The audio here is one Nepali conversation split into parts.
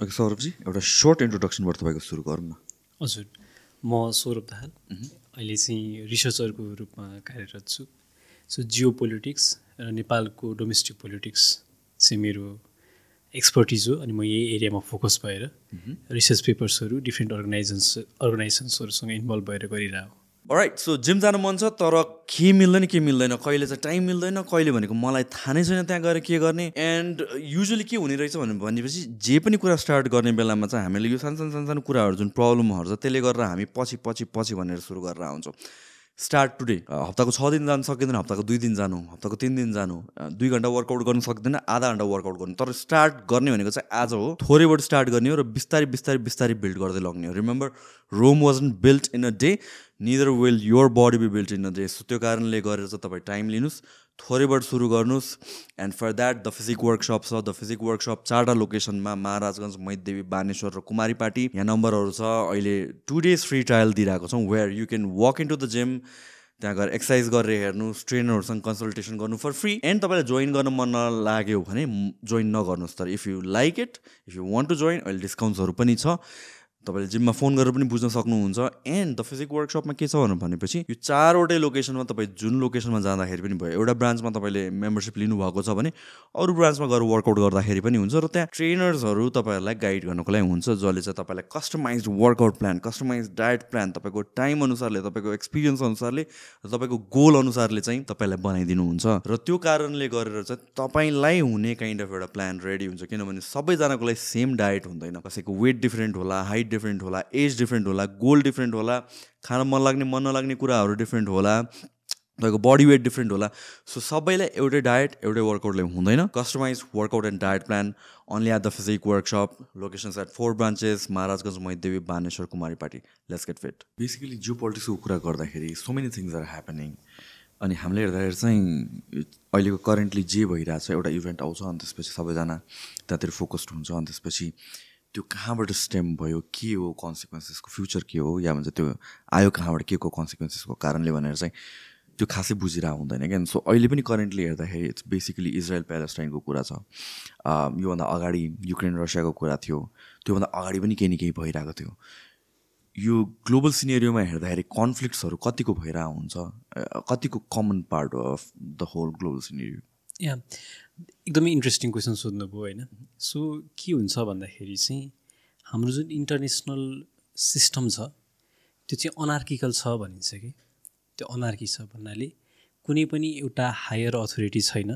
ओके सौरभजी एउटा सर्ट इन्ट्रोडक्सनबाट तपाईँको सुरु गरौँ न। हजुर म सौरभ दाहाल। अहिले चाहिँ रिसर्चरको रूपमा कार्यरत छु। सो जियो पोलिटिक्स र नेपालको डोमेस्टिक पोलिटिक्स चाहिँ मेरो एक्सपर्टिज हो अनि म यही एरियामा फोकस भएर रिसर्च पेपर्सहरू डिफ्रेन्ट अर्गनाइजेन्स अर्गनाइजेसन्सहरूसँग इन्भल्भ भएर गरिरहेको राइट सो जिम जानु मन छ तर के मिल्दैन के मिल्दैन? कहिले चाहिँ टाइम मिल्दैन कहिले भनेको मलाई थाहा नै छैन त्यहाँ गएर के गर्ने? एन्ड युजली के हुने रहेछ भने भनेपछि जे पनि कुरा स्टार्ट गर्ने बेलामा चाहिँ हामीले यो सानो सानो सानो सानो कुराहरू जुन प्रब्लमहरू छ त्यसले गर्दा हामी पछि पछि पछि भनेर सुरु गरेर आउँछौँ। स्टार्ट टुडे हप्ताको छ दिन जानु सकिँदैन हप्ताको दुई दिन जानु हप्ताको तिन दिन जानु दुई घन्टा वर्कआउट गर्नु सक्दैन आधा घन्टा वर्कआउट गर्नु। तर स्टार्ट गर्ने भनेको चाहिँ आज हो थोरैबाट स्टार्ट गर्ने हो र बिस्तारै बिस्तारै बिस्तारै बिल्ड गर्दै लग्ने हो। Remember Rome wasn't built in a day neither will your body be built in a day so त्यो कारणले गरेर चाहिँ तपाईँ टाइम लिनुहोस्। थोरैबाट सुरु गर्नुहोस् and for that the physique workshop छ। द फिजिक वर्कसप चारवटा लोकेसनमा महाराजगञ्ज मैदेवी बानेश्वर र कुमारीपाटी। यहाँ नम्बरहरू छ। अहिले टु डेज फ्री ट्रायल दिइरहेको छौँ where you can walk in to the gym त्यहाँ गएर एक्सर्साइज गरेर हेर्नुहोस् ट्रेनरहरूसँग कन्सल्टेसन गर्नु फर फ्री एन्ड तपाईँलाई जोइन गर्न मन नलाग्यो भने जोइन नगर्नुहोस् तर if you like it if you want to join अहिले डिस्काउन्ट्सहरू पनि छ। तपाईँले जिममा फोन गरेर पनि बुझ्न सक्नुहुन्छ। एन्ड द फिजिक वर्कसपमा के छ भनेपछि यो चारवटै लोकेसनमा तपाईँ जुन लोकेसनमा जाँदाखेरि पनि भयो एउटा ब्रान्चमा तपाईँले मेम्बरसिप लिनुभएको छ भने अरू ब्रान्चमा गएर वर्कआउट गर्दाखेरि पनि हुन्छ। र त्यहाँ ट्रेनर्सहरू तपाईँहरूलाई गाइड गर्नको लागि हुन्छ जसले चाहिँ तपाईँलाई customise workout plan customise diet plan तपाईँको टाइम अनुसारले तपाईँको एक्सपिरियन्स अनुसारले र तपाईँको गोल अनुसारले चाहिँ तपाईँलाई बनाइदिनुहुन्छ। र त्यो कारणले गरेर चाहिँ तपाईँलाई हुने काइन्ड अफ एउटा प्लान रेडी हुन्छ। किनभने सबैजनाको लागि सेम डायट हुँदैन। कसैको वेट डिफ्रेन्ट होला हाइट डिफ्रेन्ट होला एज डिफ्रेन्ट होला गोल डिफ्रेन्ट होला खान मन लाग्ने मन नलाग्ने कुराहरू डिफ्रेन्ट होला तपाईँको बडी वेट डिफ्रेन्ट होला। सो सबैलाई एउटै डायट एउटै वर्कआउटले हुँदैन। Customise workout and diet plan only at the physique workshop locations at four branches Maharajganj Maidevi Baneshwar Kumaripati let's get fit basically geo पोलिटिक्सको कुरा गर्दाखेरि so many things are happening अनि हामीले हेर्दाखेरि चाहिँ अहिलेको करेन्टली जे भइरहेछ एउटा इभेन्ट आउँछ अनि त्यसपछि सबैजना त्यहाँतिर फोकस्ड हुन्छ अनि त्यसपछि त्यो कहाँबाट स्टेम भयो के हो कन्सिक्वेन्सेसको फ्युचर के हो या भन्छ त्यो आयो कहाँबाट के को कन्सिक्वेन्सेसको कारणले भनेर चाहिँ त्यो खासै बुझिरहेको हुँदैन क्या। सो अहिले पनि करेन्टली हेर्दाखेरि इट्स बेसिकली इजरायल प्यालेस्टाइनको कुरा छ। अ, योभन्दा अगाडि युक्रेन रसियाको कुरा थियो। त्योभन्दा अगाडि पनि केही न केही भइरहेको थियो। यो ग्लोबल सिनेरियोमा हेर्दाखेरि कन्फ्लिक्ट्सहरू कतिको भइरहेको हुन्छ कतिको common part of the whole global scenario या एकदमै इन्ट्रेस्टिङ क्वेसन सोध्नुभयो होइन। सो के हुन्छ भन्दाखेरि चाहिँ हाम्रो जुन इन्टरनेसनल सिस्टम छ त्यो चाहिँ अनार्किकल छ भनिन्छ कि। त्यो अनार्की छ भन्नाले कुनै पनि एउटा हायर अथोरिटी छैन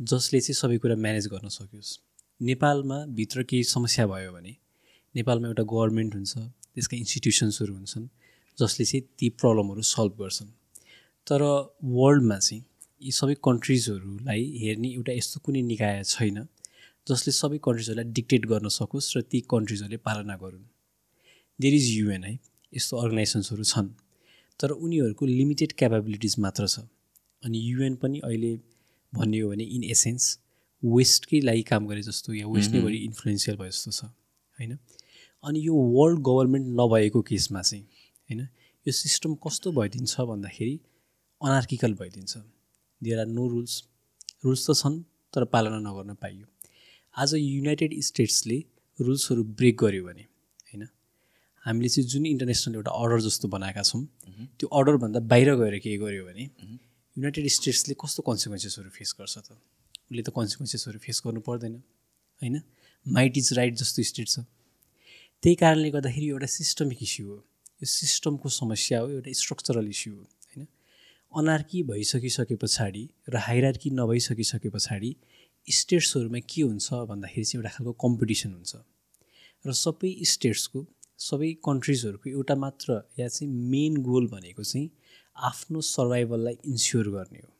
जसले चाहिँ सबै कुरा म्यानेज गर्न सकियोस् नेपालमा भित्र केही समस्या भयो भने नेपालमा एउटा गभर्मेन्ट हुन्छ त्यसका इन्स्टिट्युसन्सहरू हुन्छन् जसले चाहिँ ती प्रब्लमहरू सल्भ गर्छन्। तर वर्ल्डमा चाहिँ यी सबै कन्ट्रिजहरूलाई हेर्ने एउटा यस्तो कुनै निकाय छैन जसले सबै कन्ट्रिजहरूलाई डिक्टेट गर्न सकोस् र ती कन्ट्रिजहरूले पालना गरून्। देयर इज युएन है यस्तो अर्गनाइजेसन्सहरू छन् तर उनीहरूको लिमिटेड क्यापेबिलिटिज मात्र छ। अनि युएन पनि अहिले भन्ने हो भने इन एसेन्स वेस्टकै लागि काम गरे जस्तो या वेस्ट नै बढी इन्फ्लुएन्सियल भयो जस्तो छ होइन? अनि यो वर्ल्ड गभर्मेन्ट नभएको केसमा चाहिँ होइन यो सिस्टम कस्तो भइदिन्छ भन्दाखेरि anarchical भइदिन्छ। There are no rules. Rules त छन् तर पालना नगर्न पाइयो। आज युनाइटेड स्टेट्सले रुल्सहरू ब्रेक गर्यो भने होइन? हामीले चाहिँ जुन इन्टरनेसनल एउटा अर्डर जस्तो बनाएका छौँ त्यो अर्डरभन्दा बाहिर गएर के गर्यो भने युनाइटेड स्टेट्सले कस्तो कन्सिक्वेन्सेसहरू फेस गर्छ त? उसले त कन्सिक्वेन्सेसहरू फेस गर्नु पर्दैन होइन? माइट इज राइट जस्तो स्टेट छ। त्यही कारणले गर्दाखेरि एउटा सिस्टमिक इस्यु हो। यो सिस्टमको समस्या हो एउटा स्ट्रक्चरल इस्यु हो। अनार्की भइसकिसके पछाडि र हाइरार्की नभइसकिसके पछाडि स्टेट्सहरूमा के हुन्छ भन्दाखेरि चाहिँ एउटा खालको कम्पिटिसन हुन्छ। र सबै स्टेट्सको सबै कन्ट्रिजहरूको एउटा मात्र या चाहिँ मेन गोल भनेको चाहिँ आफ्नो सर्भाइभललाई इन्स्योर गर्ने हो।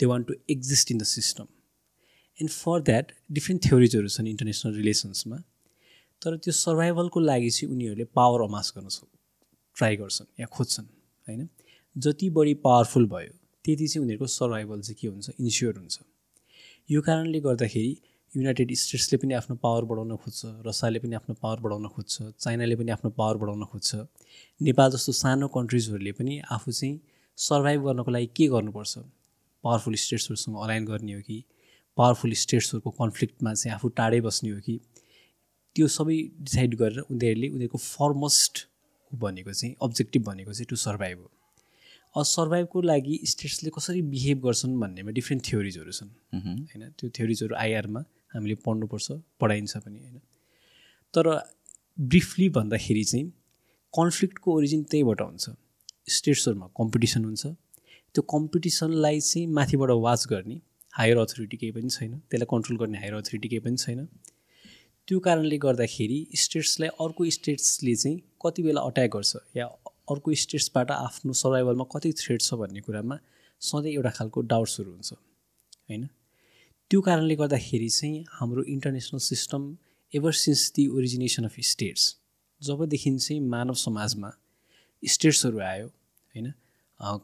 They want to exist in the system and for that different थ्योरिजहरू छन् इन्टरनेसनल रिलेसन्समा तर त्यो सर्भाइभलको लागि चाहिँ उनीहरूले पावर अमास गर्न ट्राई गर्छन् या खोज्छन् होइन? जति बढी पावरफुल भयो त्यति चाहिँ उनीहरूको सर्भाइभल चाहिँ के हुन्छ? इन्स्योर हुन्छ। यो कारणले गर्दाखेरि युनाइटेड स्टेट्सले पनि आफ्नो पावर बढाउन खोज्छ रसियाले पनि आफ्नो पावर बढाउन खोज्छ चाइनाले पनि आफ्नो पावर बढाउन खोज्छ। नेपाल जस्तो सानो कन्ट्रिजहरूले पनि आफू चाहिँ सर्भाइभ गर्नको लागि के गर्नुपर्छ? पावरफुल स्टेट्सहरूसँग अलाइन गर्ने हो कि? पावरफुल स्टेट्सहरूको कन्फ्लिक्टमा चाहिँ आफू टाढै बस्ने हो कि? त्यो सबै डिसाइड गरेर उनीहरूले उनीहरूको फर्मस्ट भनेको चाहिँ अब्जेक्टिभ भनेको चाहिँ टु सर्भाइभ हो। सर्भाइभको लागि स्टेट्सले कसरी बिहेभ गर्छन् भन्नेमा डिफ्रेन्ट थ्योरिजहरू छन्। होइन त्यो थ्योरिजहरू आइआरमा हामीले पढ्नुपर्छ पढाइन्छ पनि होइन। तर ब्रिफली भन्दाखेरि चाहिँ कन्फ्लिक्टको ओरिजिन त्यहीबाट हुन्छ। स्टेट्सहरूमा कम्पिटिसन हुन्छ। त्यो कम्पिटिसनलाई चाहिँ माथिबाट वाच गर्ने हायर अथोरिटी केही पनि छैन। त्यसलाई कन्ट्रोल गर्ने हायर अथोरिटी केही पनि छैन। त्यो कारणले गर्दाखेरि स्टेट्सलाई अर्को स्टेट्सले चाहिँ कति बेला अट्याक गर्छ या अर्को स्टेट्सबाट आफ्नो सर्भाइभलमा कति थ्रेड छ भन्ने कुरामा सधैँ एउटा खालको डाउट्सहरू हुन्छ होइन? त्यो कारणले गर्दाखेरि चाहिँ हाम्रो international system ever since the origination of states जबदेखि चाहिँ मानव समाजमा स्टेट्सहरू आयो होइन?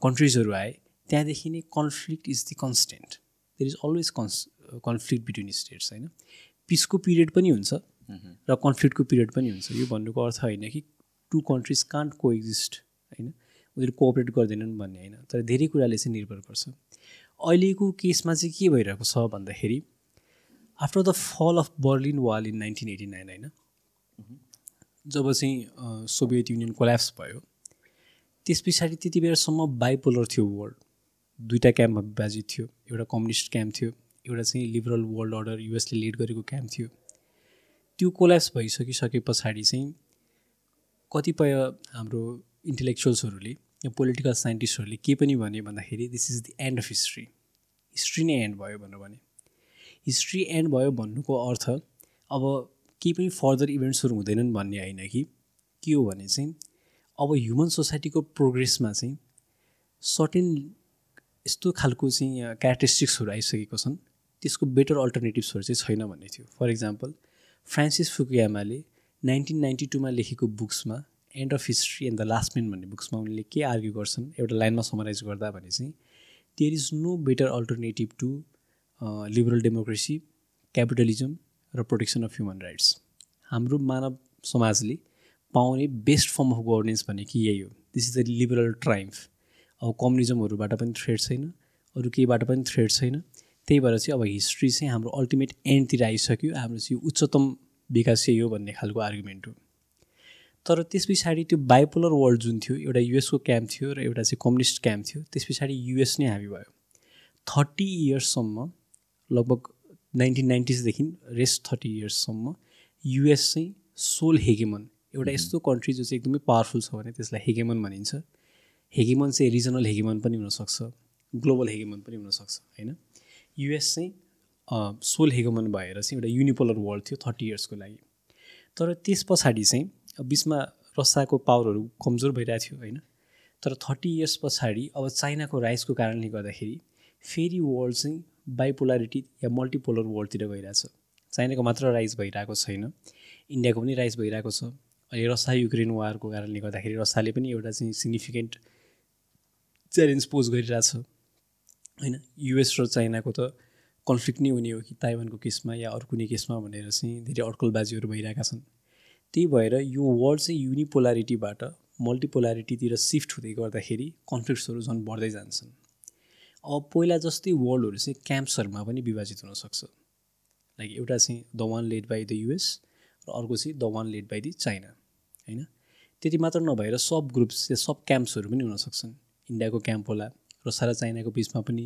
कन्ट्रिजहरू आए त्यहाँदेखि नै conflict is the constant there is always cons conflict between states होइन? पिसको पिरियड पनि हुन्छ र कन्फ्लिक्टको पिरियड पनि हुन्छ। यो भन्नुको अर्थ होइन कि two countries can't coexist होइन? उनीहरू कोअपरेट गर्दैनन् भन्ने होइन? तर धेरै कुराले चाहिँ निर्भर गर्छ। अहिलेको केसमा चाहिँ के भइरहेको छ भन्दाखेरि after the fall of Berlin wall in nineteen eighty nine होइन? जब चाहिँ सोभियत युनियन कोल्याप्स भयो त्यस पछाडि त्यति बेलासम्म बाइपोलर थियो वर्ल्ड दुईवटा क्याम्पमा विभाजित थियो। एउटा कम्युनिस्ट क्याम्प थियो। एउटा चाहिँ लिबरल वर्ल्ड अर्डर युएसले लिड गरेको क्याम्प थियो। त्यो कोल्याप्स भइसकिसके पछाडि चाहिँ कतिपय हाम्रो इन्टेलेक्चुअल्सहरूले या पोलिटिकल साइन्टिस्टहरूले के पनि भने भन्दाखेरि this is the end of history history नै एन्ड भयो भनेर भने। हिस्ट्री एन्ड भयो भन्नुको अर्थ अब केही पनि फर्दर इभेन्ट्सहरू हुँदैनन् भन्ने होइन कि। के हो भने चाहिँ अब ह्युमन सोसाइटीको प्रोग्रेसमा चाहिँ सर्टेन यस्तो खालको चाहिँ क्यारेक्टरिस्टिक्सहरू आइसकेको छन्। त्यसको बेटर अल्टरनेटिभ्सहरू चाहिँ छैन भन्ने थियो। फर इक्जाम्पल फ्रान्सिस फुकुयामाले नाइन्टिन नाइन्टी टूमा लेखेको बुक्समा end of history and the last man भन्ने बुक्समा उनले के आर्ग्यु गर्छन् एउटा लाइनमा समराइज गर्दा भने चाहिँ there is no better alternative to liberal democracy capitalism र प्रोटेक्सन अफ ह्युमन राइट्स हाम्रो मानव समाजले पाउने बेस्ट फर्म अफ गभर्नेन्स भनेको यही हो। This is the liberal triumph अब कम्युनिजमहरूबाट पनि थ्रेड छैन अरू केहीबाट पनि थ्रेड छैन। त्यही भएर चाहिँ अब हिस्ट्री चाहिँ हाम्रो अल्टिमेट एन्डतिर आइसक्यो। हाम्रो चाहिँ उच्चतम विकास चाहिँ हो भन्ने खालको आर्गुमेन्ट हो। तर त्यस पछाडि त्यो बाइपोलर वर्ल्ड जुन थियो एउटा युएसको क्याम्प थियो र एउटा चाहिँ कम्युनिस्ट क्याम्प थियो त्यस पछाडि युएस नै हाबी भयो। थर्टी इयर्ससम्म लगभग नाइन्टिन नाइन्टिजदेखि रेस्ट थर्टी इयर्ससम्म युएस चाहिँ सोल हेगेमन एउटा यस्तो कन्ट्री जो चाहिँ एकदमै पावरफुल छ भने त्यसलाई हेगेमन भनिन्छ। हेगेमन चाहिँ रिजनल हेगेमन पनि हुनसक्छ ग्लोबल हेगेमन पनि हुनसक्छ होइन? युएस चाहिँ सोल हेगेमन भएर चाहिँ एउटा युनिपोलर वर्ल्ड थियो थर्टी इयर्सको लागि। तर त्यस पछाडि चाहिँ बिचमा रसियाको पावरहरू कमजोर भइरहेको थियो होइन? तर थर्टी इयर्स पछाडि अब चाइनाको राइसको कारणले गर्दाखेरि फेरि वर्ल्ड चाहिँ बाइपोलारिटी या मल्टिपोलर वर्ल्डतिर गइरहेछ। चाइनाको मात्र राइज भइरहेको छैन इन्डियाको पनि राइज भइरहेको छ। अहिले रसा युक्रेन वारको कारणले गर्दाखेरि रसाले पनि एउटा चाहिँ सिग्निफिकेन्ट च्यालेन्ज पोज गरिरहेछ होइन? युएस र चाइनाको त कन्फ्लिक्ट नै हुने हो कि ताइवानको केसमा या अर्को कुनै केसमा भनेर चाहिँ धेरै अड्कलबाजीहरू भइरहेका छन्। त्यही भएर यो वर्ल्ड चाहिँ युनिपोलारिटीबाट मल्टिपोलारिटीतिर सिफ्ट हुँदै गर्दाखेरि कन्फ्लिक्ट्सहरू झन् बढ्दै जान्छन्। अब पहिला जस्तै वर्ल्डहरू चाहिँ क्याम्प्सहरूमा पनि विभाजित हुनसक्छ लाइक एउटा चाहिँ the one led by the US र अर्को चाहिँ the one led by the China होइन? त्यति मात्र नभएर सब ग्रुप्स सब क्याम्प्सहरू पनि हुनसक्छन् इन्डियाको क्याम्प होला र सारा चाइनाको बिचमा पनि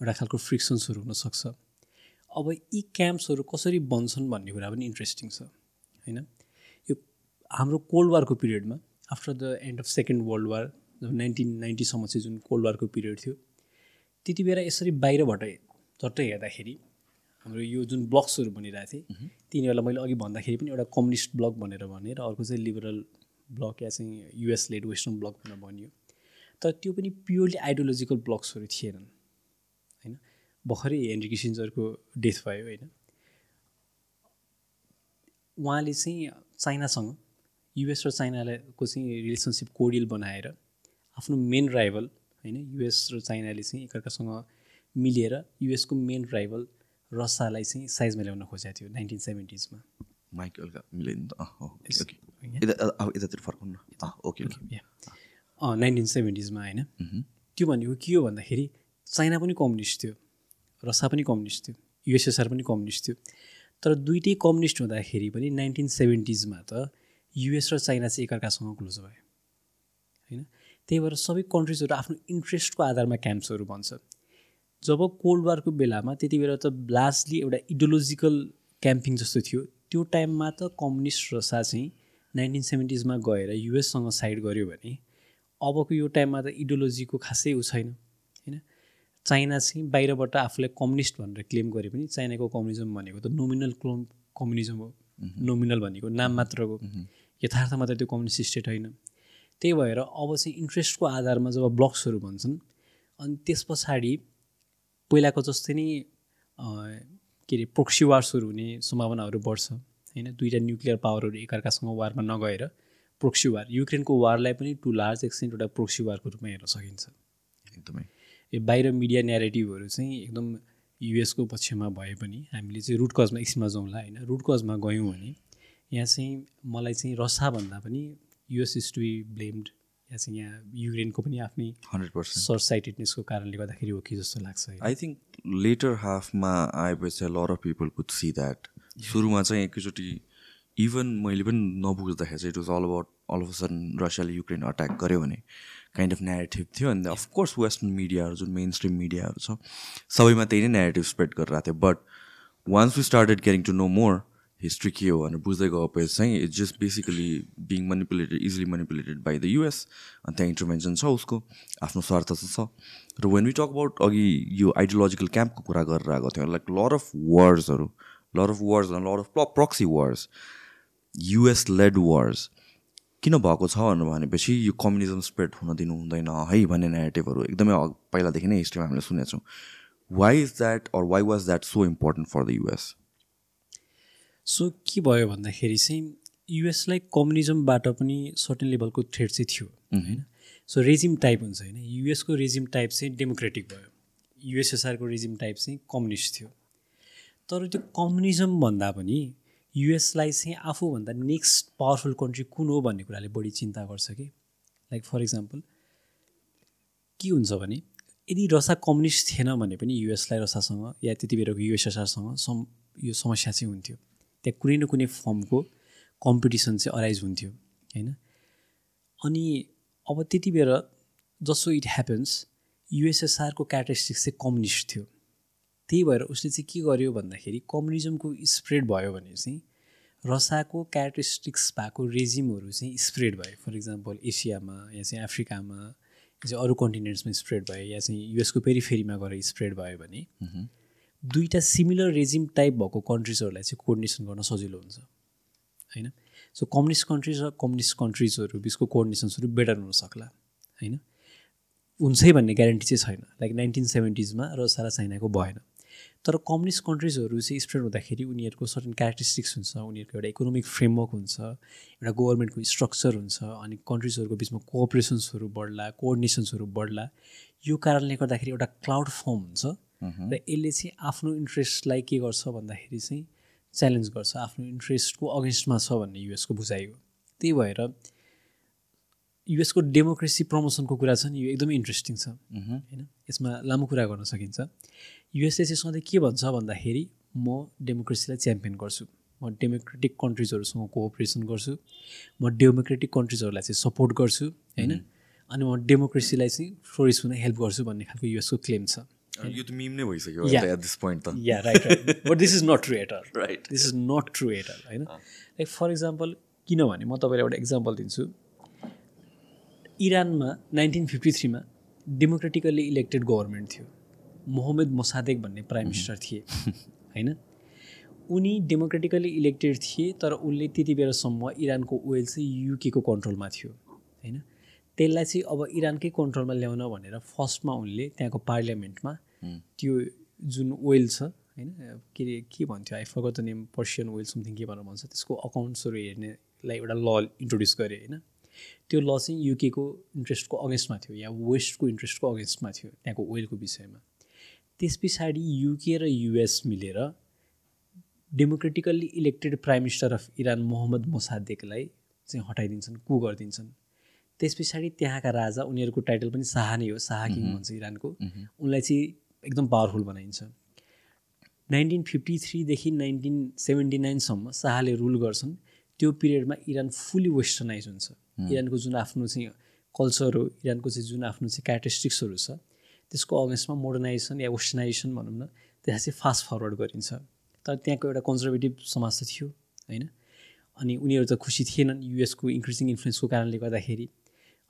एउटा खालको फ्रिक्सन्सहरू हुनसक्छ अब यी क्याम्प्सहरू कसरी बन्छन् भन्ने कुरा पनि इन्ट्रेस्टिङ छ होइन? यो हाम्रो कोल्ड वारको पिरियडमा after the end of second world war nineteen नाइन्टीसम्म चाहिँ जुन कोल्ड वारको पिरियड थियो त्यति बेला यसरी बाहिरबाट झट्ट हेर्दाखेरि हाम्रो यो जुन ब्लक्सहरू बनिरहेको थिएँ तिनीहरूलाई मैले अघि भन्दाखेरि पनि एउटा कम्युनिस्ट ब्लक भनेर भने र अर्को चाहिँ लिबरल ब्लक या चाहिँ युएस लेड वेस्टर्न ब्लक भनेर भनियो। तर त्यो पनि प्योरली आइडियोलोजिकल ब्लक्सहरू थिएनन्। भर्खरै हेनरी किसिन्जरको डेथ भयो होइन। उहाँले चाहिँ चाइनासँग युएस र चाइनाको चाहिँ रिलेसनसिप कोडियल बनाएर आफ्नो मेन राइभल होइन युएस र चाइनाले चाहिँ एकअर्कासँग मिलेर युएसको मेन राइभल रसालाई चाहिँ साइजमा ल्याउन खोजेको थियो नाइन्टिन सेभेन्टिजमा। माइक फर्काउनु ओके नाइन्टिन सेभेन्टिजमा होइन। त्यो भनेको के हो भन्दाखेरि चाइना पनि कम्युनिस्ट थियो। रसा पनि कम्युनिस्ट थियो युएसएसआर पनि कम्युनिस्ट थियो। तर दुइटै कम्युनिस्ट हुँदाखेरि पनि नाइन्टिन सेभेन्टिजमा त युएस र चाइना चाहिँ एकअर्कासँग क्लोज भयो होइन? त्यही भएर सबै कन्ट्रिजहरू आफ्नो इन्ट्रेस्टको आधारमा क्याम्प्सहरू बन्छ। जब कोल्ड वारको बेलामा त्यति बेला त लास्टली एउटा इडियोलोजिकल क्याम्पिङ जस्तो थियो त्यो टाइममा त कम्युनिस्ट रसा चाहिँ नाइन्टिन सेभेन्टिजमा गएर युएससँग साइड गऱ्यो भने अबको यो टाइममा त इडियोलोजीको खासै ऊ छैन। चाइना चाहिँ बाहिरबाट आफूलाई कम्युनिस्ट भनेर क्लेम गरे पनि चाइनाको कम्युनिजम भनेको त नोमिनल क्लोम कम्युनिजम हो। नोमिनल भनेको नाम मात्रको यथार्थमा त त्यो कम्युनिस्ट स्टेट होइन। त्यही भएर अब चाहिँ इन्ट्रेस्टको आधारमा जब ब्लक्सहरू भन्छन् अनि त्यस पछाडि पहिलाको जस्तै नै के अरे प्रोक्सी वार्सहरू हुने सम्भावनाहरू बढ्छ। होइन दुईवटा न्युक्लियर पावरहरू एकअर्कासँग वारमा नगएर प्रोक्सी वार युक्रेनको वारलाई पनि टु लार्ज एक्सटेन्ट एउटा प्रोक्सी वारको रूपमा हेर्न सकिन्छ। एकदमै। यो बाहिर मिडिया नेरेटिभहरू चाहिँ एकदम युएसको पक्षमा भए पनि हामीले चाहिँ रुट कजमा एकछिनमा जाउँला होइन रुट कजमा गयौँ भने यहाँ चाहिँ मलाई चाहिँ रसाभन्दा पनि US is to be blamed या चाहिँ यहाँ युक्रेनको पनि आफ्नै हन्ड्रेड पर्सेन्ट। सर्ट साइटेडनेसको कारणले गर्दाखेरि हो कि जस्तो लाग्छ आई थिङ्क लेटर हाफमा आएपछि lot of people could see that सुरुमा चाहिँ एकैचोटि इभन मैले पनि नबुझ्दाखेरि चाहिँ it was all about all of sudden रसियाले Ukraine attack गर्यो भने काइन्ड अफ नेगेटिभ थियो अनि अफकोर्स वेस्टर्न मिडियाहरू जुन मेन स्ट्रिम मिडियाहरू छ सबैमा त्यही नै नेगेटिभ स्प्रेड गरिरहेको थियो. But once we started getting to know more history के हो भनेर बुझ्दै गएपछि चाहिँ it's just basically being manipulated easily manipulated by the US अनि त्यहाँ इन्टरभेन्सन छ उसको आफ्नो स्वार्थ चाहिँ छ। र वेन वी टक अबाउट अघि यो आइडियोलोजिकल क्याम्पको कुरा गरेर आएको थियो like lot of वर्ड्सहरू lot of wars lot of proxy wars US led wars किन भएको छ भनेर भनेपछि यो कम्युनिजम स्प्रेड हुन दिनु हुँदैन है भन्ने नेगेटिभहरू एकदमै पहिलादेखि नै हिस्ट्रीमा हामीले सुनेको छौँ why is that or why was that so important for the US so के भयो भन्दाखेरि चाहिँ युएसलाई कम्युनिजमबाट पनि सर्टेन लेभलको थ्रेड चाहिँ थियो होइन? सो रेजिम टाइप हुन्छ होइन? युएसको रेजिम टाइप चाहिँ डेमोक्रेटिक भयो। युएसएसआरको रेजिम टाइप चाहिँ कम्युनिस्ट थियो। तर त्यो कम्युनिजम भन्दा पनि युएसलाई चाहिँ आफूभन्दा नेक्स्ट पावरफुल कन्ट्री कुन हो भन्ने कुराले बढी चिन्ता गर्छ कि? लाइक फर इक्जाम्पल के हुन्छ भने यदि रसा कम्युनिस्ट थिएन भने पनि युएसलाई रसासँग या त्यति बेलाको युएसएसआरसँग सम यो समस्या चाहिँ हुन्थ्यो। त्यहाँ कुनै न कुनै फर्मको कम्पिटिसन चाहिँ अराइज हुन्थ्यो होइन? अनि अब त्यति बेला जसो इट ह्यापन्स युएसएसआरको क्यारेक्टरिस्टिक्स चाहिँ कम्युनिस्ट थियो। त्यही भएर उसले चाहिँ के गर्यो भन्दाखेरि कम्युनिजमको स्प्रेड भयो भने चाहिँ रसाको क्यारेक्टरिस्टिक्स भएको रेजिमहरू चाहिँ स्प्रेड भयो फर इक्जाम्पल एसियामा या चाहिँ अफ्रिकामा या चाहिँ अरू कन्टिनेन्ट्समा स्प्रेड भयो या चाहिँ युएसको पेरिफेरीमा गएर स्प्रेड भयो भने दुईवटा सिमिलर रेजिम टाइप भएको कन्ट्रिजहरूलाई चाहिँ कोर्डिनेसन गर्न सजिलो हुन्छ। होइन? सो कम्युनिस्ट कन्ट्रिज र कम्युनिस्ट कन्ट्रिजहरू बिचको कोर्डिनेसन्सहरू बेटर हुनसक्ला होइन? हुन्छै भन्ने ग्यारेन्टी चाहिँ छैन। लाइक नाइन्टिन सेभेन्टिजमा र सारा चाइनाको भएन। तर कम्युनिस्ट कन्ट्रिजहरू चाहिँ स्प्रेड हुँदाखेरि उनीहरूको सर्टन क्यारेक्टरिस्टिक्स हुन्छ उनीहरूको एउटा इकोनोमिक फ्रेमवर्क हुन्छ एउटा गभर्मेन्टको स्ट्रक्चर हुन्छ अनि कन्ट्रिजहरूको बिचमा कोअपरेसन्सहरू बढ्ला कोअर्डिनेसन्सहरू बढ्ला। यो कारणले गर्दाखेरि एउटा क्लाउड फर्म हुन्छ र यसले चाहिँ आफ्नो इन्ट्रेस्टलाई के गर्छ भन्दाखेरि चाहिँ च्यालेन्ज गर्छ आफ्नो इन्ट्रेस्टको अगेन्स्टमा छ भन्ने युएसको बुझाइ हो। त्यही भएर युएसको डेमोक्रेसी प्रमोसनको कुरा छ नि यो एकदमै इन्ट्रेस्टिङ छ। होइन? यसमा लामो कुरा गर्न सकिन्छ। युएसले चाहिँ सधैँ के भन्छ भन्दाखेरि म डेमोक्रेसीलाई च्याम्पियन गर्छु। म डेमोक्रेटिक कन्ट्रिजहरूसँग कोअपरेसन गर्छु। म डेमोक्रेटिक कन्ट्रिजहरूलाई चाहिँ सपोर्ट गर्छु होइन? अनि म डेमोक्रेसीलाई चाहिँ फ्लोरिस हुन हेल्प गर्छु भन्ने खालको युएसको क्लेम छ। यो त मिम नै भइसक्यो एट दिस पोइन्ट त। Yeah right but this is not true right this is not true at all होइन? लाइक फर इक्जाम्पल किनभने म तपाईँलाई एउटा इक्जाम्पल दिन्छु। इरानमा नाइन्टिन फिफ्टी थ्रीमा डेमोक्रेटिकल्ली इलेक्टेड गभर्मेन्ट थियो। मोहम्मद मोसादेक भन्ने प्राइम मिनिस्टर थिए होइन? उनी डेमोक्रेटिकल्ली इलेक्टेड थिए तर उनले त्यति बेलासम्म इरानको ओइल चाहिँ युकेको कन्ट्रोलमा थियो होइन? त्यसलाई चाहिँ अब इरानकै कन्ट्रोलमा ल्याउन भनेर फर्स्टमा उनले त्यहाँको पार्लियामेन्टमा त्यो जुन ओइल छ होइन के अरे के भन्थ्यो? I forgot the name Persian oil something के भनेर भन्छ त्यसको अकाउन्ट्सहरू हेर्नेलाई एउटा ल इन्ट्रोड्युस गरेँ होइन? त्यो ल चाहिँ युकेको इन्ट्रेस्टको अगेन्स्टमा थियो या वेस्टको इन्ट्रेस्टको अगेन्स्टमा थियो त्यहाँको ओइलको विषयमा। त्यस पछाडि युके र युएस मिलेर democratically elected prime minister of Iran Mohammad मोसादेकलाई चाहिँ हटाइदिन्छन् कु गरिदिन्छन्। त्यस पछाडि त्यहाँका राजा उनीहरूको टाइटल पनि शाह नै हो शाह किङ भन्छ इरानको। उनलाई चाहिँ एकदम पावरफुल बनाइन्छ। नाइन्टिन फिफ्टी थ्रीदेखि नाइन्टिन सेभेन्टी नाइनसम्म शाहले रुल गर्छन्। त्यो पिरियडमा इरान फुल्ली वेस्टर्नाइज हुन्छ। इरानको जुन आफ्नो चाहिँ कल्चर हो इरानको चाहिँ जुन आफ्नो चाहिँ क्यारेक्टरिस्टिक्सहरू छ त्यसको अगेन्स्टमा मोडर्नाइजेसन या वेस्टर्नाइजेसन भनौँ न त्यसलाई चाहिँ फास्ट फरवर्ड गरिन्छ। तर त्यहाँको एउटा कन्जर्भेटिभ समाज त थियो होइन? अनि उनीहरू त खुसी थिएनन् युएसको इन्क्रिजिङ इन्फ्लुएन्सको कारणले गर्दाखेरि।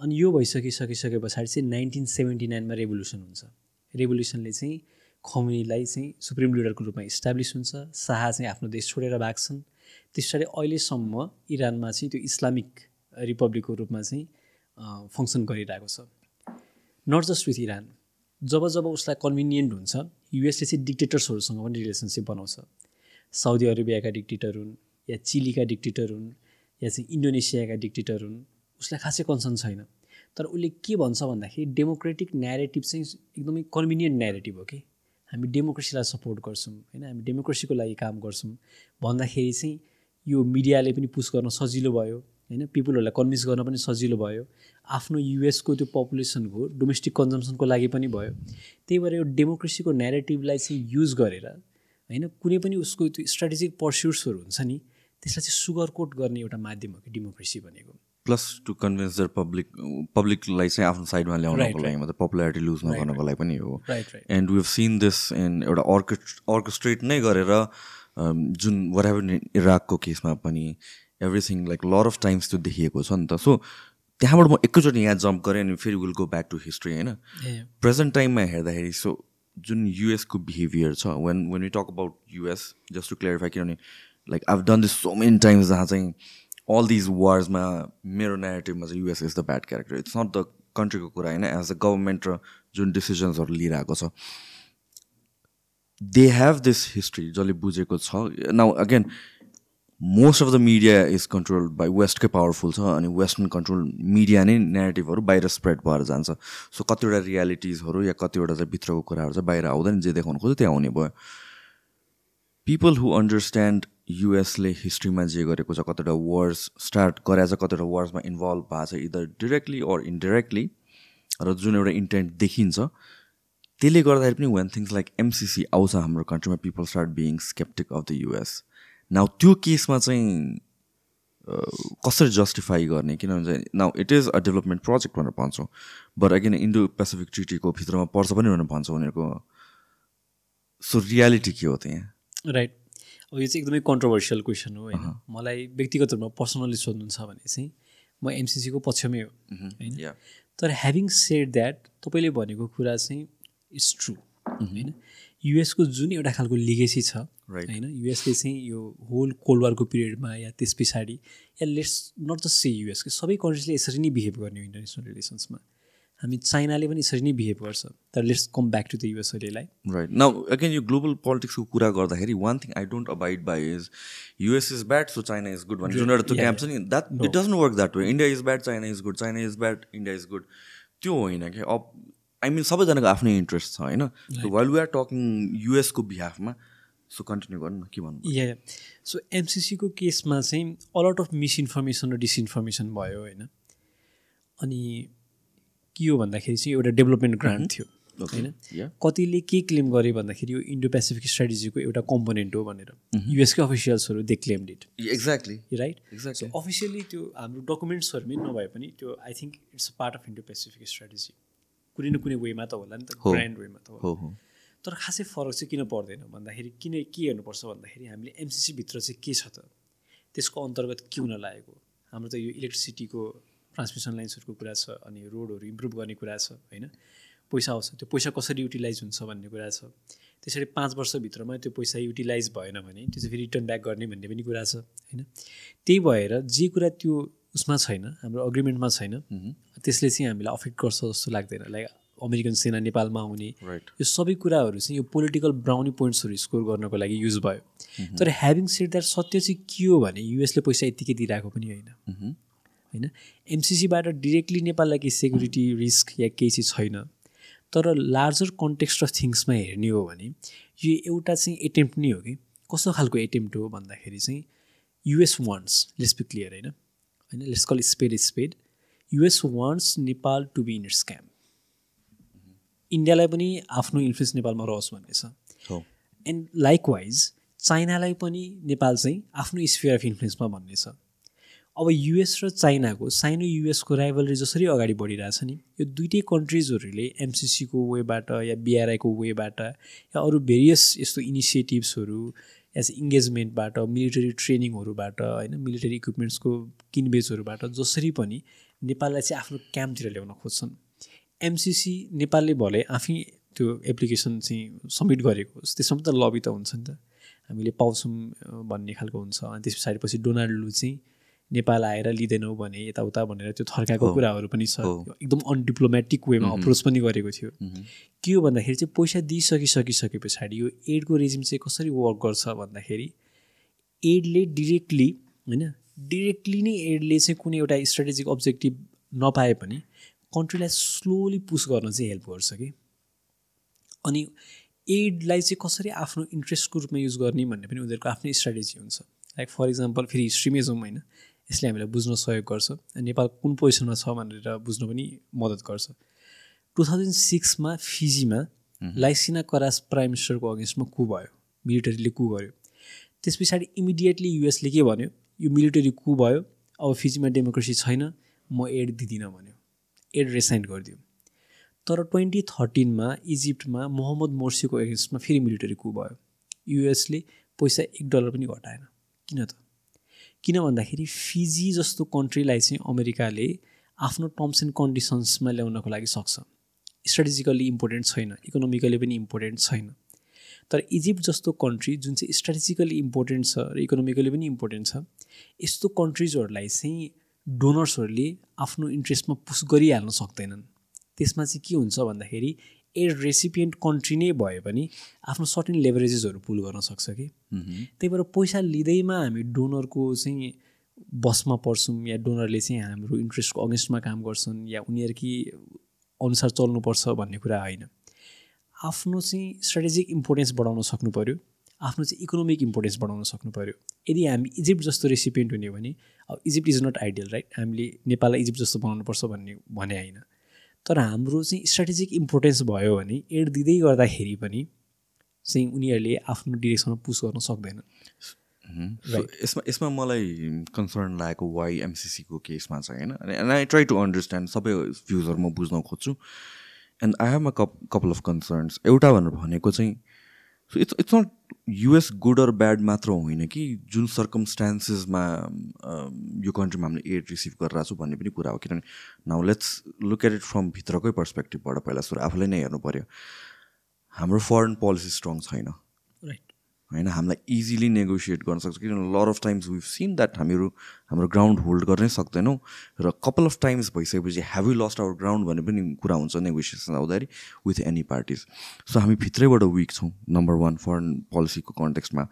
अनि यो भइसकिसकिसके पछाडि चाहिँ नाइन्टिन सेभेन्टी नाइनमा रेभोल्युसन हुन्छ। रेभोल्युसनले चाहिँ खमेनीलाई चाहिँ सुप्रिम लिडरको रूपमा इस्टाब्लिस हुन्छ। शाह चाहिँ आफ्नो देश छोडेर भाग्छन्। त्यस पछाडि अहिलेसम्म इरानमा चाहिँ त्यो इस्लामिक रिपब्लिकको रूपमा चाहिँ फङ्सन गरिरहेको छ। नट जस्ट विथ इरान जब जब उसलाई कन्भिनियन्ट हुन्छ युएसले चाहिँ डिक्टेटर्सहरूसँग पनि रिलेसनसिप बनाउँछ। साउदी अरेबियाका डिक्टेटर हुन् या चिलीका डिक्टेटर हुन् या चाहिँ इन्डोनेसियाका डिक्टेटर हुन् उसलाई खासै कन्सर्न छैन। तर उसले के भन्छ भन्दाखेरि डेमोक्रेटिक न्यारेटिभ चाहिँ एकदमै कन्भिनियन्ट न्यारेटिभ हो कि? हामी डेमोक्रेसीलाई सपोर्ट गर्छौँ होइन? हामी डेमोक्रेसीको लागि काम गर्छौँ भन्दाखेरि चाहिँ यो मिडियाले पनि पुस गर्न सजिलो भयो। होइन पिपुलहरूलाई कन्भिन्स गर्न पनि सजिलो भयो। आफ्नो युएसको त्यो पपुलेसनको डोमेस्टिक कन्जम्सनको लागि पनि भयो। त्यही भएर यो डेमोक्रेसीको नेरेटिभलाई चाहिँ युज गरेर होइन कुनै पनि उसको त्यो स्ट्राटेजिक पर्स्युट्सहरू हुन्छ नि त्यसलाई चाहिँ सुगर कोट गर्ने एउटा माध्यम हो कि डेमोक्रेसी भनेको। Plus to convince the public पब्लिकलाई चाहिँ आफ्नो साइडमा ल्याउनको लागि मतलब पपुलारिटी लुज नगर्नको लागि पनि हो। एन्ड वी सिन दिस इन एउटा अर्के अर्केस्ट्रेट नै गरेर जुन वरेभर इराकको केसमा पनि everything like lot of times त्यो देखिएको छ नि त. सो त्यहाँबाट म एकैचोटि यहाँ जम्प गरेँ अनि फेरि will go back to history होइन? प्रेजेन्ट टाइममा हेर्दाखेरि सो जुन युएसको बिहेभियर छ when when you talk about US just to clarify किनभने like I've done this so many times जहाँ चाहिँ अल दिज वार्समा मेरो नेगेटिभमा चाहिँ US is the bad character it's not the कन्ट्रीको कुरा होइन? एज अ गभर्मेन्ट र जुन डिसिजन्सहरू लिइरहेको छ. दे हेभ दिस हिस्ट्री जसले बुझेको छ। Now again most of the media is control by वेस्टकै powerful छ अनि वेस्टर्न कन्ट्रोल मिडिया नै नेगेटिभहरू बाहिर स्प्रेड भएर जान्छ। सो कतिवटा रियालिटिजहरू या कतिवटा चाहिँ भित्रको कुराहरू चाहिँ बाहिर आउँदैन जे देखाउनु खोज्यो त्यहाँ आउने भयो। पिपल हु अन्डरस्ट्यान्ड युएसले हिस्ट्रीमा जे गरेको छ कतिवटा वर्स स्टार्ट गरेको छ कतिवटा वर्समा इन्भल्भ भएको छ इदर डिरेक्टली अर इन्डिरेक्टली र जुन एउटा इन्टेन्ट देखिन्छ त्यसले गर्दाखेरि पनि वेन थिङ्स लाइक एमसिसी आउँछ हाम्रो कन्ट्रीमा people start being sceptic of the US now त्यो केसमा चाहिँ कसरी जस्टिफाई गर्ने? किनभने चाहिँ now it is a development project भनेर भन्छौँ। बट अगेन इन्डो पेसिफिक ट्रिटीको भित्रमा पर्छ पनि भनेर भन्छ उनीहरूको। सो रियालिटी के हो त्यहाँ? राइट अब यो चाहिँ एकदमै कन्ट्रोभर्सियल क्वेसन हो होइन? मलाई व्यक्तिगत रूपमा पर्सनली सोध्नुहुन्छ भने चाहिँ म एमसिसीको पक्षमै हो होइन? तर ह्याभिङ सेड द्याट तपाईँले भनेको कुरा चाहिँ इट्स ट्रु होइन? युएसको जुन एउटा खालको लिगेसी छ होइन युएसले चाहिँ यो होल कोल्ड वारको पिरियडमा या त्यस पछाडि या let's not just say US सबै कन्ट्रिजले यसरी नै बिहेभ गर्ने हो इन्टरनेसनल रिलेसन्समा। हामी चाइनाले पनि यसरी नै बिहेभ गर्छ तर let's come back to the US अहिलेलाई राइट नाउ अगेन यो ग्लोबल पोलिटिक्सको कुरा गर्दाखेरि one thing I don't abide by is US is bad so China is good भन्ने जुन एउटा त्यो क्याम्प छ नि that it doesn't work that way India is bad China is good China is bad India is good त्यो होइन कि अब आई मिन सबैजनाको आफ्नै इन्ट्रेस्ट छ होइन? वाइल वी आर टकिङ युएसको बिहाफमा सो कन्टिन्यू गर्नु न के भन्नु? या सो एमसिसीको केसमा चाहिँ अलट अफ मिसइन्फर्मेसन र डिसइन्फर्मेसन भयो होइन? अनि के हो भन्दाखेरि चाहिँ एउटा डेभलपमेन्ट ग्रान्ट थियो होइन? कतिले के क्लेम गरे भन्दाखेरि यो इन्डो पेसिफिक स्ट्राटेजीको एउटा कम्पोनेन्ट हो भनेर। युएसकै अफिसियल्सहरू they claim did exactly right exactly officially त्यो हाम्रो डकुमेन्ट्सहरूमै नभए पनि त्यो I think it's a part of Indo Pacific strategy कुनै न कुनै वेमा त होला नि त ग्रान्ड वेमा त होला। तर खासै फरक चाहिँ किन पर्दैन भन्दाखेरि किन के हेर्नुपर्छ भन्दाखेरि हामीले एमसिसीभित्र चाहिँ के छ त? त्यसको अन्तर्गत के हुन लागेको? हाम्रो त यो इलेक्ट्रिसिटीको ट्रान्समिसन लाइन्सहरूको कुरा छ अनि रोडहरू इम्प्रुभ गर्ने कुरा छ होइन? पैसा आउँछ त्यो पैसा कसरी युटिलाइज हुन्छ भन्ने कुरा छ। त्यसरी पाँच वर्षभित्रमा त्यो पैसा युटिलाइज भएन भने त्यो चाहिँ फेरि रिटर्न ब्याक गर्ने भन्ने पनि कुरा छ होइन? त्यही भएर जे कुरा त्यो उसमा छैन हाम्रो अग्रिमेन्टमा छैन। त्यसले चाहिँ हामीलाई अफेक्ट गर्छ जस्तो लाग्दैन। लाइक अमेरिकन सेना नेपालमा आउने यो सबै कुराहरू चाहिँ यो पोलिटिकल ब्राउनी पोइन्ट्सहरू स्कोर गर्नको लागि युज भयो। तर ह्याभिङ सेट द्याट सत्य चाहिँ के हो भने युएसले पैसा यत्तिकै दिइरहेको पनि होइन। होइन? एमसिसीबाट डिरेक्टली नेपाललाई केही सेक्युरिटी रिस्क या केही चाहिँ छैन। तर लार्जर कन्टेक्स्ट अफ थिङ्समा हेर्ने हो भने यो एउटा चाहिँ एटेम्प्ट नै हो कि? कस्तो खालको एटेम्प्ट हो भन्दाखेरि चाहिँ US wants let's be clear होइन? होइन let's call spade spade US wants Nepal to be in its camp इन्डियालाई पनि आफ्नो इन्फ्लुएन्स नेपालमा रहोस् भन्ने छ। एन्ड लाइकवाइज चाइनालाई पनि नेपाल चाहिँ आफ्नो स्फियर अफ इन्फ्लुएन्समा भन्ने छ। अब युएस र चाइनाको साइनो युएसको राइभलरी जसरी अगाडि बढिरहेछ नि यो दुइटै कन्ट्रिजहरूले एमसिसीको वेबाट या बिआरआईको वेबाट या अरू भेरियस यस्तो इनिसिएटिभ्सहरू एज इङ्गेजमेन्टबाट मिलिटरी ट्रेनिङहरूबाट होइन मिलिटरी इक्विपमेन्ट्सको किनबेचहरूबाट जसरी पनि नेपाललाई चाहिँ आफ्नो क्याम्पतिर ल्याउन खोज्छन्। एमसिसी नेपालले भले आफै त्यो एप्लिकेसन चाहिँ सब्मिट गरेको होस् त्यसमा त लबी त हुन्छ नि त। हामीले पाउँछौँ भन्ने खालको हुन्छ। अनि त्यस पछाडि पछि डोनाल्ड लु चाहिँ नेपाल आएर लिँदैनौँ भने यताउता भनेर त्यो थर्काएको कुराहरू पनि छ। एकदम अनडिप्लोमेटिक वेमा अप्रोच पनि गरेको थियो। के हो भन्दाखेरि चाहिँ पैसा दिइसकिसकिसके पछाडि यो एडको रेजिम चाहिँ कसरी वर्क गर्छ भन्दाखेरि एडले डिरेक्टली होइन डिरेक्टली नै एडले चाहिँ कुनै एउटा स्ट्राटेजिक अब्जेक्टिभ नपाए पनि कन्ट्रीलाई स्लोली पुस गर्न चाहिँ हेल्प गर्छ कि। अनि एडलाई चाहिँ कसरी आफ्नो इन्ट्रेस्टको रूपमा युज गर्ने भन्ने पनि उनीहरूको आफ्नै स्ट्राटेजी हुन्छ। लाइक फर इक्जाम्पल फेरि हिस्ट्रीमै जाउँ होइन। यसले हामीलाई बुझ्न सहयोग गर्छ नेपाल कुन पोजिसनमा छ भनेर बुझ्न पनि मद्दत गर्छ। टु थाउजन्ड सिक्समा फिजीमा लाइसिना करास प्राइम मिनिस्टरको अगेन्स्टमा कु भयो मिलिटरीले कु गर्यो। त्यस पछाडि इमिडिएटली युएसले के भन्यो यो मिलिटरी कु भयो अब फिजीमा डेमोक्रेसी छैन म एड दिँदिनँ भन्यो एड रेसाइन गरिदियो। तर ट्वेन्टी थर्टिनमा इजिप्टमा मोहम्मद मोर्सीको एगेन्स्टमा फेरि मिलिटरी कु भयो युएसले पैसा एक डलर पनि घटाएन किन त? किन भन्दाखेरि फिजी जस्तो कन्ट्रीलाई चाहिँ अमेरिकाले आफ्नो टर्म्स एन्ड कन्डिसन्समा ल्याउनको लागि सक्छ। स्ट्राटेजिकल्ली इम्पोर्टेन्ट छैन इकोनोमिकली पनि इम्पोर्टेन्ट छैन। तर इजिप्ट जस्तो कन्ट्री जुन चाहिँ स्ट्राटेजिकली इम्पोर्टेन्ट छ र इकोनोमिकली पनि इम्पोर्टेन्ट छ यस्तो कन्ट्रिजहरूलाई चाहिँ डोनर्सहरूले आफ्नो इन्ट्रेस्टमा पुस गरिहाल्न सक्दैनन्। त्यसमा चाहिँ के हुन्छ भन्दाखेरि एड रेसिपिएन्ट कन्ट्री नै भए पनि आफ्नो सर्टेन लेभरेजेसहरू पुल गर्न सक्छ कि? त्यही भएर पैसा लिँदैमा हामी डोनरको चाहिँ बसमा पर्छौँ या डोनरले चाहिँ हाम्रो इन्ट्रेस्टको अगेन्स्टमा काम गर्छन् या उनीहरूकै अनुसार चल्नुपर्छ भन्ने कुरा होइन। आफ्नो चाहिँ स्ट्राटेजिक इम्पोर्टेन्स बढाउन सक्नु पऱ्यो आफ्नो चाहिँ इकोनोमिक इम्पोर्टेन्स बढाउन सक्नु पऱ्यो यदि हामी इजिप्ट जस्तो रेसिपिएन्ट हुने भने अब Egypt is not ideal right हामीले नेपाललाई इजिप्ट जस्तो बनाउनुपर्छ भन्ने भने होइन। तर हाम्रो चाहिँ स्ट्राटेजिक इम्पोर्टेन्स भयो भने एड दिँदै गर्दाखेरि पनि चाहिँ उनीहरूले आफ्नो डिरेक्सनमा पुस गर्न सक्दैन। यसमा यसमा मलाई कन्सर्न लागेको वाइ एमसिसीको केसमा छ होइन। And I try to understand सबै भ्युजहरू म बुझ्न खोज्छु। एन्ड आई हेभ अ कप कपाल अफ कन्सर्न्स एउटा भनेर भनेको चाहिँ so it's it's not US good or bad मात्र होइन कि जुन सर्कमस्टान्सेसमा यो कन्ट्रीमा हामीले एड रिसिभ गरिरहेको छु भन्ने पनि कुरा हो। किनभने now let's look at it from भित्रकै पर्सपेक्टिभबाट पहिला सुरु आफूलाई नै हेर्नु पऱ्यो हाम्रो फरेन पोलिसी स्ट्रङ छैन। होइन? हामीलाई इजिली नेगोसिएट गर्न सक्छ। किनभने lot of times we've seen that हामीहरू हाम्रो ग्राउन्ड होल्ड गर्नै सक्दैनौँ। र कपाल अफ टाइम्स भइसकेपछि have you lost our ground भन्ने पनि कुरा हुन्छ नेगोसिएसन आउँदाखेरि विथ एनी पार्टिज सो हामी भित्रैबाट विक छौँ नम्बर वान फरेन पोलिसीको कन्टेक्स्टमा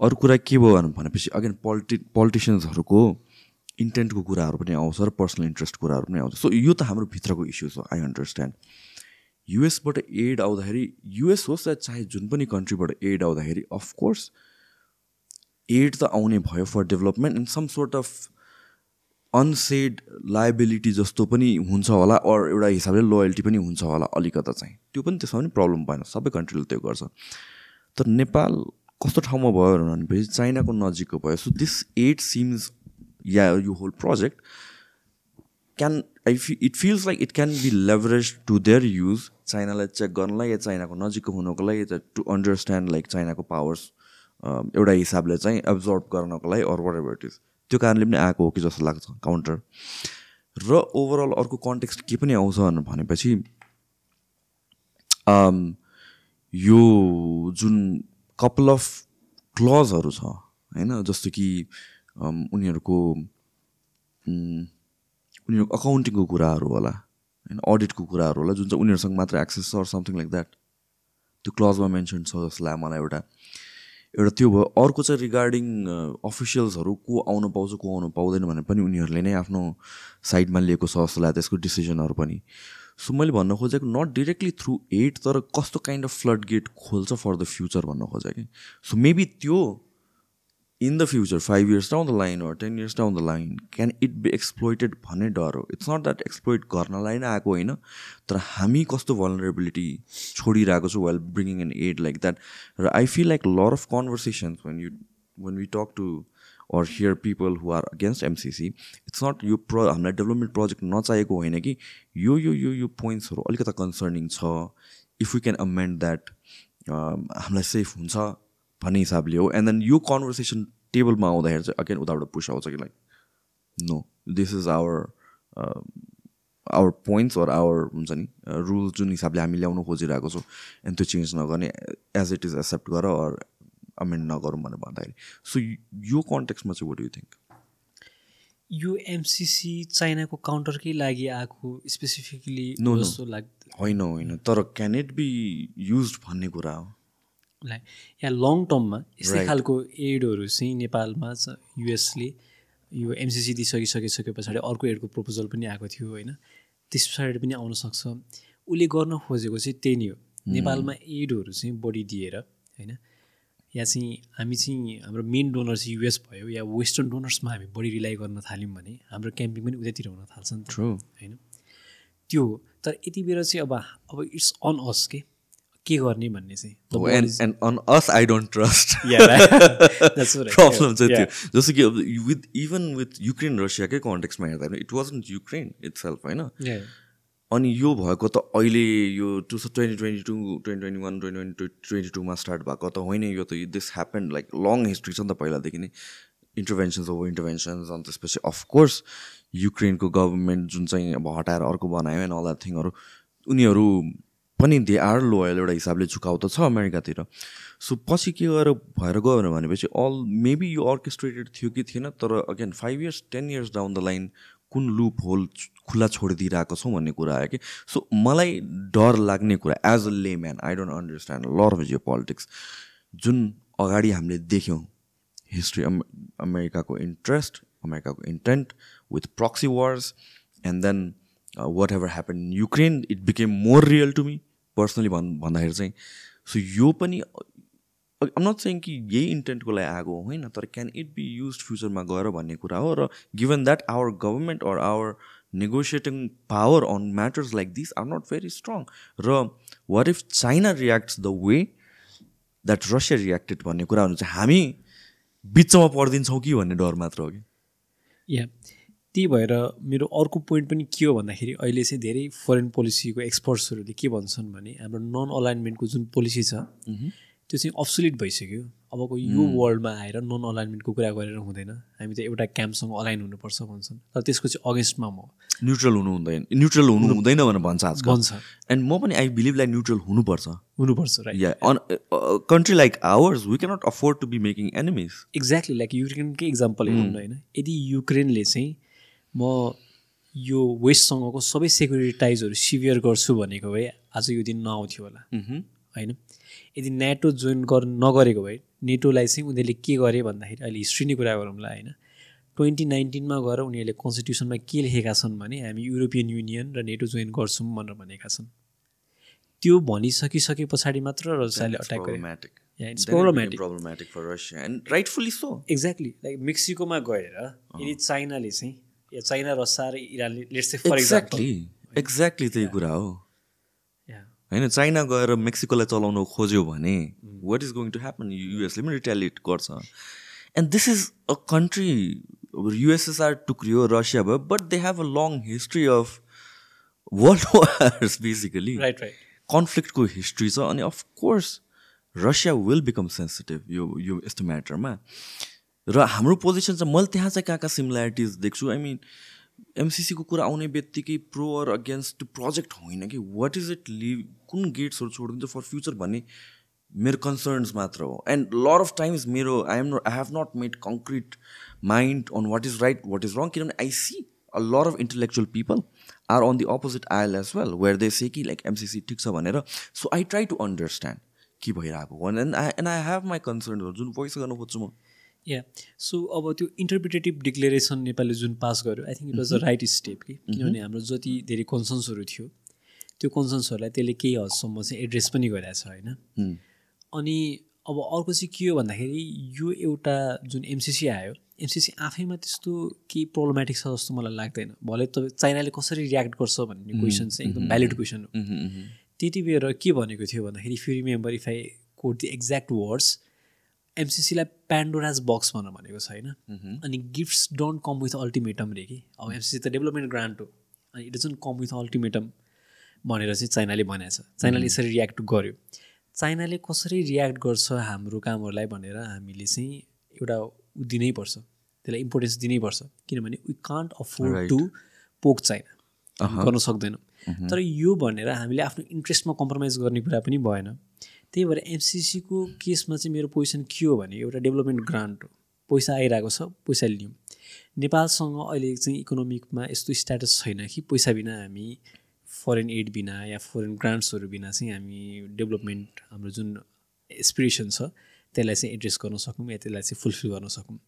अरू कुरा के भयो भनेपछि अगेन पोलिटि पोलिटिसियन्सहरूको इन्टेन्टको कुराहरू पनि आउँछ र पर्सनल इन्ट्रेस्ट कुराहरू पनि आउँछ। सो यो त हाम्रो भित्रको इस्युज हो आई अन्डरस्ट्यान्ड युएसबाट एड आउँदाखेरि युएस होस् या चाहे जुन पनि कन्ट्रीबाट एड आउँदाखेरि अफकोर्स एड त आउने भयो for development and some sort of unsaid liability जस्तो पनि हुन्छ होला अर एउटा हिसाबले लोयल्टी पनि हुन्छ होला अलिकता चाहिँ। त्यो पनि त्यसमा पनि प्रब्लम भएन सबै कन्ट्रीले त्यो गर्छ। तर नेपाल कस्तो ठाउँमा भयो भनेपछि चाइनाको नजिकको भयो। सो दिस एड सिम्स या यो होल प्रोजेक्ट क्यान आई फि it feels like it can be leverage to their use चाइनालाई check गर्नलाई या चाइनाको नजिकको हुनुको लागि टु अन्डरस्ट्यान्ड लाइक चाइनाको पावर्स एउटा हिसाबले चाहिँ एब्जर्भ गर्नको लागि अरू वाट एभर इट इज त्यो कारणले पनि आएको हो कि जस्तो लाग्छ काउन्टर र ओभरअल अर्को कन्टेक्स्ट के पनि आउँछ भनेपछि यो जुन कपाल अफ क्लजहरू छ होइन जस्तो कि उनीहरूको उनीहरूको अकाउन्टिङको कुराहरू होला होइन अडिटको कुराहरू होला जुन चाहिँ उनीहरूसँग मात्र एक्सेस छ समथिङ लाइक द्याट त्यो क्लजमा मेन्सन छ जस्तो लाग्यो मलाई एउटा एउटा त्यो भयो अर्को चाहिँ रिगार्डिङ अफिसियल्सहरू को आउनु पाउँछ को आउनु पाउँदैन भनेर पनि उनीहरूले नै आफ्नो साइडमा लिएको छ जस्तो लाग्यो त्यसको डिसिजनहरू पनि। सो मैले भन्न खोजेको नट डिरेक्टली थ्रु एट तर कस्तो काइन्ड अफ फ्लड गेट खोल्छ फर द फ्युचर भन्न खोजेँ कि सो मेबी त्यो in the future five years down the line or ten years down the line can it be exploited भन्ने डर। हो इट्स नट द्याट एक्सप्लोइट गर्नलाई नै आएको होइन तर हामी कस्तो भलरेबिलिटी छोडिरहेको छु well bringing an aid like that र I feel like lot of conversations when you when we talk to or hear people who are against MCC it's not यो प्र हामीलाई डेभलपमेन्ट प्रोजेक्ट नचाहेको होइन कि यो यो यो यो पोइन्ट्सहरू अलिकता कन्सर्निङ छ। If you can amend that हामीलाई सेफ हुन्छ। भन्ने हिसाबले हो। एन्ड देन यो कन्भर्सेसन टेबलमा आउँदाखेरि चाहिँ अगेन उताबाट पुस आउँछ कि like no this is our our points or our हुन्छ नि रुल्स जुन हिसाबले हामी ल्याउनु खोजिरहेको छौँ। एन्ड त्यो चेन्ज नगर्ने एज इट इज एक्सेप्ट गर अर अमेन्ड नगरौँ भनेर भन्दाखेरि। सो यो कन्टेक्समा चाहिँ वाट यु थिङ्क यो एमसिसी चाइनाको काउन्टरकै लागि आएको स्पेसिफिकली जस्तो लाग्छ होइन होइन। तर क्यान इट बी युज भन्ने कुरा हो? लाइक यहाँ लङ टर्ममा यस्तै खालको एडहरू चाहिँ नेपालमा युएसले यो एमसिसी दिइसकिसकिसके पछाडि अर्को एडको प्रपोजल पनि आएको थियो होइन? त्यस पछाडि पनि आउनसक्छ उसले गर्न खोजेको चाहिँ त्यही नै हो। नेपालमा एडहरू चाहिँ बढी दिएर होइन? या चाहिँ हामी चाहिँ हाम्रो मेन डोनर चाहिँ युएस भयो। या वेस्टर्न डोनर्समा हामी बढी रिलाइ गर्न थाल्यौँ भने हाम्रो क्याम्पिङ पनि उतैतिर हुन थाल्छ नि त। होइन? त्यो तर यति बेला चाहिँ अब अब इट्स अन अस के? के गर्ने भन्ने चाहिँ? And on us I don't trust problem चाहिँ त्यो जस्तो कि अब विथ इभन विथ युक्रेन रसियाकै कन्टेक्समा हेर्दा it wasn't Ukraine itself होइन? अनि यो भएको त अहिले यो to twenty twenty two twenty twenty one twenty twenty twenty टूमा start भएको त होइन यो त। This happen like long history छ नि त पहिलादेखि नै। इन्टरभेन्सन्स ओभर इन्टरभेन्सन्स अनि त्यसपछि अफकोर्स युक्रेनको गभर्मेन्ट जुन चाहिँ अब हटाएर अर्को बनायो एन्ड अल द्याट थिङहरू उनीहरू पनि दे आर लोयल एउटा हिसाबले झुकाउ त छ अमेरिकातिर। सो पछि के गरेर भएर गयो भनेपछि अल मेबी यो अर्केस्ट्रेटेड थियो कि थिएन तर again five years ten years down the line कुन लुप होल खुल्ला छोडिदिइरहेको छौँ भन्ने कुरा आयो कि। सो मलाई डर लाग्ने कुरा as a layman I don't understand lot of geopolitics जुन अगाडि हामीले देख्यौँ हिस्ट्री अम अमेरिकाको इन्ट्रेस्ट अमेरिकाको intent with proxy wars and then whatever happen Ukraine it became more real to me personally भन् भन्दाखेरि चाहिँ सो यो पनि आम नट चाहिँ कि यही इन्टेन्टको लागि आएको होइन तर क्यान इट बी युज फ्युचरमा गएर भन्ने कुरा हो? र given that our government or our negotiating power on matters like this are not very strong र what if China reacts the way that Russia reacted भन्ने कुराहरू चाहिँ हामी बिचमा पढिदिन्छौँ कि भन्ने डर मात्र हो कि? या त्यही भएर मेरो अर्को पोइन्ट पनि के हो भन्दाखेरि अहिले चाहिँ धेरै फरेन पोलिसीको एक्सपर्ट्सहरूले के भन्छन् भने हाम्रो नन अलाइनमेन्टको जुन पोलिसी छ त्यो चाहिँ अब्सोलिट भइसक्यो। अबको यो वर्ल्डमा आएर नन अलाइनमेन्टको कुरा गरेर हुँदैन। हामी त एउटा क्याम्पसँग अलाइन हुनुपर्छ भन्छन्। तर त्यसको चाहिँ अगेन्स्टमा म। न्युट्रल हुनु हुँदैन न्युट्रल हुनु हुँदैन भनेर भन्छ आज भन्छ। एन्ड म पनि आई बिलिभ लाइक न्युट्रल हुनुपर्छ हुनुपर्छ country like ours we cannot afford to be making enemies exactly like युक्रेनकै example हेर्नु होइन। यदि युक्रेनले चाहिँ म यो वेस्टसँगको सबै सेक्युरिटाइजहरू सिभियर गर्छु भनेको भए आज यो दिन नआउँथ्यो होला। होइन? यदि नेटो जोइन गर नगरेको भए नेटोलाई चाहिँ उनीहरूले के गरे भन्दाखेरि अहिले हिस्ट्री नै कुरा गरौँला होइन? ट्वेन्टी नाइन्टिनमा गएर उनीहरूले कन्स्टिट्युसनमा के लेखेका छन् भने हामी युरोपियन युनियन र नेटो जोइन गर्छौँ भनेर भनेका छन्। त्यो भनिसकिसके पछाडि मात्र रसियाले अट्याक एक्ज्याक्टली लाइक मेक्सिकोमा गएर यदि चाइनाले चाहिँ चाइना र इरानले लेट्स फर एक्ज्याक्टली एक्ज्याक्टली त्यही कुरा हो। होइन चाइना गएर मेक्सिकोलाई चलाउनु खोज्यो भने what is going to happen युएसले पनि रिटेलिएट गर्छ। And this is a country USSR टुक्रियो Russia भयो but they have a long history of world wars basically right right कन्फ्लिक्टको history छ अनि of course Russia will become sensitive यो यो यस्तो म्याटरमा र हाम्रो पोजिसन चाहिँ मैले त्यहाँ चाहिँ कहाँ कहाँ सिमिल्यारिटिज देख्छु? आई मिन एमसिसीको कुरा आउने बित्तिकै प्रो अर अगेन्स्ट प्रोजेक्ट होइन कि? वाट इज इट लिभ कुन गेट्सहरू छोडिदिन्छ फर फ्युचर भन्ने मेरो कन्सर्न्स मात्र हो। एन्ड लर अफ टाइम्स मेरो I am I have not made concrete mind on what is right what is wrong किनभने I see a lot of intellectual people are on the opposite aisle as well where they say कि लाइक एमसिसी ठिक छ भनेर। So I try to understand के भइरहेको and I and I have my कन्सर्न्सहरू जुन भोइस गर्नु खोज्छु म। या सो अब त्यो इन्टरप्रिटेटिभ डिक्लेरेसन नेपालले जुन पास गर्यो I think it was the right step कि? किनभने हाम्रो जति धेरै कन्सर्न्सहरू थियो त्यो कन्सर्न्सहरूलाई त्यसले केही हदसम्म चाहिँ एड्रेस पनि गरिरहेछ होइन? अनि अब अर्को चाहिँ के हो भन्दाखेरि यो एउटा जुन एमसिसी आयो एमसिसी आफैमा त्यस्तो केही प्रब्लमेटिक छ जस्तो मलाई लाग्दैन। भले तपाईँ चाइनाले कसरी रियाक्ट गर्छ भन्ने क्वेसन चाहिँ एकदम भ्यालिड क्वेसन हो। त्यति बेर के भनेको थियो भन्दाखेरि if you remember if I quote the exact words एमसिसीलाई Pandora's box भनेर भनेको छ होइन? अनि gifts don't come with ultimatum रे कि? अब एमसिसी त डेभलपमेन्ट ग्रान्ट हो। अनि it doesn't come with ultimatum भनेर चाहिँ चाइनाले भनेको छ चाइनाले यसरी रियाक्ट गर्यो। चाइनाले कसरी रियाक्ट गर्छ हाम्रो कामहरूलाई भनेर हामीले चाहिँ एउटा ऊ दिनैपर्छ त्यसलाई इम्पोर्टेन्स दिनैपर्छ किनभने we can't afford to poke China. गर्न सक्दैनौँ। तर यो भनेर हामीले आफ्नो इन्ट्रेस्टमा कम्प्रोमाइज गर्ने कुरा पनि भएन। त्यही भएर एमसिसीको केसमा चाहिँ मेरो पोजिसन के हो भने एउटा डेभलपमेन्ट ग्रान्ट हो। पैसा आइरहेको छ पैसा लियौँ नेपालसँग अहिले चाहिँ इकोनोमिकमा यस्तो स्ट्याटस छैन कि पैसा बिना हामी फरेन एड बिना या फरेन ग्रान्ट्सहरू बिना चाहिँ हामी डेभलपमेन्ट हाम्रो जुन एसपिरेसन छ त्यसलाई चाहिँ एड्रेस गर्न सकौँ या त्यसलाई चाहिँ फुलफिल गर्न सकौँ।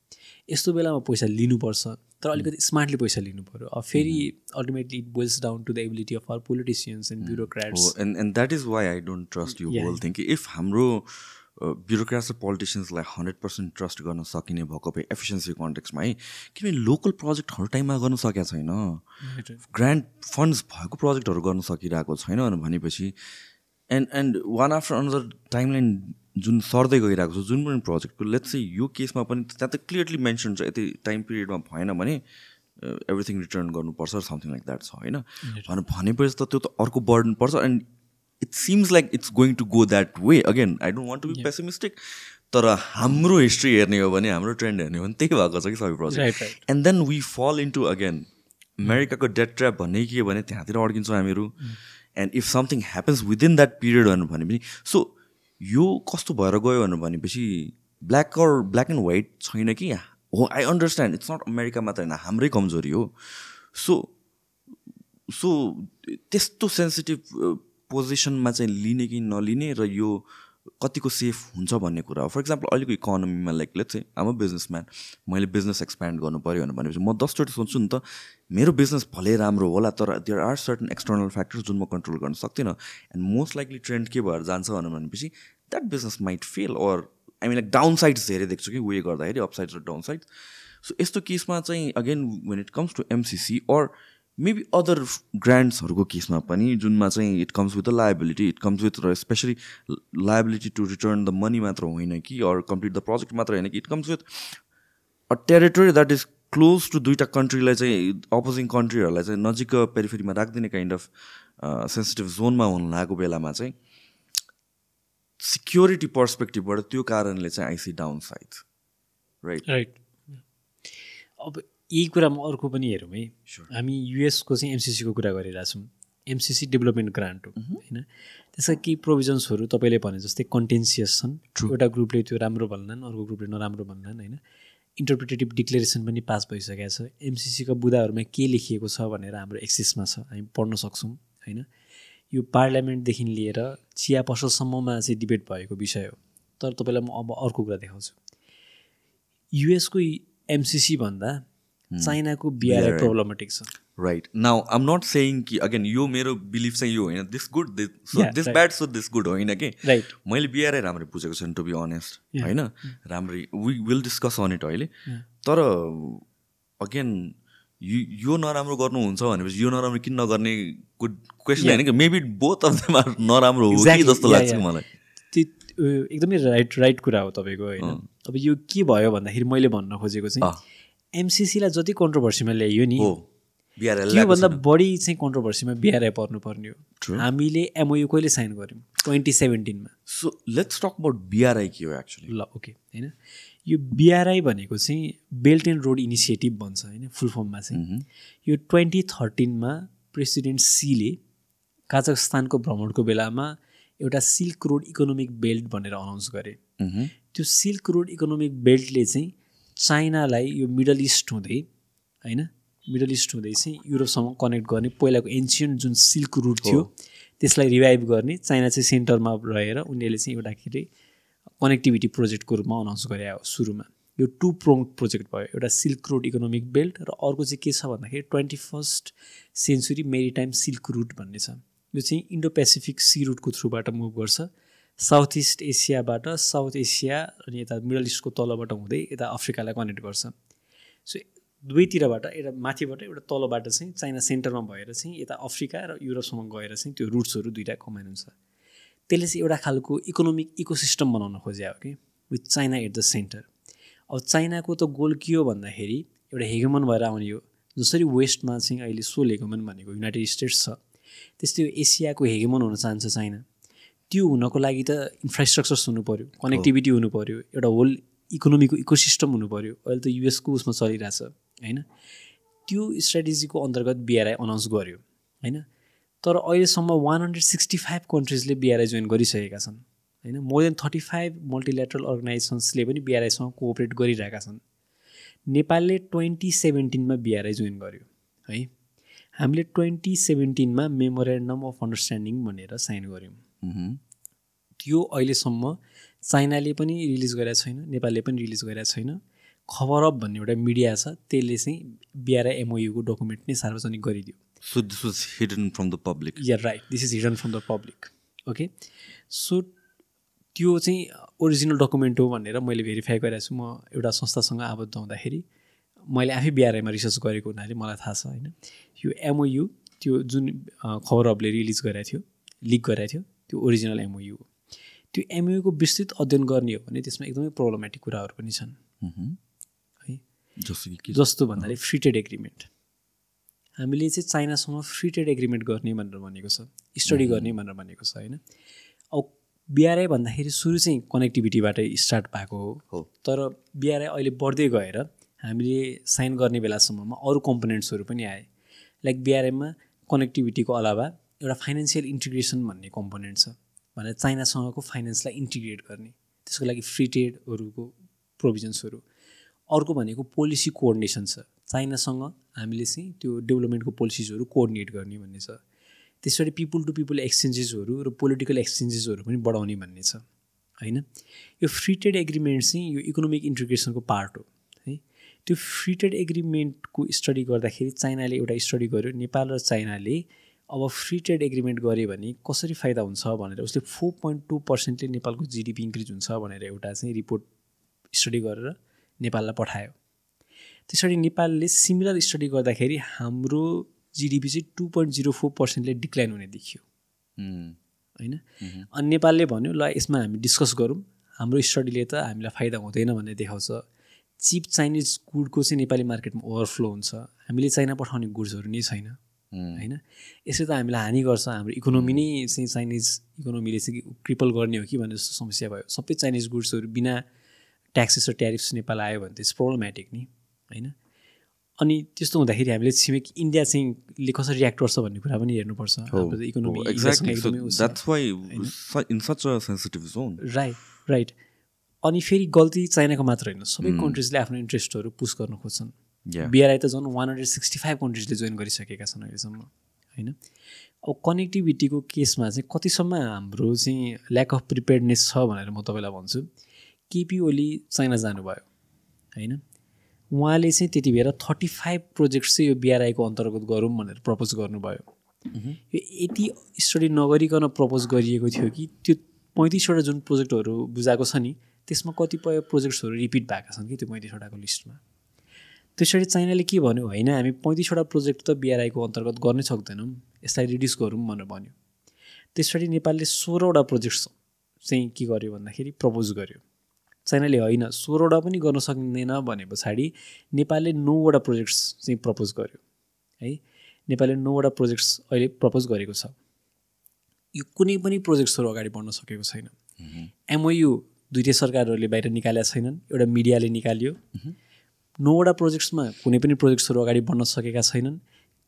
यस्तो बेलामा पैसा लिनुपर्छ तर अलिकति स्मार्टली पैसा लिनु पऱ्यो अब फेरि ultimately it boils down to the ability of our politicians and bureaucrats and and that is why I don't trust you whole thing कि इफ हाम्रो ब्युरोक्राट्स र पोलिटिसियन्सलाई हन्ड्रेड पर्सेन्ट ट्रस्ट गर्न सकिने भएको भए एफिसियन्सी कन्टेक्समा है किनभने लोकल प्रोजेक्टहरू टाइममा गर्न सकेको छैन। ग्रान्ड फन्ड्स भएको प्रोजेक्टहरू गर्न सकिरहेको छैन भनेपछि and and one after another timeline जुन सर्दै गइरहेको छ जुन पनि प्रोजेक्टको लेट्स चाहिँ यो केसमा पनि त्यहाँ त क्लियरली मेन्सन छ यति टाइम पिरियडमा भएन भने एभ्रिथिङ रिटर्न गर्नुपर्छ समथिङ लाइक द्याट छ होइन? भनेर भनेपछि त त्यो त अर्को बर्डन पर्छ and it seems like it's going to go that way again I don't want to be pessimistic तर हाम्रो हिस्ट्री हेर्ने हो भने हाम्रो ट्रेन्ड हेर्ने हो भने त्यही भएको छ कि सबै project and then we fall into again अमेरिकाको डेट ट्र्याप भन्ने के भने त्यहाँतिर अड्किन्छौँ हामीहरू। And if something happens within that period भने पनि सो यो कस्तो भएर गयो भनेर भनेपछि ब्ल्याक ब्ल्याक एन्ड व्हाइट छैन कि? हो I understand it's not America मात्र होइन हाम्रै कमजोरी हो। सो सो त्यस्तो सेन्सिटिभ पोजिसनमा चाहिँ लिने कि नलिने र यो कतिको सेफ हुन्छ भन्ने कुरा हो। फर इक्जाम्पल अहिलेको इकोनोमीमा लाइक चाहिँ आम बिजनेसम्यान मैले बिजनेस एक्सप्यान्ड गर्नु पऱ्यो भनेपछि म दसचोटि सोच्छु नि त मेरो बिजनेस भले राम्रो होला तर there are certain external factors जुन म कन्ट्रोल गर्न सक्दिनँ। एन्ड मोस्ट लाइकली ट्रेन्ड के भएर जान्छ भनेपछि that business might fail or I mean like downsides धेरै देख्छु कि वे गर्दाखेरि अपसाइड्स र डाउन साइड्स सो यस्तो केसमा चाहिँ again when it comes to MCC or maybe other ग्रान्ड्सहरूको केसमा पनि जुनमा चाहिँ it comes with the liability it comes with र specially liability to return the money मात्र होइन कि अर कम्प्लिट द प्रोजेक्ट मात्र होइन कि it comes with a territory that is close to दुइटा कन्ट्रीलाई चाहिँ अपोजिङ कन्ट्रीहरूलाई चाहिँ नजिक पेरिफेरीमा राखिदिने काइन्ड अफ सेन्सिटिभ जोनमा हुन लागेको बेलामा चाहिँ सिक्योरिटी पर्सपेक्टिभबाट त्यो कारणले चाहिँ आइसी डाउन साइड राइट राइट अब यही कुरामा अर्को पनि हेरौँ है। हामी युएसको चाहिँ एमसिसीको कुरा गरिरहेछौँ। एमसिसी डेभलपमेन्ट ग्रान्ट हो होइन। त्यसका केही प्रोभिजन्सहरू तपाईँले भने जस्तै कन्टेन्सियस छन्। एउटा ग्रुपले त्यो राम्रो भन्लान् अर्को ग्रुपले नराम्रो भन्लान् होइन। इन्टरप्रिटेटिभ डिक्लेरेसन पनि पास भइसकेको छ। एमसिसीका बुदाहरूमा के लेखिएको छ भनेर हाम्रो एक्सेसमा छ। हामी पढ्न सक्छौँ होइन। यो पार्लियामेन्टदेखि लिएर चिया पसलसम्ममा चाहिँ डिबेट भएको विषय हो। तर तपाईँलाई म अब अर्को कुरा देखाउँछु। युएसको एमसिसी भन्दा चाइनाको बिआरआई प्रब्लमेटिक छ। Right now I'm not saying कि अगेन यो मेरो बिलिफ चाहिँ यो होइन। This good this this bad so this good होइन कि? राइट मैले बिआरआई राम्ररी बुझेको छु टु बी अनेस्ट होइन? राम्ररी we will discuss on it अहिले। तर अगेन यो नराम्रो गर्नुहुन्छ भनेपछि यो नराम्रो किन नगर्ने क्वेसन होइन कि? Maybe both of them are नराम्रो हो कि जस्तो लाग्छ मलाई। एकदमै राइट राइट कुरा हो तपाईँको होइन। अब यो के भयो भन्दाखेरि मैले भन्न खोजेको चाहिँ एमसिसीलाई जति कन्ट्रोभर्सीमा ल्याइयो नि त्योभन्दा बढी चाहिँ कन्ट्रोभर्सीमा बिआरआई पर्नुपर्ने हो। हामीले एमओयु कहिले साइन गऱ्यौँ twenty सेभेन्टिनमा so let's talk about BRI के हो एक्चुली ल ओके होइन? यो बिआरआई भनेको चाहिँ बेल्ट एन्ड रोड इनिसिएटिभ भन्छ होइन? फुल फर्ममा चाहिँ। यो ट्वेन्टी थर्टिनमा प्रेसिडेन्ट सीले काजाखस्तानको भ्रमणको बेलामा एउटा सिल्क रोड इकोनोमिक बेल्ट भनेर अनाउन्स गरे। त्यो सिल्क रोड इकोनोमिक बेल्टले चाहिँ चाइनालाई यो मिडल इस्ट हुँदै होइन? मिडल इस्ट हुँदै चाहिँ युरोपसम्म कनेक्ट गर्ने पहिलाको एन्सियन्ट जुन सिल्क रुट थियो त्यसलाई रिभाइभ गर्ने चाइना चाहिँ सेन्टरमा रहेर उनीहरूले चाहिँ एउटा के अरे कनेक्टिभिटी प्रोजेक्टको रूपमा अनाउन्स गरे हो सुरुमा। यो टु प्रोङ प्रोजेक्ट भयो एउटा सिल्क रोड इकोनोमिक बेल्ट र अर्को चाहिँ के छ भन्दाखेरि twenty first century maritime silk route भन्ने छ। यो चाहिँ इन्डो पेसिफिक सी रुटको थ्रुबाट मुभ गर्छ। साउथ इस्ट एसियाबाट साउथ एसिया अनि यता मिडल इस्टको तलबाट हुँदै यता अफ्रिकालाई कनेक्ट गर्छ। सो दुवैतिरबाट एउटा माथिबाट एउटा तलबाट चाहिँ चाइना सेन्टरमा भएर चाहिँ यता अफ्रिका र युरोपसम्म गएर चाहिँ त्यो रुट्सहरू दुइटा कमाइन हुन्छ त्यसले चाहिँ एउटा खालको इकोनोमिक इकोसिस्टम बनाउन खोजे हो कि with China at the center. अब चाइनाको त गोल के हो भन्दाखेरि एउटा हेगमन भएर आउने हो जसरी वेस्टमा चाहिँ अहिले सोल हेगमन भनेको युनाइटेड स्टेट्स छ। त्यस्तै एसियाको हेगमन हुन चाहन्छ चाइना। त्यो हुनको लागि त इन्फ्रास्ट्रक्चर्स हुनु पऱ्यो कनेक्टिभिटी हुनु पऱ्यो एउटा होल इकोनोमीको इकोसिस्टम हुनु पऱ्यो अहिले त युएसको उसमा चलिरहेछ होइन? त्यो स्ट्राटेजीको अन्तर्गत बिआरआई अनाउन्स गर्यो होइन? तर अहिलेसम्म वान हन्ड्रेड सिक्सटी फाइभ कन्ट्रिजले बिआरआई जोइन गरिसकेका छन् होइन? More than thirty five multilateral अर्गनाइजेसन्सले पनि बिआरआईसँग कोअपरेट गरिरहेका छन्। नेपालले ट्वेन्टी सेभेन्टिनमा बिआरआई जोइन गर्यो है? हामीले ट्वेन्टी सेभेन्टिनमा मेमोरेन्डम अफ अन्डरस्ट्यान्डिङ भनेर साइन गऱ्यौँ त्यो अहिलेसम्म चाइनाले पनि रिलिज गरेका छैन नेपालले पनि रिलिज गरेका छैन। खबर अप भन्ने एउटा मिडिया छ त्यसले चाहिँ बिआरआई एमओयुको डकुमेन्ट नै सार्वजनिक गरिदियो। So this was hidden from the public yeah right this is hidden from the public okay so त्यो चाहिँ ओरिजिनल डकुमेन्ट हो भनेर मैले भेरिफाई गरिरहेको छु। म एउटा संस्थासँग आबद्ध हुँदाखेरि मैले आफै बिआरआईमा रिसर्च गरेको हुनाले मलाई थाहा छ होइन? यो एमओयु त्यो जुन खबर हबले रिलिज गरेको थियो लिक गरेको थियो त्यो ओरिजिनल एमओयु हो। त्यो एमओयुको विस्तृत अध्ययन गर्ने हो भने त्यसमा एकदमै प्रब्लमेटिक कुराहरू पनि छन्। जस्तो भन्दाखेरि फ्री ट्रेड एग्रिमेन्ट हामीले चाहिँ चाइनासँग फ्री ट्रेड एग्रिमेन्ट गर्ने भनेर भनेको छ। स्टडी गर्ने भनेर भनेको छ होइन? अब बिआरआई भन्दाखेरि सुरु चाहिँ कनेक्टिभिटीबाटै स्टार्ट भएको हो। तर बिआरआई अहिले बढ्दै गएर हामीले साइन गर्ने बेलासम्ममा अरू कम्पोनेन्ट्सहरू पनि आए। लाइक बिआरआईमा कनेक्टिभिटीको अलावा एउटा फाइनेन्सियल इन्टिग्रेसन भन्ने कम्पोनेन्ट छ भनेर चाइनासँगको फाइनेन्सलाई इन्टिग्रेट गर्ने त्यसको लागि फ्री ट्रेडहरूको प्रोभिजन्सहरू अर्को भनेको पोलिसी कोअर्डिनेसन छ चाइनासँग हामीले चाहिँ त्यो डेभलपमेन्टको पोलिसिजहरू कोअर्डिनेट गर्ने भन्ने छ। त्यसरी पिपुल टु पिपुल एक्सचेन्जेसहरू र पोलिटिकल एक्सचेन्जेसहरू पनि बढाउने भन्ने छ होइन? यो फ्री ट्रेड एग्रिमेन्ट चाहिँ यो इकोनोमिक इन्टिग्रेसनको पार्ट हो है? त्यो फ्री ट्रेड एग्रिमेन्टको स्टडी गर्दाखेरि चाइनाले एउटा स्टडी गर्यो नेपाल र चाइनाले अब फ्री ट्रेड एग्रिमेन्ट गऱ्यो भने कसरी फाइदा हुन्छ भनेर उसले फोर पोइन्ट टू पर्सेन्टले नेपालको जिडिपी इन्क्रिज हुन्छ भनेर एउटा चाहिँ रिपोर्ट स्टडी गरेर नेपाललाई पठायो। त्यसरी नेपालले सिमिलर स्टडी गर्दाखेरि हाम्रो जिडिपी चाहिँ टु पोइन्ट जिरो फोर पर्सेन्टले डिक्लाइन हुने देखियो। होइन? अनि नेपालले भन्यो ल यसमा हामी डिस्कस गरौँ। हाम्रो स्टडीले त हामीलाई फाइदा हुँदैन भन्ने देखाउँछ। चिप चाइनिज गुडको चाहिँ नेपाली मार्केटमा ओभरफ्लो हुन्छ। हामीले चाइना पठाउने गुड्सहरू नै छैन। होइन? यसले त हामीलाई हानि गर्छ। हाम्रो इकोनोमी नै चाहिँ चाइनिज इकोनोमीले चाहिँ क्रिपल गर्ने हो कि भन्ने जस्तो समस्या भयो। सबै चाइनिज गुड्सहरू बिना ट्याक्सेस र ट्यारिफ्स नेपाल आयो भने त इट्स प्रब्लमेटिक नि होइन? अनि त्यस्तो हुँदाखेरि हामीले छिमेकी इन्डिया चाहिँ ले कसरी रियाक्ट गर्छ भन्ने कुरा पनि हेर्नुपर्छ। इकोनोमी राइट राइट अनि फेरि गल्ती चाइनाको मात्र होइन। सबै कन्ट्रिजले आफ्नो इन्ट्रेस्टहरू पुस गर्न खोज्छन्। बिआरआई त झन् वान हन्ड्रेड सिक्सटी फाइभ कन्ट्रिजले जोइन गरिसकेका छन् अहिलेसम्म होइन? अब कनेक्टिभिटीको केसमा चाहिँ कतिसम्म हाम्रो चाहिँ ल्याक अफ प्रिपेयर्डनेस छ भनेर म तपाईँलाई भन्छु। केपी ओली चाइना जानुभयो होइन? उहाँले चाहिँ त्यति बेला थर्टी फाइभ प्रोजेक्ट चाहिँ यो बिआरआईको अन्तर्गत गरौँ भनेर प्रपोज गर्नुभयो। यो यति स्टडी नगरिकन प्रपोज गरिएको थियो कि त्यो पैँतिसवटा जुन प्रोजेक्टहरू बुझाएको छ नि त्यसमा कतिपय प्रोजेक्ट्सहरू रिपिट भएका छन् कि त्यो पैँतिसवटाको लिस्टमा त्यसरी चाइनाले के भन्यो होइन हामी पैँतिसवटा प्रोजेक्ट त बिआरआईको अन्तर्गत गर्नै सक्दैनौँ यसलाई रिड्युस गरौँ भनेर भन्यो। त्यसरी नेपालले सोह्रवटा प्रोजेक्ट्स चाहिँ के गर्यो भन्दाखेरि प्रपोज गर्यो। चाइनाले होइन सोह्रवटा पनि गर्न सकिँदैन भने पछाडि नेपालले नौवटा प्रोजेक्ट्स चाहिँ प्रपोज गर्यो है? नेपालले नौवटा प्रोजेक्ट्स अहिले प्रपोज गरेको छ। यो कुनै पनि प्रोजेक्ट्सहरू अगाडि बढ्न सकेको छैन। एमओयु दुइटै सरकारहरूले बाहिर निकालेका छैनन् एउटा मिडियाले निकाल्यो। नौवटा प्रोजेक्ट्समा कुनै पनि प्रोजेक्ट्सहरू अगाडि बढ्न सकेका छैनन्।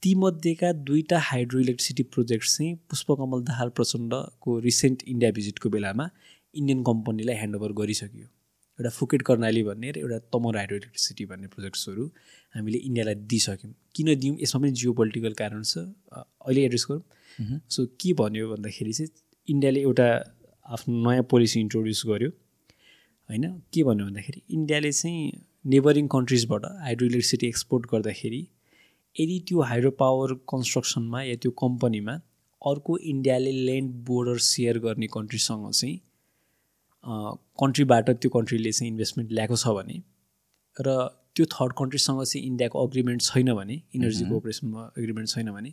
तीमध्येका दुईवटा हाइड्रो इलेक्ट्रिसिटी प्रोजेक्ट चाहिँ पुष्पकमल दाहाल प्रचण्डको रिसेन्ट इन्डिया भिजिटको बेलामा इन्डियन कम्पनीलाई ह्यान्डओभर गरिसक्यो। एउटा फुकेट कर्णाली भन्ने र एउटा तमर हाइड्रो इलेक्ट्रिसिटी भन्ने प्रोजेक्ट्सहरू हामीले इन्डियालाई दिइसक्यौँ। किन दियौँ यसमा पनि जियो पोलिटिकल कारण छ। अहिले एड्रेस गरौँ। सो के भन्यो भन्दाखेरि चाहिँ इन्डियाले एउटा आफ्नो नयाँ पोलिसी इन्ट्रोड्युस गर्यो। होइन के भन्यो भन्दाखेरि इन्डियाले चाहिँ नेबरिङ कन्ट्रिजबाट हाइड्रो इलेक्ट्रिसिटी एक्सपोर्ट गर्दाखेरि यदि त्यो हाइड्रो पावर कन्स्ट्रक्सनमा या त्यो कम्पनीमा अर्को इन्डियाले ल्यान्ड बोर्डर सेयर गर्ने कन्ट्रीसँग चाहिँ कन्ट्रीबाट त्यो कन्ट्रीले चाहिँ इन्भेस्टमेन्ट ल्याएको छ भने र त्यो थर्ड कन्ट्रीसँग चाहिँ इन्डियाको अग्रिमेन्ट छैन भने इनर्जी कोअपरेसनमा एग्रिमेन्ट छैन भने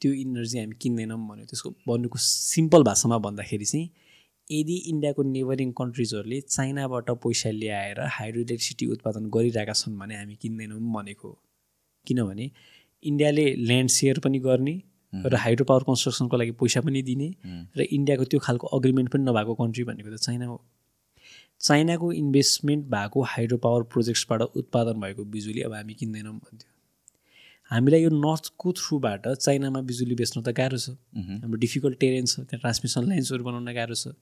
त्यो इनर्जी हामी किन्दैनौँ भने त्यसको भन्नुको सिम्पल भाषामा भन्दाखेरि चाहिँ यदि इन्डियाको नेबरिङ कन्ट्रिजहरूले चाइनाबाट पैसा ल्याएर हाइड्रो इलेक्ट्रिसिटी उत्पादन गरिरहेका छन् भने हामी किन्दैनौँ भनेको किनभने इन्डियाले ल्यान्ड सेयर पनि गर्ने र हाइड्रो पावर कन्स्ट्रक्सनको लागि पैसा पनि दिने र इन्डियाको त्यो खालको अग्रिमेन्ट पनि नभएको कन्ट्री भनेको त चाइना हो। चाइनाको इन्भेस्टमेन्ट भएको हाइड्रो पावर प्रोजेक्ट्सबाट उत्पादन भएको बिजुली अब हामी किन्दैनौँ भन्थ्यो। हामीलाई यो नर्थको थ्रुबाट चाइनामा बिजुली बेच्नु त गाह्रो छ। हाम्रो डिफिकल्ट टेरेन छ त्यहाँ ट्रान्समिसन लाइन्सहरू बनाउन गाह्रो छ।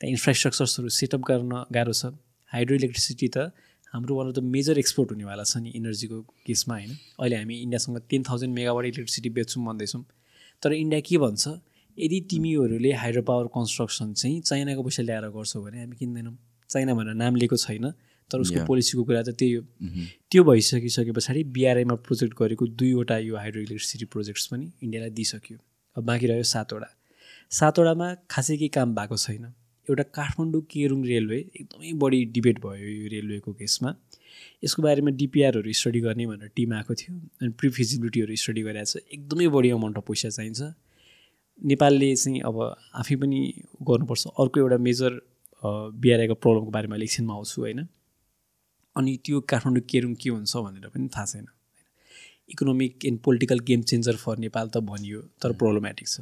त्यहाँ इन्फ्रास्ट्रक्चर्सहरू सेटअप गर्न गाह्रो छ। हाइड्रो इलेक्ट्रिसिटी त हाम्रो one of the major export हुनेवाला छ नि इनर्जीको केसमा होइन? अहिले हामी इन्डियासँग टेन थाउजन्ड मेगावाट इलेक्ट्रिसिटी बेच्छौँ भन्दैछौँ। तर इन्डिया के भन्छ यदि तिमीहरूले हाइड्रो पावर कन्स्ट्रक्सन चाहिँ चाइनाको पैसा ल्याएर गर्छौ भने हामी किन्दैनौँ। चाइना भनेर नाम लिएको छैन तर उसको पोलिसीको कुरा त त्यही हो। त्यो भइसकिसके पछाडि बिआरआईमा प्रोजेक्ट गरेको दुईवटा यो हाइड्रो इलेक्ट्रिसिटी प्रोजेक्ट्स पनि इन्डियालाई दिइसक्यो। अब बाँकी रह्यो सातवटा। सातवटामा खासै केही काम भएको छैन। एउटा काठमाडौँ केरुङ रेलवे एकदमै बढी डिबेट भयो यो रेलवेको केसमा। यसको बारेमा डिपिआरहरू स्टडी गर्ने भनेर टिम आएको थियो अनि प्रिफिजिबिलिटीहरू स्टडी गरिरहेको छ एकदमै बढी अमाउन्ट अफ पैसा चाहिन्छ। नेपालले चाहिँ अब आफै पनि गर्नुपर्छ। अर्को एउटा मेजर बिआरआईको प्रब्लमको बारेमा इलेक्सनमा आउँछु होइन? अनि त्यो काठमाडौँ केरुङ के हुन्छ भनेर पनि थाहा छैन economic and political game changer for Nepal त भनियो तर प्रब्लमेटिक छ।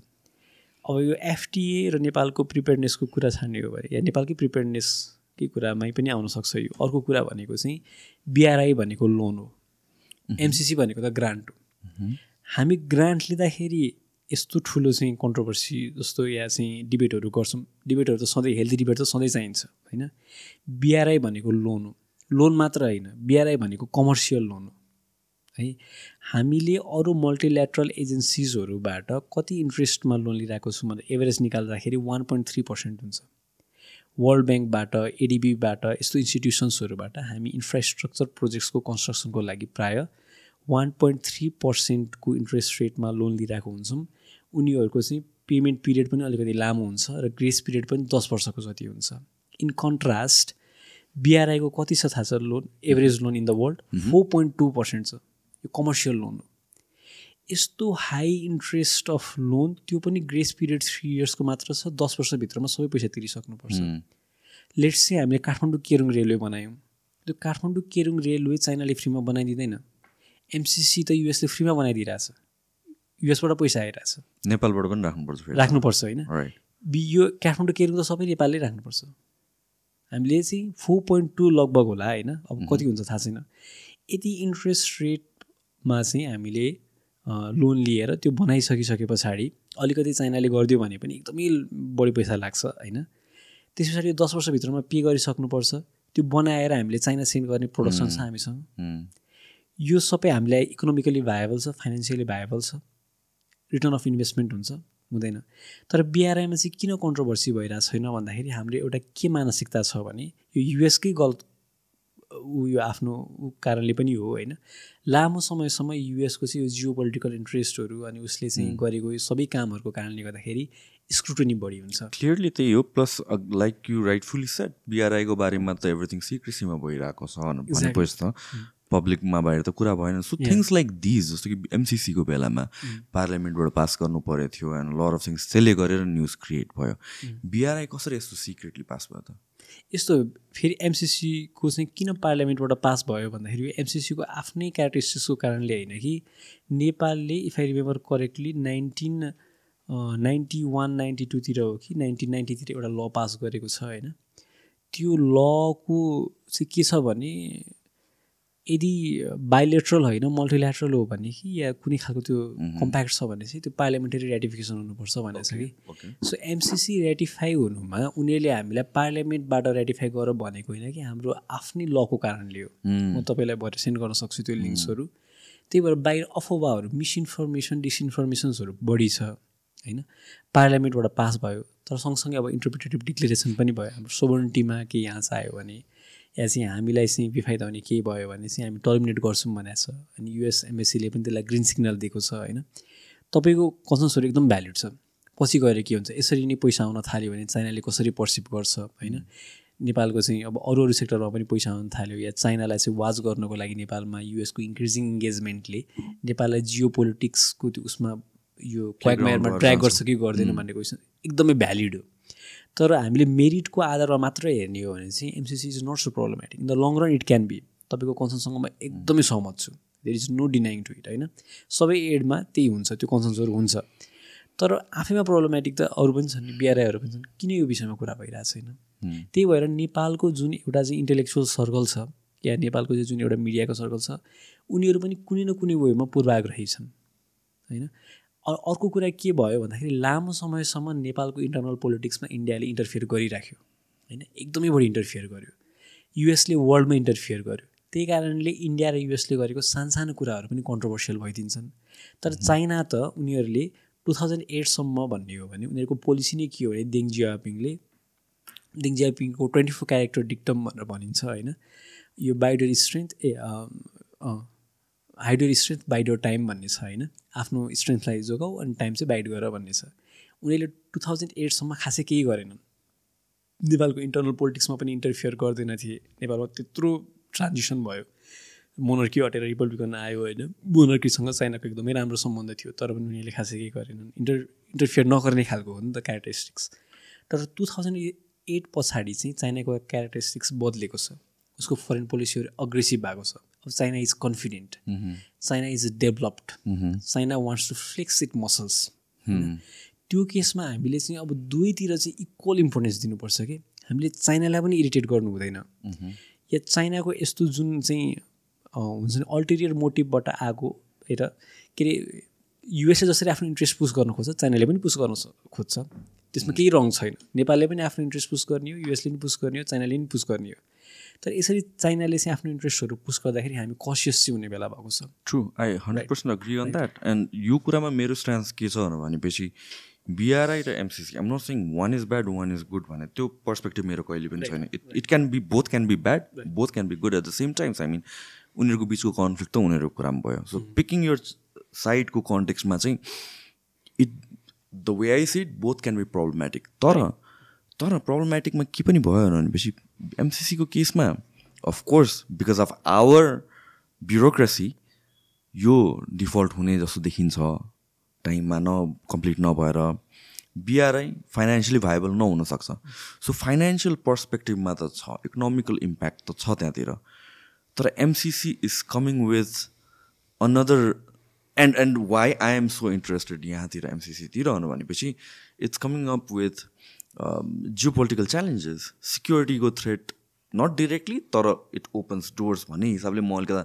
अब यो एफटिए र नेपालको प्रिपेयरनेसको कुरा छान्ने हो भने या नेपालकै प्रिपेयरनेस के कुरामै पनि आउनसक्छ यो। अर्को कुरा भनेको चाहिँ बिआरआई भनेको लोन हो। एमसिसी भनेको त ग्रान्ट हो। हामी ग्रान्ट लिँदाखेरि यस्तो ठुलो चाहिँ कन्ट्रोभर्सी जस्तो या चाहिँ डिबेटहरू गर्छौँ। डिबेटहरू त सधैँ हेल्दी डिबेट त सधैँ चाहिन्छ होइन? बिआरआई भनेको लोन हो। लोन मात्र होइन। बिआरआई भनेको कमर्सियल लोन हो। है हामीले अरू मल्टिल्याट्रल एजेन्सिजहरूबाट कति इन्ट्रेस्टमा लोन लिइरहेको छौँ भने एभरेज निकाल्दाखेरि वान पोइन्ट थ्री पर्सेन्ट हुन्छ। वर्ल्ड ब्याङ्कबाट एडिबीबाट यस्तो इन्स्टिट्युसन्सहरूबाट हामी इन्फ्रास्ट्रक्चर प्रोजेक्ट्सको कन्स्ट्रक्सनको लागि प्रायः वान पोइन्ट थ्री पर्सेन्टको इन्ट्रेस्ट रेटमा लोन लिइरहेको हुन्छौँ। उनीहरूको चाहिँ पेमेन्ट पिरियड पनि अलिकति लामो हुन्छ र ग्रेस पिरियड पनि दस वर्षको जति हुन्छ। इन कन्ट्रास्ट बिआरआईको कति छ थाहा छ loan average loan in the world four point two percent छ। यो कमर्सियल लोन हो। यस्तो हाई इन्ट्रेस्ट अफ लोन त्यो पनि ग्रेस पिरियड थ्री इयर्सको मात्र छ दस वर्षभित्रमा सबै पैसा तिरिसक्नुपर्छ। लेट्स चाहिँ हामीले काठमाडौँ केरुङ रेलवे बनायौँ। त्यो काठमाडौँ केरुङ रेलवे चाइनाले फ्रीमा बनाइदिँदैन। एमसिसी त युएसले फ्रीमा बनाइदिइरहेछ। युएसबाट पैसा आइरहेछ। नेपालबाट पनि राख्नुपर्छ राख्नुपर्छ होइन। यो काठमाडौँ केरुङ त सबै नेपालले राख्नुपर्छ। हामीले चाहिँ फोर पोइन्ट टू लगभग होला होइन। अब कति हुन्छ थाहा छैन। यति इन्ट्रेस्ट रेटमा चाहिँ हामीले लोन लिएर त्यो बनाइसकिसके पछाडि अलिकति चाइनाले गरिदियो भने पनि एकदमै बढी पैसा लाग्छ होइन? त्यस पछाडि दस वर्षभित्रमा पे गरिसक्नुपर्छ। त्यो बनाएर हामीले चाइना सेन्ड गर्ने प्रोडक्सन छ हामीसँग। यो सबै हामीलाई इकोनोमिकली भाएबल छ फाइनेन्सियली भाएबल छ। रिटर्न अफ इन्भेस्टमेन्ट हुन्छ हुँदैन। तर बिआरआईमा चाहिँ किन कन्ट्रोभर्सी भइरहेको छैन भन्दाखेरि हाम्रो एउटा के मानसिकता छ भने यो युएसकै गल्त ऊ यो आफ्नो कारणले पनि हो होइन? लामो समयसम्म युएसको चाहिँ यो जियो पोलिटिकल इन्ट्रेस्टहरू अनि उसले चाहिँ गरेको यो सबै कामहरूको कारणले गर्दाखेरि स्क्रुटनी बढी हुन्छ। क्लियरली त्यही हो plus like you rightfully set बिआरआईको बारेमा त एभ्रिथिङ सिक्रेसीमा भइरहेको छ भनेपछि त पब्लिकमा बाहिर त कुरा भएन। सो थिङ्स लाइक दिज जस्तो कि एमसिसीको बेलामा पार्लियामेन्टबाट पास गर्नु परेको थियो एन्ड लर अफ थिङ्स त्यसले गरेर न्युज क्रिएट भयो। बिआरआई कसरी यस्तो सिक्रेटली पास भयो त? यस्तो फेरि एमसिसीको चाहिँ किन पार्लियामेन्टबाट पास भयो भन्दाखेरि एमसिसीको आफ्नै क्यारेक्टरिस्टिक्सको कारणले होइन कि नेपालले if I remember correctly nineteen ninety one ninety टूतिर हो कि नाइन्टिन नाइन्टीतिर एउटा ल पास गरेको छ होइन। त्यो लको चाहिँ के छ भने यदि बायोलेट्रल होइन मल्टिल्याट्रल हो भने कि या कुनै खालको त्यो कम्प्याक्ट छ भने चाहिँ त्यो पार्लियामेन्टरी रेटिफिकेसन हुनुपर्छ भनेको छ कि सो एमसिसी रेटिफाई हुनुमा उनीहरूले हामीलाई पार्लियामेन्टबाट रेटिफाई गर भनेको होइन कि हाम्रो आफ्नै लको कारणले हो। म तपाईँलाई भएर सेन्ड गर्न सक्छु त्यो लिङ्क्सहरू त्यही भएर बाहिर अफवाहहरू मिसइन्फर्मेसन डिसइन्फर्मेसन्सहरू बढी छ होइन? पार्लियामेन्टबाट पास भयो तर सँगसँगै अब इन्टरप्रिटेटिभ डिक्लेरेसन पनि भयो। हाम्रो सोभर्निटीमा केही यहाँ आयो भने या चाहिँ हामीलाई चाहिँ बेफाइदा हुने केही भयो भने चाहिँ हामी टर्मिनेट गर्छौँ भनेको छ। अनि युएस एमएससीले पनि त्यसलाई ग्रिन सिग्नल दिएको छ होइन? तपाईँको कन्सर्न्सहरू एकदम भ्यालिड छ। पछि गएर के हुन्छ? यसरी नै पैसा आउन थाल्यो भने चाइनाले कसरी पर्सिभ गर्छ होइन? नेपालको चाहिँ अब अरू अरू सेक्टरमा पनि पैसा आउनु थाल्यो या चाइनालाई चाहिँ वाच गर्नको लागि नेपालमा युएसको इन्क्रिजिङ इङ्गेजमेन्टले नेपाललाई जियो पोलिटिक्सको त्यो उसमा यो क्वाकमायरमा ट्र्याक गर्छ। कि गर्दैन भन्ने क्वेसन एकदमै भ्यालिड हो। तर हामीले मेरिटको आधारमा मात्रै हेर्ने हो भने चाहिँ MCC is not so problematic in the long run it can be तपाईँको कन्सर्नसँग म एकदमै सहमत छु। There is no denying to it होइन? सबै एडमा त्यही हुन्छ त्यो कन्सर्न्सहरू हुन्छ। तर आफैमा प्रब्लमेटिक त अरू पनि छन् बिआरआईहरू पनि छन्। किन यो विषयमा कुरा भइरहेको छैन? त्यही भएर नेपालको जुन एउटा चाहिँ इन्टेलेक्चुअल सर्कल छ या नेपालको चाहिँ जुन एउटा मिडियाको सर्कल छ उनीहरू पनि कुनै न कुनै वेमा पूर्वाग्रही छन्। होइन? अर्को कुरा के भयो भन्दाखेरि लामो समयसम्म नेपालको इन्टरनल पोलिटिक्समा इन्डियाले इन्टरफियर गरिराख्यो होइन? एकदमै बढी इन्टरफियर गर्यो। युएसले वर्ल्डमा इन्टरफियर गर्यो। त्यही कारणले इन्डिया र युएसले गरेको सानसानो कुराहरू पनि कन्ट्रोभर्सियल भइदिन्छन्। तर चाइना त उनीहरूले टु थाउजन्ड एटसम्म भन्ने हो भने उनीहरूको पोलिसी नै के हो भने देङ जियापिङले देङ जियापिङको ट्वेन्टी फोर क्यारेक्टर डिक्टम भनेर भनिन्छ होइन? यो bide your strength uh hide your strength bide your time भन्ने छ होइन? आफ्नो स्ट्रेन्थलाई जोगाऊ अनि टाइम चाहिँ बाइड गर भन्ने छ। उनीहरूले टु थाउजन्ड एटसम्म खासै केही गरेनन्। नेपालको इन्टरनल पोलिटिक्समा पनि इन्टरफियर गर्दैन थिए। नेपालमा त्यत्रो ट्रान्जिसन भयो। मोनर्की हटेर रिपब्लिकन आयो होइन? मोनर्कीसँग चाइनाको एकदमै राम्रो सम्बन्ध थियो तर पनि उनीहरूले खासै केही गरेनन्। इन्टर इन्टरफियर नगर्ने खालको हो नि त क्यारेक्टरिस्टिक्स तर टु थाउजन्ड एट पछाडि चाहिँ चाइनाको क्यारेक्टरिस्टिक्स बदलेको छ। उसको फरेन पोलिसीहरू अग्रेसिभ भएको छ। अब China is confident China is developed China wants to flex it muscles त्यो केसमा हामीले चाहिँ अब दुवैतिर चाहिँ इक्वल इम्पोर्टेन्स दिनुपर्छ कि? हामीले चाइनालाई पनि इरिटेट गर्नु हुँदैन। या चाइनाको यस्तो जुन चाहिँ हुन्छ नि अल्टेरियर मोटिभबाट आएको हेर के अरे युएसए जसरी आफ्नो इन्ट्रेस्ट पुस गर्न खोज्छ चाइनाले पनि पुस गर्न खोज्छ। त्यसमा केही रङ छैन। नेपालले पनि आफ्नो इन्ट्रेस्ट पुस गर्ने हो युएसले पनि पुस गर्ने हो चाइनाले पनि पुस गर्ने हो। तर यसरी चाइनाले चाहिँ आफ्नो इन्ट्रेस्टहरू पुस गर्दाखेरि हामी कसियस चाहिँ हुने बेला भएको छ। True I hundred percent agree on that and यो कुरामा मेरो स्ट्यान्स के छ भनेपछि बिआरआई र MCC am not saying one is bad one is good भने त्यो पर्सपेक्टिभ मेरो कहिले पनि छैन। It it can be both can be bad both can be good at the same times I mean उनीहरूको बिचको कन्फ्लिक्ट त उनीहरूको कुरामा भयो। सो पिकिङ यर साइडको कन्टेक्समा चाहिँ it the way I see it both can be problematic तर तर प्रब्लमेटिकमा के पनि भयो भनेपछि एमसिसीको केसमा of course because of our bureaucracy यो डिफल्ट हुने जस्तो देखिन्छ। टाइममा न कम्प्लिट नभएर। बिआरआई फाइनेन्सियली भाइबल नहुनसक्छ सो फाइनेन्सियल पर्सपेक्टिभमा त छ इकोनोमिकल इम्प्याक्ट त छ त्यहाँतिर। तर MCC is coming with another and and why I am so interested यहाँतिर एमसिसीतिर भनेपछि it's coming up with geo political challenges सिक्योरिटीको threat not directly तर इट ओपन्स डोर्स भन्ने हिसाबले म अलिकता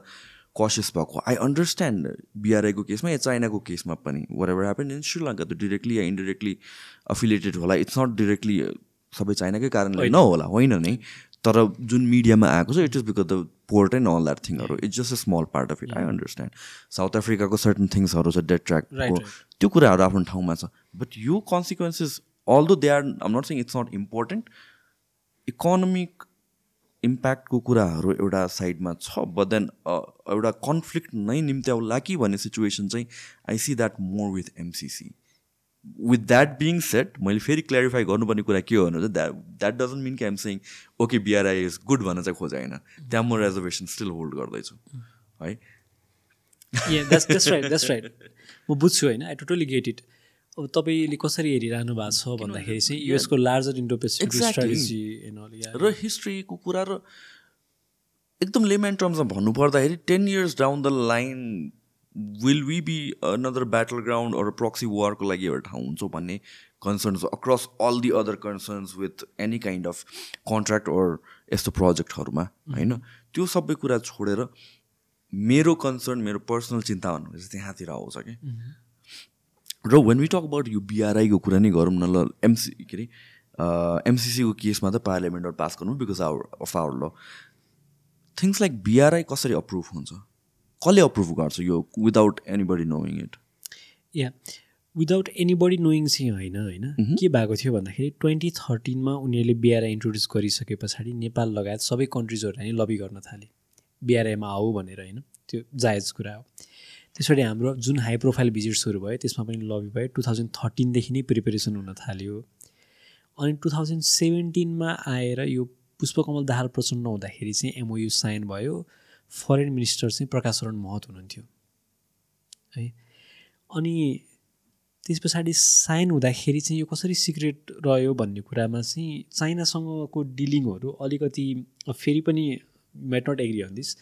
कसियस भएको आई अन्डरस्ट्यान्ड बिआरआईको केसमा या चाइनाको केसमा पनि वर एभर ह्यापन इन श्रीलङ्का त डिरेक्टली या इन्डिरेक्टली अफिलिएटेड होला। इट्स नट डिरेक्टली सबै चाइनाकै कारणले नहोला होइन नै। तर जुन मिडियामा आएको छ it is because the port and all that थिङहरू it's just a small part of it I understand south अफ्रिकाको सर्टन थिङ्सहरू छ डेट ट्र्याकको त्यो कुराहरू आफ्नो ठाउँमा छ। बट यो consequences all though they are um not seeing it's not important economic इम्प्याक्टको कुराहरू एउटा साइडमा छ बट देन एउटा कन्फ्लिक्ट नै निम्त्याउला कि भन्ने सिचुएसन चाहिँ I see that more with MCC with that being set मैले फेरि क्ल्यारिफाई गर्नुपर्ने कुरा के हो भने चाहिँ द्याट द्याट डजन्ट मिन कि I'm saying okay BRI is good भन्न चाहिँ खोजेन त्यहाँ म रेजर्भेसन स्टिल होल्ड गर्दैछु है? राइट म बुझ्छु होइन आई टोटली गेट इट अब तपाईँले कसरी हेरिरहनु भएको छ भन्दाखेरि चाहिँ युएसको लार्जर इन्डो स्ट्राटेजी र हिस्ट्रीको कुरा र एकदम लेमेन टर्म्समा भन्नुपर्दाखेरि ten years down the line will we be another battle ground अरू प्रक्सी वारको लागि एउटा ठाउँ हुन्छ भन्ने concerns across all the other concerns with any kind of contract or यस्तो प्रोजेक्टहरूमा होइन? त्यो सबै कुरा छोडेर मेरो कन्सर्न मेरो पर्सनल चिन्ता भन्नु चाहिँ त्यहाँतिर आउँछ कि र वेन वी टक अबाउट यो बिआरआईको कुरा नै गरौँ न ल एमसी के अरे एमसिसीको केसमा त पार्लियामेन्टबाट पास गर्नु because our of our all things like BRI कसरी अप्रुभ हुन्छ? कसले अप्रुभ गर्छ यो without anybody knowing it yeah without anybody knowing चाहिँ होइन होइन? के भएको थियो भन्दाखेरि ट्वेन्टी थर्टिनमा उनीहरूले बिआरआई इन्ट्रोड्युस गरिसके पछाडि नेपाल लगायत सबै कन्ट्रिजहरूलाई लबी गर्न थाले। बिआरआईमा आऊ भनेर होइन? त्यो जायज कुरा हो। त्यसरी हाम्रो जुन हाई प्रोफाइल भिजिट्सहरू भयो त्यसमा पनि लबी भयो। टु थाउजन्ड थर्टिनदेखि नै प्रिपेरेसन हुन थाल्यो। अनि टु थाउजन्ड सेभेन्टिनमा आएर यो पुष्पकमल दाहाल प्रचण्ड हुँदाखेरि चाहिँ एमओयु साइन भयो। फरेन मिनिस्टर चाहिँ प्रकाश शरण महत हुनुहुन्थ्यो। है? अनि त्यस पछाडि साइन हुँदाखेरि चाहिँ यो कसरी सिक्रेट रह्यो भन्ने कुरामा चाहिँ चाइनासँगको डिलिङहरू अलिकति फेरि पनि might not agree on this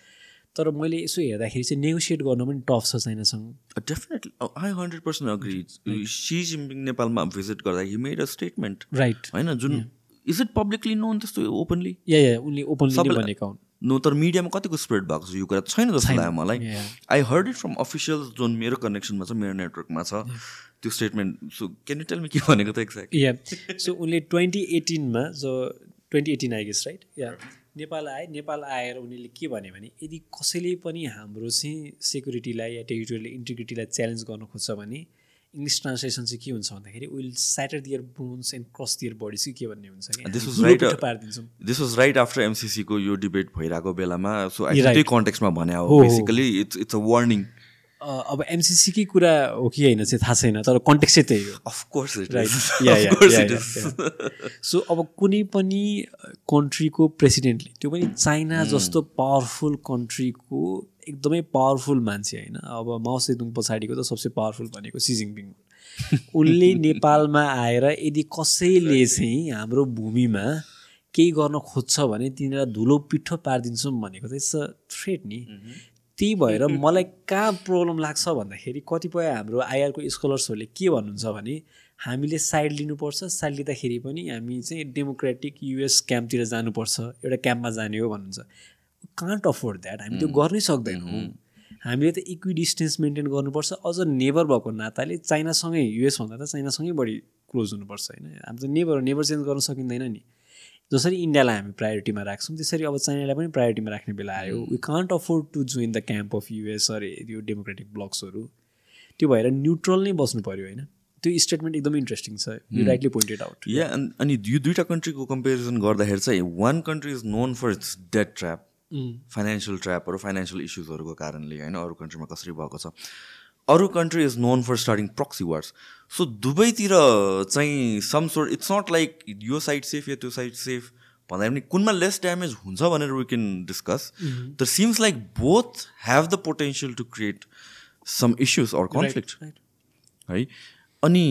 तर मैले यसो हेर्दाखेरि चाहिँ नेगोसिएट गर्न पनि टफ छ चाइनासँग definitely I hundred percent agree Xi Jinping नेपालमा भिजिट गर्दा he made a statement right होइन जुन इज इट पब्लिकली नोन त्यस्तो ओपनली या या उनले ओपनली भनेका हुन्। नो तर मिडियामा कतिको स्प्रेड भएको छ यो कुरा छैन जस्तो। लाग्यो मलाई. I heard it from official जुन मेरो कनेक्सनमा छ मेरो नेटवर्कमा छ। त्यो statement so can you tell me के भनेको त एक्ज्याक्ट या सो उनले ट्वेन्टी एटिनमा जो twenty eighteen I guess right yeah Nepal आए नेपाल आएर उनीहरूले के भने भने यदि कसैले पनि हाम्रो चाहिँ सेक्युरिटीलाई या टेरिटोरियल इन्टिग्रिटीलाई च्यालेन्ज गर्न खोज्छ भने इङ्ग्लिस ट्रान्सलेसन चाहिँ के हुन्छ भन्दाखेरि will shatter their bones and crush their bodies कि के भन्ने हुन्छ कि uh, this was right after एमसिसीको यो डिबेट भइरहेको बेलामा सो. त्यही कन्टेक्समा भने हो। Basically it's it's a warning अब एमसिसीकै कुरा हो कि होइन चाहिँ थाहा छैन तर कन्टेक्स्ट चाहिँ त्यही हो। अफकोर्स सो अब कुनै पनि कन्ट्रीको प्रेसिडेन्टले त्यो पनि चाइना जस्तो पावरफुल कन्ट्रीको एकदमै पावरफुल मान्छे होइन। अब माओ सेदुङ पछाडिको त सबसे पावरफुल भनेको सी जिङपिङ हुन्। उनले नेपालमा आएर यदि कसैले चाहिँ हाम्रो भूमिमा केही गर्न खोज्छ भने तिनीहरूलाई धुलो पिठो पारिदिन्छौँ भनेको चाहिँ इट्स अ थ्रेट नि। त्यही भएर मलाई कहाँ प्रब्लम लाग्छ भन्दाखेरि कतिपय हाम्रो आइआरको स्कलर्सहरूले के भन्नुहुन्छ भने हामीले साइड लिनुपर्छ साइड लिँदाखेरि पनि हामी चाहिँ डेमोक्रेटिक युएस क्याम्पतिर जानुपर्छ एउटा क्याम्पमा जाने हो भन्नुहुन्छ। कान्ट अफोर्ड द्याट हामी त्यो गर्नै सक्दैनौँ। हामीले त इक्वि डिस्टेन्स मेन्टेन गर्नुपर्छ। अझ नेबर भएको नाताले चाइनासँगै युएस भन्दा त चाइनासँगै बढी क्लोज हुनुपर्छ होइन? हामी त नेबर नेबर चेन्ज गर्न सकिँदैन नि। जसरी इन्डियालाई हामी प्रायोरिटीमा राख्छौँ त्यसरी अब चाइनालाई पनि प्रायोरिटीमा राख्ने बेला आयो। We can't afford to join the camp of US अरे यो डेमोक्रेटिक ब्लक्सहरू त्यो भएर न्युट्रल नै बस्नु पऱ्यो होइन? त्यो स्टेटमेन्ट एकदमै इन्ट्रेस्टिङ छ। You rightly pointed out yeah अनि यो दुइटा कन्ट्रीको कम्पेरिजन गर्दाखेरि चाहिँ one country is known for its debt trap financial ट्र्यापहरू financial इस्युजहरूको कारणले होइन? अरू कन्ट्रीमा कसरी भएको छ? अरू country is known for starting proxy wars so दुवैतिर चाहिँ some sort it's not like यो साइड सेफ या त्यो साइड सेफ भन्दा पनि कुनमा लेस ड्यामेज हुन्छ भनेर वी क्यान डिस्कस तर seems like both have the potential to create some issues or conflict है अनि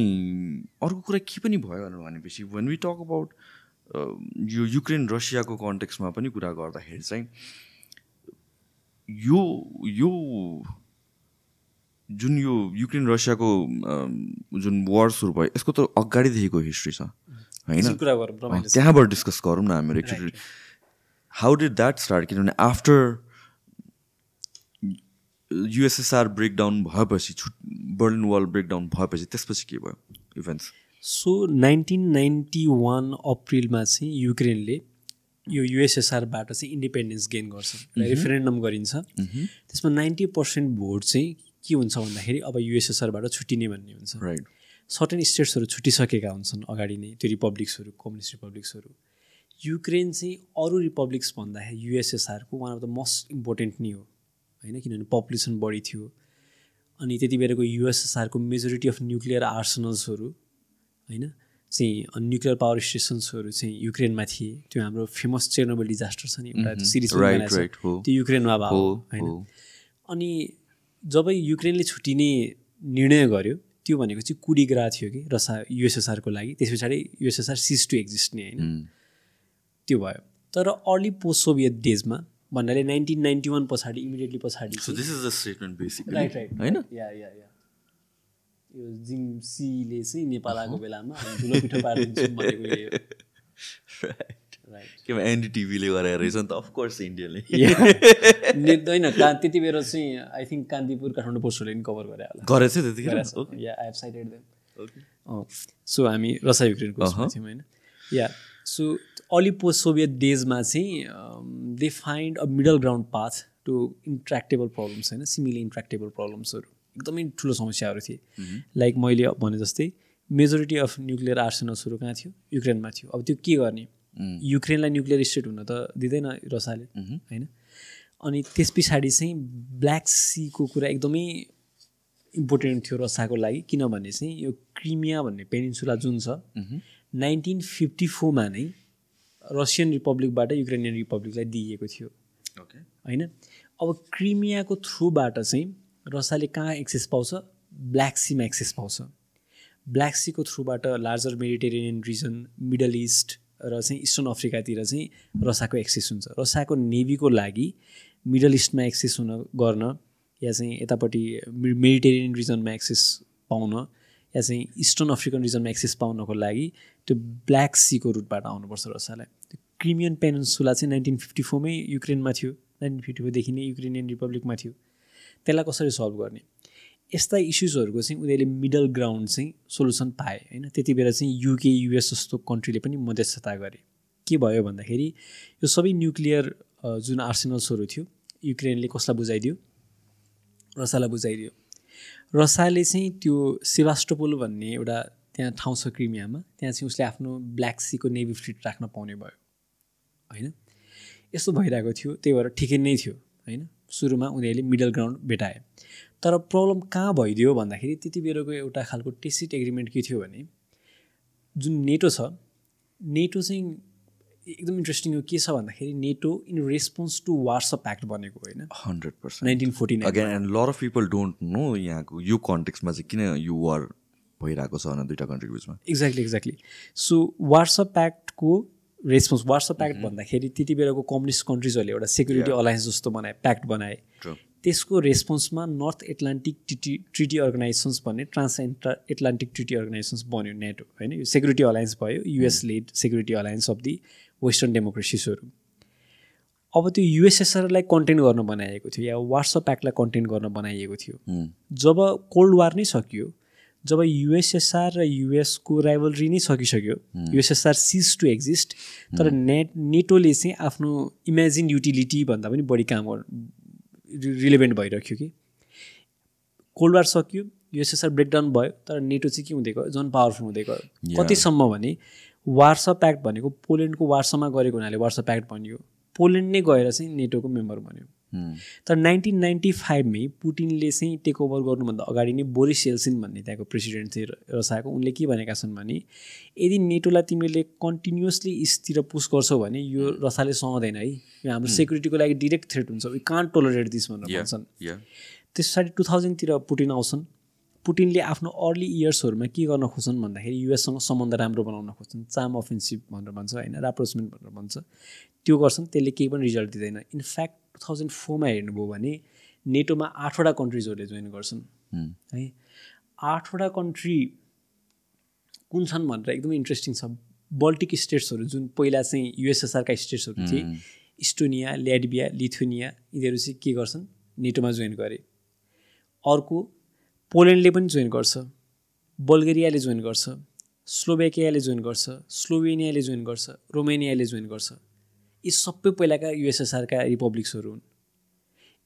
अर्को कुरा के पनि भयो भनेपछि वेन वी टक अबाउट यो युक्रेन रसियाको कन्टेक्समा पनि कुरा गर्दाखेरि चाहिँ यो यो जुन यो युक्रेन रसियाको जुन वार सुरु भयो यसको त अगाडिदेखिको हिस्ट्री छ। होइन। त्यहाँबाट डिस्कस गरौँ न हामीहरू actually how did that start किनभने आफ्टर युएसएसआर ब्रेकडाउन भएपछि छुट बर्लिन वाल ब्रेकडाउन भएपछि त्यसपछि के भयो events so nineteen ninety one अप्रिलमा चाहिँ युक्रेनले यो युएसएसआरबाट चाहिँ इन्डिपेन्डेन्स गेन गर्छ। रेफरेन्डम गरिन्छ। त्यसमा नाइन्टी पर्सेन्ट भोट चाहिँ के हुन्छ भन्दाखेरि अब युएसएसआरबाट छुट्टिने भन्ने हुन्छ। राइट सर्टेन स्टेट्सहरू छुटिसकेका हुन्छन् अगाडि नै त्यो रिपब्लिक्सहरू कम्युनिस्ट रिपब्लिक्सहरू युक्रेन चाहिँ अरू रिपब्लिक्स भन्दाखेरि युएसएसआरको one of the most important नै हो होइन? किनभने पपुलेसन बढी थियो। अनि त्यति बेलाको युएसएसआरको मेजोरिटी अफ न्युक्लियर आर्सनल्सहरू होइन? चाहिँ न्युक्लियर पावर स्टेसन्सहरू चाहिँ युक्रेनमा थिए। त्यो हाम्रो फेमस चेर्नोबल डिजास्टर छ नि एउटा सिरिज हो। त्यो युक्रेनमा हो, होइन। अनि जब युक्रेनले छुट्टिने निर्णय गर्यो त्यो भनेको चाहिँ कुडिग्रा थियो कि रसा युएसएसआरको लागि। त्यस पछाडि युएसएसआर सिज टु एक्जिस्ट नै होइन। त्यो भयो। तर अर्ली पोस्ट सोभियत डेजमा भन्नाले नाइन्टिन नाइन्टी वान पछाडि इमिडिएटली पछाडि राइट राइट होइन? या या या यो जिमसीले चाहिँ नेपाल आएको बेलामा ठुलो पिठो पारिदिन्छौँ भनेको के एनडिटिभीले गरेर रहेछ नि त अफकोर्स इन्डियाले होइन त्यति बेला चाहिँ आई थिङ्क कान्तिपुर काठमाडौँ पोस्टहरूले पनि कभर गरे होला। थियो त्यतिखेर? Yeah I have cited them so हामी रसा युक्रेनको थियौँ होइन। या सो अलि पोस्ट सोभियत डेजमा चाहिँ they find a middle ground path to intractable problems होइन सिमिली इन्ट्र्याक्टेबल प्रब्लम्सहरू एकदमै ठुलो समस्याहरू थिए। लाइक मैले भने जस्तै मेजोरिटी अफ न्युक्लियर आर्सेनल्सहरू कहाँ थियो? युक्रेनमा थियो। अब त्यो के गर्ने? युक्रेनलाई न्युक्लियर स्टेट हुन त दिँदैन रसाले होइन? अनि त्यस पछाडि चाहिँ ब्ल्याक सीको कुरा एकदमै इम्पोर्टेन्ट थियो रसाको लागि किनभने चाहिँ यो क्रिमिया भन्ने पेनिन्सुला जुन छ नाइन्टिन फिफ्टी फोरमा नै रसियन रिपब्लिकबाट युक्रेनियन रिपब्लिकलाई दिइएको थियो। ओके। होइन? अब क्रिमियाको थ्रुबाट चाहिँ रसियाले कहाँ एक्सेस पाउँछ? ब्ल्याक सीमा एक्सेस पाउँछ। ब्ल्याक सीको थ्रुबाट larger Mediterranean region middle east र चाहिँ इस्टर्न अफ्रिकातिर चाहिँ रसाको एक्सेस हुन्छ। रसाको नेभीको लागि मिडल इस्टमा एक्सेस हुन गर्न या चाहिँ यतापट्टि मेडिटेरियन रिजनमा एक्सेस पाउन या चाहिँ इस्टर्न अफ्रिकन रिजनमा एक्सेस पाउनको लागि त्यो ब्ल्याक सीको रुटबाट आउनुपर्छ रसालाई। त्यो क्रिमियन पेनसुला चाहिँ नाइन्टिन फिफ्टी फोरमै युक्रेनमा थियो। नाइन्टिन फिफ्टी फोरदेखि नै युक्रेनियन रिपब्लिकमा थियो। त्यसलाई कसरी सल्भ गर्ने? यस्ता इस्युजहरूको चाहिँ उनीहरूले मिडल ग्राउन्ड चाहिँ सोल्युसन पाए होइन? त्यति बेला चाहिँ युके युएस जस्तो कन्ट्रीले पनि मध्यस्थता गरे। के भयो भन्दाखेरि यो सबै न्युक्लियर जुन आर्सेनल्सहरू थियो युक्रेनले कसलाई बुझाइदियो? रसालाई बुझाइदियो। रसाले चाहिँ त्यो सेवास्टोपोल भन्ने एउटा त्यहाँ ठाउँ छ क्रिमियामा त्यहाँ चाहिँ उसले आफ्नो ब्ल्याक सीको नेभी फ्लिट राख्न पाउने भयो होइन? यस्तो भइरहेको थियो त्यही भएर ठिकै नै थियो होइन? सुरुमा उनीहरूले मिडल ग्राउन्ड भेटाए। तर प्रब्लम कहाँ भइदियो भन्दाखेरि त्यति बेलाको एउटा खालको टेसिट एग्रिमेन्ट के थियो भने जुन नेटो छ नेटो चाहिँ एकदम इन्ट्रेस्टिङ के छ भन्दाखेरि NATO in response to Warsaw Pact बनेको होइन। Hundred percent. Nineteen forty again and lot of people don't know यहाँको यो कन्टेक्समा चाहिँ किन यो वार भइरहेको छ दुइटा कन्ट्रीको बिचमा। एक्ज्याक्टली एक्ज्याक्टली सो वार्सअप एक्टको रेस्पोन्स वार्सअप एक्ट भन्दाखेरि त्यति बेलाको कम्युनिस्ट कन्ट्रिजहरूले एउटा सेक्युरिटी अलायन्स जस्तो बनाए प्याक्ट बनाए. त्यसको रेस्पोन्समा नर्थ एटलान्टिक टिटी ट्रिटी अर्गनाइजेसन्स भन्ने ट्रान्स एन्टा एटलान्टिक ट्रिटी अर्गनाइजेसन्स बन्यो नेटो होइन? यो सेक्युरिटी अलायन्स भयो US led security alliance of the western डेमोक्रेसिसहरू अब त्यो युएसएसआरलाई कन्टेन गर्न बनाइएको थियो या वाट्सएप एक्टलाई कन्टेन गर्न बनाइएको थियो। Hmm. जब कोल्ड वार नै सकियो जब युएसएसआर र युएसको राइभलरी नै सकिसक्यो युएसएसआर सिज टु एक्जिस्ट तर नेट नेटोले चाहिँ आफ्नो इमेजिन युटिलिटी भन्दा पनि बढी काम रिलेभेन्ट भइरह्यो कि। कोल्ड वार सकियो युएसएसआर ब्रेकडाउन भयो तर नेटो चाहिँ के हुँदै गयो? झन् पावरफुल हुँदै गयो। कतिसम्म भने वार्सा प्याक्ट भनेको पोल्यान्डको वार्सामा गरेको हुनाले वार्सा प्याक्ट भनियो। पोल्यान्ड नै गएर चाहिँ नेटोको मेम्बर बन्यो। Hmm. तर नाइन्टिन नाइन्टी फाइभमै पुटिनले चाहिँ टेक ओभर गर्नुभन्दा अगाडि नै बोरिस एल्सिन भन्ने त्यहाँको प्रेसिडेन्ट थिए रसाएको। उनले के भनेका छन् भने यदि नेटोलाई तिमीले कन्टिन्युसली इस्टतिर पुस गर्छौ भने यो रसाले सहँदैन है। यो हाम्रो सेक्युरिटीको लागि डिरेक्ट थ्रेट हुन्छ। वी कान्ट टोलरेट दिस भनेर. भन्छन्. त्यस पछाडि टु थाउजन्डतिर पुटिन आउँछन्। पुटिनले आफ्नो अर्ली इयर्सहरूमा के गर्न खोज्छन् भन्दाखेरि युएससँग सम्बन्ध राम्रो बनाउन खोज्छन्। चाम अफेन्सिभ भनेर भन्छ होइन राप्रोचमेन्ट भनेर भन्छ। त्यो गर्छन्। त्यसले केही पनि रिजल्ट दिँदैन। इनफ्याक्ट टु थाउजन्ड फोरमा हेर्नुभयो भने नेटोमा आठवटा कन्ट्रिजहरूले जोइन गर्छन्. है। आठवटा कन्ट्री कुन छन् भनेर एकदमै इन्ट्रेस्टिङ छ। बल्टिक स्टेट्सहरू जुन पहिला चाहिँ युएसएसआरका स्टेट्सहरू थिए इस्टोनिया ल्याडबिया लिथुनिया यिनीहरू चाहिँ के गर्छन्? नेटोमा जोइन गरे। अर्को पोल्यान्डले पनि जोइन गर्छ। बल्गेरियाले जोइन गर्छ। स्लोभेकियाले जोइन गर्छ। स्लोभेनियाले जोइन गर्छ। रोमेनियाले जोइन गर्छ। यी सबै पहिलाका युएसएसआरका रिपब्लिक्सहरू हुन्।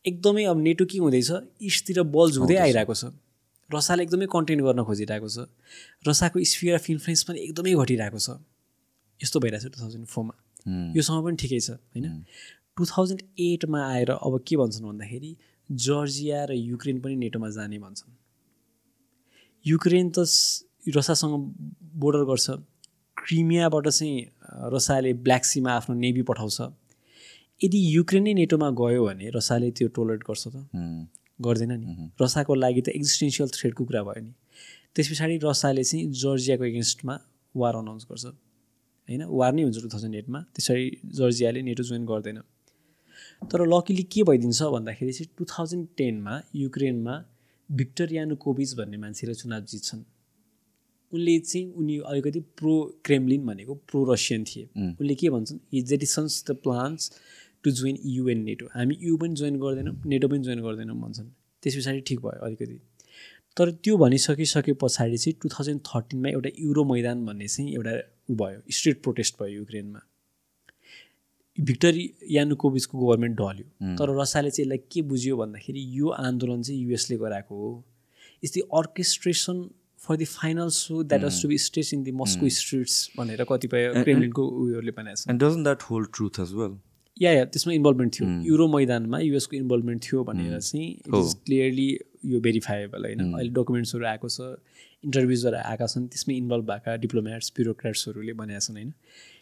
एकदमै अब नेटो के हुँदैछ इस्टतिर बल्स हुँदै आइरहेको छ। रसाले एकदमै कन्टेन गर्न खोजिरहेको छ। रसाको स्फियर अफ इन्फ्लुएन्स पनि एकदमै घटिरहेको छ। यस्तो भइरहेको छ टु थाउजन्ड फोरमा. योसँग पनि ठिकै छ होइन? टु थाउजन्ड एटमा आएर अब के भन्छन् भन्दाखेरि जर्जिया र युक्रेन पनि नेटोमा जाने भन्छन्। युक्रेन त रसासँग बोर्डर गर्छ। क्रिमियाबाट चाहिँ अ, रसाले ब्ल्याक सीमा आफ्नो नेभी पठाउँछ। यदि युक्रेन नेटोमा गयो भने रसाले त्यो टोलरेट गर्छ त. गर्दैन नि। रसाको लागि त एक्जिस्टेन्सियल थ्रेडको कुरा भयो नि। त्यस पछाडि रसाले चाहिँ जर्जियाको एगेन्स्टमा वार अनाउन्स गर्छ। होइन? वार नै हुन्छ टु थाउजन्ड एटमा। त्यसरी जर्जियाले नेटो जोइन गर्दैन। तर लकिली के भइदिन्छ भन्दाखेरि चाहिँ टु थाउजन्ड टेनमा युक्रेनमा भिक्टर यानुकोभिच भन्ने मान्छेले चुनाव जित्छन्। उनले चाहिँ उनी अलिकति प्रो क्रेमलिन भनेको प्रो रसियन थिए। उनले के भन्छन् he jettisons the plans to join UN NATO हामी यु पनि जोइन गर्दैनौँ नेटो पनि जोइन गर्दैनौँ भन्छन्। त्यस पछाडि ठिक भयो अलिकति। तर त्यो भनिसकिसके पछाडि चाहिँ टु थाउजन्ड थर्टिनमा एउटा युरो मैदान भन्ने चाहिँ एउटा उ भयो स्ट्रिट प्रोटेस्ट भयो युक्रेनमा। भिक्टर यानुकोभिचको गभर्मेन्ट ढल्यो तर रसाले चाहिँ यसलाई के बुझ्यो भन्दाखेरि यो आन्दोलन चाहिँ युएसले गराएको हो। The orchestration for the final so that was to be stage in the Moscow streets भनेर कतिपय क्रेमलिनको उयोहरूले भनेको छ And doesn't that hold truth as well? या या त्यसमा इन्भल्भमेन्ट थियो। युरो मैदानमा युएसको इन्भल्भमेन्ट थियो भनेर चाहिँ इट इज क्लियरली यो भेरिफाएबल होइन। अहिले डकुमेन्ट्सहरू आएको छ इन्टरभ्युजहरू आएका छन् त्यसमै इन्भल्भ भएका डिप्लोमेट्स ब्युरोक्राट्सहरूले भनेका छन् होइन।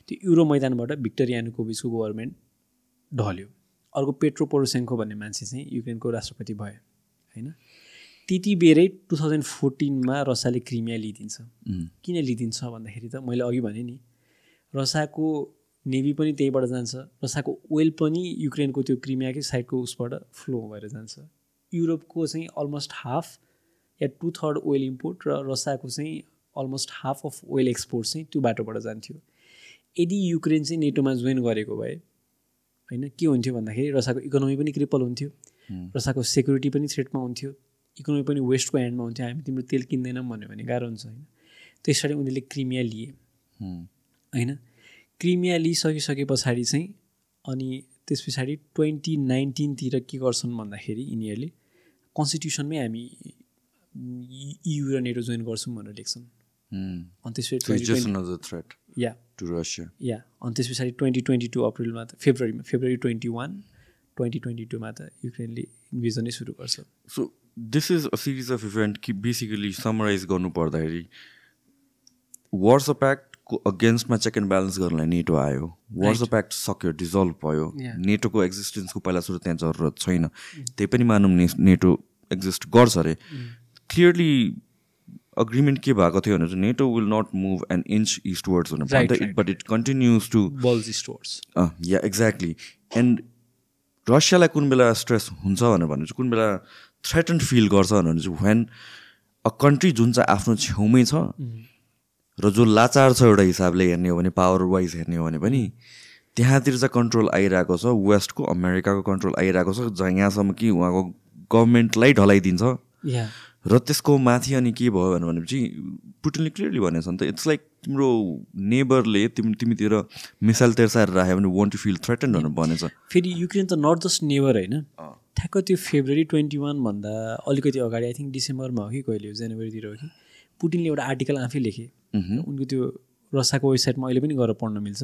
त्यो युरो मैदानबाट भिक्टर यानुकोभिचको गभर्मेन्ट ढल्यो। अर्को पेट्रो पोरोसेङ्को भन्ने मान्छे चाहिँ युक्रेनको राष्ट्रपति भयो होइन। त्यति बेरै टु थाउजन्ड फोर्टिनमा रसियाले क्रिमिया लिइदिन्छ। किन लिइदिन्छ भन्दाखेरि त मैले अघि भने नि रसियाको नेभी पनि त्यहीबाट जान्छ रसियाको ओइल पनि युक्रेनको त्यो क्रिमियाकै साइडको उसबाट फ्लो भएर जान्छ। युरोपको चाहिँ अलमोस्ट हाफ या टु थर्ड ओइल इम्पोर्ट र रसियाको चाहिँ almost half of oil export चाहिँ त्यो बाटोबाट जान्थ्यो। यदि युक्रेन चाहिँ नेटोमा जोइन गरेको भए होइन के हुन्थ्यो भन्दाखेरि रसियाको इकोनोमी पनि क्रिपल हुन्थ्यो। रसियाको सेक्युरिटी पनि थ्रेटमा हुन्थ्यो। इकोनोमी पनि वेस्टको ह्यान्डमा हुन्थ्यो हामी तिम्रो तेल किन्दैनौँ भन्यो भने गाह्रो हुन्छ होइन। त्यसरी उनीहरूले क्रिमिया लिए। होइन? क्रिमिया लिइसकिसके पछाडि चाहिँ अनि त्यस पछाडि ट्वेन्टी नाइन्टिनतिर के गर्छन् भन्दाखेरि यिनीहरूले कन्स्टिट्युसनमै हामी इयु र नेटो जोइन गर्छौँ भनेर लेख्छन्। अनि त्यसपछि या। टु रसिया या। अनि त्यस पछाडि ट्वेन्टी ट्वेन्टी टू अप्रिलमा त फेब्रुअरीमा February twenty one twenty twenty टूमा त युक्रेनले इन्भिजनै सुरु गर्छ। So this is a series of event कि बेसिकली समराइज गर्नु पर्दाखेरि वर्स प्याक्टको अगेन्स्टमा चेक एन्ड ब्यालेन्स गर्नलाई नेटो आयो। वर्स प्याक्ट सक्यो डिजल्भ भयो। नेटोको एक्जिस्टेन्सको पहिला सुरु त्यहाँ जरुरत छैन। त्यही पनि मानौँ नेटो एक्जिस्ट गर्छ अरे। क्लियरली अग्रिमेन्ट के भएको थियो भने चाहिँ NATO will not move an inch eastwards भनेर but it continues to yeah exactly and रसियालाई कुन बेला स्ट्रेस हुन्छ भनेर भने चाहिँ कुन बेला थ्रेटन फिल गर्छ भने चाहिँ वेन अ कन्ट्री जुन चाहिँ आफ्नो छेउमै छ र जो लाचार छ एउटा हिसाबले हेर्ने हो भने पावर वाइज हेर्ने हो भने पनि त्यहाँतिर चाहिँ कन्ट्रोल आइरहेको छ वेस्टको अमेरिकाको कन्ट्रोल आइरहेको छ जहाँ यहाँसम्म कि उहाँको गभर्मेन्टलाई ढलाइदिन्छ। र त्यसको माथि अनि के भयो भनेपछि पुटिनले क्लियरली भनेछ नि त इट्स लाइक तिम्रो नेबरले तिमी तिमीतिर मिसाइल तेर्साएर राख्यो भने वान टु फिल थ्रेटन भनेर भनेछ। फेरि युक्रेन त नट जस्ट नेबर होइन। ठ्याक्क त्यो फेब्रुअरी ट्वेन्टी वानभन्दा अलिकति अगाडि आई थिङ्क डिसेम्बरमा हो कि कहिले जनवरीतिर हो कि पुटिनले एउटा आर्टिकल आफै लेखे। उनको त्यो रसाको वेबसाइटमा अहिले पनि गएर पढ्न मिल्छ।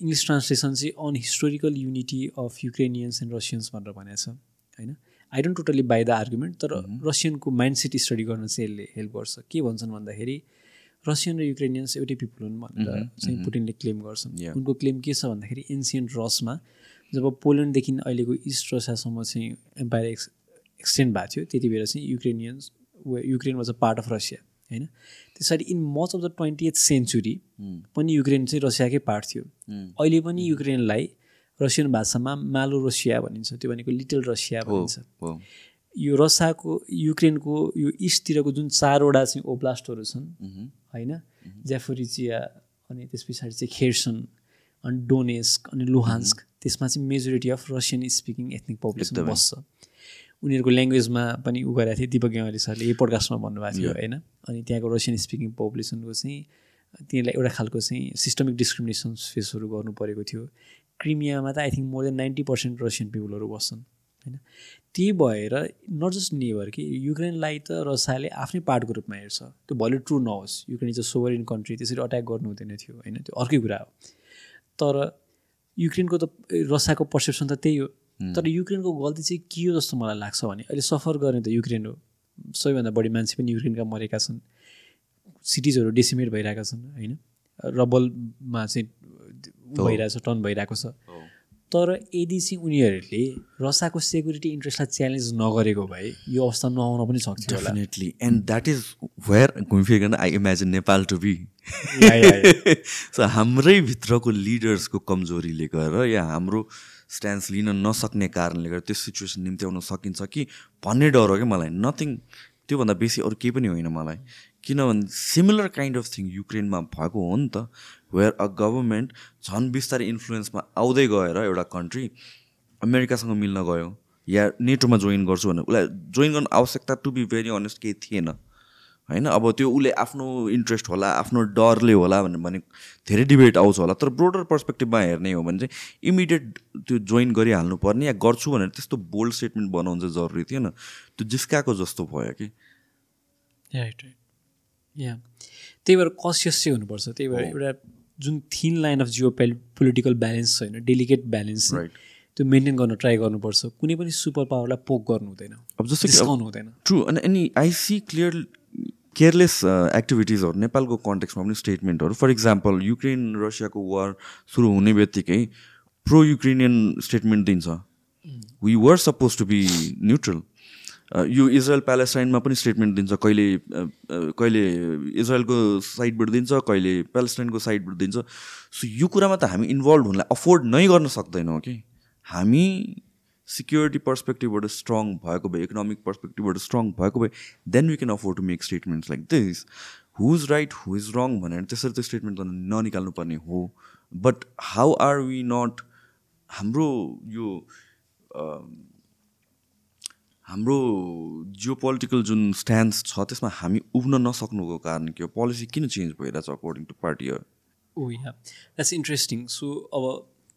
इङ्ग्लिस ट्रान्सलेसन चाहिँ on historical unity of Ukrainians and Russians भनेर भनेको छ होइन। I don't totally buy the argument तर रसियनको माइन्डसेट स्टडी गर्न चाहिँ यसले हेल्प गर्छ। के भन्छन् भन्दाखेरि रसियन र युक्रेनियन्स एउटै पिपुल हुन् भनेर चाहिँ पुटिनले क्लेम गर्छन् उनको क्लेम के छ भन्दाखेरि एन्सियन्ट रसमा जब पोल्यान्डदेखि अहिलेको इस्ट रसियासम्म चाहिँ एम्पायर एक्स एक्सटेन्ड भएको थियो त्यति बेला चाहिँ Ukrainians Ukraine was a part of Russia होइन? त्यसरी in much of the twentieth century पनि युक्रेन चाहिँ रसियाकै पार्ट थियो। अहिले पनि युक्रेनलाई रसियन भाषामा मालो रसिया भनिन्छ त्यो भनेको लिटल रसिया भनिन्छ। यो रसियाको युक्रेनको यो इस्टतिरको जुन चारवटा चाहिँ ओब्लास्टहरू छन् होइन? ज्याफोरिचिया अनि त्यस पछाडि चाहिँ खेर्सन अनि डोनेस्क अनि लुहान्स्क त्यसमा चाहिँ majority of Russian speaking ethnic population बस्छ। उनीहरूको ल्याङ्ग्वेजमा पनि उ गरेको थियो दिपक गेवाली सरले यही पोडकास्टमा भन्नुभएको थियो होइन? अनि त्यहाँको रसियन स्पिकिङ पपुलेसनको चाहिँ तिनीहरूलाई एउटा खालको चाहिँ सिस्टमिक डिस्क्रिमिनेसन फेसहरू गर्नु परेको थियो। क्रिमियामा त I think more than ninety percent Russian पिपुलहरू बस्छन् होइन? त्यही भएर नट जस्ट नेभर कि युक्रेनलाई त रसियाले आफ्नै पार्टको रूपमा हेर्छ। त्यो भले ट्रु नहोस् Ukraine is a sovereign country त्यसरी अट्याक गर्नु हुँदैन थियो होइन? त्यो अर्कै कुरा हो। तर युक्रेनको त रसियाको पर्सेप्सन त त्यही हो। तर युक्रेनको गल्ती चाहिँ के हो जस्तो मलाई लाग्छ भने अहिले सफर गर्ने त युक्रेन हो। सबैभन्दा बढी मान्छे पनि युक्रेनका मरेका छन्। सिटिजहरू डेसिमेट भइरहेका छन् होइन? रबलमा चाहिँ भइरहेको छ टर्न भइरहेको छ। तर यदि चाहिँ उनीहरूले रसाको सेक्युरिटी इन्ट्रेस्टलाई च्यालेन्ज नगरेको भए यो अवस्था नआउन पनि सक्छ definitely and that is where घुमफिर्कन I imagine Nepal to be so हाम्रै भित्रको लिडर्सको कमजोरीले गर्दा या हाम्रो स्ट्यान्स लिन नसक्ने कारणले गर्दा त्यो सिचुएसन निम्त्याउन सकिन्छ कि भन्ने डर हो क्या मलाई। नथिङ त्योभन्दा बेसी अरू केही पनि होइन मलाई। किनभने सिमिलर काइन्ड अफ थिङ युक्रेनमा भएको हो नि त वेयर अ गभर्मेन्ट झन् बिस्तारै इन्फ्लुएन्समा आउँदै गएर एउटा कन्ट्री अमेरिकासँग मिल्न गयो या नेटोमा जोइन गर्छु भने उसलाई जोइन गर्नु आवश्यकता टु बी भेरी अनेस्ट केही थिएन होइन? अब त्यो उसले आफ्नो इन्ट्रेस्ट होला आफ्नो डरले होला भनेर भने धेरै डिबेट आउँछ होला। तर ब्रोडर पर्सपेक्टिभमा हेर्ने हो भने चाहिँ इमिडिएट त्यो जोइन गरिहाल्नु पर्ने या गर्छु भनेर त्यस्तो बोल्ड स्टेटमेन्ट बनाउनु चाहिँ जरुरी थिएन। त्यो जिस्काएको जस्तो भयो कि। या त्यही भएर कसियस चाहिँ हुनुपर्छ। त्यही भएर एउटा जुन thin line of geo political balance छ होइन डेलिकेट ब्यालेन्स त्यो मेन्टेन गर्न ट्राई गर्नुपर्छ। कुनै पनि सुपर पावरलाई पोक गर्नु हुँदैन। अब जस्तो डिस्काउन्ट हुँदैन। ट्रु अनि अनि आई सी क्लियर केयरलेस एक्टिभिटिजहरू नेपालको कन्टेक्समा पनि स्टेटमेन्टहरू फर इक्जाम्पल युक्रेन रसियाको वार सुरु हुने बित्तिकै प्रो युक्रेनियन स्टेटमेन्ट दिन्छ we were supposed to be neutral यो इजरायल प्यालेस्टाइनमा पनि स्टेटमेन्ट दिन्छ कहिले कहिले इजरायलको साइडबाट दिन्छ कहिले प्यालेस्टाइनको साइडबाट दिन्छ। सो यो कुरामा त हामी इन्भल्भ हुनलाई अफोर्ड नै गर्न सक्दैनौँ कि। हामी सिक्योरिटी पर्सपेक्टिभबाट स्ट्रङ भएको भए इकोनोमिक पर्सपेक्टिभबाट स्ट्रङ भएको भए then we can afford to make statements like this who is right who is wrong भनेर त्यसरी त्यो स्टेटमेन्ट ननिकाल्नु पर्ने हो। But how are we not हाम्रो यो हाम्रो जियो पोलिटिकल जुन स्ट्यान्ड छ त्यसमा हामी उब्न नसक्नुको कारण के हो? पोलिसी किन चेन्ज भइरहेछ according to party oh yeah that's interesting so अब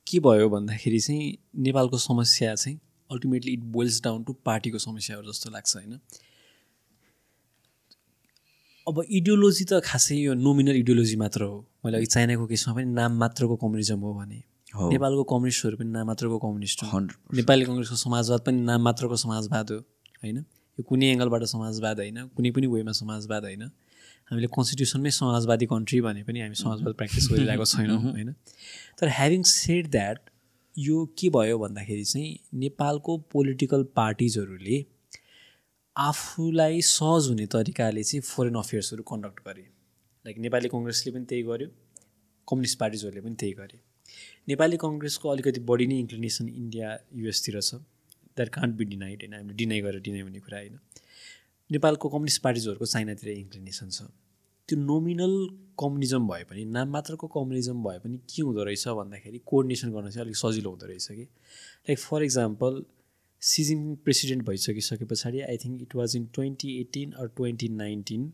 के भयो भन्दाखेरि चाहिँ नेपालको समस्या चाहिँ ultimately it boils down to पार्टीको समस्याहरू जस्तो लाग्छ होइन? अब इडियोलोजी त खासै यो नोमिनल इडियोलोजी मात्र हो। मैले अघि चाइनाको केसमा पनि नाम मात्रको कम्युनिजम हो भने। नेपालको कम्युनिस्टहरू पनि नाम मात्रको कम्युनिस्ट हो नेपाली कङ्ग्रेसको समाजवाद पनि नाम मात्रको समाजवाद हो होइन? यो कुनै एङ्गलबाट समाजवाद होइन कुनै पनि वेमा समाजवाद होइन। हामीले कन्स्टिट्युसनमै समाजवादी कन्ट्री भने पनि हामी समाजवाद प्र्याक्टिस गरिरहेको छैनौँ होइन? तर ह्याभिङ सेड द्याट यो के भयो भन्दाखेरि चाहिँ नेपालको पोलिटिकल पार्टिजहरूले आफूलाई सहज हुने तरिकाले चाहिँ फोरेन अफेयर्सहरू कन्डक्ट गरे। लाइक नेपाली कङ्ग्रेसले पनि त्यही गर्यो कम्युनिस्ट पार्टिजहरूले पनि त्यही गरे। नेपाली कङ्ग्रेसको अलिकति बढी नै इन्क्लिनेसन इन्डिया युएसतिर छ। द्याट कान्ट बी डिनाइड होइन? हामीले डिनाइ गरेर डिनाइ भन्ने कुरा होइन। नेपालको कम्युनिस्ट पार्टिजहरूको चाइनातिर इन्क्लिनेसन छ। त्यो नोमिनल कम्युनिजम भए पनि नाम मात्रको कम्युनिजम भए पनि के हुँदो रहेछ भन्दाखेरि कोअर्डिनेसन गर्न चाहिँ अलिक सजिलो हुँदो रहेछ कि? लाइक फर इक्जाम्पल सिजिङ प्रेसिडेन्ट भइसकिसके पछाडि I think it was in twenty eighteen or twenty nineteen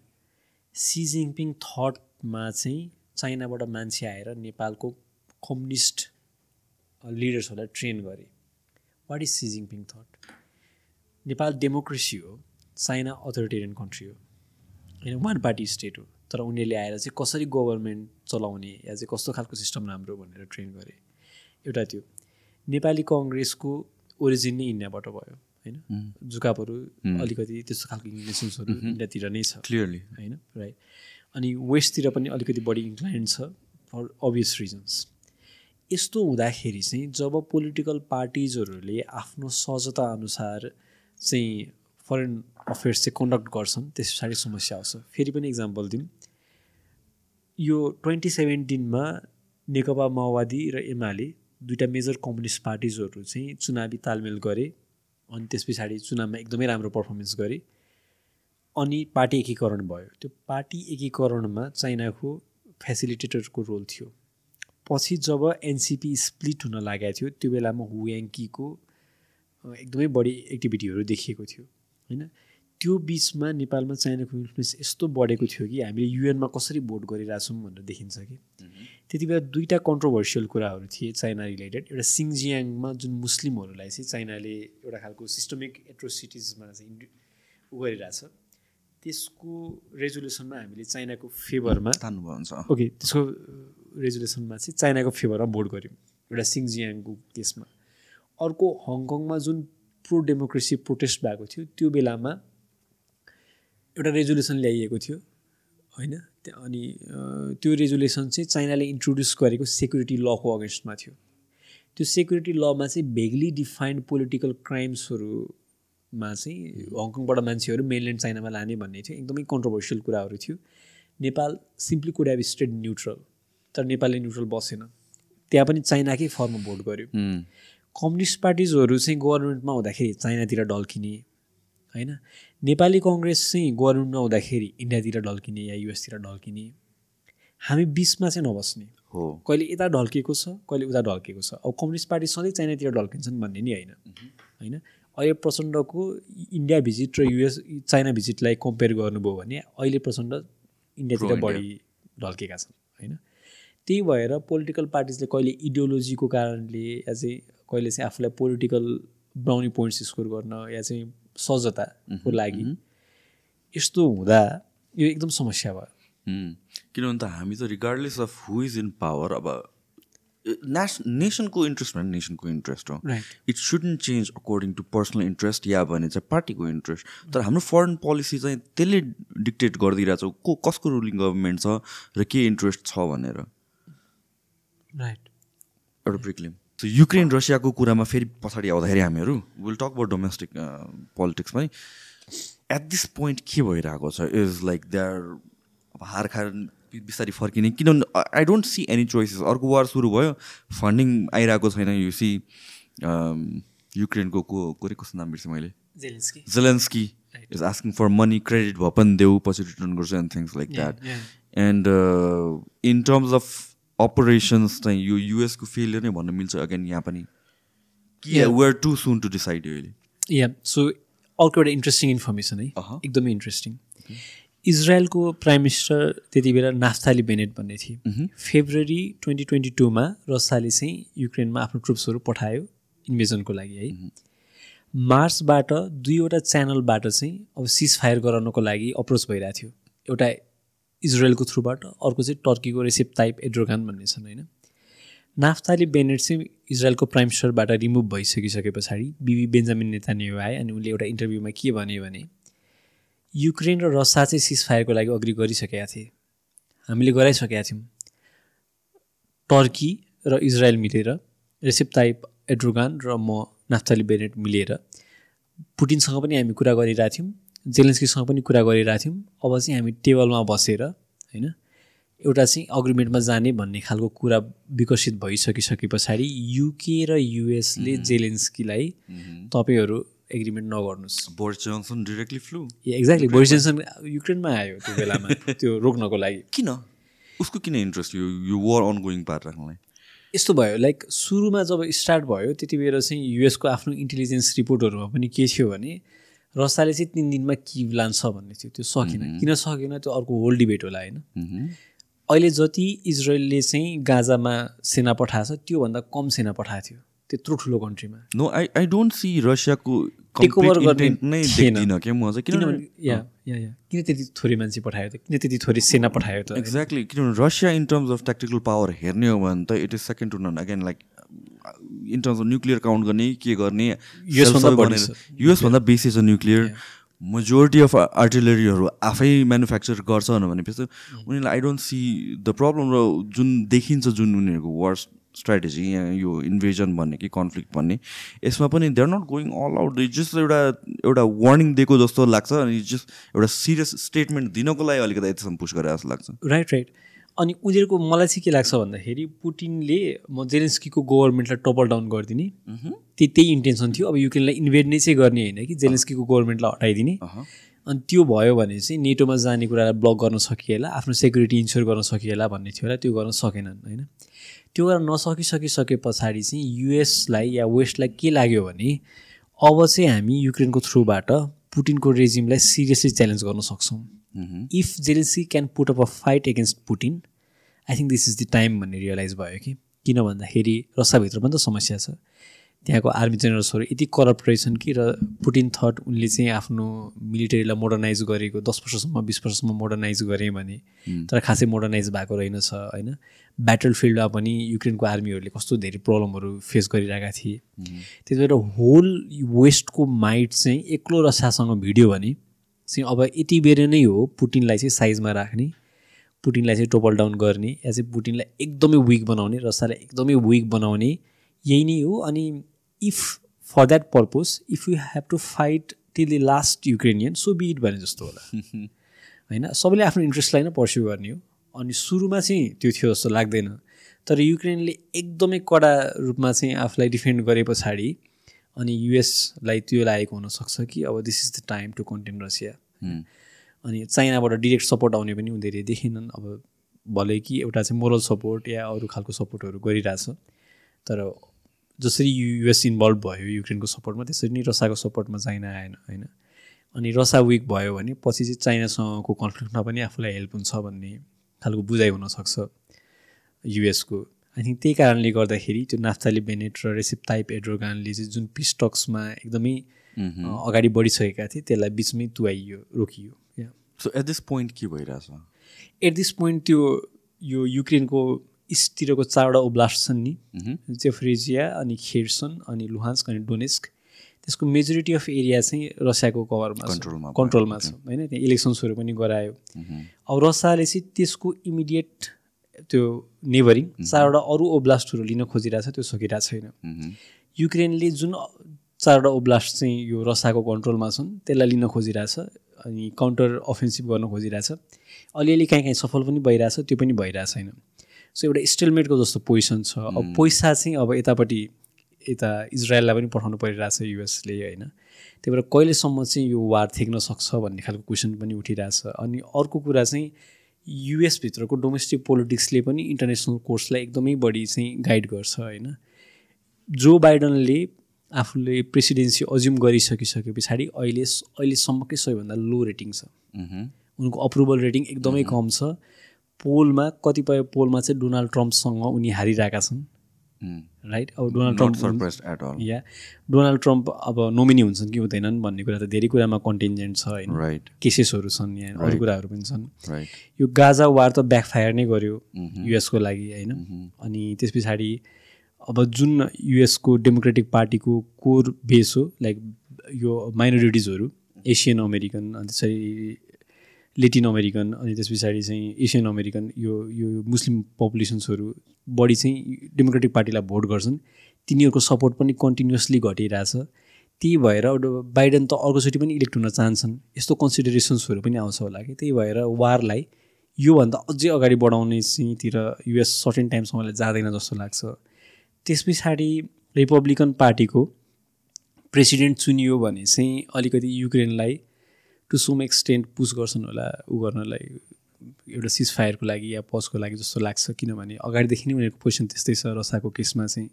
Xi Jinping थटमा चाहिँ चाइनाबाट मान्छे आएर नेपालको कम्युनिस्ट लिडर्सहरूलाई ट्रेन गरे। What is Xi Jinping thought Nepal democracy हो चाइना अथोरिटेरियन कन्ट्री हो। होइन वान पार्टी स्टेट हो तर उनीहरूले आएर चाहिँ कसरी गभर्मेन्ट चलाउने या चाहिँ कस्तो खालको सिस्टम राम्रो भनेर ट्रेन गरे। एउटा त्यो नेपाली कङ्ग्रेसको ओरिजिन नै इन्डियाबाट भयो होइन? जुकापहरू अलिकति त्यस्तो खालको इन्ग्लिसन्सहरू इन्डियातिर नै छ क्लियरली होइन? राइट अनि वेस्टतिर पनि अलिकति बढी इन्क्लाइन्ड छ फर अभियस रिजन्स यस्तो हुँदाखेरि चाहिँ जब पोलिटिकल पार्टिजहरूले आफ्नो सहजता अनुसार चाहिँ फरेन अफेयर्स चाहिँ कन्डक्ट गर्छन् त्यस पछाडि समस्या आउँछ। फेरि पनि इक्जाम्पल दिउँ यो ट्वेन्टी सेभेन्टिनमा नेकपा माओवादी र एमाले दुइटा मेजर कम्युनिस्ट पार्टिजहरू चाहिँ चुनावी तालमेल गरे अनि त्यस पछाडि चुनावमा एकदमै राम्रो पर्फर्मेन्स गरे अनि पार्टी एकीकरण भयो। त्यो पार्टी एकीकरणमा चाइनाको फेसिलिटेटरको रोल थियो। पछि जब एनसिपी स्प्लिट हुन लागेको थियो त्यो बेलामा हुयाङ्कीको एकदमै बढी एक्टिभिटीहरू देखिएको थियो होइन? त्यो बिचमा नेपालमा चाइनाको इन्फ्लुएन्स यस्तो बढेको थियो कि हामीले युएनमा कसरी भोट गरिरहेछौँ भनेर देखिन्छ कि? त्यति बेला दुईवटा कन्ट्रोभर्सियल कुराहरू थिए चाइना रिलेटेड एउटा सिङजियाङमा जुन मुस्लिमहरूलाई चाहिँ चाइनाले एउटा खालको सिस्टमिक एट्रोसिटिजमा चाहिँ उ गरिरहेछ त्यसको रेजुलेसनमा हामीले चाइनाको फेभरमा ओके त्यसको रेजुलेसनमा चाहिँ चाइनाको फेभरमा भोट गऱ्यौँ एउटा सिङजियाङको केसमा। अर्को हङकङमा जुन प्रो डेमोक्रेसी प्रोटेस्ट भएको थियो त्यो बेलामा एउटा रेजुलेसन ल्याइएको थियो होइन? अनि त्यो रेजुलेसन चाहिँ चाइनाले इन्ट्रोड्युस गरेको सेक्युरिटी लको अगेन्स्टमा थियो। त्यो सेक्युरिटी लमा चाहिँ भेगली डिफाइन्ड पोलिटिकल क्राइम्सहरूमा चाहिँ हङकङबाट मान्छेहरू मेनल्यान्ड चाइनामा लाने भन्ने थियो। एकदमै कन्ट्रोभर्सियल कुराहरू थियो। Nepal simply could have stayed neutral. तर नेपालले न्युट्रल बसेन त्यहाँ पनि चाइनाकै फर्ममा भोट गर्यो कम्युनिस्ट पार्टिजहरू चाहिँ गभर्मेन्टमा हुँदाखेरि चाइनातिर ढल्किने होइन? नेपाली कङ्ग्रेस चाहिँ गभर्मेन्टमा हुँदाखेरि इन्डियातिर ढल्किने या युएसतिर ढल्किने हामी बिचमा चाहिँ नबस्ने। हो। कहिले यता ढल्केको छ कहिले उता ढल्केको छ। अब कम्युनिस्ट पार्टी सधैँ चाइनातिर ढल्किन्छन् भन्ने नि होइन। होइन? अहिले प्रचण्डको इन्डिया भिजिट र युएस चाइना भिजिटलाई कम्पेयर गर्नुभयो भने अहिले प्रचण्ड इन्डियातिर बढी ढल्केका छन् होइन? त्यही भएर पोलिटिकल पार्टिजले कहिले इडियोलोजीको कारणले या चाहिँ कहिले चाहिँ आफूलाई पोलिटिकल ब्राउनी पोइन्ट्स स्कोर गर्न या चाहिँ सहजताको लागि यस्तो हुँदा यो एकदम समस्या भयो। किनभने त हामी त regardless of who is in power अब नेस नेसनको इन्ट्रेस्ट भने नेसनको इन्ट्रेस्ट हो. It shouldn't change according to personal interest yeah भने चाहिँ पार्टीको इन्ट्रेस्ट तर हाम्रो फरेन पोलिसी चाहिँ त्यसले डिक्टेट गरिदिइरहेको छ को कसको रुलिङ गभर्मेन्ट छ र के इन्ट्रेस्ट छ भनेर। राइट एउटा प्रिक्लिम सो युक्रेन रसियाको कुरामा फेरि पछाडि आउँदाखेरि हामीहरू will talk about domestic politics पनि. एट दिस पोइन्ट के भइरहेको छ? इज लाइक दे आर अब हार खाएर बिस्तारै फर्किने किनभने I don't see any choices अर्को वार सुरु भयो फन्डिङ आइरहेको छैन यु सी युक्रेनको को को कस्तो नाम बिर्सेँ मैले? Zelensky is asking for money credit भए पनि देऊ पछि रिटर्न गर्छु and things like that and in terms of operations चाहिँ यो युएसको फेलियर नै भन्न मिल्छ अगेन यहाँ पनि। कि. Where too soon to decide अहिले? या सो अर्को एउटा इन्ट्रेस्टिङ इन्फर्मेसन है अहँ। एकदमै इन्ट्रेस्टिङ इजरायलको प्राइम मिनिस्टर त्यति बेला नाफ्ताली बेनेट भन्ने थिए। फेब्रुअरी ट्वेन्टी ट्वेन्टी टूमा रसियाले चाहिँ युक्रेनमा आफ्नो ट्रुप्सहरू पठायो इन्भेजनको लागि है। मार्चबाट दुईवटा च्यानलबाट चाहिँ अब सिज फायर गराउनको लागि अप्रोच भइरहेको थियो। एउटा इजरायलको थ्रुबाट अर्को चाहिँ टर्कीको रेसिप ताइप एड्रोगान भन्ने छन् होइन? नाफ्ताली बेनेट चाहिँ इजरायलको प्राइम मिनिस्टरबाट रिमुभ भइसकिसके पछाडि बिबी बेन्जामिन नेतान्याहु आए अनि उनले एउटा इन्टरभ्यूमा के भन्यो भने युक्रेन र रसिया चाहिँ सिज फायरको लागि अग्री गरिसकेका थिए। हामीले गराइसकेका थियौँ। टर्की र इजरायल मिलेर रेसिप ताइप एड्रोगान र म नाफ्ताली बेनेट मिलेर पुटिनसँग पनि हामी कुरा गरिरहेको थियौँ। जेलेन्स्कीसँग पनि कुरा गरिरहेको थियौँ अब चाहिँ हामी टेबलमा बसेर होइन? एउटा चाहिँ अग्रिमेन्टमा जाने भन्ने खालको कुरा विकसित भइसकिसके पछाडि युके र युएसले जेलेन्स्कीलाई तपाईँहरू एग्रिमेन्ट नगर्नुहोस्। Boris Johnson directly flew exactly Boris Johnson युक्रेनमा आयो त्यो बेलामा त्यो रोक्नको लागि। किन? उसको किन इन्ट्रेस्ट यो यो वार अन गोइङ पार्ट राख्नलाई? यस्तो भयो लाइक सुरुमा जब स्टार्ट भयो त्यति बेला चाहिँ युएसको आफ्नो इन्टेलिजेन्स रिपोर्टहरूमा पनि के थियो भने रसियाले चाहिँ तिन दिनमा कि लान्छ भन्ने थियो। त्यो सकेन। किन सकेन? त्यो अर्को होल डिबेट होला होइन। अहिले जति इजरायलले चाहिँ गाजामा सेना पठाएको छ त्योभन्दा कम सेना पठाएको थियो त्यत्रो ठुलो कन्ट्रीमा no I I don't see रसियाको Take over complete गर्ने इन्टेन्ट नै थिएन। देख्दिनँ क्या म चाहिँ। किनभने किनभने या या या। किन त्यति थोरै मान्छे पठायो त? किन त्यति थोरै सेना पठायो त? एक्ज्याक्टली किनभने Russia in terms of tactical power हेर्ने हो भने त it is second to none again like in terms of nuclear count गर्ने के गर्ने। युएसभन्दा बेसी छ न्युक्लियर मेजोरिटी अफ आर्टिलरीहरू आफै म्यानुफ्याक्चर गर्छ भनेपछि उनीहरूलाई I don't see the problem र जुन देखिन्छ जुन उनीहरूको वार स्ट्राटेजी यहाँ यो इन्भेजन भन्ने कि कन्फ्लिक्ट भन्ने यसमा पनि they are not going all out just एउटा एउटा वार्निङ दिएको जस्तो लाग्छ अनि जस्ट एउटा सिरियस स्टेटमेन्ट दिनको लागि अलिकति यतिसम्म पुस गरेर जस्तो लाग्छ। राइट राइट अनि उनीहरूको मलाई चाहिँ के लाग्छ भन्दाखेरि पुटिनले म जेलेन्स्कीको गभर्मेन्टलाई टपल डाउन गरिदिने। त्यही त्यही इन्टेन्सन थियो। अब युक्रेनलाई इन्भेड नै चाहिँ गर्ने होइन कि जेलेन्स्कीको गभर्मेन्टलाई हटाइदिने। अनि त्यो भयो भने चाहिँ नेटोमा जाने कुरालाई ब्लक गर्न सकिएला आफ्नो सेक्युरिटी इन्स्योर गर्न सकिएला भन्ने थियो होला। त्यो गर्न सकेनन् होइन? त्यो गर्न नसकिसकिसके पछाडि चाहिँ युएसलाई या वेस्टलाई के लाग्यो भने अब चाहिँ हामी युक्रेनको थ्रुबाट पुटिनको रेजिमलाई सिरियसली च्यालेन्ज गर्न सक्छौँ। If Zelensky can put up a fight against Putin I think this is the time भन्ने रियलाइज भयो कि किन भन्दाखेरि रसियाभित्र पनि त समस्या छ। त्यहाँको आर्मी जेनरल्सहरू यति करप्ट रहेछन् कि र पुटिन थट उनले चाहिँ आफ्नो मिलिटरीलाई मोडर्नाइज गरेको दस वर्षसम्म बिस वर्षसम्म मोडर्नाइज गरेँ भने तर खासै मोडर्नाइज भएको रहेनछ होइन? ब्याटल फिल्डमा पनि युक्रेनको आर्मीहरूले कस्तो धेरै प्रब्लमहरू फेस गरिरहेका थिए। त्यति भएर होल वेस्टको माइट चाहिँ एक्लो रसियासँग भिड्यो भने चाहिँ अब यति बेर नै हो पुटिनलाई चाहिँ साइजमा राख्ने पुटिनलाई चाहिँ टोपल डाउन गर्ने या चाहिँ पुटिनलाई एकदमै विक बनाउने रसियालाई एकदमै विक बनाउने यही नै हो। अनि if for that purpose if you have to fight till the last Ukrainian so be it भने जस्तो होला। होइन? सबैले आफ्नो इन्ट्रेस्टलाई नै पर्स्यु गर्ने हो। अनि सुरुमा चाहिँ त्यो थियो जस्तो लाग्दैन। तर युक्रेनले एकदमै कडा रूपमा चाहिँ आफूलाई डिफेन्ड गरे पछाडि अनि युएसलाई त्यो लागेको हुनसक्छ कि अब this is the time to contain Russia अनि चाइनाबाट डिरेक्ट सपोर्ट आउने पनि उनीहरूले देखेनन् अब भले कि एउटा चाहिँ मोरल सपोर्ट या अरू खालको सपोर्टहरू गरिरहेछ। तर जसरी युएस इन्भल्भ भयो युक्रेनको सपोर्टमा त्यसरी नै रसियाको सपोर्टमा चाइना आएन होइन। अनि रसिया विक भयो भने पछि चाहिँ चाइनासँगको कन्फ्लिक्टमा पनि आफूलाई हेल्प हुन्छ भन्ने खालको बुझाइ हुनसक्छ। युएसको आई थिङ्क त्यही कारणले गर्दाखेरि त्यो नाफ्ताली बेनेट र रेसिप ताइप एड्रोगानले चाहिँ जुन पिस्टक्समा एकदमै अ, अगाडि बढिसकेका थिए त्यसलाई बिचमै तुवाइयो रोकियो सो एट दिस पोइन्ट के भइरहेछ? एट दिस पोइन्ट त्यो यो युक्रेनको इस्टतिरको चारवटा ओब्लास्ट छन् नि जेफ्रेजिया अनि खेर्सन अनि लुहान्स्क अनि डोनेस्क त्यसको मेजोरिटी अफ एरिया चाहिँ रसियाको कभरमा कन्ट्रोलमा कन्ट्रोलमा छ होइन? त्यहाँ इलेक्सन्सहरू पनि गरायो। अब रसियाले चाहिँ त्यसको इमिडिएट त्यो नेबरिङ चारवटा अरू ओब्लास्टहरू लिन खोजिरहेछ त्यो सकिरहेको छैन। युक्रेनले जुन चारवटा ओब्लास्ट चाहिँ यो रसियाको कन्ट्रोलमा छन् त्यसलाई लिन खोजिरहेछ अनि काउन्टर अफेन्सिभ गर्न खोजिरहेछ। अलिअलि काहीँ काहीँ सफल पनि भइरहेछ त्यो पनि भइरहेको छैन। सो एउटा स्टेलमेटको जस्तो पोजिसन छ। अब पैसा चाहिँ अब यतापट्टि यता इजरायललाई पनि पठाउनु परिरहेछ युएसले होइन। त्यही भएर कहिलेसम्म चाहिँ यो वार थेक्न सक्छ भन्ने खालको क्वेसन पनि उठिरहेछ। अनि अर्को कुरा चाहिँ युएसभित्रको डोमेस्टिक पोलिटिक्सले पनि इन्टरनेसनल कोर्सलाई एकदमै बढी चाहिँ गाइड गर्छ होइन? जो बाइडनले आफूले प्रेसिडेन्सी अज्युम गरिसकिसके पछाडि अहिले अहिलेसम्मकै सबैभन्दा लो रेटिङ छ। उनको अप्रुभल रेटिङ एकदमै कम छ। पोलमा कतिपय पोलमा चाहिँ डोनाल्ड ट्रम्पसँग उनी हारिरहेका छन्। राइट अब डोनाल्ड ट्रम्प या डोनाल्ड ट्रम्प अब नोमिनी हुन्छन् कि हुँदैनन् भन्ने कुरा त धेरै कुरामा कन्टिन्जेन्ट छ होइन। राइट केसेसहरू छन् यहाँ अरू कुराहरू पनि छन्। यो गाजा वार त ब्याकफायर नै गर्यो युएसको लागि होइन। अनि त्यस पछाडि अब जुन युएसको डेमोक्रेटिक पार्टीको कोर बेस हो लाइक यो माइनोरिटिजहरू एसियन अमेरिकन अनि त्यसरी लेटिन अमेरिकन अनि त्यस पछाडि चाहिँ एसियन अमेरिकन यो यो मुस्लिम पपुलेसन्सहरू बढी चाहिँ डेमोक्रेटिक पार्टीलाई भोट गर्छन्। तिनीहरूको सपोर्ट पनि कन्टिन्युसली घटिरहेछ। त्यही भएर बाइडन त अर्कोचोटि पनि इलेक्ट हुन चाहन्छन्। यस्तो कन्सिडरेसन्सहरू पनि आउँछ होला कि। त्यही भएर वारलाई योभन्दा अझै अगाडि बढाउने चाहिँतिर युएस सर्टेन टाइमसम्मलाई जाँदैन जस्तो लाग्छ। त्यस पछाडि रिपब्लिकन पार्टीको प्रेसिडेन्ट चुनियो भने चाहिँ अलिकति युक्रेनलाई टु सम एक्सटेन्ट पुस गर्छन् होला ऊ गर्नलाई एउटा सिज फायरको लागि या पजको लागि जस्तो लाग्छ। किनभने अगाडिदेखि नै उनीहरूको पोजिसन त्यस्तै छ रसाको केसमा चाहिँ।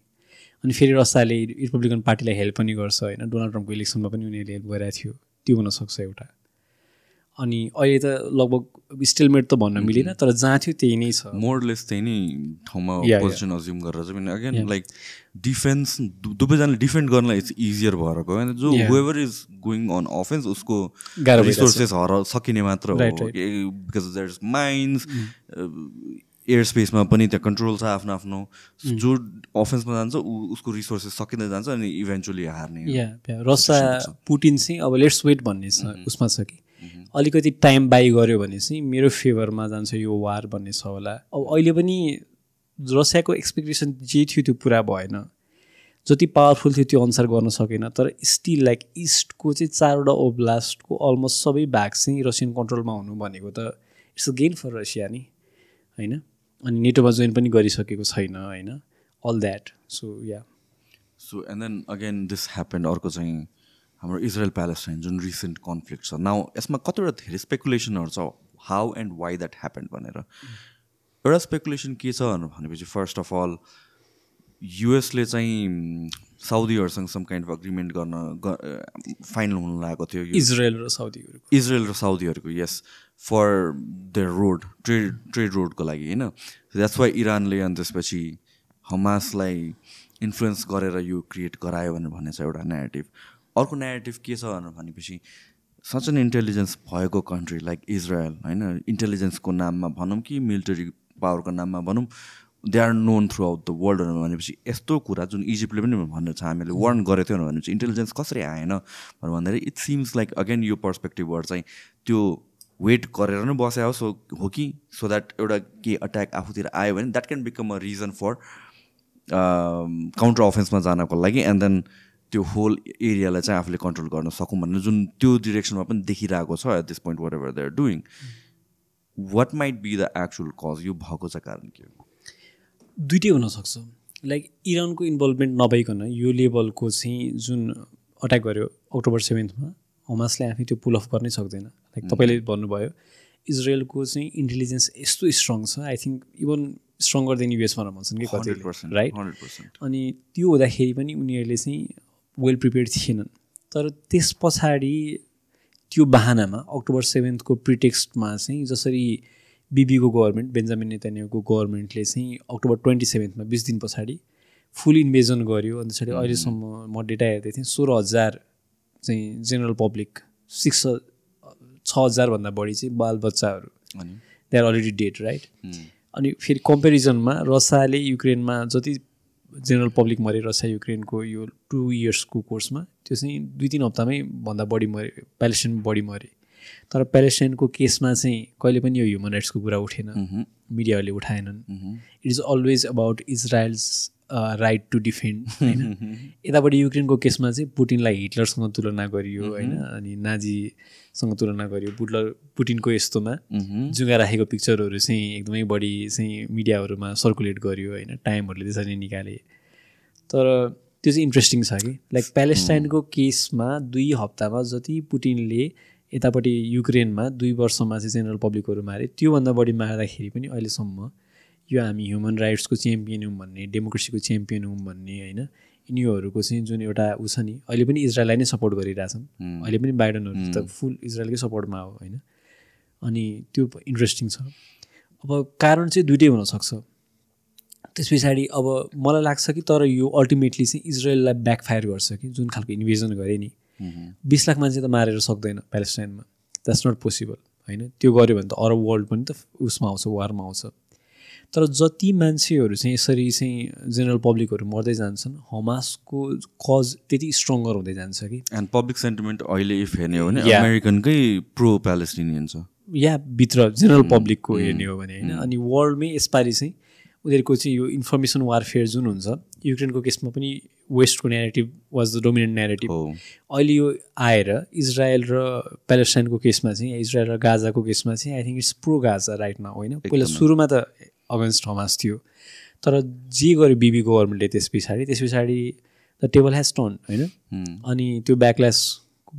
अनि फेरि रसाले रिपब्लिकन पार्टीलाई हेल्प पनि गर्छ होइन? डोनाल्ड ट्रम्पको इलेक्सनमा पनि उनीहरूले हेल्प गरिरहेको थियो। त्यो हुनसक्छ एउटा। अनि अहिले त लगभग स्टेलमेट त भन्न मिलेन तर जहाँ थियो त्यही नै छ। मोरलेस त्यही नै ठाउँमा पोजिसन अज्युम गरेर चाहिँ अगेन लाइक डिफेन्स दुवैजनाले डिफेन्ड गर्नलाई इट्स इजियर भएर गयो होइन whoever is going on offence उसको रिसोर्सेस हर सकिने मात्र हो। Because there is mines air स्पेसमा पनि त्यहाँ कन्ट्रोल छ आफ्नो आफ्नो। जो अफेन्समा जान्छ उसको रिसोर्सेस सकिँदै जान्छ अनि इभेन्चुली हार्ने रसा पुटिन चाहिँ अब लेट्स वेट भन्ने छ उसमा छ कि? अलिकति टाइम बाई गऱ्यो भने चाहिँ मेरो फेभरमा जान्छ यो वार भन्ने छ होला। अब अहिले पनि रसियाको एक्सपेक्टेसन जे थियो त्यो पुरा भएन। जति पावरफुल थियो त्यो अनुसार गर्न सकेन। तर स्टिल लाइक इस्टको चाहिँ चारवटा ओब्लास्टको अलमोस्ट सबै भाग चाहिँ रसियन कन्ट्रोलमा हुनु भनेको त it's a gain for Russia नि होइन? अनि नेटोमा जोइन पनि गरिसकेको छैन होइन? All that so yeah so and then again this happen अर्को चाहिँ हाम्रो इजरायल प्यालेस्टाइन जुन रिसेन्ट कन्फ्लिक्ट छ। नाउ यसमा कतिवटा धेरै स्पेकुलेसनहरू छ how and why that happen भनेर। एउटा स्पेकुलेसन के छ भनेपछि फर्स्ट अफ अल युएसले चाहिँ साउदीहरूसँग सम काइन्ड अफ अग्रिमेन्ट गर्न फाइनल हुन लागेको थियो। इजरायल र साउदीहरूको। इजरायल र साउदीहरूको यस for the road trade trade रोडको लागि होइन? द्याट्स वाइ इरानले अनि त्यसपछि हमासलाई इन्फ्लुएन्स गरेर यो क्रिएट गरायो भनेर भन्ने छ एउटा नेगेटिभ अर्को नेगेटिभ के छ भनेपछि सच एन इन्टेलिजेन्स भएको कन्ट्री लाइक इजरायल होइन? इन्टेलिजेन्सको नाममा भनौँ कि मिलिटरी पावरको नाममा भनौँ they are known throughout the world भनेपछि यस्तो कुरा जुन इजिप्टले पनि भन्नु छ हामीले वर्न गरेको थियौँ भनेपछि इन्टेलिजेन्स कसरी आएन भनेर भन्दाखेरि इट सिम्स लाइक अगेन यो पर्सपेक्टिभबाट चाहिँ त्यो वेट गरेर नै बस्या हो सो हो कि? सो द्याट एउटा के अट्याक आफूतिर आयो भने that can become a reason for counter अफेन्समा जानको लागि एन्ड देन त्यो होल एरियालाई चाहिँ आफूले कन्ट्रोल गर्न सकौँ भनेर जुन त्यो डिरेक्सनमा पनि देखिरहेको छ at this point whatever they are doing what might be the actual cause यो भएको चाहिँ कारण के हो? दुइटै हुनसक्छ। लाइक इरानको इन्भल्भमेन्ट नभइकन यो लेभलको चाहिँ जुन अट्याक गर्यो अक्टोबर सेभेन्थमा हमासले आफै त्यो पुल अफ गर्नै सक्दैन। लाइक तपाईँले भन्नुभयो इजरायलको चाहिँ इन्टेलिजेन्स यस्तो स्ट्रङ छ I think even stronger than US भनेर भन्छन् कि कति राइट अनि त्यो हुँदाखेरि पनि उनीहरूले चाहिँ वेल प्रिपेयर्ड थिएनन्। तर त्यस पछाडि त्यो बाहनामा अक्टोबर सेभेन्थको प्रिटेक्स्टमा चाहिँ जसरी बिबीको गभर्मेन्ट बेन्जामिन नेतानियाको गभर्मेन्टले चाहिँ अक्टोबर ट्वेन्टी सेभेन्थमा बिस दिन पछाडि फुल इन्भेजन गर्यो। अनि त्यसरी अहिलेसम्म म डेटा हेर्दै थिएँ सोह्र हजार चाहिँ जेनरल पब्लिक सिक्स छ हजारभन्दा बढी चाहिँ बालबच्चाहरू। They are already dead right अनि फेरि कम्पेरिजनमा रसियाले युक्रेनमा जति जेनरल पब्लिक मरे रसिया युक्रेनको यो टु इयर्सको कोर्समा त्यो चाहिँ दुई तिन हप्तामै भन्दा बढी मरे प्यालेस्टाइन बढी मरे। तर प्यालेस्टाइनको केसमा चाहिँ कहिले पनि यो ह्युमन राइट्सको कुरा उठेन। मिडियाहरूले उठाएनन्। It is always about Israel's right to defend होइन? यतापट्टि युक्रेनको केसमा चाहिँ पुटिनलाई हिटलरसँग तुलना गरियो होइन? अनि नाजीसँग तुलना गरियो। बुटलर पुटिनको यस्तोमा जुगा राखेको पिक्चरहरू चाहिँ एकदमै बढी चाहिँ मिडियाहरूमा सर्कुलेट गरियो होइन? टाइमहरूले त्यसरी निकाले। तर त्यो चाहिँ इन्ट्रेस्टिङ छ कि? लाइक प्यालेस्टाइनको केसमा दुई हप्तामा जति पुटिनले यतापट्टि युक्रेनमा दुई वर्षमा चाहिँ जेनरल पब्लिकहरू मारे त्योभन्दा बढी मार्दाखेरि पनि अहिलेसम्म यो हामी ह्युमन राइट्सको च्याम्पियन हौँ भन्ने डेमोक्रेसीको च्याम्पियन हौँ भन्ने होइन? यिनीहरूको चाहिँ जुन एउटा ऊ छ नि अहिले पनि इजरायललाई नै सपोर्ट गरिरहेछन्। अहिले पनि बाइडनहरू त फुल इजरायलकै सपोर्टमा हो होइन? अनि त्यो इन्ट्रेस्टिङ छ। अब कारण चाहिँ दुइटै हुनसक्छ। त्यस पछाडि अब मलाई लाग्छ कि तर यो अल्टिमेटली चाहिँ इजरायललाई ब्याकफायर गर्छ कि जुन खालको इन्भेजन गरे नि। बिस लाख मान्छे त मारेर सक्दैन प्यालेस्टाइनमा। द्याट्स नट पोसिबल होइन? त्यो गऱ्यो भने त अरब वर्ल्ड पनि त उसमा आउँछ वारमा आउँछ। तर जति मान्छेहरू चाहिँ यसरी चाहिँ जेनरल पब्लिकहरू मर्दै जान्छन् हमासको कज त्यति स्ट्रङ्गर हुँदै जान्छ कि? एन्ड पब्लिक सेन्टिमेन्ट अहिले इफ हेर्ने हो भने अमेरिकनकै प्रो प्यालेस्टिनियन छ। या भित्र जेनरल पब्लिकको हेर्ने हो भने होइन। अनि वर्ल्डमै यसपालि चाहिँ उनीहरूको चाहिँ यो इन्फर्मेसन वारफेयर जुन हुन्छ युक्रेनको केसमा पनि वेस्टको negative was the dominant negative अहिले यो आएर इजरायल र प्यालेस्टाइनको केसमा चाहिँ इजरायल र गाजाको केसमा चाहिँ I think it's pro Gaza right now होइन। पहिला सुरुमा त अगेन्स्ट हमास थियो। तर जे गर्यो बिबी गभर्मेन्टले त्यस पछाडि त्यस पछाडि द टेबल हेज टर्न होइन? अनि त्यो ब्याकल्यास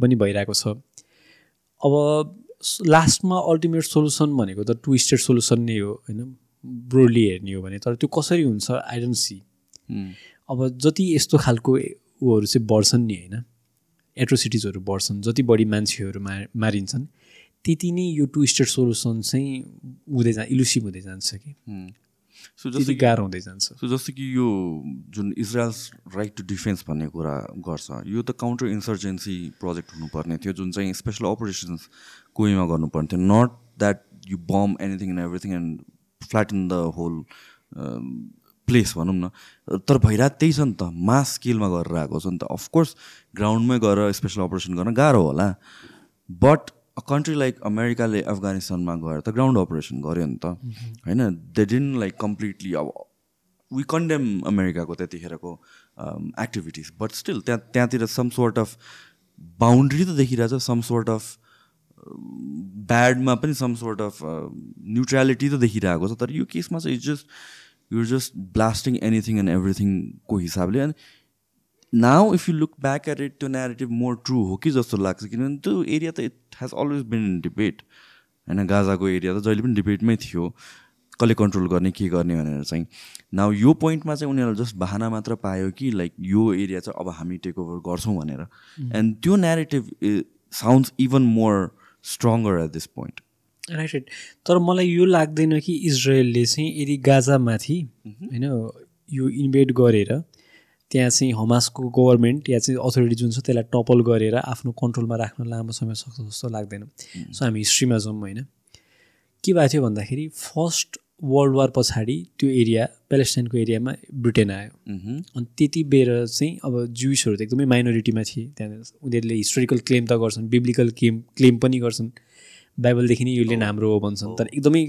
पनि भइरहेको छ। अब लास्टमा अल्टिमेट सोल्युसन भनेको त टु स्टेट सोल्युसन नै हो होइन? ब्रोडली हेर्ने हो भने। तर त्यो कसरी हुन्छ आई डोन्ट सी अब जति यस्तो खालको ऊहरू चाहिँ बढ्छन् नि होइन? एट्रोसिटिजहरू बढ्छन्। जति बढी मान्छेहरू मा मारिन्छन्। त्यति नै यो टु स्टेट सोल्युसन चाहिँ हुँदै जा इलुसिभ हुँदै जान्छ कि। सो जस्तै गाह्रो हुँदै जान्छ। सो जस्तो कि यो जुन इजरायल्स राइट टु डिफेन्स भन्ने कुरा गर्छ यो त काउन्टर इन्सर्जेन्सी प्रोजेक्ट हुनुपर्ने थियो जुन चाहिँ स्पेसल अपरेसन्स कोहीमा गर्नुपर्ने थियो। Not that you bomb anything and everything and flat in the whole place भनौँ न। तर भइरहेको त्यही छ नि त मास स्केलमा गरेर आएको छ नि त। अफकोर्स ग्राउन्डमै गएर स्पेसल अपरेसन गर्न गाह्रो होला। बट अ कन्ट्री लाइक अमेरिकाले अफगानिस्तानमा गएर त ग्राउन्ड अपरेसन गऱ्यो नि त होइन दे डिन लाइक कम्प्लिटली अब वी कन्डेम अमेरिकाको त्यतिखेरको एक्टिभिटिज बट स्टिल त्यहाँ त्यहाँतिर सम सोर्ट अफ बााउन्ड्री त देखिरहेछ सम सोर्ट अफ ब्याडमा पनि सम सोर्ट अफ न्युट्रालिटी त देखिरहेको छ तर यो केसमा चाहिँ it's just your just blasting anything and एभ्रिथिङको हिसाबले अनि now if you look back at it त्यो नेरेटिभ मोर ट्रु हो कि जस्तो लाग्छ किनभने त्यो एरिया त it has always been in debate होइन गाजाको एरिया त जहिले पनि डिबेटमै थियो कसले कन्ट्रोल गर्ने के गर्ने भनेर चाहिँ। नाउ यो पोइन्टमा चाहिँ उनीहरूले जस्ट बाहना मात्र पायो कि लाइक यो एरिया चाहिँ अब हामी टेक ओभर गर्छौँ भनेर। एन्ड त्यो narrative sounds even more stronger at this point right right तर मलाई यो लाग्दैन कि इजरायलले चाहिँ यदि गाजामाथि होइन यो इन्भेट गरेर त्यहाँ चाहिँ हमासको गभर्मेन्ट या चाहिँ अथोरिटी जुन छ त्यसलाई टपल गरेर आफ्नो कन्ट्रोलमा राख्न लामो समय सक्छ जस्तो लाग्दैन। सो हामी हिस्ट्रीमा जाउँ होइन। के भएको थियो भन्दाखेरि फर्स्ट वर्ल्ड वार पछाडि त्यो एरिया प्यालेस्टाइनको एरियामा ब्रिटेन आयो। अनि त्यति बेर चाहिँ अब जुइसहरू त एकदमै माइनोरिटीमा थिए। त्यहाँनिर उनीहरूले हिस्टोरिकल क्लेम त गर्छन् बिब्लिकल क्लेम क्लेम पनि गर्छन्। बाइबलदेखि नै यो हाम्रो हो भन्छन्। तर एकदमै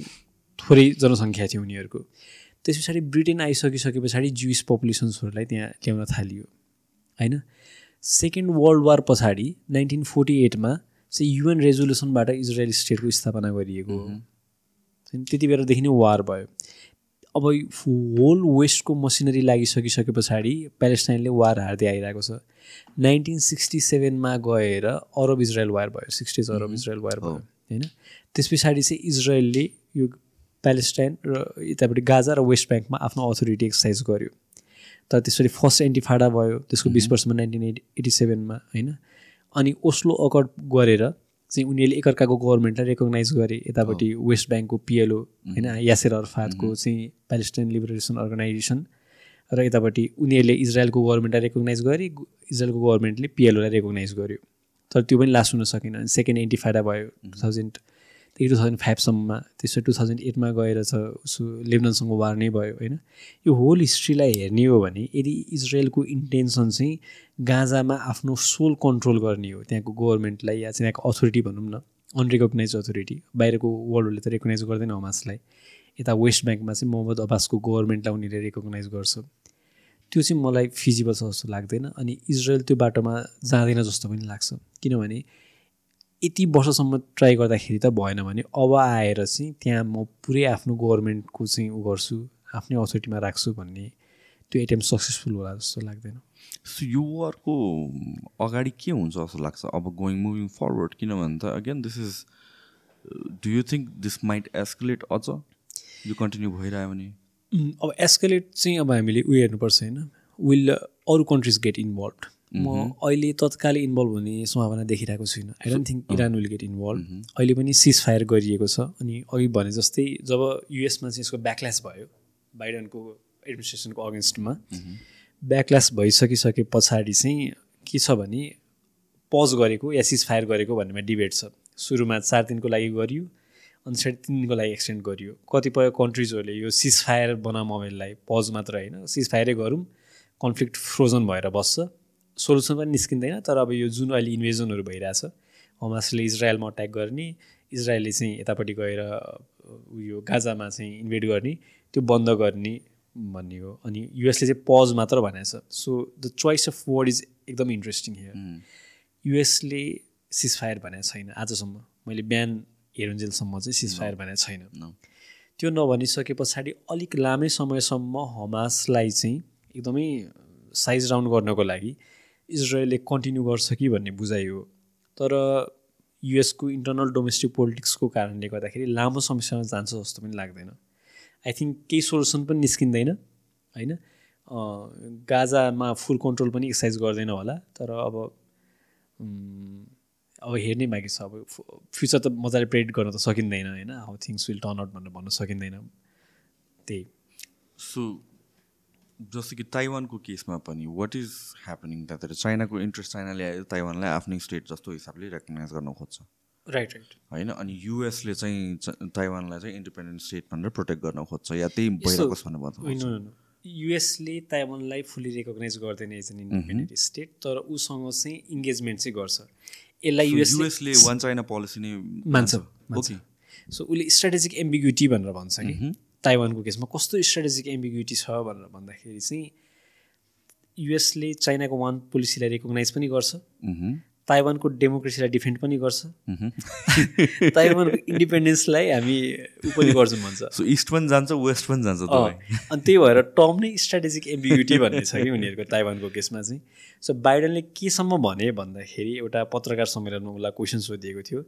थोरै जनसङ्ख्या थियो उनीहरूको। त्यस पछाडि ब्रिटेन आइसकिसके पछाडि जुइस पपुलेसन्सहरूलाई त्यहाँ ल्याउन थालियो होइन? सेकेन्ड वर्ल्ड वार पछाडि नाइन्टिन फोर्टी एटमा चाहिँ युएन रेजोल्युसनबाट इजरायल स्टेटको स्थापना गरिएको हो। त्यति बेलादेखि नै वार भयो। अब होल वेस्टको मसिनरी लागिसकिसके पछाडि प्यालेस्टाइनले वार हार्दै आइरहेको छ। नाइन्टिन सिक्सटी सेभेनमा गएर अरब इजरायल वार भयो सिक्सटिज अरब इजरायल वार भयो होइन? त्यस पछाडि चाहिँ इजरायलले यो प्यालेस्टाइन र यतापट्टि गाजा र वेस्ट ब्याङ्कमा आफ्नो अथोरिटी एक्सर्साइज गर्यो। तर त्यसरी फर्स्ट एन्टिफाडा भयो त्यसको बिस वर्षमा नाइन्टिन एटी एटी सेभेनमा होइन? अनि ओस्लो अकर्ड गरेर चाहिँ उनीहरूले एकअर्काको गभर्मेन्टलाई रेकगनाइज गरे यतापट्टि वेस्ट ब्याङ्कको पिएलओ होइन? यासेर अरफातको चाहिँ प्यालेस्टाइन लिबरेसन अर्गनाइजेसन र यतापट्टि उनीहरूले इजरायलको गभर्मेन्टलाई रेकगनाइज गरे इजरायलको गभर्मेन्टले पिएलओलाई रेकगनाइज गर्यो। तर त्यो पनि लास्ट हुन सकेन। सेकेन्ड एन्टिफाडा भयो टु थाउजन्ड त्यही टु थाउजन्ड फाइभसम्ममा त्यसो टु थाउजन्ड एटमा गएर छ उसो लेबननसँग वार नै भयो होइन? यो होल हिस्ट्रीलाई हेर्ने हो भने यदि इजरायलको इन्टेन्सन चाहिँ गाजामा आफ्नो सोल कन्ट्रोल गर्ने हो त्यहाँको गभर्मेन्टलाई या चाहिँ त्यहाँको अथोरिटी भनौँ न अनरिकगनाइज अथोरिटी बाहिरको वर्ल्डले त रेकगनाइज गर्दैन हमासलाई यता वेस्ट ब्याङ्कमा चाहिँ मोहम्मद अब्बासको गभर्मेन्टलाई उनीहरूले रेकगनाइज गर्छ। त्यो चाहिँ मलाई फिजिबल छ जस्तो लाग्दैन अनि इजरायल त्यो बाटोमा जाँदैन जस्तो पनि लाग्छ। किनभने यति वर्षसम्म ट्राई गर्दाखेरि त भएन भने अब आएर चाहिँ त्यहाँ म पुरै आफ्नो गभर्मेन्टको चाहिँ उ गर्छु आफ्नै अथोरिटीमा राख्छु भन्ने त्यो एटेम्प सक्सेसफुल होला जस्तो लाग्दैन। सो यो वारको अगाडि के हुन्छ जस्तो लाग्छ? अब गोइङ मुभिङ फरवर्ड किनभने त again this is do you think this might escalate अझ? यो कन्टिन्यू भइरह्यो भने? अब एस्केलेट चाहिँ अब हामीले उयो हेर्नुपर्छ होइन। विल अरू कन्ट्रिज गेट इन्भल्भ म अहिले तत्कालै इन्भल्भ हुने सम्भावना देखिरहेको छुइनँ। I don't think Iran will get involve अहिले पनि सिज फायर गरिएको छ। अनि अघि भने जस्तै जब युएसमा चाहिँ यसको ब्याकल्यास भयो बाइडनको एडमिनिस्ट्रेसनको अगेन्स्टमा ब्याकल्यास भइसकिसके पछाडि चाहिँ के छ भने पज गरेको या सिज फायर गरेको भन्नेमा डिबेट छ। सुरुमा चार दिनको लागि गरियो अनि साढे तिन दिनको लागि एक्सटेन्ड गरियो। कतिपय कन्ट्रिजहरूले यो सिज फायर बनाऊ मोबाइललाई पज मात्र होइन सिज फायरै गरौँ। कन्फ्लिक्ट फ्रोजन भएर बस्छ। सोल्युसन पनि निस्किँदैन तर अब यो जुन अहिले इन्भेजनहरू भइरहेछ हमासले इजरायलमा अट्याक गर्ने इजरायलले चाहिँ यतापट्टि गएर उयो गाजामा चाहिँ इन्भेड गर्ने त्यो बन्द गर्ने भन्ने हो। अनि युएसले चाहिँ पज मात्र भनेको छ so the choice of word is एकदम इन्ट्रेस्टिङ हियर युएसले सिज फायर भनेको छैन आजसम्म। मैले बिहान हेरुन्जेलसम्म चाहिँ सिज फायर भनेको छैन। त्यो नभनिसके पछाडि अलिक लामै समयसम्म हमासलाई चाहिँ एकदमै साइज राउन्ड गर्नको लागि इजरायलले कन्टिन्यू गर्छ कि भन्ने बुझाइ हो। तर युएसको इन्टरनल डोमेस्टिक पोलिटिक्सको कारणले गर्दाखेरि लामो समस्यामा जान्छ जस्तो पनि लाग्दैन। आई थिङ्क केही सोल्युसन पनि निस्किँदैन होइन? गाजामा फुल कन्ट्रोल पनि एक्सर्साइज गर्दैन होला तर अब अब हेर्ने बाँकी छ। अब फ्युचर त मजाले प्रेडिक्ट गर्न त सकिँदैन होइन? How things will turn out भनेर भन्न सकिँदैन। त्यही। सो जस्तो कि ताइवानको केसमा पनि वाट इज ह्यापनिङ त्यहाँतिर? चाइनाको इन्ट्रेस्ट चाइनाले आयो ताइवानलाई आफ्नै स्टेट जस्तो हिसाबले रेकगनाइज गर्न खोज्छ। राइट राइट होइन? अनि युएसले चाहिँ ताइवानलाई चाहिँ इन्डिपेन्डेन्ट स्टेट भनेर प्रोटेक्ट गर्न खोज्छ या त्यही भइरहेको छ भन्नु युएसले ताइवानलाई फुल्ली रेकगनाइज गर्दैन एज एन इन्डिपेन्डेन्ट स्टेट तर उसँग चाहिँ इङ्गेजमेन्ट चाहिँ गर्छ। यसलाई युएसले वान चाइना पोलिसी नै मान्छ ओके सो उसले स्ट्राटेजिक एम्बिग्युटी भनेर भन्छ कि? ताइवानको केसमा कस्तो स्ट्राटेजिक एम्बिग्युटी छ भनेर भन्दाखेरि चाहिँ युएसले चाइनाको वान पोलिसीलाई रेकगनाइज पनि गर्छ। ताइवानको डेमोक्रेसीलाई डिफेन्ड पनि गर्छ। ताइवानको इन्डिपेन्डेन्सलाई हामी पनि गर्छौँ भन्छ। सो इस्ट पनि जान्छ वेस्ट पनि जान्छ अनि त्यही भएर टर्म नै स्ट्राटेजिक एम्बिग्युटी भन्ने छ कि उनीहरूको ताइवानको केसमा चाहिँ। सो बाइडनले केसम्म भने भन्दाखेरि एउटा पत्रकार सम्मेलनमा उसलाई क्वेसन सोधिएको थियो।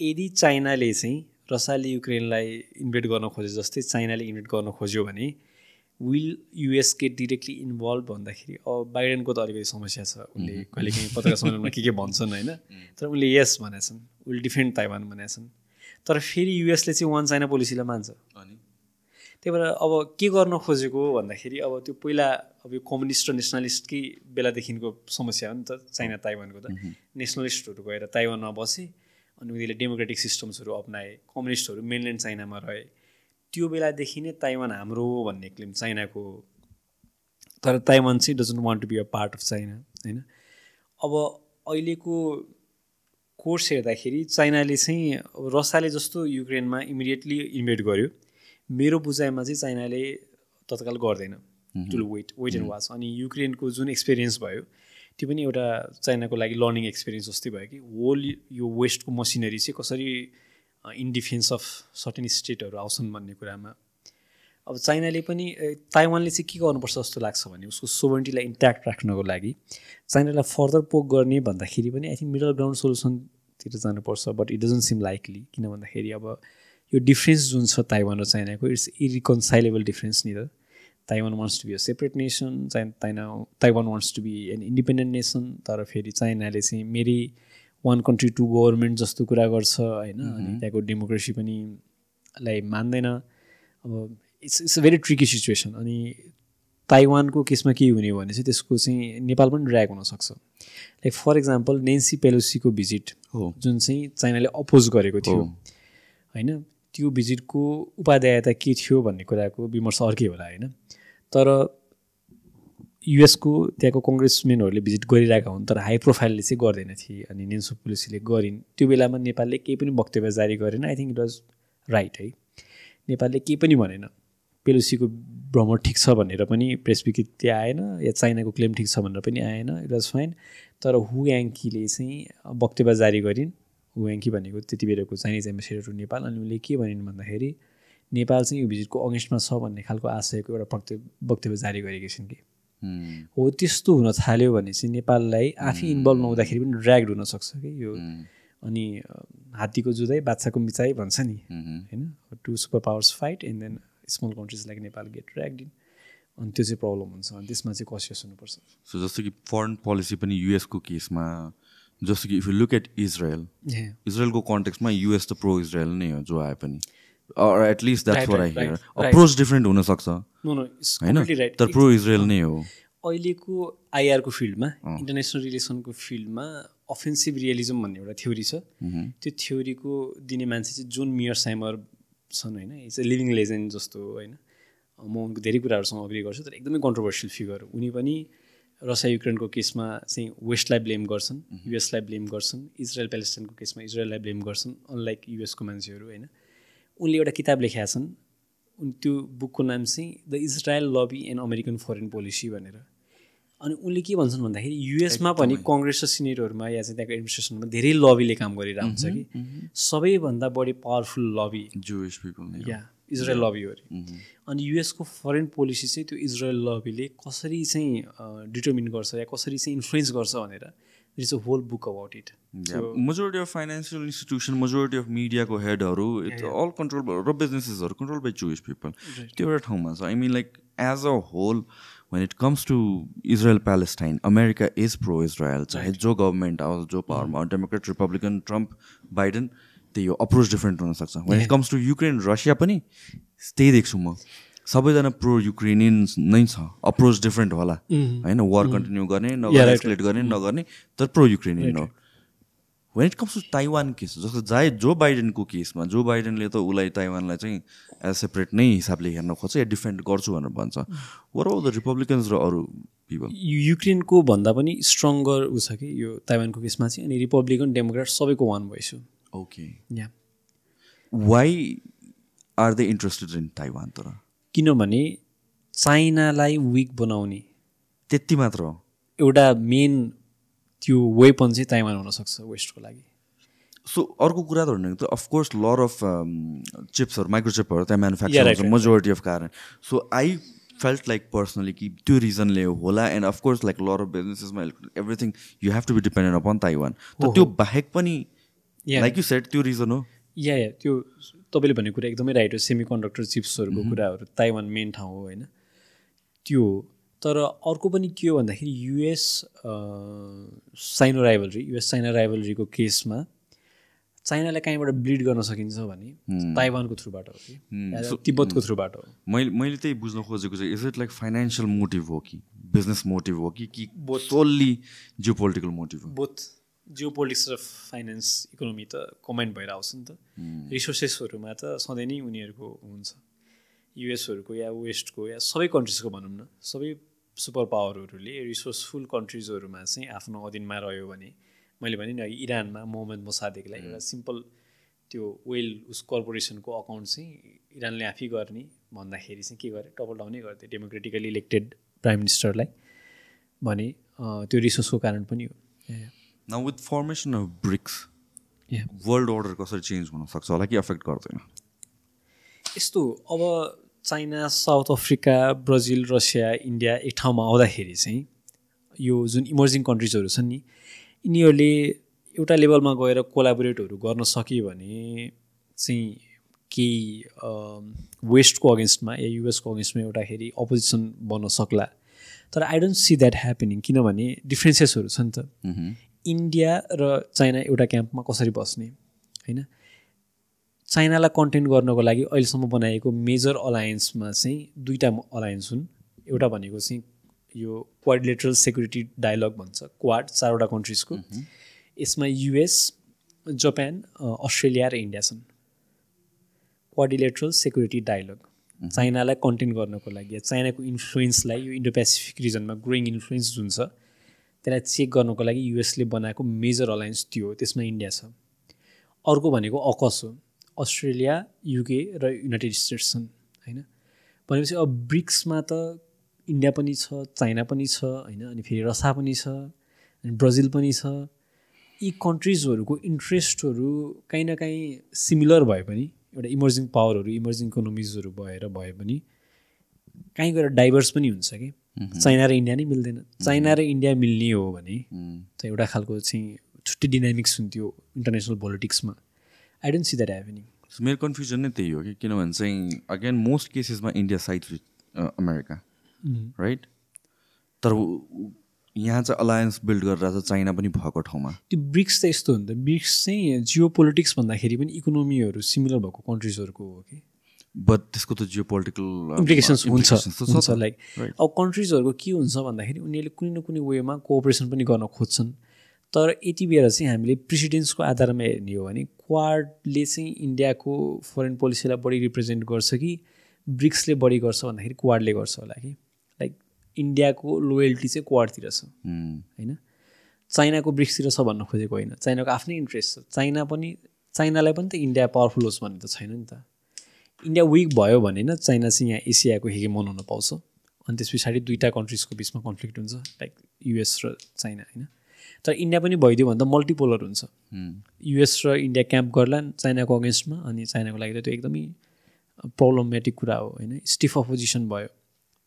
यदि चाइनाले चाहिँ रसियाले युक्रेनलाई इन्भेट गर्न खोजे जस्तै चाइनाले इन्भेट गर्न खोज्यो भने will US get directly involve भन्दाखेरि अब बाइडेनको त अलिकति समस्या छ उसले कहिले काहीँ पत्रकार सम्मेलनमा के के भन्छन् होइन। तर उसले यस भनेछन् विल डिफेन्ड ताइवान भनेछन् तर फेरि युएसले चाहिँ वान चाइना पोलिसीलाई मान्छ। त्यही भएर अब के गर्न खोजेको भन्दाखेरि अब त्यो पहिला अब यो कम्युनिस्ट र नेसनलिस्टकै बेलादेखिको समस्या हो नि त चाइना ताइवानको त। नेसनलिस्टहरू गएर ताइवानमा बसे। अनि उनीहरूले डेमोक्रेटिक सिस्टम्सहरू अप्नाए कम्युनिस्टहरू मेनल्यान्ड चाइनामा रहे। त्यो बेलादेखि नै ताइवान हाम्रो भन्ने क्लेम चाइनाको। तर ताइवान चाहिँ doesn't want to be a part of China होइन? अब अहिलेको कोर्स हेर्दाखेरि चाइनाले चाहिँ रसियाले जस्तो युक्रेनमा इमिडिएटली इन्भेट गर्यो। मेरो बुझाइमा चाहिँ चाइनाले तत्काल गर्दैन। To wait wait and watch अनि युक्रेनको जुन एक्सपिरियन्स भयो त्यो पनि एउटा चाइनाको लागि लर्निङ एक्सपिरियन्स जस्तै भयो कि होल यो वेस्टको मसिनरी चाहिँ कसरी इन डिफेन्स अफ सर्टेन स्टेटहरू आउँछन् भन्ने कुरामा। अब चाइनाले पनि ताइवानले चाहिँ के गर्नुपर्छ जस्तो लाग्छ भने उसको सोभरेन्टीलाई इन्ट्याक्ट राख्नको लागि चाइनालाई फर्दर पोक गर्ने भन्दाखेरि पनि आई थिङ्क मिडल ग्राउन्ड सोल्युसनतिर जानुपर्छ but it doesn't seem likely किन भन्दाखेरि अब यो डिफ्रेन्स जुन छ ताइवान र चाइनाको इट्स इरिकन्साइलेबल डिफ्रेन्स नि त। Taiwan wants to be a separate nation Chai ताइना Taiwan wants to be an independent nation तर फेरि चाइनाले चाहिँ मेरी वान कन्ट्री टु गभर्मेन्ट जस्तो कुरा गर्छ होइन? अनि त्यहाँको डेमोक्रेसी पनि लाई मान्दैन। अब it's it's a very tricky situation अनि ताइवानको केसमा के हुने भने चाहिँ त्यसको चाहिँ नेपाल पनि ड्र्याग हुनसक्छ लाइक फर इक्जाम्पल नेन्सी पेलोसीको भिजिट हो। जुन चाहिँ चाइनाले अपोज गरेको थियो। होइन? त्यो भिजिटको उपाध्यायता के थियो भन्ने कुराको विमर्श अर्कै होला होइन? तर युएसको त्यहाँको कङ्ग्रेसमेनहरूले भिजिट गरिरहेका हुन् तर हाई प्रोफाइलले चाहिँ गर्दैन थिए अनि नेन्सो पुलिसले गरिन्। त्यो बेलामा नेपालले केही पनि वक्तव्य जारी गरेन। I think it was right है। नेपालले केही पनि भनेन। पेलोसीको भ्रमण ठिक छ भनेर पनि प्रेस विज्ञप्ति आएन या चाइनाको क्लेम ठिक छ भनेर पनि आएन। इट वाज फाइन तर हु याङ्कीले चाहिँ वक्तव्य जारी गरिन्। हु याङ्की भनेको त्यति बेलाको चाइनिज एम्बेसेडर नेपाल अनि उनले के भनिन् भन्दाखेरि नेपाल चाहिँ यो भिजिटको अगेन्स्टमा छ भन्ने खालको आशयको एउटा वक्तव्य वक्तव्य जारी गरेकी छिन् कि। हो त्यस्तो हुन थाल्यो भने चाहिँ नेपाललाई आफै इन्भल्भ नहुँदाखेरि पनि ड्र्याग्ड हुनसक्छ कि यो। अनि हात्तीको जुदाइ बाछाको मिचाइ भन्छ नि। होइन? Two super powers fight and then small countries like Nepal get dragged in अनि त्यो चाहिँ प्रब्लम हुन्छ अनि त्यसमा चाहिँ कसियस हुनुपर्छ। सो जस्तो कि फरेन पोलिसी पनि युएसको केसमा जस्तो कि if you look at Israel इजरायलको कन्टेक्समा युएस त प्रो इजरायल नै हो जो आए पनि। At least that's for I hear approach different हुनसक्छ। होइन? तर प्रो इजरायल नै हो। अहिलेको आइआरको फिल्डमा इन्टरनेसनल रिलेसनको फिल्डमा अफेन्सिभ रियलिजम भन्ने एउटा थ्योरी छ। त्यो थ्योरीको दिने मान्छे चाहिँ जोन मियर साइमर छन् होइन? इट्स ए लिभिङ लेजेन्ड जस्तो होइन? म उनको धेरै कुराहरूसँग अग्री गर्छु तर एकदमै कन्ट्रोभर्सियल फिगर उनी पनि रसिया युक्रेनको केसमा चाहिँ वेस्टलाई ब्लेम गर्छन् युएसलाई ब्लेम गर्छन् इजरायल प्यालेस्टाइनको केसमा इजरायललाई ब्लेम गर्छन् अनलाइक युएसको मान्छेहरू होइन? उनले एउटा किताब लेखेका छन्। त्यो बुकको नाम चाहिँ the Israel lobby and American foreign policy भनेर। अनि उनले के भन्छन् भन्दाखेरि युएसमा पनि कङ्ग्रेस र सिनेटहरूमा या चाहिँ त्यहाँको एडमिनिस्ट्रेसनमा धेरै लबीले काम गरिरहेको हुन्छ कि। सबैभन्दा बढी पावरफुल लबी। या इजरायल लबी हो अरे। अनि युएसको फरेन पोलिसी चाहिँ त्यो इजरायल लबीले कसरी चाहिँ डिटर्मिन गर्छ या कसरी चाहिँ इन्फ्लुएन्स गर्छ भनेर it's a whole book about it majority of financial institution majority of मिडियाको हेडहरू इट्स अल कन्ट्रोल र बिजनेसेसहरू कन्ट्रोल बाई जुइस पिपल त्यो एउटा ठाउँमा छ I mean like as a whole when it comes to Israel Palestine America is pro Israel चाहे जो गभर्मेन्ट आओस् जो पावरमा डेमोक्रेट रिपब्लिकन ट्रम्प बाइडन त्यही हो अप्रोच डिफ्रेन्ट हुनसक्छ when it comes to Ukraine Russia पनि त्यही देख्छु म सबैजना प्रो युक्रेनियन्स नै छ. अप्रोच डिफ्रेन्ट होला. होइन? वार कन्टिन्यू गर्ने नगर्ने एस्कुलेट गर्ने नगर्ने तर प्रो युक्रेनियन हो. When it comes to Taiwan case जस्तो जाए जो बाइडेनको केसमा जो बाइडेनले त उसलाई ताइवानलाई चाहिँ एज सेपरेट नै हिसाबले हेर्न खोज्छ या डिफेन्ड गर्छु भनेर भन्छ। वर द रिपब्लिकन्स र अरू पिपल युक्रेनको भन्दा पनि स्ट्रङ्गर ऊ छ कि यो ताइवानको केसमा चाहिँ? अनि रिपब्लिकन डेमोक्रेट सबैको वान भोइस हो okay yeah why are they interested in Taiwan तर? किनभने चाइनालाई विक बनाउने त्यति मात्र हो। एउटा मेन त्यो वेपन चाहिँ ताइवान हुनसक्छ वेस्टको लागि। सो अर्को कुरा त भन्नु त अफकोर्स लर अफ चिप्सहरू माइक्रोचिपहरू त्यहाँ म्यानुफ्याक्चर हुन्छ मेजोरिटी अफ कारण so I felt like personally कि त्यो रिजनले होला and of course like lot of बिजनेसेसमा everything you have to be dependent upon Taiwan त त्यो बाहेक पनि लाइक यु सेट त्यो रिजन हो। या या त्यो तपाईँले भनेको कुरा एकदमै राइट हो सेमी कन्डक्टर चिप्सहरूको कुराहरू ताइवान मेन ठाउँ हो होइन? त्यो तर अर्को पनि के हो भन्दाखेरि US Sino rivalry US China राइभलरीको केसमा चाइनालाई कहीँबाट ब्लिड गर्न सकिन्छ भने ताइवानको थ्रुबाट हो कि? तिब्बतको थ्रुबाट हो। मैले मैले त्यही बुझ्न खोजेको चाहिँ is it like financial motive हो कि? बिजनेस मोटिभ हो कि कि सोल्ली जियो पोलिटिकल मोटिभ हो? बोथ जियो पोलिटिक्स र फाइनेन्स इकोनोमी त कमाइन्ड भएर आउँछ नि त। रिसोर्सेसहरूमा त सधैँ नै उनीहरूको हुन्छ। युएसहरूको या वेस्टको या सबै कन्ट्रिजको भनौँ न सबै सुपर पावरहरूले रिसोर्सफुल कन्ट्रिजहरूमा चाहिँ आफ्नो अधीनमा रह्यो भने मैले भने नि इरानमा मोहम्मद मोसादेकलाई एउटा सिम्पल त्यो वेल उस कर्पोरेसनको अकाउन्ट चाहिँ इरानले आफै गर्ने भन्दाखेरि चाहिँ के गरे टपल डाउनै गर्थ्यो डेमोक्रेटिकली इलेक्टेड प्राइम मिनिस्टरलाई भने त्यो रिसोर्सको कारण पनि हो। न with formation of BRICS world order कसरी चेन्ज हुनसक्छ होला? कि एफेक्ट गर्दैन? यस्तो अब China South Africa Brazil Russia India एक ठाउँमा आउँदाखेरि चाहिँ यो जुन इमर्जिङ कन्ट्रिजहरू छन् नि यिनीहरूले एउटा लेभलमा गएर कोलाबोरेटहरू गर्न सक्यो भने चाहिँ केही वेस्टको अगेन्स्टमा या युएसको अगेन्स्टमा एउटाखेरि अपोजिसन बन्न सक्ला। तर I don't see that happening किनभने डिफ्रेन्सेसहरू छ नि त इन्डिया र चाइना एउटा क्याम्पमा कसरी बस्ने होइन? चाइनालाई कन्टेन्ट गर्नको लागि अहिलेसम्म बनाएको मेजर अलायन्समा चाहिँ दुईवटा अलायन्स हुन्। एउटा भनेको चाहिँ यो क्वाडलेटरल सेक्युरिटी डायलग भन्छ क्वाड चारवटा कन्ट्रिजको यसमा युएस जापान अस्ट्रेलिया र इन्डिया छन्। क्वाडिलेट्रल सेक्युरिटी डायलग चाइनालाई कन्टेन गर्नको लागि चाइनाको इन्फ्लुएन्सलाई यो इन्डो पेसिफिक रिजनमा ग्रोइङ इन्फ्लुएन्स जुन छ त्यसलाई चेक गर्नको लागि युएसले बनाएको मेजर अलायन्स त्यो त्यसमा इन्डिया छ। अर्को भनेको अकस हो अस्ट्रेलिया युके र युनाइटेड स्टेट्स छन् होइन? भनेपछि अब ब्रिक्समा त इन्डिया पनि छ चाइना पनि छ होइन? अनि फेरि रसा पनि छ अनि ब्राजिल पनि छ। यी कन्ट्रिजहरूको इन्ट्रेस्टहरू काहीँ न काहीँ सिमिलर भए पनि एउटा इमर्जिङ पावरहरू इमर्जिङ इकोनोमिजहरू भएर भए पनि काहीँ गएर डाइभर्स पनि हुन्छ कि? चाइना र इन्डिया नै मिल्दैन। चाइना र इन्डिया मिल्ने हो भने त एउटा खालको चाहिँ छुट्टै डिनामिक्स हुन्थ्यो international पोलिटिक्समा I don't see that happening मेरो कन्फ्युजन नै त्यही हो कि किनभने चाहिँ again most केसेसमा India side with America right तर यहाँ चाहिँ अलायन्स बिल्ड गरेर चाहिँ चाइना पनि भएको ठाउँमा। त्यो ब्रिक्स त यस्तो हुन्छ ब्रिक्स चाहिँ जियो पोलिटिक्स भन्दाखेरि पनि इकोनोमीहरू सिमिलर भएको कन्ट्रिजहरूको हो कि। बट त्यसको त जियो पोलिटिकल इम्प्लिकेसन्स हुन्छ। हुन्छ लाइक अब कन्ट्रिजहरूको के हुन्छ भन्दाखेरि उनीहरूले कुनै न कुनै वेमा कोअपरेसन पनि गर्न खोज्छन्। तर यति बेला चाहिँ हामीले प्रेसिडेन्ट्सको आधारमा हेर्ने हो भने क्वाडले चाहिँ इन्डियाको फरेन पोलिसीलाई बढी रिप्रेजेन्ट गर्छ कि ब्रिक्सले बढी गर्छ भन्दाखेरि क्वाडले गर्छ होला कि। लाइक इन्डियाको लोयल्टी चाहिँ क्वाडतिर छ। होइन? चाइनाको ब्रिक्सतिर छ भन्न खोजेको होइन। चाइनाको आफ्नै इन्ट्रेस्ट छ। चाइना पनि चाइनालाई पनि त इन्डिया पावरफुल होस् भन्ने त छैन नि त। इन्डिया विक भयो भने न चाइना चाहिँ यहाँ एसियाको हेगेमन हुन पाउँछ। अनि त्यस पछाडि दुईवटा कन्ट्रिजको बिचमा कन्फ्लिक्ट हुन्छ लाइक युएस र चाइना होइन? तर इन्डिया पनि भइदियो भने त मल्टिपोलर हुन्छ युएस र इन्डिया क्याम्प गर्ला चाइनाको अगेन्स्टमा अनि चाइनाको लागि त त्यो एकदमै प्रब्लमेटिक कुरा हो होइन? स्टिफ अपोजिसन भयो।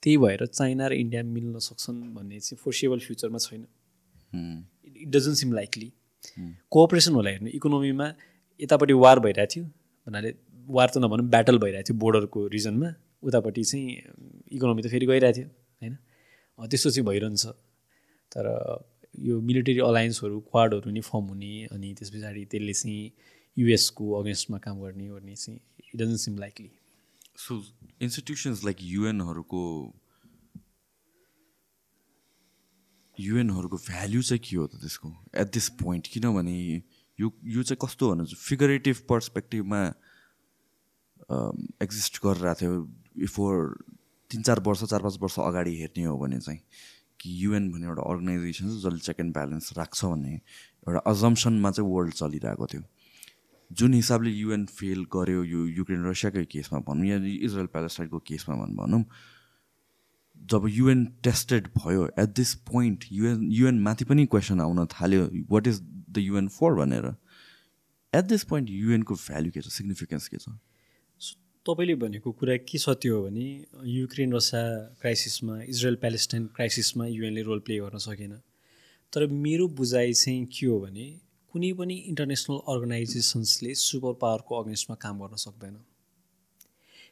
त्यही भएर चाइना र इन्डिया मिल्न सक्छन् भन्ने चाहिँ फोर्सेबल फ्युचरमा छैन। It doesn't seem likely cooperation होला हेर्नु इकोनोमीमा यतापट्टि वार भइरहेको थियो। भन्नाले वार त नभनौँ ब्याटल भइरहेको थियो बोर्डरको रिजनमा उतापट्टि चाहिँ इकोनोमी त फेरि गइरहेको थियो होइन? त्यस्तो चाहिँ भइरहन्छ। तर यो मिलिटरी अलायन्सहरू क्वाडहरू नि फर्म हुने अनि त्यस पछाडि त्यसले चाहिँ युएसको अगेन्स्टमा काम गर्ने गर्ने चाहिँ it doesn't seem likely so institutions like युएनहरूको युएनहरूको भ्याल्यु चाहिँ के हो त त्यसको? एट दिस पोइन्ट किनभने यो यो चाहिँ कस्तो भन्नु फिगरेटिभ पर्सपेक्टिभमा एक्जिस्ट गरिरहेको थियो बिफोर तिन चार वर्ष चार पाँच वर्ष अगाडि हेर्ने हो भने चाहिँ कि युएन भन्ने एउटा अर्गनाइजेसन छ जसले चेक एन्ड ब्यालेन्स राख्छ भन्ने एउटा अजम्सनमा चाहिँ वर्ल्ड चलिरहेको थियो। जुन हिसाबले युएन फेल गर्यो यो युक्रेन रसियाकै केसमा भनौँ या इजरायल प्यालेस्टाइनको केसमा भनौँ जब युएन टेस्टेड भयो at this point UN UN माथि पनि क्वेसन आउन थाल्यो what is the UN for भनेर। एट दिस पोइन्ट युएनको भ्याल्यु के छ सिग्निफिकेन्स के छ? तपाईँले भनेको कुरा के छ त्यो हो भने युक्रेन रसिया क्राइसिसमा इजरायल प्यालेस्टाइन क्राइसिसमा युएनले रोल प्ले गर्न सकेन। तर मेरो बुझाइ चाहिँ के हो भने कुनै पनि इन्टरनेसनल अर्गनाइजेसन्सले सुपर पावरको अगेन्स्टमा काम गर्न सक्दैन।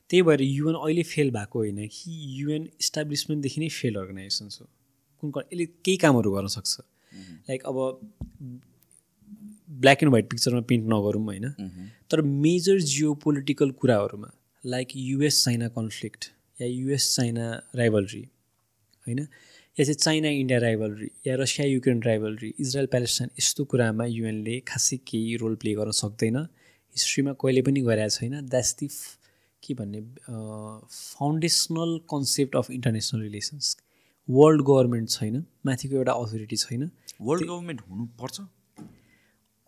त्यही भएर युएन अहिले फेल भएको होइन कि युएन इस्टाब्लिसमेन्टदेखि नै फेल अर्गनाइजेसन्स हो। कुन यसले केही कामहरू गर्न सक्छ। लाइक अब ब्ल्याक एन्ड व्हाइट पिक्चरमा पेन्ट नगरौँ होइन। तर मेजर जियो पोलिटिकल कुराहरूमा लाइक युएस चाइना कन्फ्लिक्ट या युएस चाइना राइभलरी होइन? या चाहिँ चाइना इन्डिया राइभलरी या Russia Ukraine rivalry Israel Palestine यस्तो कुरामा युएनले खासै केही रोल प्ले गर्न सक्दैन। हिस्ट्रीमा कहिले पनि गरेको छैन। द्याट्स दि के भन्ने foundational concept of international relations world government छैन माथिको एउटा अथोरिटी छैन। वर्ल्ड गभर्मेन्ट हुनुपर्छ।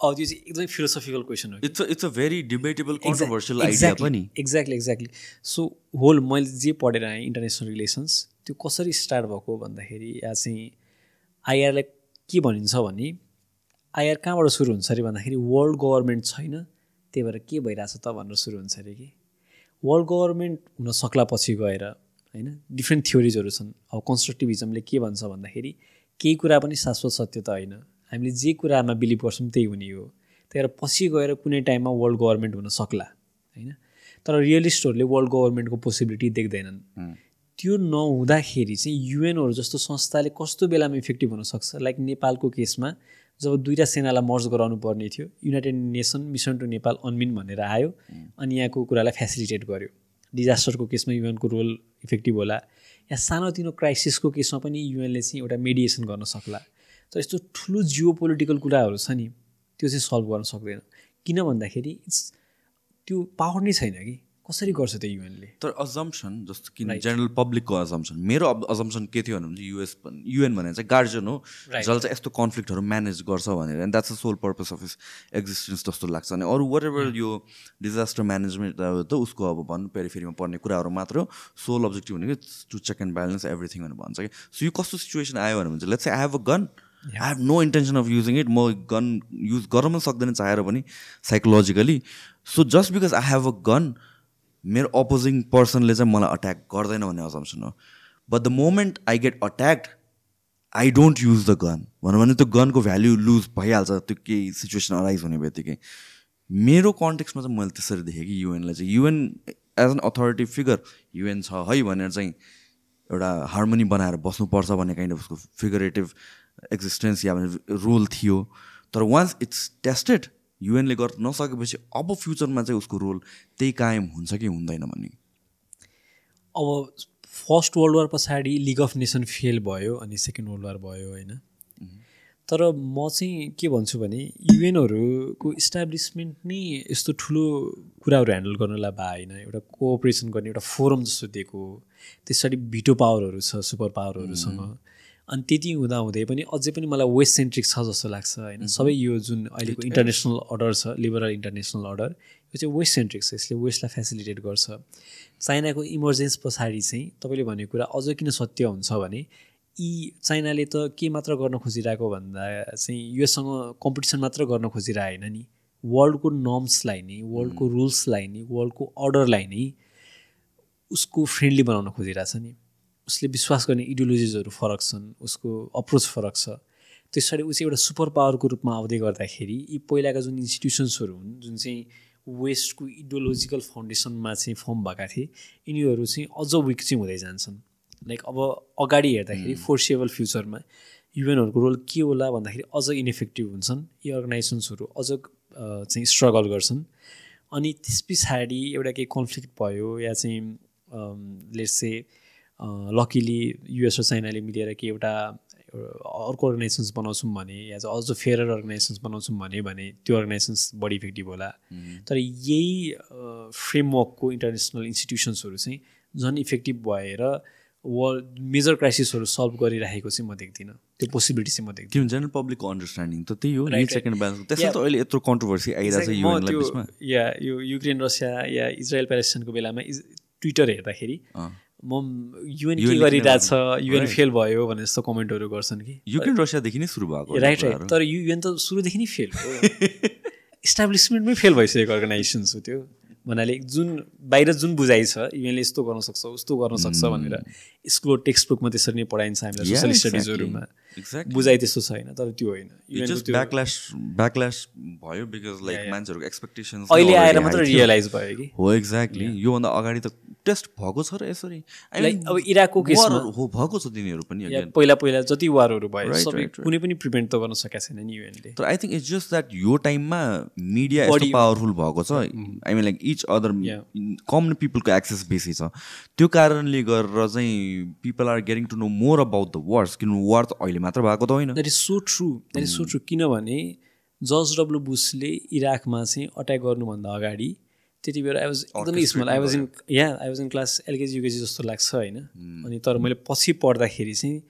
अब त्यो चाहिँ एकदमै फिलोसफिकल क्वेसन हो it's it's a very debatable controversial idea पनि। एक्ज्याक्टली एक्ज्याक्टली सो होल मैले जे पढेर आएँ इन्टरनेसनल रिलेसन्स त्यो कसरी स्टार्ट भएको भन्दाखेरि या चाहिँ आइआरलाई के भनिन्छ भने आइआर कहाँबाट सुरु हुन्छ अरे भन्दाखेरि वर्ल्ड गभर्मेन्ट छैन त्यही भएर के भइरहेछ त भनेर सुरु हुन्छ अरे कि? वर्ल्ड गभर्मेन्ट हुन सक्ला पछि गएर होइन डिफ्रेन्ट थ्योरिजहरू छन्। अब कन्स्ट्रक्टिभिजमले के भन्छ भन्दाखेरि केही कुरा पनि शाश्वत सत्य त होइन। हामीले जे कुरामा बिलिभ गर्छौँ त्यही हुने हो। त्यही भएर पछि गएर कुनै टाइममा वर्ल्ड गभर्मेन्ट हुन सक्ला होइन? तर रियलिस्टहरूले वर्ल्ड गभर्मेन्टको पोसिबिलिटी देख्दैनन्। त्यो नहुँदाखेरि चाहिँ युएनहरू जस्तो संस्थाले कस्तो बेलामा इफेक्टिभ हुनसक्छ लाइक नेपालको केसमा जब दुईवटा सेनालाई मर्ज गराउनु पर्ने थियो United Nation Mission to Nepal UNMIN भनेर आयो अनि यहाँको कुरालाई फेसिलिटेट गर्यो। डिजास्टरको केसमा युएनको रोल इफेक्टिभ होला। या सानोतिनो क्राइसिसको केसमा पनि युएनले चाहिँ एउटा मेडिएसन गर्न सक्ला। तर यस्तो ठुलो जियो पोलिटिकल कुराहरू छ नि त्यो चाहिँ सल्भ गर्न सक्दैन। किन भन्दाखेरि इट्स त्यो पावर नै छैन कि। कसरी गर्छ त्यो युएनले? तर अजम्सन जस्तो कि जेनरल पब्लिकको अजम्सन मेरो अजम्सन के थियो भने युएस युएन भनेर चाहिँ गार्जियन हो जसले चाहिँ यस्तो कन्फ्लिक्टहरू म्यानेज गर्छ भनेर। And that's the sole purpose of its existence जस्तो लाग्छ अनि अरू वाट एभर यो डिजास्टर म्यानेजमेन्ट त उसको अब भन्नु पेरिफेरीमा पर्ने कुराहरू मात्र हो। सोल अब्जेक्टिभ भनेको to check and balance everything भनेर भन्छ कि। सो यो कस्तो सिचुएसन आयो भने चाहिँ let's I have a gun I have no intention of using it म गन युज गर्न पनि सक्दैन चाहेर पनि psychologically so just because I have a gun मेरो अपोजिङ पर्सनले चाहिँ मलाई अट्याक गर्दैन भन्ने अजम्सन हो. But the moment I get attacked I don't use the gun भनौँ भने त्यो गनको भ्याल्यु लुज भइहाल्छ त्यो केही सिचुएसन अराइज हुने बित्तिकै. मेरो कन्टेक्समा चाहिँ मैले त्यसरी देखेँ कि युएनलाई चाहिँ। UN as an authority figure UN छ है भनेर चाहिँ एउटा हार्मोनी बनाएर बस्नुपर्छ भन्ने काइन्ड अफ उसको फिगरेटिभ एक्जिस्टेन्स या भने रोल थियो। तर वान्स इट्स टेस्टेड युएनले गर्न नसकेपछि अब फ्युचरमा चाहिँ उसको रोल त्यही कायम हुन्छ कि हुँदैन भन्ने। अब फर्स्ट वर्ल्ड वार पछाडि लिग अफ नेसन फेल भयो अनि सेकेन्ड वर्ल्ड वार भयो होइन? तर म चाहिँ के भन्छु भने युएनहरूको इस्टाब्लिसमेन्ट नै यस्तो ठुलो कुराहरू ह्यान्डल गर्नलाई भए होइन एउटा कोअपरेसन गर्ने एउटा फोरम जस्तो दिएको त्यस पछाडि भिटो पावरहरू छ सुपर पावरहरूसँग अनि त्यति हुँदा हुँदै पनि अझै पनि मलाई वेस्ट सेन्ट्रिक छ जस्तो लाग्छ होइन। सबै यो जुन अहिलेको इन्टरनेसनल अर्डर छ लिबरल इन्टरनेसनल अर्डर यो चाहिँ वेस्ट सेन्ट्रिक छ यसले वेस्टलाई फेसिलिटेट गर्छ। चाइनाको इमर्जेन्स पछाडि चाहिँ तपाईँले भनेको कुरा अझ किन सत्य हुन्छ भने यी चाइनाले त के मात्र गर्न खोजिरहेको भन्दा चाहिँ योसँग कम्पिटिसन मात्र गर्न खोजिरहेन नि। वर्ल्डको नर्म्सलाई नै वर्ल्डको रुल्सलाई नै वर्ल्डको अर्डरलाई नै उसको फ्रेन्डली बनाउन खोजिरहेछ नि। उसले विश्वास गर्ने इडियोलोजिजहरू फरक छन् उसको अप्रोच फरक छ। त्यसरी ऊ चाहिँ एउटा सुपर पावरको रूपमा आउँदै गर्दाखेरि यी पहिलाका जुन इन्स्टिट्युसन्सहरू हुन् जुन चाहिँ वेस्टको इडियोलोजिकल फाउन्डेसनमा चाहिँ फर्म भएका थिए यिनीहरू चाहिँ अझ विक चाहिँ हुँदै जान्छन्। लाइक अब अगाडि हेर्दाखेरि फोर्सेबल फ्युचरमा युएनहरूको रोल के होला भन्दाखेरि अझ इनइफेक्टिभ हुन्छन् यी अर्गनाइजेसन्सहरू अझ चाहिँ स्ट्रगल गर्छन्। अनि त्यस पछाडि एउटा केही कन्फ्लिक्ट भयो या चाहिँ लेट्स चाहिँ लकिली युएस र चाइनाले मिलेर कि एउटा अर्को अर्गनाइजेसन्स बनाउँछौँ भने या चाहिँ अझ फेयर अर्गनाइजेसन्स बनाउँछौँ भने भने त्यो अर्गनाइजेसन्स बढी इफेक्टिभ होला। तर यही फ्रेमवर्कको इन्टरनेसनल इन्स्टिट्युसन्सहरू चाहिँ झन् इफेक्टिभ भएर वर्ल्ड मेजर क्राइसिसहरू सल्भ गरिरहेको चाहिँ म देख्दिनँ। त्यो पोसिबिलिटी चाहिँ म देख्दिनँ। जेनरल पब्लिकको अन्डरस्ट्यान्डिङ त त्यही हो सेकेन्ड ब्यालेन्स त्यसमा त अहिले यत्रो कन्ट्रोभर्सी आइरहेको छ या यो युक्रेन रसिया या इजरायल प्यालेस्टाइनको बेलामा ट्विटर हेर्दाखेरि म युएन के गरिरहेछ युएन फेल भयो भने जस्तो कमेन्टहरू गर्छन् कि। युक्रेन रसियादेखि नै सुरु भएको राइट राइट तर युएन त सुरुदेखि नै फेल इस्टाब्लिसमेन्टमै फेल भइसकेको अर्गनाइजेसन्स हो त्यो। भन्नाले जुन बाहिर जुन बुझाइ छ युएनले यस्तो गर्न सक्छ उस्तो गर्न सक्छ भनेर। स्कुल टेक्स्ट बुकमा त्यसरी नै पढाइन्छ हामीलाई सोसल स्टडिजहरूमा बुझाइ त्यस्तो छैन तर त्यो होइन। ब्याकल्यास ब्याकल्यास भयो बिकज लाइक मान्छेहरूको एक्सपेक्टेसन अहिले आएर मात्र रियलाइज भयो कि। हो एक्ज्याक्टली योभन्दा अगाडि त टेस्ट भएको छ र यसरी। लाइक अब इराकको केसमा हो भएको छ तिनीहरू पनि पहिला पहिला जति वारहरू भयो सबै कुनै पनि प्रिभेन्ट त गर्न सकेको छैन नि युएनले तर I think it's just that यो टाइममा मिडिया यस्तो पावरफुल भएको छ। I mean like each other common पिपलको access बेसी छ। त्यो कारणले गरेर चाहिँ people are getting to know more about the wars किनभने वार त अहिले मात्र भएको त होइन। That is so true that is so true किनभने जर्ज डब्लु बुसले इराकमा चाहिँ अट्याक गर्नुभन्दा अगाडि त्यति बेला आई वाज एकदमै small I was in yeah I was in class LKG UKG जस्तो लाग्छ होइन। Hmm. अनि तर मैले पछि पढ्दाखेरि चाहिँ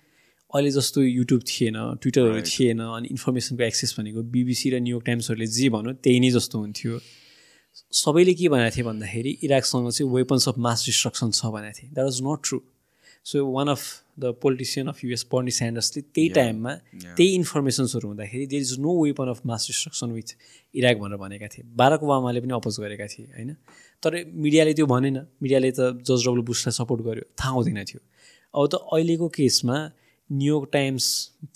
अहिले जस्तो युट्युब थिएन ट्विटरहरू थिएन अनि इन्फर्मेसनको एक्सेस भनेको बिबिसी र न्युयोर्क टाइम्सहरूले जे भन्यो त्यही नै जस्तो हुन्थ्यो। सबैले के भनेको थिएँ भन्दाखेरि इराकसँग चाहिँ वेपन्स अफ मास डिस्ट्रक्सन छ भनेको थिएँ। That was not true so one of the politician of US Bernie स्यान्डर्सले त्यही टाइममा त्यही इन्फर्मेसन्सहरू हुँदाखेरि there is no weapon of mass destruction with Iraq भनेर भनेका थिए। बाराक ओबामाले पनि अपोज गरेका थिए होइन? तर मिडियाले त्यो भनेन। मिडियाले त जज डब्लु बुसलाई सपोर्ट गर्यो। थाहा हुँदैन थियो। अब त अहिलेको केसमा न्युयोर्क टाइम्स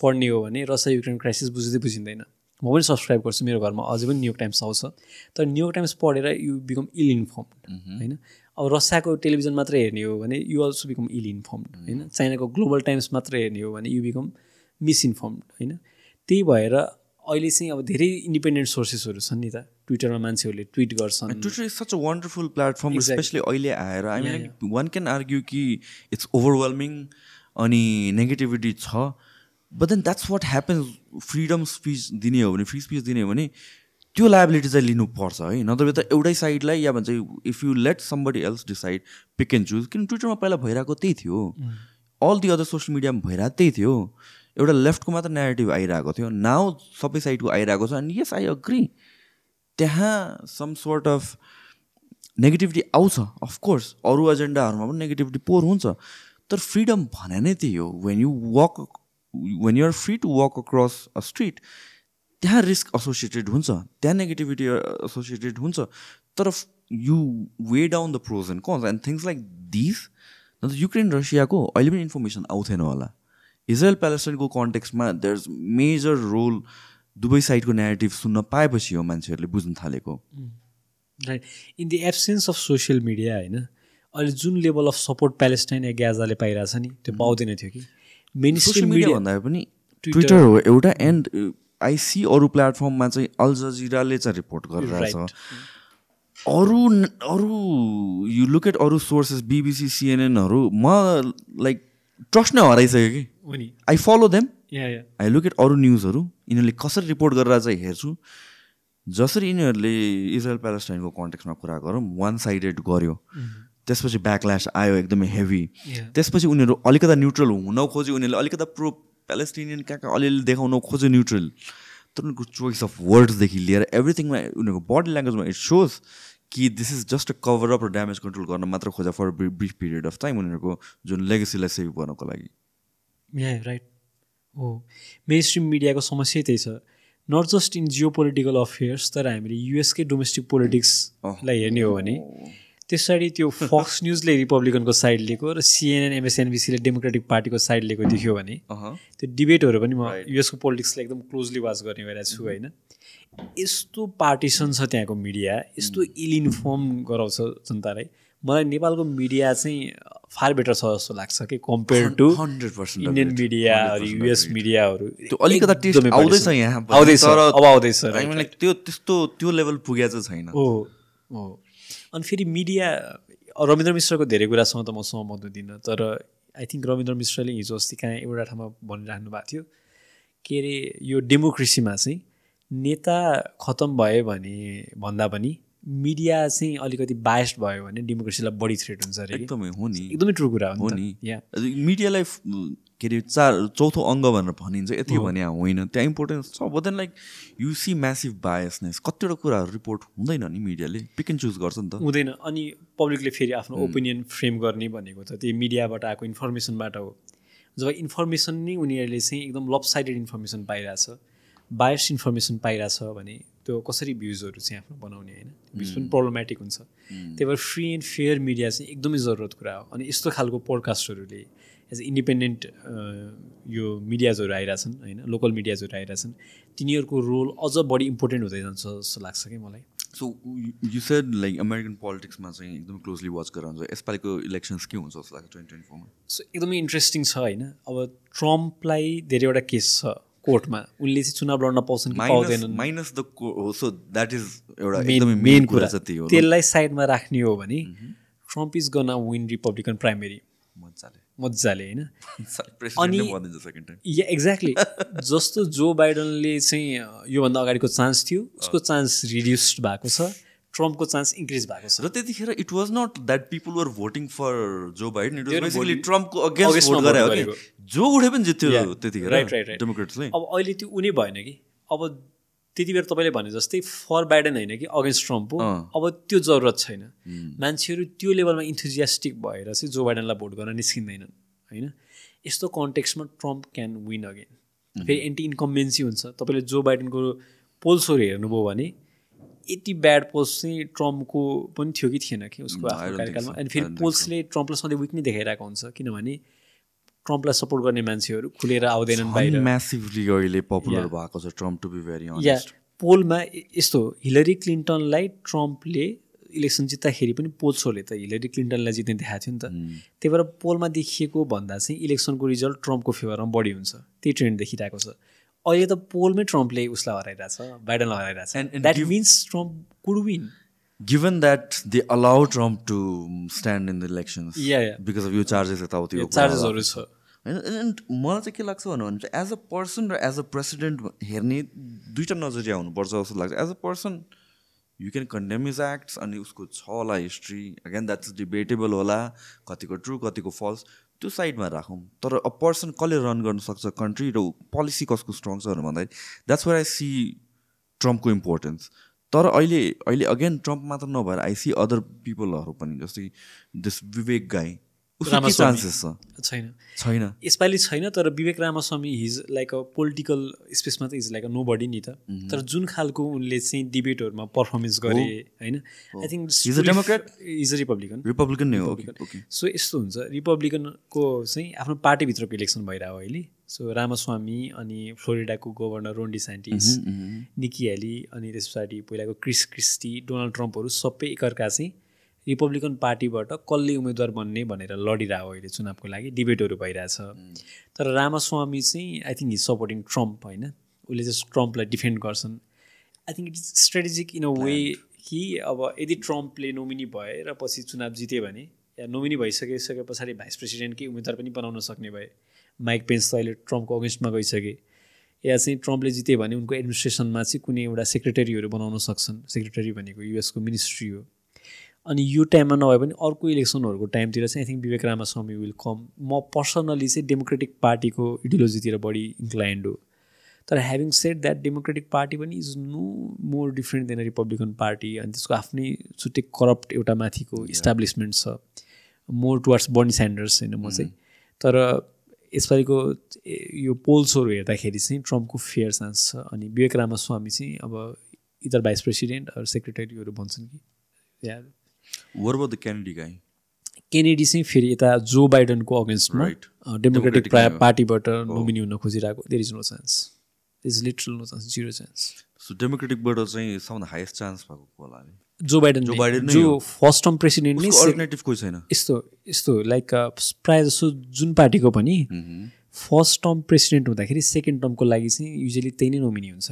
पढ्ने हो भने रसिया युक्रेन क्राइसिस बुझ्दै बुझिँदैन। म पनि सब्सक्राइब गर्छु मेरो घरमा। अझै पनि न्युयोर्क टाइम्स आउँछ। तर न्युयोर्क टाइम्स पढेर यु बिकम इल इन्फर्मड होइन? अब रसियाको टेलिभिजन मात्र हेर्ने हो भने you also become ill informed होइन? चाइनाको ग्लोबल टाइम्स मात्र हेर्ने हो भने यु बिकम मिसइन्फर्मड होइन? त्यही भएर अहिले चाहिँ अब धेरै इन्डिपेन्डेन्ट सोर्सेसहरू छन् नि त। ट्विटरमा मान्छेहरूले ट्विट गर्छन्। Twitter is such a wonderful platform specially अहिले आएर। I mean one can argue कि इट्स ओभरवेल्मिङ अनि नेगेटिभिटी छ but then that's what happens freedom speech दिने हो भने फ्री स्पिच दिने हो भने त्यो लाइबिलिटी चाहिँ लिनुपर्छ है। नत्र त एउटै साइडलाई या भन्छ if you let somebody else decide pick and choose किन ट्विटरमा पहिला भइरहेको त्यही थियो। अल दि अदर सोसियल मिडियामा भइरहेको त्यही थियो। एउटा लेफ्टको मात्र नेगेटिभ आइरहेको थियो। नाउ सबै साइडको आइरहेको छ। अनि यस आई अग्री त्यहाँ सम सोर्ट अफ नेगेटिभिटी आउँछ अफकोर्स अरू एजेन्डाहरूमा पनि नेगेटिभिटी पोर हुन्छ। तर फ्रिडम भने नै त्यही हो। When you walk when you're free to walk across a street त्यहाँ रिस्क एसोसिएटेड हुन्छ त्यहाँ नेगेटिभिटी एसोसिएटेड हुन्छ तर you weigh down the pros and cons and things like this अन्त युक्रेन रसियाको अहिले पनि इन्फर्मेसन आउँथेन होला। इजरायल प्यालेस्टाइनको कन्टेक्समा देयर इज मेजर रोल दुवै साइडको नेगेटिभ सुन्न पाएपछि हो मान्छेहरूले बुझ्न थालेको। Right in the absence of social media होइन अहिले जुन लेभल अफ सपोर्ट प्यालेस्टाइन या ग्याजाले पाइरहेछ नि त्यो पाउँदैन थियो कि। मेन सोसियल मिडिया भन्दा पनि ट्विटर हो एउटा एन्ड आइसी अरू प्लेटफर्ममा चाहिँ अल जजिराले चाहिँ रिपोर्ट गरिरहेछ। अरू अरू यु लुक एट अरू सोर्सेस बिबिसी सिएनएनहरू म लाइक ट्रस्ट नै हराइसक्यो कि? I follow them I look at अरू न्युजहरू यिनीहरूले कसरी रिपोर्ट गरेर चाहिँ हेर्छु। जसरी यिनीहरूले इजरायल प्यालेस्टाइनको कन्टेक्समा कुरा गरौँ वान साइडेड गऱ्यो त्यसपछि ब्याकल्यास आयो एकदमै हेभी त्यसपछि उनीहरू अलिकता न्युट्रल हुन खोज्यो उनीहरूले अलिकता प्रो प्यालेस्टिनियन कहाँ कहाँ अलिअलि देखाउन खोज्यो न्युट्रल तर उनीहरूको चोइस अफ वर्ड्सदेखि लिएर एभ्रिथिङमा उनीहरूको बडी ल्याङ्ग्वेजमा इट सोज कि this is just a cover up र ड्यामेज कन्ट्रोल गर्न मात्र खोजा for brief period of time उनीहरूको जुन लेगेसीलाई सेभ गर्नको लागि। राइट हो मेन स्ट्रिम मिडियाको समस्या त्यही छ। Not just in geopolitical affairs तर हामीले युएसकै डोमेस्टिक पोलिटिक्सलाई हेर्ने हो भने। त्यसरी त्यो फक्स न्युजले रिपब्लिकनको साइड लिएको र सिएनएन एमएसएनबिसीले डेमोक्रेटिक पार्टीको साइड लिएको देख्यो भने त्यो डिबेटहरू पनि म युएसको पोलिटिक्सलाई एकदम क्लोजली वाच गर्ने भइरहेको छु होइन। यस्तो पार्टिसन छ त्यहाँको मिडिया यस्तो इल इन्फर्म गराउँछ जनतालाई। मलाई नेपालको मिडिया चाहिँ फार बेटर छ जस्तो लाग्छ कि compare to hundred percent Indian मिडियाहरू युएस मिडियाहरू त्यो अलिकता टेस्ट आउँदैछ यहाँ आउँदैछ। अब आउँदैछ त्यो त्यस्तो त्यो लेभल पुगेको चाहिँ छैन। हो हो। अनि फेरि मिडिया रविन्द्र मिश्रको धेरै कुरासँग त म सहमत हुँदिनँ तर आई थिङ्क रविन्द्र मिश्रले हिजो अस्ति कहाँ एउटा ठाउँमा भनिराख्नु भएको थियो के अरे यो डेमोक्रेसीमा चाहिँ नेता खतम भयो भने भन्दा पनि मिडिया चाहिँ अलिकति बायस्ड भयो भने डेमोक्रेसीलाई बढी थ्रेट हुन्छ अरे एकदमै हो नि। एकदमै ट्रु कुरा हो नि मिडियालाई के अरे चार चौथो अङ्ग भनेर भनिन्छ। यति भने होइन। त्यहाँ इम्पोर्टेन्स छ। But then like you see massive biasness कतिवटा कुराहरू रिपोर्ट हुँदैन नि मिडियाले पिक एन्ड चुज गर्छ नि त। हुँदैन। अनि पब्लिकले फेरि आफ्नो ओपिनियन फ्रेम गर्ने भनेको त त्यही मिडियाबाट आएको इन्फर्मेसनबाट हो। जब इन्फर्मेसन नै उनीहरूले चाहिँ एकदम लपसाइडेड इन्फर्मेसन पाइरहेछ बायस इन्फर्मेसन पाइरहेछ भने त्यो कसरी भ्युजहरू चाहिँ आफ्नो बनाउने होइन? भ्युज पनि प्रब्लमेटिक हुन्छ। त्यही भएर फ्री एन्ड फेयर मिडिया चाहिँ एकदमै जरुरत कुरा हो। अनि यस्तो खालको पोडकास्टहरूले एज इन्डिपेन्डेन्ट यो मिडियाजहरू आइरहेछन् होइन लोकल मिडियाजहरू आइरहेछन् तिनीहरूको रोल अझ बढी इम्पोर्टेन्ट हुँदै जान्छ जस्तो लाग्छ कि मलाई। So you said like American पोलिटिक्समा चाहिँ एकदमै क्लोजली वाच गरेर हुन्छ यसपालिको इलेक्सन्स के हुन्छ जस्तो लाग्छ ट्वेन्टी ट्वेन्टी फोरमा सो एकदमै इन्ट्रेस्टिङ छ होइन। अब ट्रम्पलाई धेरैवटा केस छ कोर्टमा। उनले चाहिँ चुनाव लड्न पाउँछन् कि पाउँदैनन्। Minus the so that is एउटा मेन कुरा चाहिँ हो त्यसलाई साइडमा राख्ने हो भने Trump is gonna win Republican primary मजाले। मजाले होइन? अनि एक्ज्याक्टली जस्तो जो बाइडनले चाहिँ योभन्दा अगाडिको चान्स थियो उसको चान्स रिड्युस्ड भएको छ ट्रम्पको चान्स इन्क्रिज भएको छ। र त्यतिखेर it was not that people were voting for Joe Biden it was basically ट्रम्पको against vote गरे हो जो उठे पनि जित्यो त्यतिखेर राइट राइट डेमोक्रेट्सले अब अहिले त्यो उनी भएन कि? अब त्यति बेर तपाईँले भने जस्तै फर बाइडन होइन कि अगेन्स्ट ट्रम्प हो अब त्यो जरुरत छैन। मान्छेहरू त्यो लेभलमा इन्थुजियास्टिक भएर चाहिँ जो बाइडनलाई भोट गर्न निस्किँदैनन् होइन? यस्तो कन्टेक्समा ट्रम्प क्यान विन अगेन फेरि एन्टी इन्कम्बेन्सी हुन्छ। तपाईँले जो बाइडनको पोल्सहरू हेर्नुभयो भने यति ब्याड पोल्स चाहिँ ट्रम्पको पनि थियो कि थिएन कि उसको आफ्नो कार्यकालमा। अनि फेरि पोल्सले ट्रम्पलाई सधैँ विक नै देखाइरहेको हुन्छ। किनभने ट्रम्पलाई सपोर्ट गर्ने मान्छेहरू खुलेर आउँदैनन् बाहिर। म्यासिभली अहिले पपुलर भएको छ ट्रम्प टु बी भेरी या पोलमा यस्तो हिलरी क्लिन्टनलाई ट्रम्पले इलेक्सन जित्दाखेरि पनि पोल्सहरूले त हिलरी क्लिन्टनलाई जित्ने देखाएको थियो नि त। त्यही भएर पोलमा देखिएको भन्दा चाहिँ इलेक्सनको रिजल्ट ट्रम्पको फेभरमा बढी हुन्छ। त्यही ट्रेन्ड देखिरहेको छ। अहिले त पोलमै ट्रम्पले उसलाई हराइरहेछ बाइडनलाई हराइरहेछ। That means Trump could win given that they allow Trump to stand in the elections because of यो चार्जेस यताउति चार्जेसहरू छ होइन एन्ड मलाई चाहिँ के लाग्छ भन्नु भने चाहिँ एज अ पर्सन र एज अ प्रेसिडेन्ट हेर्ने दुइटा नजरिया हुनुपर्छ जस्तो लाग्छ। As a person you can condemn his acts अनि उसको छ होला हिस्ट्री अगेन द्याट्स डिबेटेबल होला कतिको ट्रु कतिको फल्स त्यो साइडमा राखौँ। तर अ पर्सन कसले रन गर्न सक्छ कन्ट्री र पोलिसी कसको स्ट्रङ छ भन्दाखेरि द्याट्स वर आई सी ट्रम्पको इम्पोर्टेन्स तर अहिले अहिले अगेन ट्रम्प मात्र नभएर आई सी अदर पिपलहरू पनि जस्तै दिस विवेक गाई उसको के रामास्वामी। चान्सेस छ। छैन। छैन। यसपालि छैन तर Vivek Ramaswamy he's like a political स्पेसमा त is like a nobody नि त। तर जुन खालको उनले चाहिँ डिबेटहरूमा पर्फर्मेन्स गरे होइन? I think He's a Democrat? Is a Republican Republican नै हो सो यस्तो हुन्छ रिपब्लिकनको चाहिँ आफ्नो पार्टीभित्रको इलेक्सन भइरहेको अहिले। सो रामास्वामी अनि फ्लोरिडाको governor Ron DeSantis Nikki Haley अनि त्यस पछाडि पहिलाको क्रिस क्रिस्टी डोनाल्ड ट्रम्पहरू सबै एकअर्का चाहिँ रिपब्लिकन पार्टीबाट कसले उम्मेदवार बन्ने भनेर लडिरहेको अहिले चुनावको लागि डिबेटहरू भइरहेछ। तर रामास्वामी चाहिँ I think he's supporting Trump होइन? उसले चाहिँ ट्रम्पलाई डिफेन्ड गर्छन्। I think it is strategic in a way कि अब यदि ट्रम्पले नोमिनी भए र पछि चुनाव जित्यो भने या नोमिनी भइसकिसके पछाडि भाइस प्रेसिडेन्टकै उम्मेदवार पनि बनाउन सक्ने भए माइक पेन्स त अहिले ट्रम्पको अगेन्स्टमा गइसके या चाहिँ ट्रम्पले जित्यो भने उनको एडमिनिस्ट्रेसनमा चाहिँ कुनै एउटा सेक्रेटरीहरू बनाउन सक्छन्। सेक्रेटरी भनेको युएसको मिनिस्ट्री हो। अनि यो टाइममा नभए पनि अर्को इलेक्सनहरूको टाइमतिर चाहिँ I think Vivek Ramaswamy will come म पर्सनली चाहिँ डेमोक्रेटिक पार्टीको इडियोलोजीतिर बढी इन्क्लाइन्ड हो। तर having said that Democratic Party पनि is no more different than Republican Party अनि त्यसको आफ्नै छुट्टै करप्ट एउटा माथिको इस्टाब्लिसमेन्ट छ। मोर टुवार्ड्स बर्नी स्यान्डर्स होइन म चाहिँ। तर यसपालिको यो पोल्सहरू हेर्दाखेरि चाहिँ ट्रम्पको फेयर चान्स छ। अनि विवेक रामास्वामी चाहिँ अब इदर भाइस प्रेसिडेन्ट अरू सेक्रेटरीहरू भन्छन् कि। या द क्यान्डी गाई केनेडी चाहिँ फेरि यता जो बाइडनको अगेन्स्टमा. डेमोक्रेटिक। पार्टीबाट नोमिनी हुन खोजिरहेको there is no chance is literal no chance zero chance so डेमोक्रेटिकबाट चाहिँ सबभन्दा हाइएस्ट चान्स भएको होला जो बाइडन Joe नै- Biden नै जो। फर्स्ट टर्म प्रेसिडेन्ट नै कोही छैन। यस्तो यस्तो लाइक प्रायः जसो जुन पार्टीको पनि फर्स्ट टर्म प्रेसिडेन्ट हुँदाखेरि सेकेन्ड टर्मको लागि चाहिँ युजली त्यही नै नोमिनी हुन्छ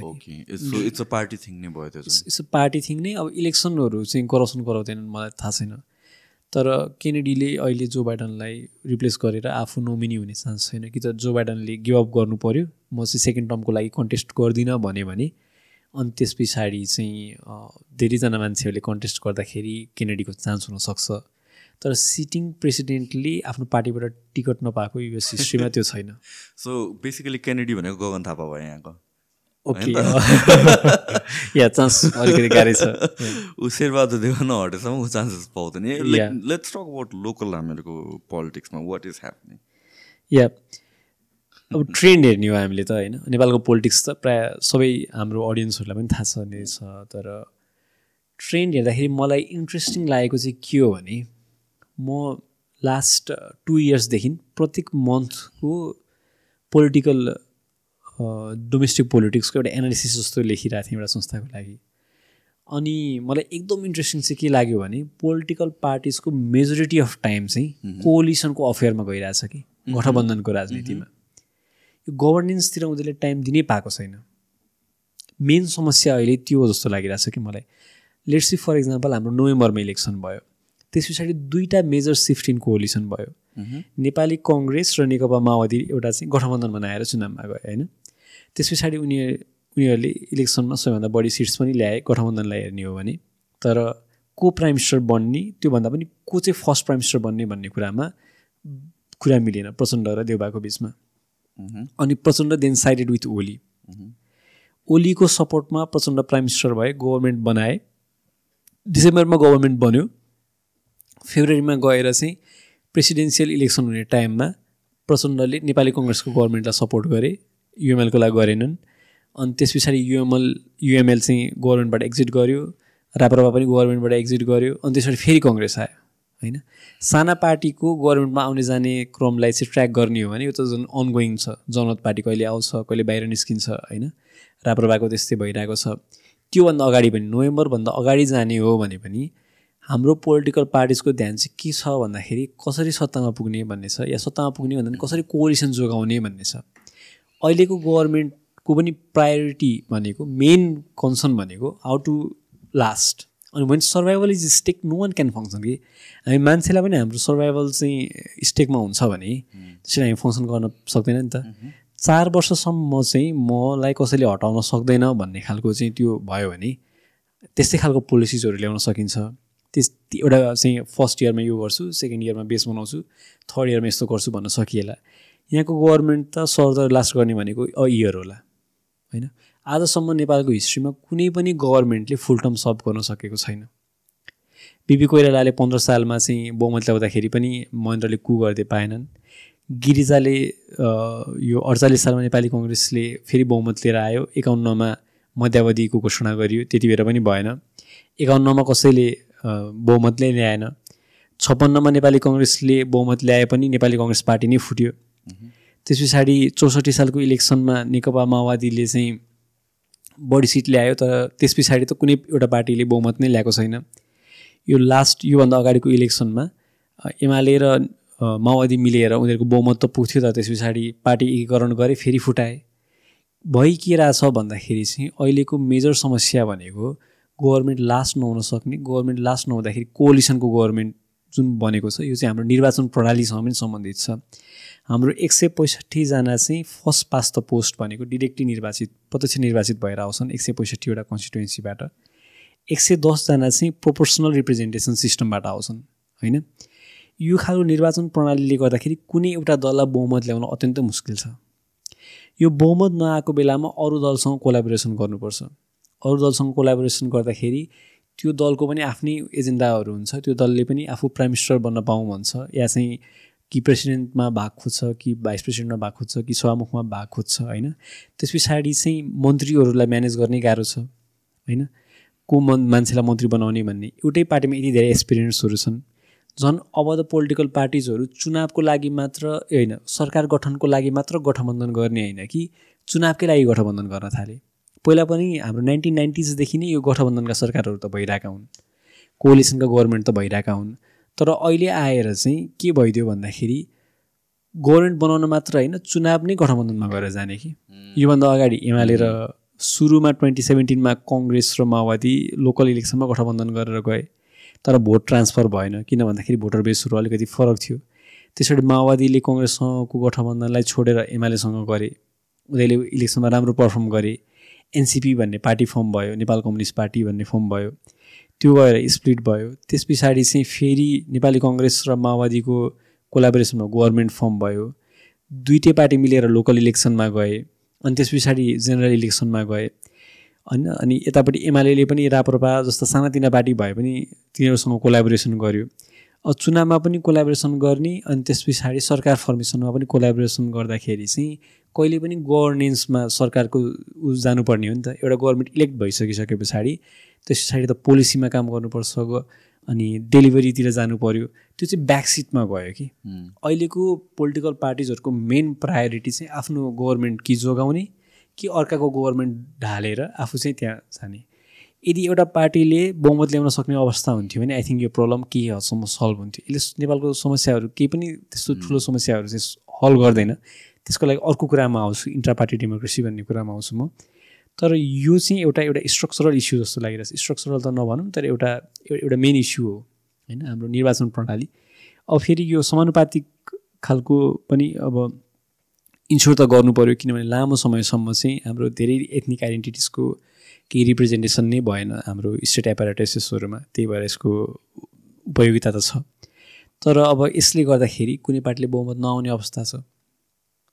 इट्स अ पार्टी थिङ नै भयो चाहिँ। यस्तो पार्टी थिङ नै। अब इलेक्सनहरू चाहिँ करप्सन गराउँदैनन् मलाई थाहा छैन। तर केनेडीले अहिले जो बाइडनलाई रिप्लेस गरेर आफू नोमिनी हुने चान्स छैन कि त जो बाइडनले गिभ अप गर्नु पऱ्यो म चाहिँ सेकेन्ड टर्मको लागि कन्टेस्ट गर्दिनँ भन्यो भने। अनि त्यस पछाडि चाहिँ अँ, धेरैजना मान्छेहरूले कन्टेस्ट गर्दाखेरि केनेडीको चान्स हुनसक्छ। तर सिटिङ प्रेसिडेन्टले आफ्नो पार्टीबाट टिकट नपाएको युएस हिस्ट्रीमा त्यो छैन। सो बेसिकली केनेडी भनेको गगन थापा भयो यहाँको। ओके या चान्स अलिकति गाह्रै छ। ऊ शेरबहादुर देव नहटेसम्म ऊ चान्सेस पाउँदैन. लेट्स टक अबाउट लोकल हामीहरूको पोलिटिक्समा वाट इज ह्यापनिङ या अब ट्रेन्ड हेर्ने हो हामीले त होइन? नेपालको पोलिटिक्स त प्रायः सबै हाम्रो अडियन्सहरूलाई पनि थाहा छ नै छ तर ट्रेन्ड हेर्दाखेरि मलाई इन्ट्रेस्टिङ लागेको चाहिँ के हो भने म लास्ट टु इयर्सदेखि प्रत्येक मन्थको पोलिटिकल डोमेस्टिक पोलिटिक्सको एउटा एनालिसिस जस्तो लेखिरहेको थिएँ एउटा संस्थाको लागि। अनि मलाई एकदम इन्ट्रेस्टिङ चाहिँ के लाग्यो भने पोलिटिकल पार्टिजको मेजोरिटी अफ टाइम चाहिँ कोलिसनको अफेयरमा गइरहेछ कि गठबन्धनको राजनीतिमा। यो गभर्नेन्सतिर उनीहरूले टाइम दिनै पाएको छैन। मेन समस्या अहिले त्यो जस्तो लागिरहेछ कि मलाई। लेट्स सी फर इक्जाम्पल हाम्रो नोभेम्बरमा इलेक्सन भयो। त्यस पछाडि दुईवटा मेजर सिफ्ट इन कोलिसन भयो। नेपाली कङ्ग्रेस र नेकपा माओवादी एउटा चाहिँ गठबन्धन बनाएर चुनावमा गए होइन? त्यस पछाडि उनी उनीहरूले इलेक्सनमा सबैभन्दा बढी सिट्स पनि ल्याए गठबन्धनलाई हेर्ने हो भने। तर को प्राइम मिनिस्टर बन्ने त्योभन्दा पनि को चाहिँ फर्स्ट प्राइम मिनिस्टर बन्ने भन्ने कुरामा कुरा मिलेन प्रचण्ड र देउबाको बिचमा। अनि Prachanda then sided with Oli ओलीको सपोर्टमा प्रचण्ड प्राइम मिनिस्टर भए गभर्मेन्ट बनाए। डिसेम्बरमा गभर्मेन्ट बन्यो। फेब्रुअरीमा गएर चाहिँ प्रेसिडेन्सियल इलेक्सन हुने टाइममा प्रचण्डले नेपाली कङ्ग्रेसको गभर्मेन्टलाई सपोर्ट गरे युएमएलको लागि गरेनन्। अनि त्यस पछाडि युएमएल युएमएल चाहिँ गभर्मेन्टबाट एक्जिट गर्यो राप्रपा पनि गभर्मेन्टबाट एक्जिट गर्यो अनि त्यसपछि फेरि कङ्ग्रेस आयो होइन? साना पार्टीको गभर्मेन्टमा आउने जाने क्रमलाई चाहिँ ट्र्याक गर्ने हो भने यो त झन् अनगोइङ छ। जनमत पार्टी कहिले आउँछ कहिले बाहिर निस्किन्छ होइन? राप्रपाको त्यस्तै भइरहेको छ। त्योभन्दा अगाडि पनि नोभेम्बरभन्दा अगाडि जाने हो भने पनि हाम्रो पोलिटिकल पार्टिजको ध्यान चाहिँ के छ भन्दाखेरि कसरी सत्तामा पुग्ने भन्ने छ या सत्तामा पुग्ने भन्दा पनि कसरी कोलिसन जोगाउने भन्ने छ। अहिलेको गभर्मेन्टको पनि प्रायोरिटी भनेको मेन कन्सर्न भनेको हाउ टु लास्ट अनि when survival is stake no one can function कि हामी मान्छेलाई पनि हाम्रो सर्भाइभल चाहिँ स्टेकमा हुन्छ भने त्यसरी हामी फङ्सन गर्न सक्दैन नि त। चार वर्षसम्म चाहिँ मलाई कसैले हटाउन सक्दैन भन्ने खालको चाहिँ त्यो भयो भने त्यस्तै खालको पोलिसिजहरू ल्याउन सकिन्छ। त्यस एउटा चाहिँ फर्स्ट इयरमा यो गर्छु सेकेन्ड इयरमा बेस बनाउँछु थर्ड इयरमा यस्तो गर्छु भन्न सकिएला। यहाँको गभर्मेन्ट त सर्दर लास्ट गर्ने भनेको अ इयर होला होइन? आजसम्म नेपालको हिस्ट्रीमा कुनै पनि गभर्मेन्टले फुल टर्म सर्भ गर्न सकेको छैन। बिपी कोइरालाले पन्ध्र सालमा चाहिँ बहुमत ल्याउँदाखेरि पनि महेन्द्रले कु गर्दै पाएनन्। गिरिजाले यो अडचालिस सालमा नेपाली कङ्ग्रेसले फेरि बहुमत लिएर आयो। एकाउन्नमा मध्यावधिको घोषणा गरियो त्यति बेला पनि भएन। एकाउन्नमा कसैले बहुमतले ल्याएन। छप्पन्नमा नेपाली कङ्ग्रेसले बहुमत ल्याए पनि नेपाली कङ्ग्रेस पार्टी नै फुट्यो। त्यस पछाडि चौसठी सालको इलेक्सनमा नेकपा माओवादीले चाहिँ बढी सिट ल्यायो तर त्यस पछाडि त कुनै एउटा पार्टीले बहुमत नै ल्याएको छैन। यो लास्ट योभन्दा अगाडिको इलेक्सनमा एमाले र माओवादी मिलेर उनीहरूको बहुमत त पुग्थ्यो त त्यस पछाडि पार्टी एकीकरण गरे फेरि फुटाए। भइ के रहेछ भन्दाखेरि चाहिँ अहिलेको मेजर समस्या भनेको गभर्मेन्ट लास्ट नहुन सक्ने गभर्मेन्ट लास्ट नहुँदाखेरि कोलिसनको गभर्मेन्ट जुन बनेको छ यो चाहिँ हाम्रो निर्वाचन प्रणालीसँग पनि सम्बन्धित छ। हाम्रो एक सय पैँसठीजना चाहिँ फर्स्ट पास द पोस्ट भनेको डिरेक्टली निर्वाचित प्रत्यक्ष निर्वाचित भएर आउँछन् एक सय पैँसठीवटा कन्स्टिट्युन्सीबाट एक सय दसजना चाहिँ प्रोपोर्सनल रिप्रेजेन्टेसन सिस्टमबाट आउँछन् होइन? यो खालको निर्वाचन प्रणालीले गर्दाखेरि कुनै एउटा दललाई बहुमत ल्याउन अत्यन्तै मुस्किल छ। यो बहुमत नआएको बेलामा अरू दलसँग कोलाबोरेसन गर्नुपर्छ। अरू दलसँग कोलाबोरेसन गर्दाखेरि त्यो दलको पनि आफ्नै एजेन्डाहरू हुन्छ त्यो दलले पनि आफू प्राइम मिनिस्टर बन्न पाऊँ भन्छ या चाहिँ कि प्रेसिडेन्टमा भाग खोज्छ कि भाइस प्रेसिडेन्टमा भाग खोज्छ कि सभामुखमा भाग खोज्छ होइन? त्यस पछाडि चाहिँ मन्त्रीहरूलाई म्यानेज गर्ने गाह्रो छ होइन? को मन मान्छेलाई मन्त्री बनाउने भन्ने एउटै पार्टीमा यति धेरै एक्सपिरियन्सहरू छन्। झन् अब त पोलिटिकल पार्टिजहरू चुनावको लागि मात्र होइन सरकार गठनको लागि मात्र गठबन्धन गर्ने होइन कि चुनावकै लागि गठबन्धन गर्न थाले। पहिला पनि हाम्रो नाइन्टिन नाइन्टिजदेखि नै यो गठबन्धनका सरकारहरू त भइरहेका हुन्। कोलिसनका गभर्मेन्ट त भइरहेका हुन्। तर अहिले आएर चाहिँ के भइदियो भन्दाखेरि गभर्मेन्ट बनाउन मात्र होइन चुनाव नै गठबन्धनमा गएर जाने कि। योभन्दा अगाडि एमाले र सुरुमा ट्वेन्टी सेभेन्टिनमा कङ्ग्रेस र माओवादी लोकल इलेक्सनमा गठबन्धन गरेर गए। तर भोट ट्रान्सफर भएन किन भन्दाखेरि भोटर बेसहरू अलिकति फरक थियो। त्यसरी माओवादीले कङ्ग्रेससँगको गठबन्धनलाई छोडेर एमालेसँग गरे। उनीहरूले इलेक्सनमा राम्रो पर्फर्म गरे। एनसिपी भन्ने पार्टी फर्म भयो नेपाल कम्युनिस्ट पार्टी भन्ने फर्म भयो त्यो गएर स्प्लिट भयो। त्यस पछाडि चाहिँ फेरि नेपाली कङ्ग्रेस र माओवादीको कोलाबोरेसनमा गभर्मेन्ट फर्म भयो। दुइटै पार्टी मिलेर लोकल इलेक्सनमा गए अनि त्यस पछाडि जेनरल इलेक्सनमा गए। होइन अनि यतापट्टि एमाले पनि राप्रपा जस्तो सानातिना पार्टी भए पनि तिनीहरूसँग कोलाबोरेसन गर्यो। चुनावमा पनि कोलाबोरेसन गर्ने अनि त्यस पछाडि सरकार फर्मेसनमा पनि कोलाबोरेसन गर्दाखेरि चाहिँ कहिले पनि गभर्नेन्समा सरकारको उ जानुपर्ने हो नि त। एउटा गभर्मेन्ट इलेक्ट भइसकिसके पछाडि त्यस पछाडि त पोलिसीमा काम गर्नुपर्छ अनि डेलिभरीतिर जानु पऱ्यो त्यो चाहिँ ब्याकसिटमा गयो कि। अहिलेको पोलिटिकल पार्टिजहरूको मेन प्रायोरिटी चाहिँ आफ्नो गभर्मेन्ट कि जोगाउने कि अर्काको गभर्मेन्ट ढालेर आफू चाहिँ त्यहाँ जाने। यदि एउटा पार्टीले बहुमत ल्याउन सक्ने अवस्था हुन्थ्यो भने आई थिङ्क यो प्रब्लम केही हदसम्म सल्भ हुन्थ्यो। यसले नेपालको समस्याहरू केही पनि त्यस्तो ठुलो समस्याहरू चाहिँ हल गर्दैन। त्यसको लागि अर्को कुरामा आउँछु इन्ट्रा पार्टी डेमोक्रेसी भन्ने कुरामा आउँछु म। तर यो चाहिँ एउटा एउटा स्ट्रक्चरल इस्यु जस्तो लागिरहेछ। स्ट्रक्चरल त नभनौँ तर एउटा एउटा मेन इस्यु हो होइन? हाम्रो निर्वाचन प्रणाली। अब फेरि यो समानुपातिक खालको पनि अब इन्स्योर त गर्नु पऱ्यो किनभने लामो समयसम्म चाहिँ हाम्रो धेरै एथनिक आइडेन्टिटिजको केही रिप्रेजेन्टेसन नै भएन हाम्रो स्टेट एपारेटेसेसहरूमा त्यही भएर यसको उपयोगिता त छ। तर अब यसले गर्दाखेरि कुनै पार्टीले बहुमत नआउने अवस्था छ।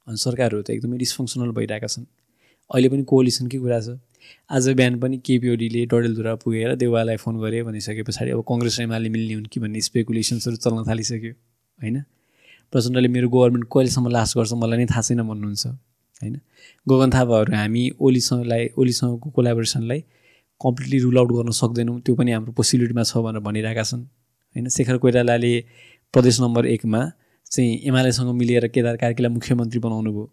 अनि सरकारहरू त एकदमै डिसफङ्सनल भइरहेका छन्। अहिले पनि कोलिसनकै कुरा छ? आज बिहान पनि केपिओडीले डडेलधुरा पुगेर देउवालाई फोन गरे भनिसके पछाडि अब कङ्ग्रेस एमाले मिल्ने हुन् कि भन्ने स्पेकुलेसन्सहरू चल्न थालिसक्यो होइन? प्रचण्डले मेरो गभर्मेन्ट कहिलेसम्म लास्ट गर्छ मलाई नै थाहा छैन भन्नुहुन्छ। होइन? गगन थापाहरू हामी ओलीसँगलाई ओलीसँगको कोलाबोरेसनलाई कम्प्लिटली रुल आउट गर्न सक्दैनौँ। त्यो पनि हाम्रो पोसिबिलिटीमा छ भनेर भनिरहेका छन्। होइन? शेखर कोइरालाले प्रदेश नम्बर एकमा चाहिँ एमालेसँग मिलेर केदार कार्कीलाई मुख्यमन्त्री बनाउनु भयो।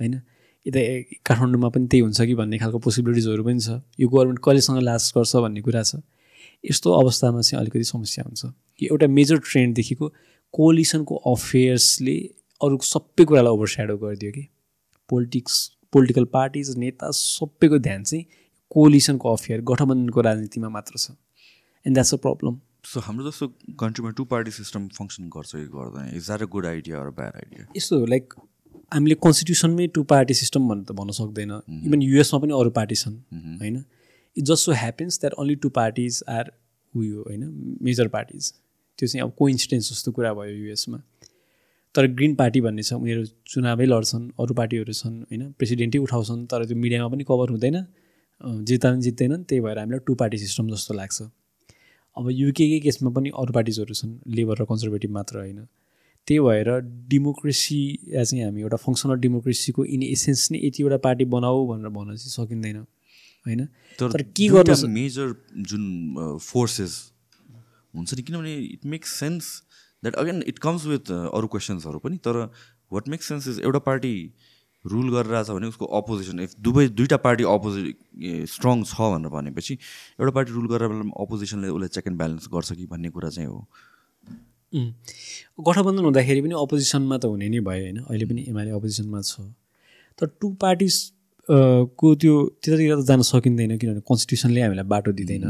होइन? यता काठमाडौँमा पनि त्यही हुन्छ कि भन्ने खालको पोसिबिलिटिजहरू पनि छ। यो गभर्मेन्ट कहिलेसँग लास्ट गर्छ भन्ने कुरा छ। यस्तो अवस्थामा चाहिँ अलिकति समस्या हुन्छ। कि एउटा मेजर ट्रेन्डदेखिको कोलिसनको अफेयर्सले अरू सबै कुरालाई ओभरस्याडो गरिदियो कि। पोलिटिक्स पोलिटिकल पार्टिज नेता सबैको ध्यान चाहिँ कोलिसनको अफेयर गठबन्धनको राजनीतिमा मात्र छ। And that's a problem so हाम्रो जस्तो कन्ट्रीमा टु पार्टी सिस्टम फङ्सन गर्छ कि गर्दैन? Is that a good idea or bad idea यस्तो लाइक हामीले कन्स्टिट्युसनमै टु पार्टी सिस्टम भनेर त भन्न सक्दैन। इभन युएसमा पनि अरू पार्टी छन् होइन? It just so happens that only two parties are उयो होइन? मेजर पार्टिज त्यो चाहिँ अब कोइन्सिडेन्स जस्तो कुरा भयो युएसमा तर ग्रिन पार्टी भन्ने छ उनीहरू चुनावै लड्छन् अरू पार्टीहरू छन् होइन? प्रेसिडेन्टै उठाउँछन् तर त्यो मिडियामा पनि कभर हुँदैन जित्दा पनि जित्दैनन् त्यही भएर हामीलाई टु पार्टी सिस्टम जस्तो लाग्छ। अब युकेकै केसमा पनि अरू पार्टिजहरू छन् लेबर र कन्जर्भेटिभ मात्र होइन? त्यही भएर डेमोक्रेसी चाहिँ हामी एउटा फङ्सनल डेमोक्रेसीको इन एसेन्स नै यतिवटा पार्टी बनाऊ भनेर भन्न चाहिँ सकिँदैन होइन? तर के गर्नु मेजर जुन फोर्सेस हुन्छ नि किनभने it makes sense that again it comes with अरू क्वेसन्सहरू पनि तर वाट मेक्स सेन्स इज एउटा पार्टी रुल गरिरहेछ भने उसको अपोजिसन इफ दुवै दुईवटा पार्टी अपोजिट स्ट्रङ छ भनेर भनेपछि एउटा पार्टी रुल गरेर बेलामा अपोजिसनले उसले चेक एन्ड ब्यालेन्स गर्छ कि भन्ने कुरा चाहिँ हो। गठबन्धन हुँदाखेरि पनि अपोजिसनमा त हुने नै भयो होइन। अहिले पनि एमाले अपोजिसनमा छ। तर टु पार्टिज को त्यो त्यतातिर त जान सकिँदैन किनभने कन्स्टिट्युसनले हामीलाई बाटो दिँदैन।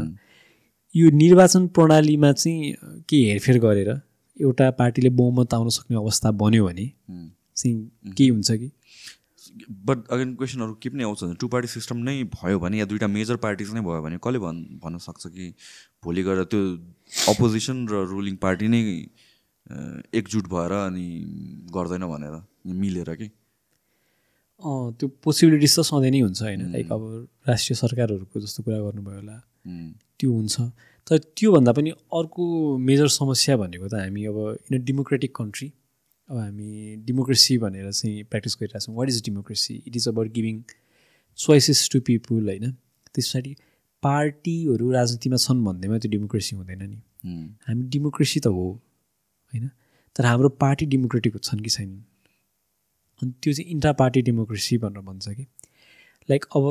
यो निर्वाचन प्रणालीमा चाहिँ के हेरफेर गरेर एउटा पार्टीले बहुमत आउन सक्ने अवस्था बन्यो भने चाहिँ के हुन्छ कि? बट अगेन क्वेसनहरू के पनि आउँछ। भने टु पार्टी सिस्टम नै भयो भने या दुइटा मेजर पार्टिज नै भयो भने कसले भन् भन्न सक्छ कि भोलि गएर त्यो अपोजिसन र रुलिङ पार्टी नै एकजुट भएर अनि गर्दैन भनेर मिलेर कि? त्यो पोसिबिलिटिज त सधैँ नै हुन्छ होइन। लाइक अब राष्ट्रिय सरकारहरूको जस्तो कुरा गर्नुभयो होला। त्यो हुन्छ। तर त्योभन्दा पनि अर्को मेजर समस्या भनेको त हामी अब इन अ डेमोक्रेटिक कन्ट्री अब हामी डेमोक्रेसी भनेर चाहिँ प्र्याक्टिस गरिरहेको छौँ what is democracy it is about giving choices to people होइन? त्यस पछाडि पार्टीहरू राजनीतिमा छन् भन्दैमा त्यो डेमोक्रेसी हुँदैन नि। हामी डेमोक्रेसी त हो होइन? तर हाम्रो पार्टी डेमोक्रेटिक छन् कि छैनन्? अनि त्यो चाहिँ इन्ट्रा पार्टी डेमोक्रेसी भनेर भन्छ कि? लाइक अब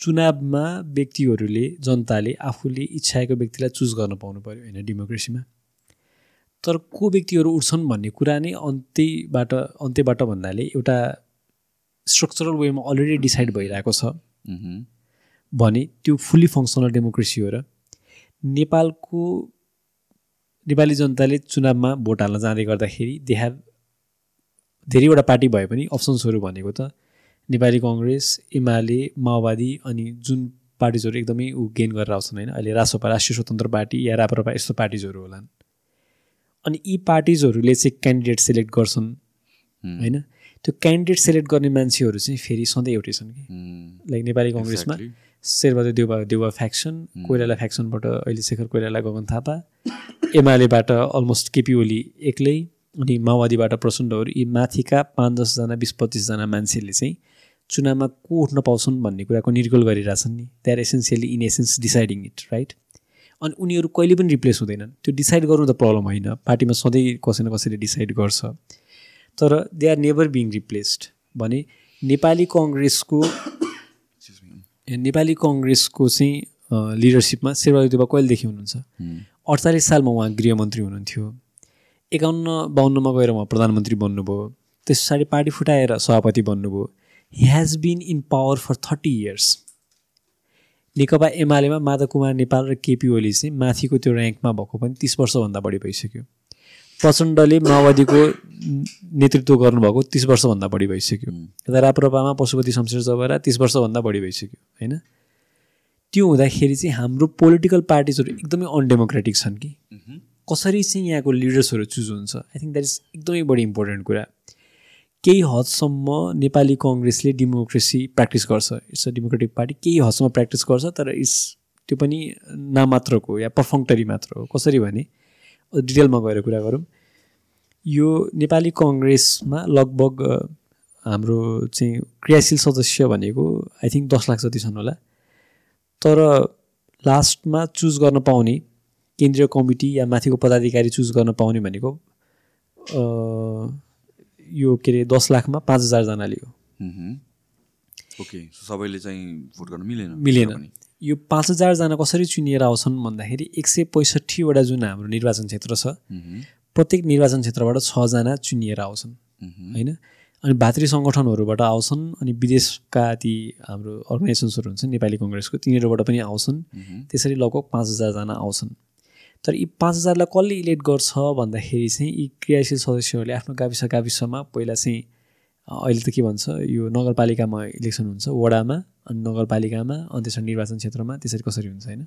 चुनावमा व्यक्तिहरूले जनताले आफूले इच्छाएको व्यक्तिलाई चुज गर्न पाउनु पऱ्यो होइन डेमोक्रेसीमा। तर को व्यक्तिहरू उठ्छन् भन्ने कुरा नै अन्त्यबाट अन्त्यबाट भन्नाले एउटा स्ट्रक्चरल वेमा अलरेडी डिसाइड भइरहेको छ। भने त्यो फुल्ली फङ्सनल डेमोक्रेसी हो र नेपालको नेपाली जनताले चुनावमा भोट हाल्न जाँदै गर्दाखेरि दे हेभ धेरैवटा पार्टी भए पनि अप्सन्सहरू भनेको त नेपाली कङ्ग्रेस एमाले माओवादी अनि जुन पार्टिजहरू एकदमै ऊ गेन गरेर आउँछन् होइन अहिले रासोपा राष्ट्रिय स्वतन्त्र पार्टी या राप्रपा यस्तो पार्टिजहरू होलान्। अनि यी पार्टिजहरूले चाहिँ क्यान्डिडेट सेलेक्ट गर्छन् होइन? त्यो क्यान्डिडेट सेलेक्ट गर्ने मान्छेहरू चाहिँ फेरि सधैँ एउटै छन् कि। लाइक नेपाली कङ्ग्रेसमा शेरबहादुर देउबा देउबा फ्याक्सन कोइराला फ्याक्सनबाट अहिले शेखर कोइराला गगन थापा एमालेबाट अलमोस्ट केपी ओली एक्लै अनि माओवादीबाट प्रचण्डहरू यी माथिका पाँच दसजना बिस पच्चिसजना मान्छेले चाहिँ चुनावमा को उठ्न पाउँछन् भन्ने कुराको निर्गोल गरिरहेछन् नि. They are essentially in essence deciding it right अनि उनीहरू कहिले पनि रिप्लेस हुँदैनन्. त्यो डिसाइड गर्नु त प्रब्लम होइन. पार्टीमा सधैँ कसै न कसैले डिसाइड गर्छ. तर they are never being replaced भने नेपाली कङ्ग्रेसको नेपाली कङ्ग्रेसको चाहिँ लिडरसिपमा शेरबहादुर देवा कहिलेदेखि हुनुहुन्छ? अडचालिस सालमा उहाँ गृहमन्त्री हुनुहुन्थ्यो। एकाउन्न बाहन्नमा गएर उहाँ प्रधानमन्त्री बन्नुभयो। त्यस पछाडि पार्टी फुटाएर सभापति बन्नुभयो। He has been in power for thirty years Nekapa एमालेमा Madhav Kumar Nepal र केपी ओली चाहिँ माथिको त्यो ऱ्याङ्कमा भएको पनि तिस वर्षभन्दा बढी भइसक्यो। प्रचण्डले माओवादीको नेतृत्व गर्नुभएको तिस वर्षभन्दा बढी भइसक्यो। यता राप्रपामा पशुपति शमशेर जबरा तिस वर्षभन्दा बढी भइसक्यो होइन? त्यो हुँदाखेरि चाहिँ हाम्रो पोलिटिकल पार्टिजहरू एकदमै अनडेमोक्रेटिक छन् कि। कसरी चाहिँ यहाँको लिडर्सहरू चुज हुन्छ? आई थिङ्क द्याट इज एकदमै बढी इम्पोर्टेन्ट कुरा। केही हदसम्म नेपाली कङ्ग्रेसले डेमोक्रेसी प्र्याक्टिस गर्छ। इट्स अ डेमोक्रेटिक पार्टी केही हदसम्म प्र्याक्टिस गर्छ तर इट्स त्यो पनि नामात्रको या पर्फङ्टरी मात्र हो। कसरी भने डिटेलमा गएर कुरा गरौँ। यो नेपाली कङ्ग्रेसमा लगभग हाम्रो चाहिँ क्रियाशील सदस्य भनेको आई थिङ्क दस लाख जति छन् होला। तर लास्टमा चुज गर्न पाउने केन्द्रीय कमिटी या माथिको पदाधिकारी चुज गर्न पाउने भनेको यो के अरे दस लाखमा पाँच हजारजनाले हो। ओके सबैले चाहिँ भोट गर्न मिलेन। मिलेन। यो पाँच हजारजना कसरी चुनिएर आउँछन् भन्दाखेरि एक सय पैँसठीवटा जुन हाम्रो निर्वाचन क्षेत्र छ प्रत्येक निर्वाचन क्षेत्रबाट छजना चुनिएर आउँछन्। होइन? अनि भातृ सङ्गठनहरूबाट आउँछन् अनि विदेशका ती हाम्रो अर्गनाइजेसन्सहरू हुन्छन् नेपाली कङ्ग्रेसको तिनीहरूबाट पनि आउँछन्। त्यसरी लगभग पाँच हजारजना आउँछन्। तर यी पाँच हजारलाई कसले इलेक्ट गर्छ भन्दाखेरि चाहिँ यी क्रियाशील सदस्यहरूले आफ्नो गाविस गाविसमा पहिला चाहिँ अहिले त के भन्छ यो नगरपालिकामा इलेक्सन हुन्छ वडामा अनि नगरपालिकामा अनि त्यसरी निर्वाचन क्षेत्रमा त्यसरी कसरी हुन्छ होइन?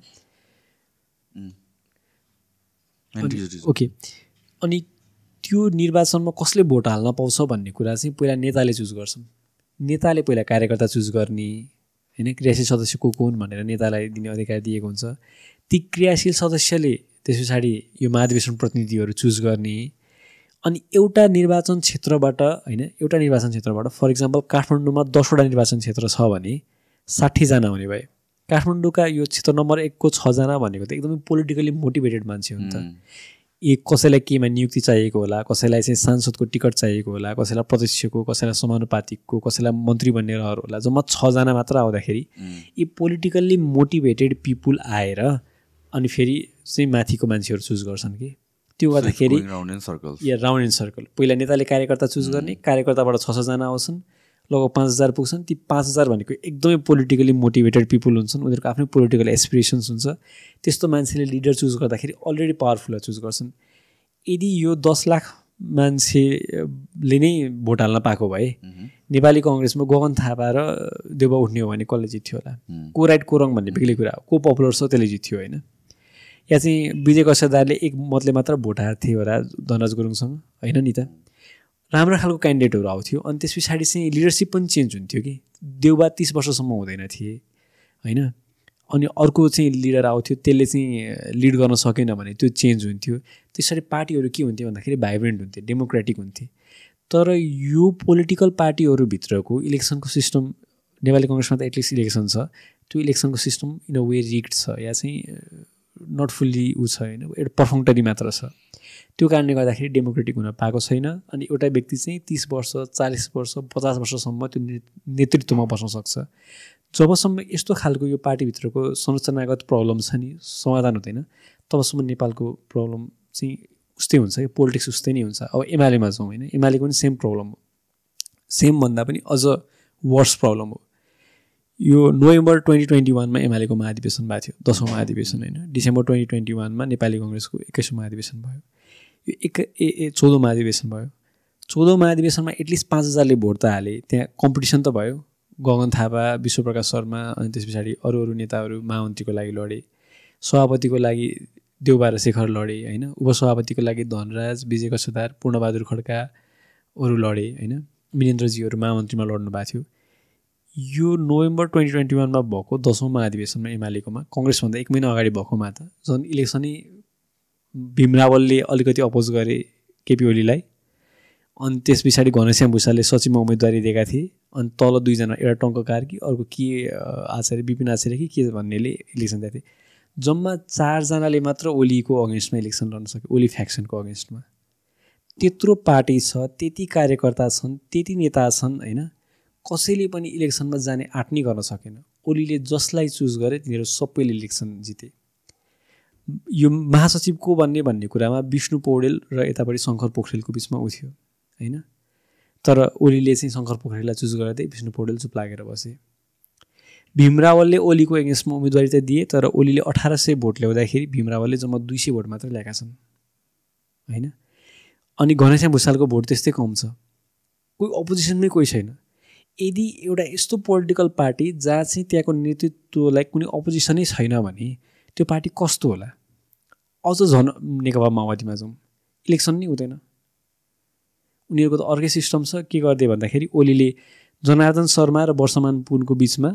ओके। अनि त्यो निर्वाचनमा कसले भोट हाल्न पाउँछ भन्ने कुरा चाहिँ पहिला नेताले चुज गर्छन् नेताले पहिला कार्यकर्ता चुज गर्ने होइन? क्रियाशील सदस्य को को हुन् भनेर नेतालाई दिने अधिकार दिएको हुन्छ। ती क्रियाशील सदस्यले त्यस पछाडि यो महाधिवेशन प्रतिनिधिहरू चुज गर्ने अनि एउटा निर्वाचन क्षेत्रबाट होइन एउटा निर्वाचन क्षेत्रबाट फर इक्जाम्पल काठमाडौँमा दसवटा निर्वाचन क्षेत्र छ भने साठीजना हुने भए। काठमाडौँका यो क्षेत्र नम्बर एकको छजना भनेको त एकदमै पोलिटिकली मोटिभेटेड मान्छे हो नि त ए कसैलाई केमा नियुक्ति चाहिएको होला कसैलाई चाहिँ सांसदको टिकट चाहिएको होला कसैलाई प्रत्यक्षको कसैलाई समानुपातिकको कसैलाई मन्त्री बन्ने रहर होला जम्मा छजना मात्र आउँदाखेरि यी पोलिटिकल्ली मोटिभेटेड पिपुल आएर अनि फेरि चाहिँ माथिको मान्छेहरू चुज गर्छन् कि? त्यो गर्दाखेरि या राउन्ड एन्ड सर्कल पहिला नेताले कार्यकर्ता चुज गर्ने कार्यकर्ताबाट छ छजना आउँछन् लगभग पाँच हजार पुग्छन्। ती पाँच हजार भनेको एकदमै पोलिटिकली मोटिभेटेड पिपुल हुन्छन् उनीहरूको आफ्नै पोलिटिकल एसपिरेसन्स हुन्छ। त्यस्तो मान्छेले लिडर चुज गर्दाखेरि अलरेडी पावरफुल चुज गर्छन्। यदि यो दस लाख मान्छेले नै भोट हाल्न पाएको भए नेपाली कङ्ग्रेसमा गगन थापा र देउबा उठ्ने हो भने कसले जित्थ्यो होला? को राइट को रङ भन्ने बेग्लै कुरा हो। को पपुलर छ त्यसले जित्थ्यो होइन। या चाहिँ विजय कक्षदारले एक मतले मात्र भोट हार थियो होला धनराज गुरुङसँग होइन नि त? राम्रो खालको क्यान्डिडेटहरू आउँथ्यो अनि त्यस पछाडि चाहिँ लिडरसिप पनि चेन्ज हुन्थ्यो कि? देउबा तिस वर्षसम्म हुँदैन थिए होइन? अनि अर्को चाहिँ लिडर आउँथ्यो त्यसले चाहिँ लिड गर्न सकेन भने त्यो चेन्ज हुन्थ्यो। त्यसरी पार्टीहरू के हुन्थ्यो भन्दाखेरि भाइब्रेन्ट हुन्थ्यो डेमोक्रेटिक हुन्थे तर यो पोलिटिकल पार्टीहरूभित्रको इलेक्सनको सिस्टम नेपाली कङ्ग्रेसमा त एटलिस्ट इलेक्सन छ। त्यो इलेक्सनको system in a way rigged छ। या चाहिँ नट फुल्ली ऊ छ होइन एउटा पर्फङ्टरी मात्र छ। त्यो कारणले गर्दाखेरि डेमोक्रेटिक हुन पाएको छैन अनि एउटा व्यक्ति चाहिँ तिस वर्ष चालिस वर्ष पचास वर्षसम्म त्यो नेतृत्वमा बस्न सक्छ। जबसम्म यस्तो खालको यो पार्टीभित्रको संरचनागत प्रब्लम छ नि समाधान हुँदैन तबसम्म नेपालको प्रब्लम चाहिँ उस्तै हुन्छ कि पोलिटिक्स उस्तै नै हुन्छ। अब एमालेमा जाउँ होइन एमालेको पनि सेम प्रब्लम हो। सेम भन्दा पनि अझ वर्स प्रब्लम हो। यो नोभेम्बर ट्वेन्टी ट्वेन्टी वानमा एमालेको महाधिवेशन भएको थियो दसौँ महाधिवेशन होइन। डिसेम्बर ट्वेन्टी ट्वेन्टी वानमा नेपाली कङ्ग्रेसको एक्काइसौँ महाधिवेशन भयो। यो एक ए ए चौधौँ महाधिवेशन भयो। चौधौँ महाधिवेशनमा एटलिस्ट पाँच हजारले भोट त हाले। त्यहाँ कम्पिटिसन त भयो। गगन थापा विश्वप्रकाश शर्मा अनि त्यस पछाडि अरू अरू नेताहरू महामन्त्रीको लागि लडे। सभापतिको लागि देउबा र शेखर लडे होइन। उपसभापतिको लागि धनराज विजय कक्षदार पूर्णबहादुर खड्का अरू लडे होइन। मिनेन्द्रजीहरू महामन्त्रीमा लड्नु भएको थियो। यो नोभेम्बर ट्वेन्टी ट्वेन्टी वानमा भएको दसौँ महाधिवेशनमा एमालेकोमा कङ्ग्रेसभन्दा एक महिना अगाडि भएकोमा त झन् इलेक्सनै भीम रावलले अलिकति अपोज गरे केपी ओलीलाई। अनि त्यस पछाडि घनश्याम भूषालले सचिवमा उम्मेदवारी दिएका थिए। अनि तल दुईजना एउटा टङ्ककार कि अर्को के आचार्य विपिन आचार्य कि के भन्नेले इलेक्सन दिएको थिए। जम्मा चारजनाले मात्र ओलीको अगेन्स्टमा इलेक्सन लड्न सक्यो ओली फ्याक्सनको अगेन्स्टमा। त्यत्रो पार्टी छ त्यति कार्यकर्ता छन् त्यति नेता छन् होइन? कसैले पनि इलेक्सनमा जाने आँट नै गर्न सकेन। ओलीले जसलाई चुज गरे तिनीहरू सबैले इलेक्सन जिते। यो महासचिव को भन्ने भन्ने कुरामा विष्णु पौडेल र यतापट्टि शङ्कर पोखरेलको बिचमा उ थियो होइन? तर ओलीले चाहिँ शङ्कर पोखरेललाई चुज गर्दै विष्णु पौडेल चुप लागेर बसे। भीम रावलले ओलीको एगेन्स्टमा उम्मेदवारी त दिए तर ओलीले अठार सय भोट ल्याउँदाखेरि भीम रावलले जम्मा दुई सय भोट मात्र ल्याएका छन् होइन? अनि घनश्याम भूषालको भोट त्यस्तै कम छ। कोही अपोजिसनमै कोही छैन। यदि एउटा यस्तो पोलिटिकल पार्टी जहाँ चाहिँ त्यहाँको नेतृत्वलाई कुनै अपोजिसनै छैन भने त्यो पार्टी कस्तो होला? अझ झन् नेकपा माओवादीमा जाउँ। इलेक्सन नै हुँदैन। उनीहरूको त अर्कै सिस्टम छ। के गरिदियो भन्दाखेरि ओलीले जनार्दन शर्मा र वर्षमान पुनको बिचमा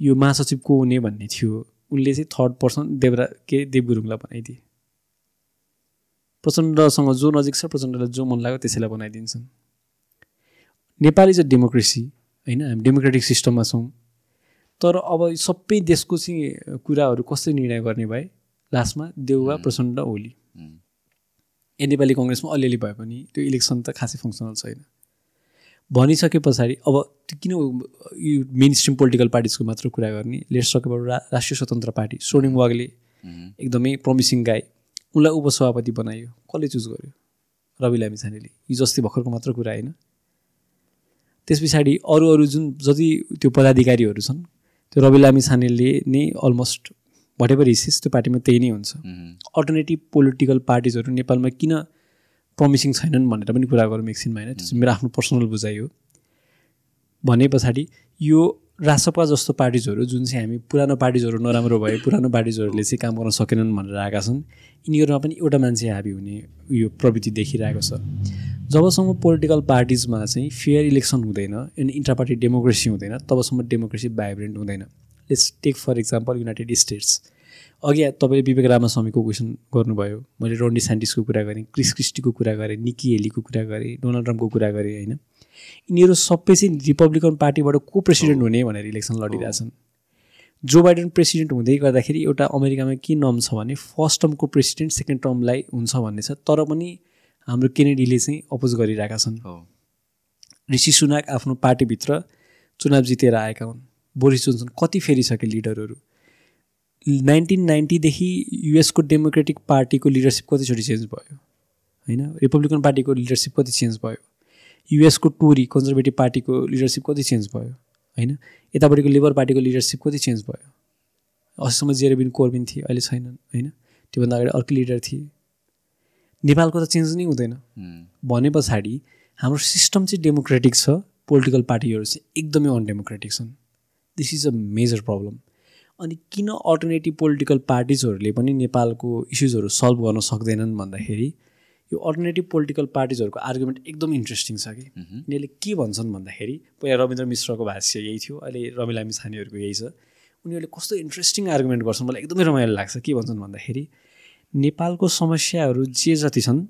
यो महासचिव को हुने भन्ने थियो। उनले चाहिँ थर्ड पर्सन देवरा के देवगुरुङलाई बनाइदिए। प्रचण्डसँग जो नजिक छ प्रचण्डलाई जो मन लाग्यो त्यसैलाई बनाइदिन्छन्। नेपाली चाहिँ डेमोक्रेसी होइन हामी डेमोक्रेटिक सिस्टममा छौँ। तर अब सबै देशको चाहिँ कुराहरू कसरी निर्णय गर्ने भए लास्टमा देउवा प्रचण्ड ओली। ए नेपाली कङ्ग्रेसमा अलिअलि भए पनि त्यो इलेक्सन त खासै फङ्सनल छैन। भनिसके पछाडि अब त्यो किन यो मेन स्ट्रिम पोलिटिकल पार्टिजको मात्र कुरा गर्ने? लेट्स सकेबाट रा राष्ट्रिय स्वतन्त्र पार्टी सोनिङ वागले एकदमै प्रमिसिङ गाई उनलाई उपसभापति बनायो। कसले चुज गर्यो? रवि लामी छानेले। हिजो अस्ति भर्खरको मात्र कुरा होइन। त्यस पछाडि अरू अरू जुन जति त्यो पदाधिकारीहरू छन् त्यो रवि लामी छानेलले नै अलमोस्ट भट एभर हिसेस त्यो पार्टीमा त्यही नै हुन्छ। अल्टरनेटिभ पोलिटिकल पार्टिजहरू नेपालमा किन प्रमिसिङ छैनन् भनेर पनि कुरा गरौँ एकछिनमा होइन त्यो चाहिँ मेरो आफ्नो पर्सनल बुझाइ हो। भने पछाडि यो रासपा जस्तो पार्टिजहरू जुन चाहिँ हामी पुरानो पार्टिजहरू नराम्रो भए पुरानो पार्टिजहरूले चाहिँ काम गर्न सकेनन् भनेर आएका छन् यिनीहरूमा पनि एउटा मान्छे हाबी हुने यो प्रवृत्ति देखिरहेको छ। जबसम्म पोलिटिकल पार्टिजमा चाहिँ फेयर इलेक्सन हुँदैन एन्ड इन्टर पार्टी डेमोक्रेसी हुँदैन तबसम्म डेमोक्रेसी भाइब्रेन्ट हुँदैन। Let's take for example United States अघि तपाईँले विवेक रामास्वामीको क्वेसन गर्नुभयो। मैले रोन्डी साइन्टिस्टको कुरा गरेँ क्रिस क्रिस्टीको कुरा गरेँ निकी हेलीको कुरा गरेँ डोनाल्ड ट्रम्पको कुरा गरेँ होइन? यिनीहरू सबै चाहिँ रिपब्लिकन पार्टीबाट को प्रेसिडेन्ट हुने भनेर इलेक्सन लडिरहेछन्। जो बाइडेन प्रेसिडेन्ट हुँदै गर्दाखेरि एउटा अमेरिकामा के नम छ भने फर्स्ट टर्मको प्रेसिडेन्ट सेकेन्ड टर्मलाई हुन्छ भन्ने छ। तर पनि हाम्रो केनेडीले चाहिँ अपोज गरिरहेका छन्। ऋषि सुनाक आफ्नो पार्टीभित्र चुनाव जितेर आएका हुन्। बोरिस जोन्सन कति फेरिसके लिडरहरू? नाइन्टिन नाइन्टीदेखि युएसको डेमोक्रेटिक पार्टीको लिडरसिप कतिचोटि चेन्ज भयो? होइन? रिपब्लिकन पार्टीको लिडरसिप कति चेन्ज भयो? युएसको टोरी कन्जर्भेटिभ पार्टीको लिडरसिप कति चेन्ज भयो? होइन? यतापट्टिको लेबर पार्टीको लिडरसिप कति चेन्ज भयो? अस्तिसम्म जेरेबिन कोर्बिन थिए अहिले छैनन् होइन? त्योभन्दा अगाडि अर्कै लिडर थिए। नेपालको त चेन्ज नै हुँदैन। भने पछाडि हाम्रो सिस्टम चाहिँ डेमोक्रेटिक छ पोलिटिकल पार्टीहरू चाहिँ एकदमै अनडेमोक्रेटिक छन्। This is a major problem अनि किन अल्टरनेटिभ पोलिटिकल पार्टिजहरूले पनि नेपालको इस्युजहरू सल्भ गर्न सक्दैनन् भन्दाखेरि यो अल्टरनेटिभ पोलिटिकल पार्टिजहरूको आर्गुमेन्ट एकदम इन्ट्रेस्टिङ छ कि। यिनीहरूले के भन्छन् भन्दाखेरि पहिला रविन्द्र मिश्रको भाष्य यही थियो अहिले रवि लामी छानेहरूको यही छ। उनीहरूले कस्तो इन्ट्रेस्टिङ आर्गुमेन्ट गर्छन् मलाई एकदमै रमाइलो लाग्छ। के भन्छन् भन्दाखेरि नेपालको समस्याहरू जे जति छन्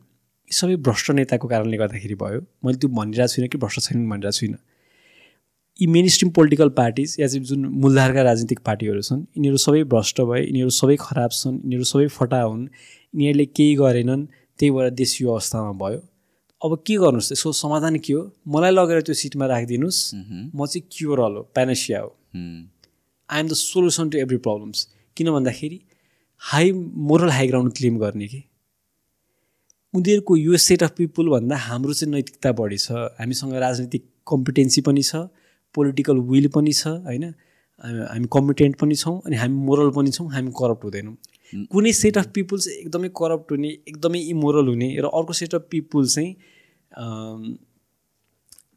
यी सबै भ्रष्ट नेताको कारणले गर्दाखेरि भयो। मैले त्यो भनिरहेको छुइनँ कि भ्रष्ट छैनन् भनिरहेको छुइनँ। यी मेन स्ट्रिम पोलिटिकल पार्टिज या चाहिँ जुन मूलधारका राजनीतिक पार्टीहरू छन् यिनीहरू सबै भ्रष्ट भए यिनीहरू सबै खराब छन् यिनीहरू सबै फटा हुन् यिनीहरूले केही गरेनन् त्यही भएर देश यो अवस्थामा भयो। अब के गर्नुहोस्? यसको समाधान के हो? मलाई लगेर त्यो सिटमा राखिदिनुहोस्। म चाहिँ क्योर हल हो प्यानेसिया हो। I am the solution to every problems किन भन्दाखेरि high moral high ground claim गर्ने कि? उनीहरूको यो सेट अफ पिपुल भन्दा हाम्रो चाहिँ नैतिकता बढी छ। हामीसँग राजनीतिक कम्पिटेन्सी पनि छ। पोलिटिकल विल पनि छ होइन? हामी कम्पिटेन्ट पनि छौँ अनि हामी मोरल पनि छौँ हामी करप्ट हुँदैनौँ। कुनै सेट अफ पिपुल चाहिँ एकदमै करप्ट हुने एकदमै इमोरल हुने र अर्को सेट अफ पिपुल चाहिँ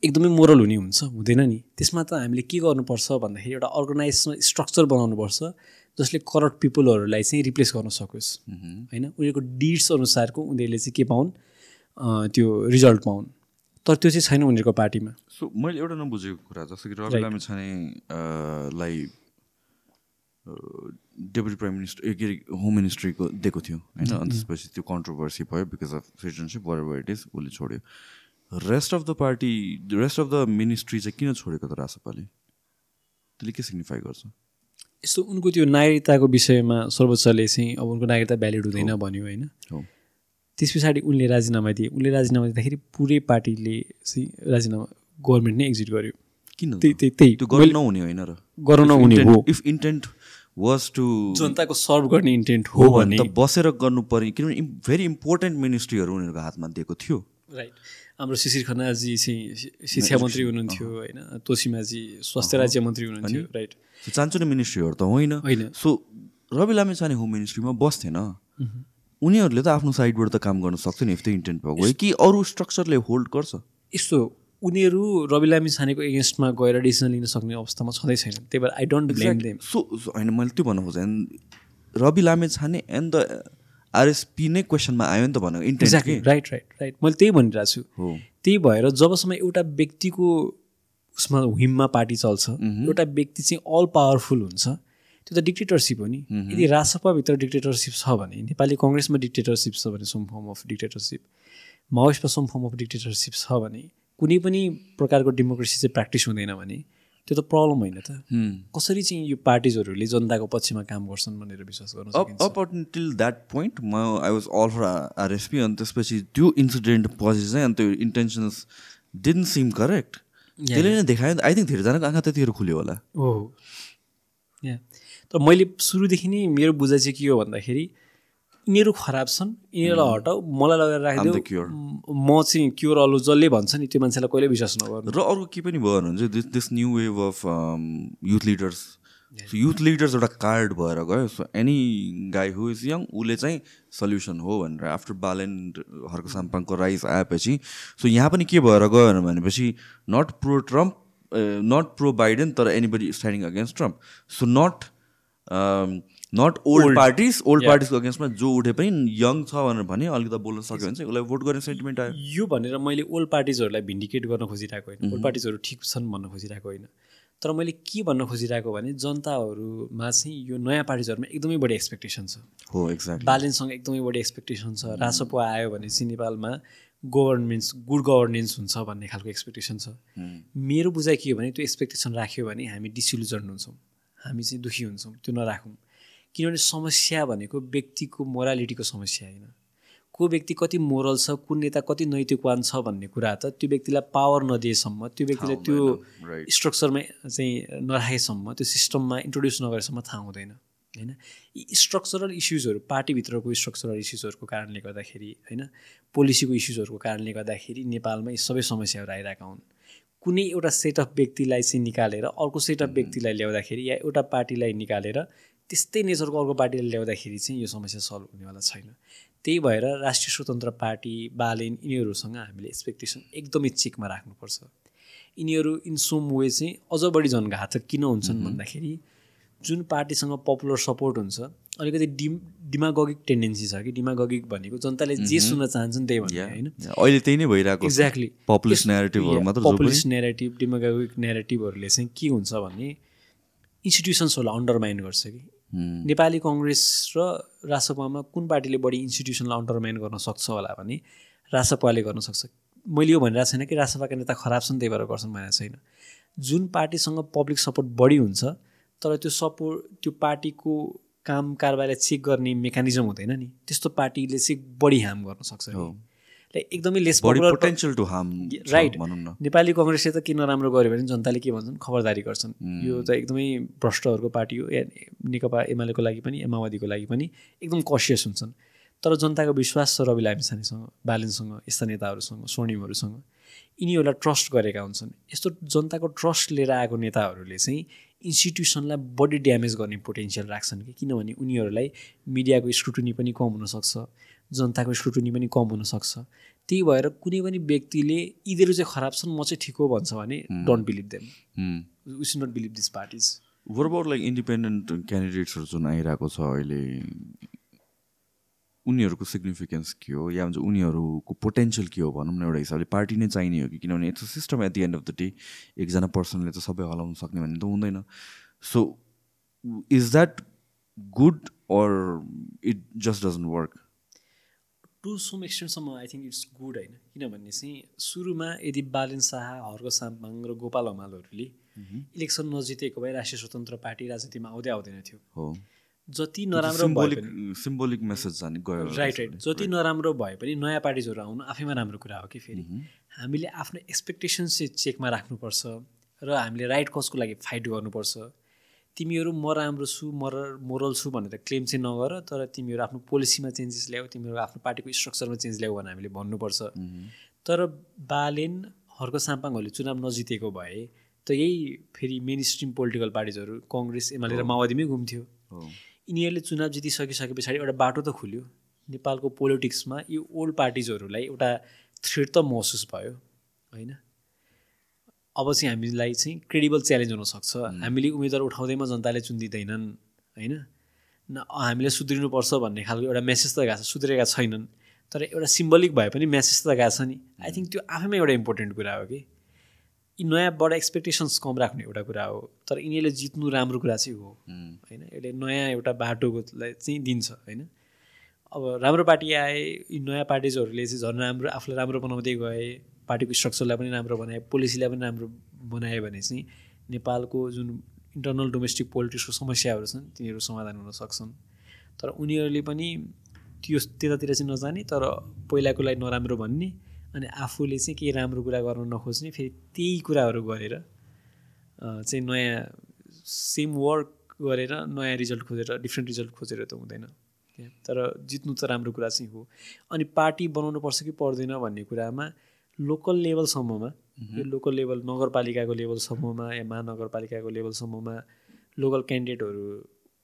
एकदमै मोरल हुने हुन्छ हुँदैन नि। त्यसमा त हामीले के गर्नुपर्छ भन्दाखेरि एउटा अर्गनाइज स्ट्रक्चर बनाउनुपर्छ जसले करप्ट पिपुलहरूलाई चाहिँ रिप्लेस गर्न सकोस् होइन? उनीहरूको डिड्स अनुसारको उनीहरूले चाहिँ के पाउन्? त्यो रिजल्ट पाउन्। तर त्यो चाहिँ छैन उनीहरूको पार्टीमा। सो मैले एउटा नबुझेको कुरा जस्तो कि रवि लामी छाने लाई डेपुटी प्राइम मिनिस्टर के अरे होम मिनिस्ट्रीको दिएको थियो होइन? अनि त्यसपछि त्यो कन्ट्रोभर्सी भयो because of citizenship or it is उसले छोड्यो। Rest of the party rest of the ministry चाहिँ किन छोडेको त रासपाले? त्यसले के सिग्निफाई गर्छ? यस्तो उनको त्यो नागरिकताको विषयमा सर्वोच्चले चाहिँ अब उनको नागरिकता भ्यालिड हुँदैन भन्यो होइन? त्यस पछाडि उनले राजीनामा दिए। उनले राजीनामा दिँदाखेरि पुरै पार्टीले चाहिँ राजीनामा गभर्मेन्ट नै एक्जिट गर्यो। किन त्यही त्यही नहुने होइन र। गर्न नहुने हो। इफ इन्टेन्ट वाज टु जनताको सर्भ गर्ने इन्टेन्ट हो भने बसेर गर्नु पर्ने। किनभने भेरी इम्पोर्टेन्ट मिनिस्ट्रीहरू उनीहरूको हातमा दिएको थियो। राइट हाम्रो शिशिर खन्नाजी चाहिँ शिक्षा मन्त्री हुनुहुन्थ्यो होइन। तोसिमाजी स्वास्थ्य राज्य मन्त्री हुनुहुन्थ्यो। राइट चान्चुने मिनिस्ट्रीहरू त होइन। होइन। सो रवि लामे छाने होम मिनिस्ट्रीमा बस्थेन उनीहरूले त आफ्नो साइडबाट त काम गर्न सक्छ नि इफ त इन्टेन्ट भएको कि अरू स्ट्रक्चरले होल्ड गर्छ? यस्तो उनीहरू रवि लामी छानेको एगेन्स्टमा गएर डिसिजन लिन सक्ने अवस्थामा छँदै छैन त्यही भएर I don't blame them so होइन मैले त्यो भन्नु खोजेँ रवि लामे छाने एन्ड द आरएसपी नै क्वेसनमा आयो नि त भनेको। एक्ज्याक्टली राइट राइट राइट मैले त्यही भनिरहेको छु। त्यही भएर जबसम्म एउटा व्यक्तिको उसमा हिममा पार्टी चल्छ एउटा व्यक्ति चाहिँ अल पावरफुल हुन्छ त्यो त डिक्टेटरसिप हो नि। यदि राजसभाभित्र डिक्टेटरसिप छ भने नेपाली कङ्ग्रेसमा डिक्टेटरसिप छ भने सम फर्म अफ डिक्टेटरसिप माओइस्टमा सम फर्म अफ डिक्टेटरसिप छ भने कुनै पनि प्रकारको डेमोक्रेसी चाहिँ प्र्याक्टिस हुँदैन भने त्यो त प्रब्लम होइन त। कसरी चाहिँ यो पार्टिजहरूले जनताको पक्षमा काम गर्छन् भनेर विश्वास गर्नु अप टिल द्याट पोइन्ट म I was all for RSP अनि त्यसपछि त्यो इन्सिडेन्ट पछि चाहिँ अनि त्यो इन्टेन्सन्स डिन सिम करेक्ट त्यसले नै देखायो। आई थिङ्क धेरैजनाको आँखा त्यतिखेर खुल्यो होला। हो तर मैले सुरुदेखि नै मेरो बुझाइ चाहिँ के हो भन्दाखेरि यिनीहरू खराब छन् यिनीहरूलाई हटाऊ मलाई लगेर राखिदियो म चाहिँ क्योर अलो जसले भन्छ नि त्यो मान्छेलाई कहिले विश्वास नगर्नु। र अर्को के पनि भयो भने चाहिँ this this new wave of youth leaders youth leaders एउटा कार्ड भएर गयो। सो एनी गाई हु इज यङ उसले चाहिँ सल्युसन हो भनेर। आफ्टर बालेन्ड हर्क साम्पाङको राइस आएपछि सो यहाँ पनि के भएर गयो भनेपछि not pro Trump not pro Biden तर anybody standing against Trump so not not old parties old पार्टिजको अगेन्स्टमा जो उठे पनि यङ छ भनेर भने अलिकति बोल्न सक्यो भने चाहिँ उसलाई भोट गर्ने सेन्टिमेन्ट आयो। यो भनेर मैले ओल्ड पार्टिजहरूलाई भिन्डिकेट गर्न खोजिरहेको होइन। ओल्ड पार्टिजहरू ठिक छन् भन्न खोजिरहेको होइन। तर मैले के भन्न खोजिरहेको भने जनताहरूमा चाहिँ यो नयाँ पार्टिजहरूमा एकदमै बढी एक्सपेक्टेसन छ। हो एक्ज्याक्ट बालेन्ससँग एकदमै बढी एक्सपेक्टेसन छ। रासपो आयो भने चाहिँ नेपालमा गभर्नेन्स गुड गभर्नेन्स हुन्छ भन्ने खालको एक्सपेक्टेसन छ। मेरो बुझाइ के हो भने त्यो एक्सपेक्टेसन राख्यो भने हामी डिसिल्युजन हुन्छौँ। हामी चाहिँ दुःखी हुन्छौँ त्यो नराखौँ। किनभने समस्या भनेको व्यक्तिको मोरालिटीको समस्या होइन। को व्यक्ति कति मोरल छ कुन नेता कति नैतिकवान छ भन्ने कुरा त त्यो व्यक्तिलाई पावर नदिएसम्म त्यो व्यक्तिलाई त्यो स्ट्रक्चरमा चाहिँ नराखेसम्म त्यो सिस्टममा इन्ट्रोड्युस नगरेसम्म थाहा हुँदैन होइन? यी स्ट्रक्चरल इस्युजहरू पार्टीभित्रको स्ट्रक्चरल इस्युजहरूको कारणले गर्दाखेरि होइन? पोलिसीको इस्युजहरूको कारणले गर्दाखेरि नेपालमा यी सबै समस्याहरू आइरहेका हुन्। कुनै एउटा सेट अफ व्यक्तिलाई चाहिँ निकालेर अर्को सेट अफ व्यक्तिलाई ल्याउँदाखेरि या एउटा पार्टीलाई निकालेर त्यस्तै नेचरको अर्को पार्टीलाई ल्याउँदाखेरि चाहिँ यो समस्या सल्भ हुनेवाला छैन। त्यही भएर राष्ट्रिय स्वतन्त्र पार्टी बालेन यिनीहरूसँग हामीले एक्सपेक्टेसन एकदमै चेकमा राख्नुपर्छ। यिनीहरू इन सम वे चाहिँ अझ बढी जनघातक किन हुन्छन् भन्दाखेरि जुन पार्टीसँग पपुलर सपोर्ट हुन्छ अलिकति डिम डिमागोगिक टेन्डेन्सी छ कि? डिमागोगिक भनेको जनताले जे सुन्न चाहन्छन् त्यही भन्ने होइन। अहिले त्यही नै भइरहेको एक्ज्याक्टली पपुलिस्ट नेरेटिभहरू मात्र पपुलिस्ट नेरेटिभ डिमागोगिक नेरेटिभहरूले चाहिँ के हुन्छ भने इन्स्टिट्युसन्सहरूलाई अन्डरमाइन गर्छ कि? नेपाली कङ्ग्रेस र रासपामा कुन पार्टीले बढी इन्स्टिट्युसनलाई अन्डरमाइन गर्न सक्छ होला भने रासपाले गर्न सक्छ। मैले यो भनिरहेको छैन कि रासपाका नेता खराब छन् त्यही भएर गर्छन् भनेको छैन। जुन पार्टीसँग पब्लिक सपोर्ट बढी हुन्छ तर त्यो सपोर्ट त्यो पार्टीको काम कारबारलाई चेक गर्ने मेकानिजम हुँदैन नि। त्यस्तो पार्टीले चाहिँ बढी हार्म गर्न सक्छ एकदमै less potential to harm right Nepali कङ्ग्रेसले त के नराम्रो गर्यो भने जनताले के भन्छन्? खबरदारी गर्छन्। यो त एकदमै भ्रष्टहरूको पार्टी हो। या नेकपा एमालेको लागि पनि माओवादीको लागि पनि एकदम कसियस हुन्छन्। तर जनताको विश्वास छ रवि लामिछानेसँग बालेनसँग यस्ता नेताहरूसँग स्वर्णिमहरूसँग। यिनीहरूलाई ट्रस्ट गरेका हुन्छन्। यस्तो जनताको ट्रस्ट लिएर आएको नेताहरूले चाहिँ इन्स्टिट्युसनलाई बढी ड्यामेज गर्ने पोटेन्सियल राख्छन् कि किनभने उनीहरूलाई मिडियाको स्क्रुटनी पनि कम हुनसक्छ जनताको स्क्रुटनी पनि कम हुनसक्छ। त्यही भएर कुनै पनि व्यक्तिले यिनीहरू चाहिँ खराब छन् म चाहिँ ठिक हो भन्छ भने don't believe them we should not believe this parties or about like independent क्यान्डिडेट्सहरू जुन आइरहेको छ अहिले? उनीहरूको सिग्निफिकेन्स के हो या भन्छ उनीहरूको पोटेन्सियल के हो भनौँ न एउटा हिसाबले पार्टी नै चाहिने हो कि किनभने यस्तो system at the end of the day एकजना पर्सनले त सबै हलाउन सक्ने भन्ने त हुँदैन। So is that good or it just doesn't work to some एक्सटेन्टसम्म I think it's good होइन। किनभने चाहिँ सुरुमा यदि बालेन शाह हर्क साम्पाङ र गोपाल हमालहरूले इलेक्सन नजितेको भए राष्ट्रिय स्वतन्त्र पार्टी राजनीतिमा आउँदै आउँदैन थियो। हो। जति नराम्रो सिम्बोलिक मेसेज जाने गयो राइट राइट जति नराम्रो भए पनि नयाँ पार्टिजहरू आउनु आफैमा राम्रो कुरा हो कि फेरि? हामीले आफ्नो एक्सपेक्टेसन्स चाहिँ चेकमा राख्नुपर्छ र हामीले राइट कजको लागि फाइट गर्नुपर्छ। तिमीहरू म राम्रो छु मोरल मोरल छु भनेर क्लेम चाहिँ नगर तर तिमीहरू आफ्नो पोलिसीमा चेन्जेस ल्याऊ तिमीहरू आफ्नो पार्टीको स्ट्रक्चरमा चेन्ज ल्याऊ भनेर हामीले भन्नुपर्छ। तर बालेन हर्क साम्पाङहरूले चुनाव नजितेको भए त यही फेरि मेन स्ट्रिम पोलिटिकल पार्टिजहरू कङ्ग्रेस एमाले र माओवादीमै घुम्थ्यो। यिनीहरूले चुनाव जितिसके पछाडि एउटा बाटो त खुल्यो। नेपालको पोलिटिक्समा यो ओल्ड पार्टिजहरूलाई एउटा थ्रेड त महसुस भयो होइन? अब चाहिँ हामीलाई चाहिँ क्रेडिबल च्यालेन्ज हुनसक्छ हामीले उम्मेदवार उठाउँदैमा जनताले चुनिदिँदैनन् होइन? न हामीले सुध्रिनुपर्छ भन्ने खालको एउटा मेसेज त गएको छ सुध्रेका छैनन्। तर एउटा सिम्बलिक भए पनि मेसेज त गएको छ नि। आई थिङ्क त्यो आफैमा एउटा इम्पोर्टेन्ट कुरा हो कि। यी नयाँबाट एक्सपेक्टेसन्स कम राख्ने एउटा कुरा हो तर यिनीहरूले जित्नु राम्रो कुरा चाहिँ हो। होइन? यसले नयाँ एउटा बाटोकोलाई चाहिँ दिन्छ होइन? अब राम्रो पार्टी आए यी नयाँ पार्टिजहरूले चाहिँ झन् राम्रो आफूलाई राम्रो बनाउँदै गए पार्टीको स्ट्रक्चरलाई पनि राम्रो बनाए पोलिसीलाई पनि राम्रो बनायो भने चाहिँ नेपालको जुन इन्टरनल डोमेस्टिक पोलिटिक्सको समस्याहरू छन् तिनीहरू समाधान हुन सक्छन्। तर उनीहरूले पनि त्यो त्यतातिर चाहिँ नजाने तर पहिलाको लागि नराम्रो भन्ने अनि आफूले चाहिँ केही राम्रो कुरा गर्न नखोज्ने फेरि त्यही कुराहरू गरेर चाहिँ नयाँ सेम वर्क गरेर नयाँ रिजल्ट खोजेर डिफ्रेन्ट रिजल्ट खोजेर त हुँदैन। तर जित्नु त राम्रो कुरा चाहिँ हो। अनि पार्टी बनाउनु पर्छ कि पर्दैन भन्ने कुरामा लोकल लेभलसम्ममा यो लोकल लेभल नगरपालिकाको लेभलसम्ममा या महानगरपालिकाको लेभलसम्ममा लोकल क्यान्डिडेटहरू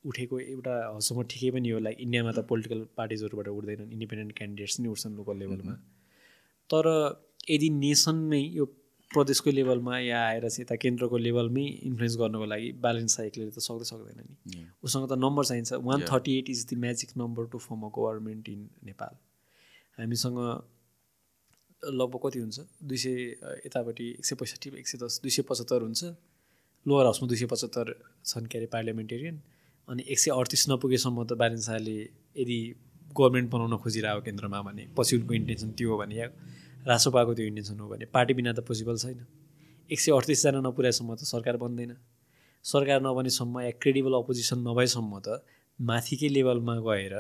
उठेको एउटा हदसम्म ठिकै पनि हो। लाइक इन्डियामा त पोलिटिकल पार्टिजहरूबाट उठ्दैनन्। इन्डिपेन्डेन्ट क्यान्डिडेट्स नै उठ्छन् लोकल लेभलमा तर यदि नेसनमै यो प्रदेशको लेभलमा या आएर चाहिँ यता केन्द्रको लेभलमै इन्फ्लुएन्स गर्नको लागि ब्यालेन्स साइकलले त सक्दै सक्दैन नि। उसँग त नम्बर चाहिन्छ। One thirty eight is the magic number to form a government in Nepal हामीसँग लगभग कति हुन्छ? दुई सय यतापट्टि एक सय पैँसठी एक सय दस दुई सय पचहत्तर हुन्छ। लोवर हाउसमा दुई सय पचहत्तर छन् के अरे पार्लियामेन्टेरियन अनि एक सय अडतिस नपुगेसम्म त ब्यालेन्स शाहले यदि गभर्मेन्ट बनाउन खोजिरहेको केन्द्रमा भने पछि उनको इन्टेन्सन त्यो हो भने या रासोपाको त्यो इन्टेन्सन हो भने। पार्टी बिना त पोसिबल छैन। एक सय अडतिसजना नपुर्याएसम्म त सरकार बन्दैन। सरकार नबनेसम्म या क्रेडिबल अपोजिसन नभएसम्म त माथिकै लेभलमा गएर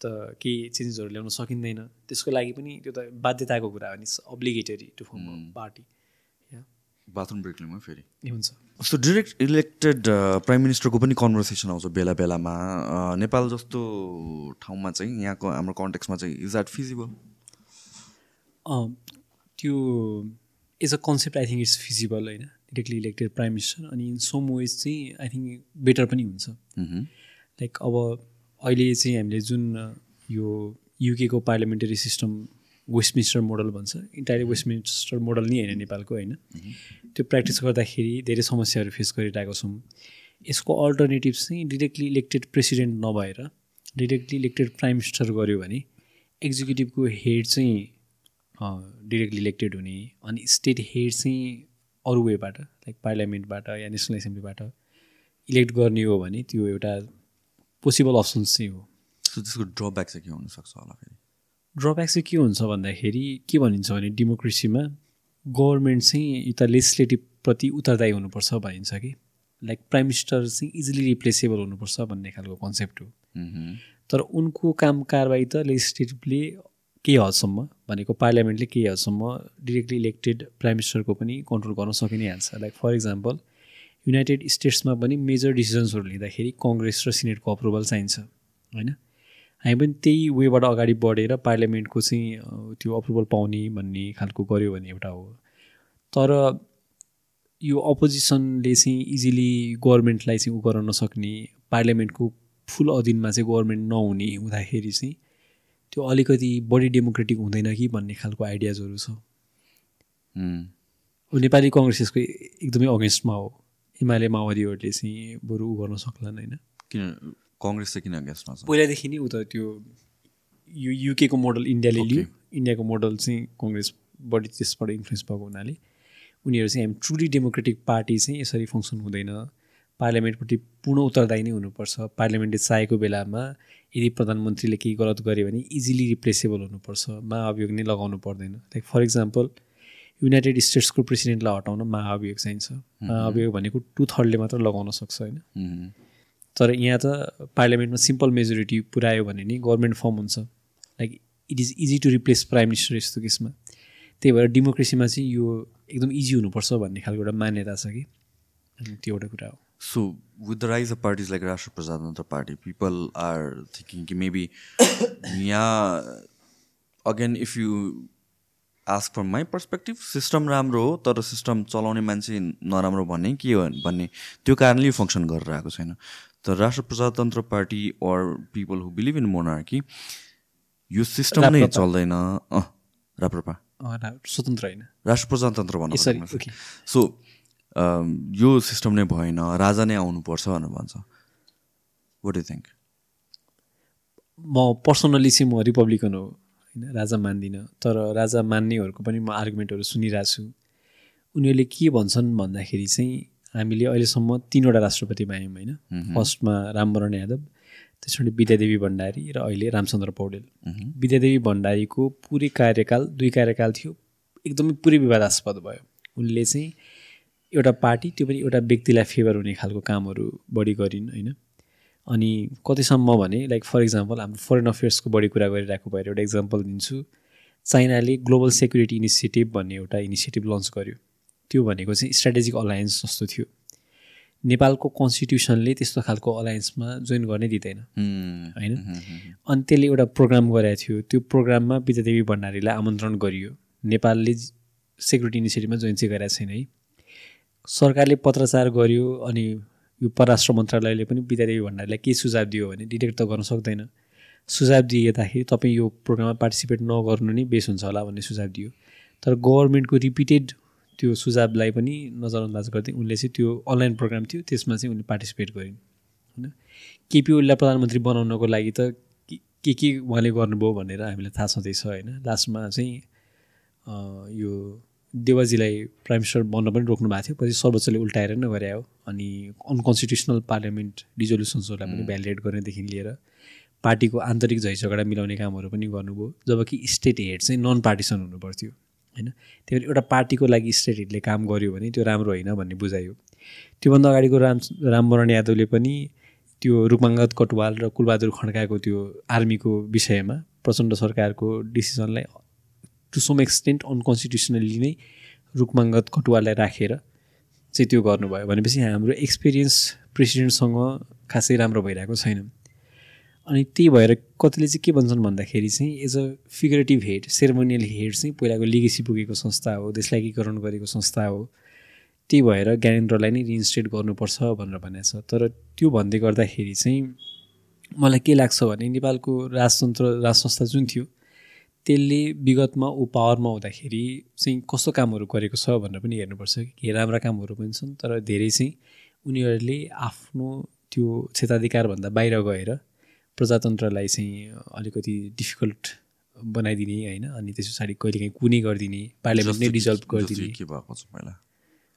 त केही चेन्जेसहरू ल्याउन सकिँदैन। त्यसको लागि पनि त्यो त बाध्यताको कुरा हो नि। Obligatory to form party bathroom break लिउँ फेरि। हुन्छ। सो डिरेक्ट इलेक्टेड प्राइम मिनिस्टरको पनि कन्भर्सेसन आउँछ बेला बेलामा नेपाल जस्तो ठाउँमा चाहिँ यहाँको हाम्रो कन्टेक्समा चाहिँ इज द्याट फिजिबल त्यो as a concept I think it's feasible होइन? डिरेक्टली इलेक्टेड प्राइम मिनिस्टर अनि इन सम वेज चाहिँ आई थिङ्क बेटर पनि हुन्छ। लाइक अब अहिले चाहिँ हामीले जुन यो युकेको पार्लियामेन्टरी सिस्टम वेस्टमिन्स्टर मोडल भन्छ इन्टायरली वेस्टमिन्स्टर मोडल नै होइन नेपालको होइन? त्यो प्र्याक्टिस गर्दाखेरि धेरै समस्याहरू फेस गरिरहेको छौँ। यसको अल्टरनेटिभ चाहिँ डिरेक्टली इलेक्टेड प्रेसिडेन्ट नभएर डिरेक्टली इलेक्टेड प्राइम मिनिस्टर गऱ्यो भने एक्जिक्युटिभको हेड चाहिँ डिरेक्टली इलेक्टेड हुने अनि स्टेट हेड चाहिँ अरू वेबाट लाइक पार्लियामेन्टबाट या नेसनल एसेम्ब्लीबाट इलेक्ट गर्ने हो भने त्यो एउटा पोसिबल अप्सन्स चाहिँ हो। सो त्यसको ड्रब्याक चाहिँ के हुनसक्छ होला फेरि? ड्रब्याक चाहिँ के हुन्छ भन्दाखेरि के भनिन्छ भने डेमोक्रेसीमा गभर्मेन्ट चाहिँ यता लेजिस्लेटिभप्रति उत्तरदायी हुनुपर्छ भनिन्छ कि। लाइक प्राइम मिनिस्टर चाहिँ इजिली रिप्लेसेबल हुनुपर्छ भन्ने खालको कन्सेप्ट हो। तर उनको काम कारवाही त लेजिस्लेटिभले केही हदसम्म भनेको पार्लियामेन्टले केही हदसम्म डिरेक्टली इलेक्टेड प्राइम मिनिस्टरको पनि कन्ट्रोल गर्न सकि नै हाल्छ लाइक फर इक्जाम्पल युनाइटेड स्टेट्समा पनि मेजर डिसिजन्सहरू लिँदाखेरि कङ्ग्रेस र सिनेटको अप्रुभल चाहिन्छ होइन? हामी पनि त्यही वेबाट अगाडि बढेर पार्लियामेन्टको चाहिँ त्यो अप्रुभल पाउने भन्ने खालको गऱ्यो भने एउटा हो। तर यो अपोजिसनले चाहिँ इजिली गभर्मेन्टलाई चाहिँ उ गर्न नसक्ने पार्लियामेन्टको फुल अधीनमा चाहिँ गभर्मेन्ट नहुने हुँदाखेरि चाहिँ त्यो अलिकति बढी डेमोक्रेटिक हुँदैन कि भन्ने खालको आइडियाजहरू छ। नेपाली कङ्ग्रेस यसको एकदमै अगेन्स्टमा हो। एमाले माओवादीहरूले चाहिँ बरु उ गर्न सक्लान् होइन। किन कङ्ग्रेस चाहिँ किन अगेन्स्टमा छ? पहिलादेखि नै उ त त्यो यु युकेको मोडल इन्डियाले लियो। इन्डियाको मोडल चाहिँ कङ्ग्रेस बढी त्यसबाट इन्फ्लुएन्स भएको हुनाले उनीहरू चाहिँ हामी ट्रुली डेमोक्रेटिक पार्टी चाहिँ यसरी फङ्सन हुँदैन। पार्लियामेन्टपट्टि पूर्ण उत्तरदायी नै हुनुपर्छ। पार्लियामेन्टले चाहेको बेलामा यदि प्रधानमन्त्रीले केही गलत गर्यो भने इजिली रिप्लेसेबल हुनुपर्छ। महाअभियोग नै लगाउनु पर्दैन। लाइक फर इक्जाम्पल युनाइटेड स्टेट्सको प्रेसिडेन्टलाई हटाउन महाअभियोग चाहिन्छ। महाअभियोग भनेको टु थर्डले मात्र लगाउन सक्छ होइन? तर यहाँ त पार्लियामेन्टमा सिम्पल मेजोरिटी पुऱ्यायो भने नि गभर्मेन्ट फर्म हुन्छ। Like it is easy to replace prime minister यस्तो केसमा। त्यही भएर डेमोक्रेसीमा चाहिँ यो एकदम इजी हुनुपर्छ भन्ने खालको एउटा मान्यता छ कि। त्यो एउटा कुरा हो। So with the rise of parties like Rashtra Prajatantra party people are thinking कि मेबी यहाँ again if you ask from my perspective system राम्रो हो तर सिस्टम चलाउने मान्छे नराम्रो भन्ने के हो भन्ने त्यो कारणले यो फङ्सन गरेर आएको छैन। तर Rashtra Prajatantra party or people who believe in monarchy यो सिस्टम नै चल्दैन। राप्रपा। स्वतन्त्र होइन। राष्ट्र प्रजातन्त्र भन्नु सो यो सिस्टम नै भएन राजा नै आउनुपर्छ भनेर भन्छ। वाट यु थिङ्क म पर्सनल्ली चाहिँ म रिपब्लिकन हो होइन राजा मान्दिनँ तर राजा मान्नेहरूको पनि म आर्गुमेन्टहरू सुनिरहेको छु। उनीहरूले के भन्छन् भन्दाखेरि चाहिँ हामीले अहिलेसम्म तिनवटा राष्ट्रपति पायौँ होइन फर्स्टमा रामवरण यादव त्यसपछि विद्यादेवी भण्डारी र अहिले रामचन्द्र पौडेल। विद्यादेवी भण्डारीको पुरै कार्यकाल दुई कार्यकाल थियो एकदमै पुरै विवादास्पद भयो। उनले चाहिँ एउटा पार्टी त्यो पनि एउटा व्यक्तिलाई फेभर हुने खालको कामहरू बढी गरिन् होइन? अनि कतिसम्म भने लाइक फर इक्जाम्पल हाम्रो फरेन अफेयर्सको बढी कुरा गरिरहेको भएर एउटा इक्जाम्पल दिन्छु। चाइनाले ग्लोबल सेक्युरिटी इनिसिएटिभ भन्ने एउटा इनिसिएटिभ लन्च गर्यो। त्यो भनेको चाहिँ स्ट्राटेजिक अलायन्स जस्तो थियो। नेपालको कन्स्टिट्युसनले त्यस्तो खालको अलायन्समा जोइन गर्नै दिँदैन। होइन? अनि त्यसले एउटा प्रोग्राम गरेको थियो। त्यो प्रोग्राममा विद्यादेवी भण्डारीलाई आमन्त्रण गरियो। नेपालले सेक्युरिटी इनिसिएटिभमा जोइन चाहिँ गरेको छैन है। सरकारले पत्रचार गर्यो अनि यो परराष्ट्र मन्त्रालयले पनि विद्यादेवी भण्डारीलाई के सुझाव दियो भने डिटेक्ट त गर्न सक्दैन। सुझाव दिएदाखेरि तपाईँ यो प्रोग्राममा पार्टिसिपेट नगर्नु नै बेस हुन्छ होला भन्ने सुझाव दियो। तर गभर्मेन्टको रिपिटेड त्यो सुझावलाई पनि नजरअन्दाज गर्दै उनले चाहिँ त्यो अनलाइन प्रोग्राम थियो त्यसमा चाहिँ उनले पार्टिसिपेट गरिन्। होइन? केपी ओलीलाई प्रधानमन्त्री बनाउनको लागि त के के उहाँले गर्नुभयो भनेर हामीलाई थाहा छँदैछ होइन? लास्टमा चाहिँ यो देवाजीलाई प्राइम मिनिस्टर बन्न पनि रोक्नु भएको थियो पछि सर्वोच्चले उल्टाएर नै गरे हो। अनि अनकन्स्टिट्युसनल पार्लियामेन्ट डिजोल्युसन्सहरूलाई पनि भ्यालिडेट गर्नेदेखि लिएर पार्टीको आन्तरिक झैझगडा मिलाउने कामहरू पनि गर्नुभयो जबकि स्टेट हेड चाहिँ नन पार्टिसन हुनु पर्थ्यो होइन? त्यही भएर एउटा पार्टीको लागि स्टेट हेडले काम गर्यो भने त्यो राम्रो होइन भन्ने बुझायो त्योभन्दा अगाडिको राम रामवरण यादवले पनि त्यो रूपमाङ्गत कटवाल र कुलबहादुर खड्काको त्यो आर्मीको विषयमा प्रचण्ड सरकारको डिसिजनलाई टु सम एक्सटेन्ट अनकन्स्टिट्युसनली नै रुखमाङ्गत कटुवालाई राखेर चाहिँ त्यो गर्नुभयो भनेपछि हाम्रो एक्सपिरियन्स प्रेसिडेन्टसँग खासै राम्रो भइरहेको छैन। अनि त्यही भएर कतिले चाहिँ के भन्छन् भन्दाखेरि चाहिँ as a figurative head ceremonial head चाहिँ पहिलाको लिगेसी पुगेको संस्था हो देशलाई एकीकरण गरेको संस्था हो। त्यही भएर ज्ञानेन्द्रलाई नै रिइन्स्टेट गर्नुपर्छ भनेर भनेको छ तर त्यो भन्दै गर्दाखेरि चाहिँ मलाई के लाग्छ भने नेपालको राजतन्त्र राज संस्था जुन थियो त्यसले विगतमा ऊ पावरमा हुँदाखेरि चाहिँ कस्तो कामहरू गरेको छ भनेर पनि हेर्नुपर्छ कि राम्रा कामहरू पनि छन् तर धेरै चाहिँ उनीहरूले आफ्नो त्यो क्षेत्राधिकारभन्दा बाहिर गएर प्रजातन्त्रलाई चाहिँ अलिकति डिफिकल्ट बनाइदिने होइन? अनि त्यस पछाडि कहिलेकाहीँ कुनै गरिदिने पार्लियामेन्ट नै डिजल्भ गरिदिने। के भएको छ पहिला?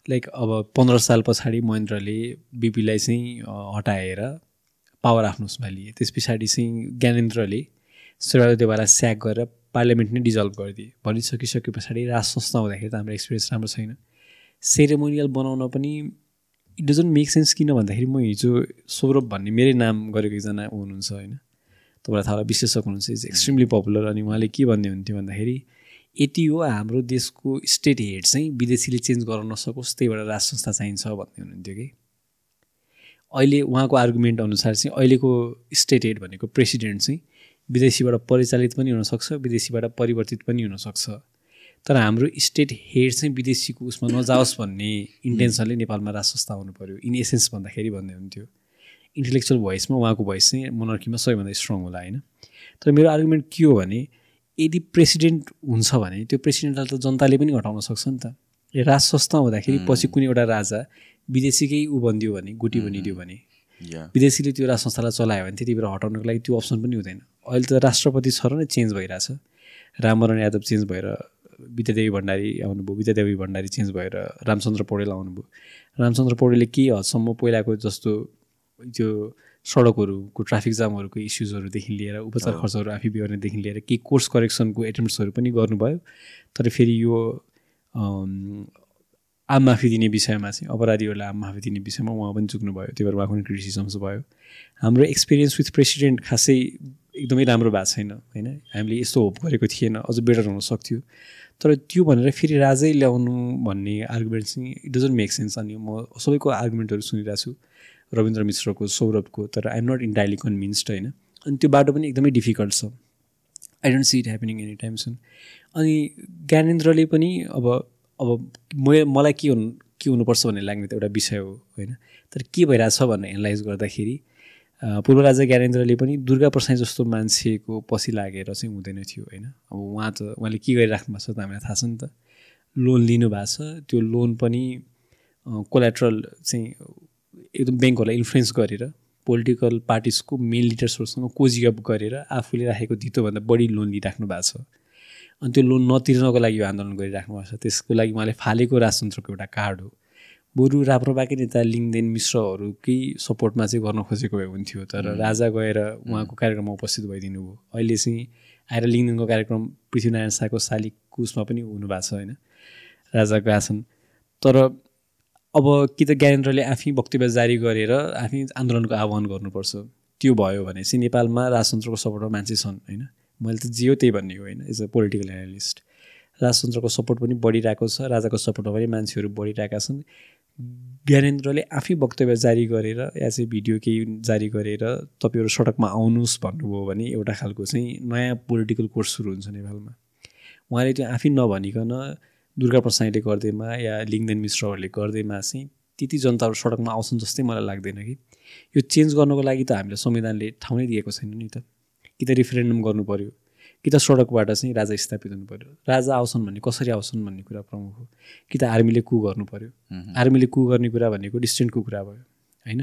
लाइक अब पन्ध्र साल पछाडि महेन्द्रले बिपीलाई चाहिँ हटाएर पावर आफ्नो उसमा लिए त्यस पछाडि चाहिँ ज्ञानेन्द्रले देवालाई स्याक गरेर पार्लियामेन्ट नै डिजल्भ गरिदिए। भनिसकिसके पछाडि राज संस्था हुँदाखेरि त हाम्रो एक्सपिरियन्स राम्रो छैन। सेरेमोनियल बनाउन पनि इट डजन्ट मेक सेन्स किन भन्दाखेरि म हिजो सौरभ भन्ने मेरै नाम गरेको एकजना हुनुहुन्छ होइन। तपाईँलाई थाहा विश्लेषक हुनुहुन्छ। इज एक्सट्रिमली पपुलर अनि उहाँले के भन्ने हुन्थ्यो भन्दाखेरि यति हो हाम्रो देशको स्टेट हेड चाहिँ विदेशीले चेन्ज गर्न नसकोस् त्यही भएर राज संस्था चाहिन्छ भन्ने हुनुहुन्थ्यो कि। अहिले उहाँको आर्गुमेन्ट अनुसार चाहिँ अहिलेको स्टेट हेड भनेको प्रेसिडेन्ट चाहिँ विदेशीबाट परिचालित पनि हुनसक्छ विदेशीबाट परिवर्तित पनि हुनसक्छ। तर हाम्रो स्टेट हेड चाहिँ विदेशीको उसमा नजाओस् भन्ने इन्टेन्सनले नेपालमा राज संस्था हुनु पऱ्यो इन एसेन्स भन्दाखेरि भन्ने हुन्थ्यो। इन्टेलेक्चुअल भोइसमा उहाँको भोइस चाहिँ मोनर्कीमा सबैभन्दा स्ट्रङ होला होइन? तर मेरो आर्गुमेन्ट के हो भने यदि प्रेसिडेन्ट हुन्छ भने त्यो प्रेसिडेन्टलाई त जनताले पनि घटाउन सक्छ नि त। राज संस्था हुँदाखेरि पछि कुनै एउटा राजा विदेशीकै ऊ बनिदियो भने गुटी बनिदियो भने विदेशीले त्यो राज संस्थालाई चलायो भने त्यति बेला हटाउनको लागि त्यो अप्सन पनि हुँदैन। अहिले त राष्ट्रपति छ र नै चेन्ज भइरहेछ। रामवरण यादव चेन्ज भएर विद्यादेवी भण्डारी आउनुभयो विद्यादेवी भण्डारी चेन्ज भएर रामचन्द्र पौडेल आउनुभयो। रामचन्द्र पौडेलले के हदसम्म पहिलाको जस्तो त्यो सडकहरूको ट्राफिक जामहरूको इस्युजहरूदेखि लिएर उपचार खर्चहरू आफै बिहोर्नेदेखि लिएर केही कोर्स करेक्सनको एटेम्प्ट्सहरू पनि गर्नुभयो। तर फेरि यो आम माफी दिने विषयमा चाहिँ अपराधीहरूलाई आम माफी दिने विषयमा उहाँ पनि चुक्नुभयो। त्यही भएर उहाँको पनि क्रिटिसिजम्स भयो। हाम्रो एक्सपिरियन्स विथ प्रेसिडेन्ट खासै एकदमै राम्रो भएको छैन होइन? हामीले यस्तो होप गरेको थिएन अझ बेटर हुन सक्थ्यो। तर त्यो भनेर फेरि राजै ल्याउनु भन्ने आर्गुमेन्ट चाहिँ इट डजन्ट मेक सेन्स अनि म सबैको आर्गुमेन्टहरू सुनिरहेको छु रविन्द्र मिश्रको सौरभको तर आइएम नट इन्टायरली कन्भिन्स्ड होइन? अनि त्यो बाटो पनि एकदमै डिफिकल्ट छ। I don't see it happening any time soon अनि ज्ञानेन्द्रले पनि अब अब म मलाई के हुनु के हुनुपर्छ भन्ने लाग्ने त एउटा विषय हो होइन? तर के भइरहेछ भन्ने एनालाइज गर्दाखेरि पूर्व राजा ज्ञानेन्द्रले पनि दुर्गा प्रसाई जस्तो मान्छेको पछि लागेर चाहिँ हुँदैन थियो होइन? अब उहाँ त उहाँले के गरिराख्नु भएको छ त हामीलाई थाहा छ नि त। लोन लिनुभएको छ त्यो लोन पनि कोलेट्रल चाहिँ एकदम ब्याङ्कहरूलाई इन्फ्लुएन्स गरेर पोलिटिकल पार्टिजको मेन लिडर्सहरूसँग कोजिअप गरेर आफूले राखेको धितोभन्दा बढी लोन लिइराख्नु भएको छ। अनि त्यो लोन नतिर्नको लागि यो आन्दोलन गरिराख्नु भएको छ। त्यसको लागि उहाँले फालेको राजतन्त्रको एउटा कार्ड हो। बरु राप्रपाकै नेता लिङदेन मिश्रहरूकै सपोर्टमा चाहिँ गर्न खोजेको भए हुन्थ्यो तर राजा गएर उहाँको कार्यक्रममा उपस्थित भइदिनु भयो। अहिले चाहिँ आएर लिङदेनको कार्यक्रम पृथ्वीनारायण शाहको शालिगको उसमा पनि हुनुभएको छ होइन? राजा गएका छन् तर अब कि त ज्ञानेन्द्रले आफै वक्तव्य जारी गरेर आफै आन्दोलनको आह्वान गर्नुपर्छ। त्यो भयो भने चाहिँ नेपालमा राजतन्त्रको सपोर्टमा मान्छे छन् होइन? मैले त जे हो त्यही भन्ने होइन एज अ पोलिटिकल एनालिस्ट राजतन्त्रको सपोर्ट पनि बढिरहेको छ राजाको सपोर्टमा पनि मान्छेहरू बढिरहेका छन्। ज्ञानेन्द्रले आफै वक्तव्य जारी गरेर या चाहिँ भिडियो केही जारी गरेर तपाईँहरू सडकमा आउनुहोस् भन्नुभयो भने एउटा खालको चाहिँ नयाँ पोलिटिकल कोर्स सुरु हुन्छ नेपालमा। उहाँले त्यो आफै नभनिकन दुर्गा प्रसाईले गर्दैमा या लिङ्गदेन मिश्रहरूले गर्दैमा चाहिँ त्यति जनताहरू सडकमा आउँछन् जस्तै मलाई लाग्दैन कि। यो चेन्ज गर्नको लागि त हामीले संविधानले ठाउँ नै दिएको छैन नि त। कि त रिफरेन्डम गर्नु पऱ्यो कि त सडकबाट चाहिँ राजा स्थापित हुनु पऱ्यो राजा आउँछन् भन्ने कसरी आउँछन् भन्ने कुरा प्रमुख हो। कि त आर्मीले कु गर्नु पऱ्यो आर्मीले कु गर्ने कुरा भनेको डिस्टेन्टको कुरा भयो होइन?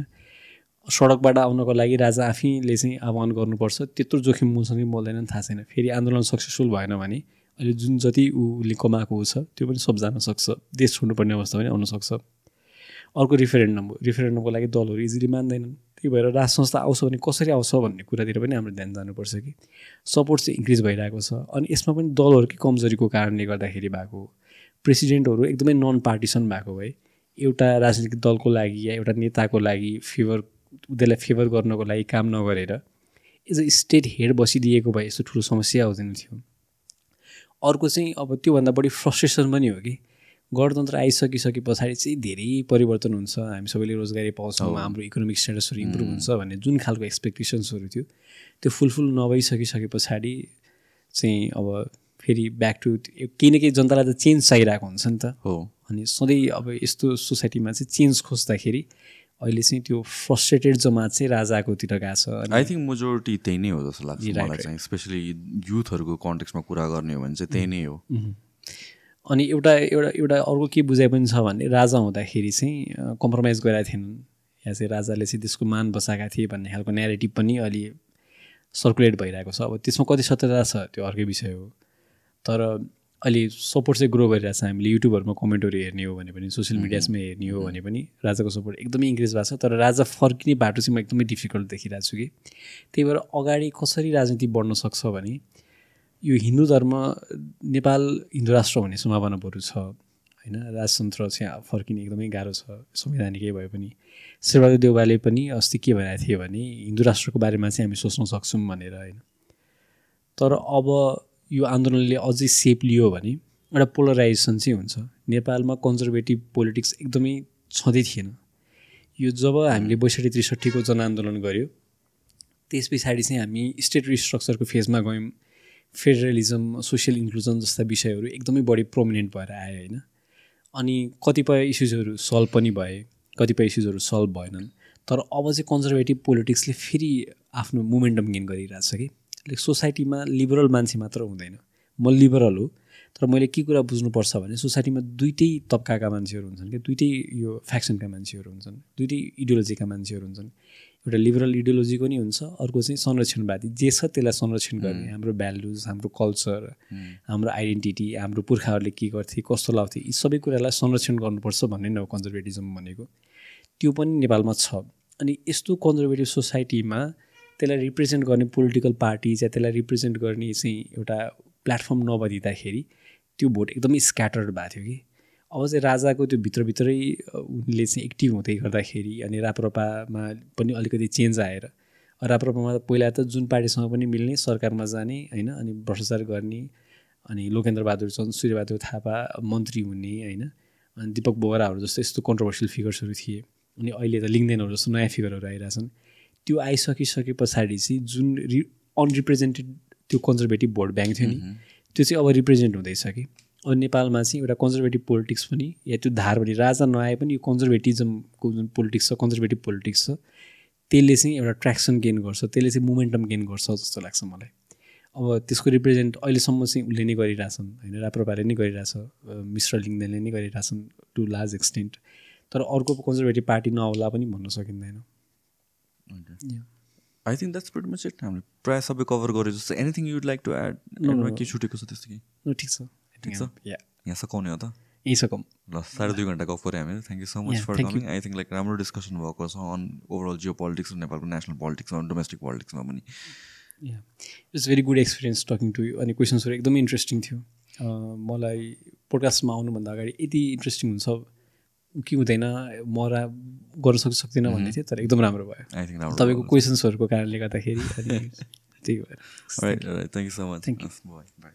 सडकबाट आउनको लागि राजा आफैले चाहिँ आह्वान गर्नुपर्छ। त्यत्रो जोखिम मसँग बोल्दैन थाहा छैन। फेरि आन्दोलन सक्सेसफुल भएन भने अहिले जुन जति उसले कमाएको छ त्यो पनि सब जान सक्छ। देश छोड्नुपर्ने अवस्था पनि आउनसक्छ अर्को रिफरेन्डम हो। रिफरेन्डमको लागि दलहरू इजिली मान्दैनन्। त्यही भएर राज संस्था आउँछ भने कसरी आउँछ भन्ने कुरातिर पनि हाम्रो ध्यान जानुपर्छ कि। सपोर्ट चाहिँ इन्क्रिज भइरहेको छ। अनि यसमा पनि दलहरूकै कमजोरीको कारणले गर्दाखेरि भएको प्रेसिडेन्टहरू एकदमै नन पार्टिसन भएको भए। एउटा राजनीतिक दलको लागि या एउटा नेताको लागि फेभर उनीहरूलाई फेभर गर्नको लागि काम नगरेर एज अ स्टेट हेड बसिदिएको भए यस्तो ठुलो समस्या आउँदैन थियो। अर्को चाहिँ अब त्योभन्दा बढी फ्रस्ट्रेसन पनि हो कि। गणतन्त्र आइसकिसके पछाडि चाहिँ धेरै परिवर्तन हुन्छ। हामी सबैले रोजगारी पाउँछौँ हाम्रो इकोनोमिक स्ट्याटसहरू इम्प्रुभ हुन्छ भन्ने जुन खालको एक्सपेक्टेसन्सहरू थियो त्यो फुलफुल नभइसकिसके पछाडि चाहिँ अब फेरि ब्याक टु केही न केही जनतालाई त चेन्ज चाहिरहेको हुन्छ नि त। हो। अनि सधैँ अब यस्तो सोसाइटीमा चाहिँ चेन्ज खोज्दाखेरि अहिले चाहिँ त्यो फ्रस्ट्रेटेड जमात चाहिँ राजाकोतिर गएको छ आई थिङ्क मेजोरिटी त्यही नै हो जस्तो लाग्छ मलाई चाहिँ स्पेसली युथहरूको कन्टेक्समा कुरा गर्ने हो भने चाहिँ त्यही नै हो। अनि एउटा एउटा एउटा अर्को के बुझाइ पनि छ भने राजा हुँदाखेरि चाहिँ कम्प्रोमाइज गरेका थिएनन्। या चाहिँ राजाले चाहिँ त्यसको मान बसाएका थिए भन्ने खालको नेरेटिभ पनि अलि सर्कुलेट भइरहेको छ। अब त्यसमा कति सत्यता छ त्यो अर्कै विषय हो। तर अहिले सपोर्ट चाहिँ ग्रो गरिरहेको छ। हामीले युट्युबहरूमा कमेन्टहरू हेर्ने हो भने पनि सोसियल मिडियासमा हेर्ने हो भने पनि राजाको सपोर्ट एकदमै इन्क्रिज भएको छ। तर राजा फर्किने बाटो चाहिँ म एकदमै डिफिकल्ट देखिरहेको छु कि। त्यही भएर अगाडि कसरी राजनीति बढ्न सक्छ भने यो हिन्दू धर्म नेपाल हिन्दू राष्ट्र हुने सम्भावना बरु छ होइन? राजतन्त्र चाहिँ फर्किने एकदमै गाह्रो छ संवैधानिकै भए पनि। शेरबहादुर देउवाले पनि अस्ति के भनेको थियो भने हिन्दू राष्ट्रको बारेमा चाहिँ हामी सोच्न सक्छौँ भनेर होइन? तर अब यो आन्दोलनले अझै सेप लियो भने एउटा पोलराइजेसन चाहिँ हुन्छ। नेपालमा कन्जर्भेटिभ पोलिटिक्स एकदमै छँदै थिएन। यो जब हामीले बैसठी त्रिसठीको जनआन्दोलन गऱ्यो त्यस पछाडि चाहिँ हामी स्टेट रिस्ट्रक्चरको फेजमा गयौँ। फेडरलिजम सोसियल इन्क्लुजन जस्ता विषयहरू एकदमै बढी प्रोमिनेन्ट भएर आयो होइन। अनि कतिपय इस्युजहरू सल्भ पनि भए कतिपय इस्युजहरू सल्भ भएनन्। तर अब चाहिँ कन्जर्भेटिभ पोलिटिक्सले फेरि आफ्नो मोमेन्टम गेन गरिरहेछ कि। लाइक सोसाइटीमा लिबरल मान्छे मात्र हुँदैन। म लिबरल हो तर मैले के कुरा बुझ्नुपर्छ भने सोसाइटीमा दुइटै तब्काका मान्छेहरू हुन्छन् कि दुइटै यो फ्याक्सनका मान्छेहरू हुन्छन् दुइटै इडियोलोजीका मान्छेहरू हुन्छन्। एउटा लिबरल इडियोलोजीको नि हुन्छ अर्को चाहिँ संरक्षणवादी जे छ त्यसलाई संरक्षण गर्ने हाम्रो भ्यालुज हाम्रो कल्चर हाम्रो आइडेन्टिटी हाम्रो पुर्खाहरूले के गर्थे कस्तो लाग्थ्यो यी सबै कुरालाई संरक्षण गर्नुपर्छ भन्ने नै हो कन्जर्भेटिजम भनेको। त्यो पनि नेपालमा छ। अनि यस्तो कन्जर्भेटिभ सोसाइटीमा त्यसलाई रिप्रेजेन्ट गर्ने पोलिटिकल पार्टिज या त्यसलाई रिप्रेजेन्ट गर्ने चाहिँ एउटा प्लेटफर्म नबदिँदाखेरि त्यो भोट एकदमै स्क्याटर्ड भएको थियो कि। अब चाहिँ राजाको त्यो भित्रभित्रै उनले चाहिँ एक्टिभ हुँदै गर्दाखेरि अनि राप्रपामा पनि अलिकति चेन्ज आएर राप्रपामा पहिला त जुन पार्टीसँग पनि मिल्ने सरकारमा जाने होइन अनि भ्रष्टाचार गर्ने अनि लोकेन्द्र बहादुर चन्द सूर्यबहादुर थापा मन्त्री हुने होइन अनि दिपक बोहराहरू जस्तो यस्तो कन्ट्रोभर्सियल फिगर्सहरू थिए अनि अहिले त लिङ्गदेनहरू जस्तो नयाँ फिगरहरू आइरहेछन् त्यो आइसकिसके पछाडि चाहिँ जुन रि अनरिप्रेजेन्टेड त्यो कन्जर्भेटिभ भोट ब्याङ्क थियो नि त्यो चाहिँ अब रिप्रेजेन्ट हुँदैछ कि अब नेपालमा चाहिँ एउटा कन्जर्भेटिभ पोलिटिक्स पनि या त्यो धार भने राजा नआए पनि यो कन्जर्भेटिजमको जुन पोलिटिक्स छ कन्जर्भेटिभ पोलिटिक्स छ त्यसले चाहिँ एउटा ट्र्याक्सन गेन गर्छ त्यसले चाहिँ मोमेन्टम गेन गर्छ जस्तो लाग्छ मलाई। अब त्यसको रिप्रेजेन्ट अहिलेसम्म चाहिँ उसले नै गरिरहेछन् होइन? राप्रपाले नै गरिरहेछ मिश्र लिङ्गदेनले नै गरिरहेछन् टु लार्ज एक्सटेन्ट तर अर्को कन्जर्भेटिभ पार्टी नहोला पनि भन्न सकिँदैन। I think that's much it हामीले प्रायः सबै कभर गऱ्यो जस्तो। Anything you'd like to add के छुटेको छ त्यस्तो कि ठिक छ। ठिक छ यहाँ सघाउने हो त यही सकौँ ल साढे दुई घन्टा गफ गऱ्यो हामीले thank you so much for coming I think like राम्रो डिस्कसन भएको छ अन ओभरअल जियो पोलिटिक्स नेपालको नेसनल पोलिटिक्स अन डोमेस्टिक पोलिटिक्समा पनि। It's very good experience talking to you अनि क्वेसन्सहरू एकदमै इन्ट्रेस्टिङ थियो। मलाई पोडकास्टमा आउनुभन्दा अगाडि यति इन्ट्रेस्टिङ हुन्छ। कि हुँदैन म रा गर्न सक्छु सक्दिनँ भन्ने थियो तर एकदम राम्रो भयो। तपाईँको क्वेसन्सहरूको कारणले गर्दाखेरि त्यही भएर। Thank you so much thank you bye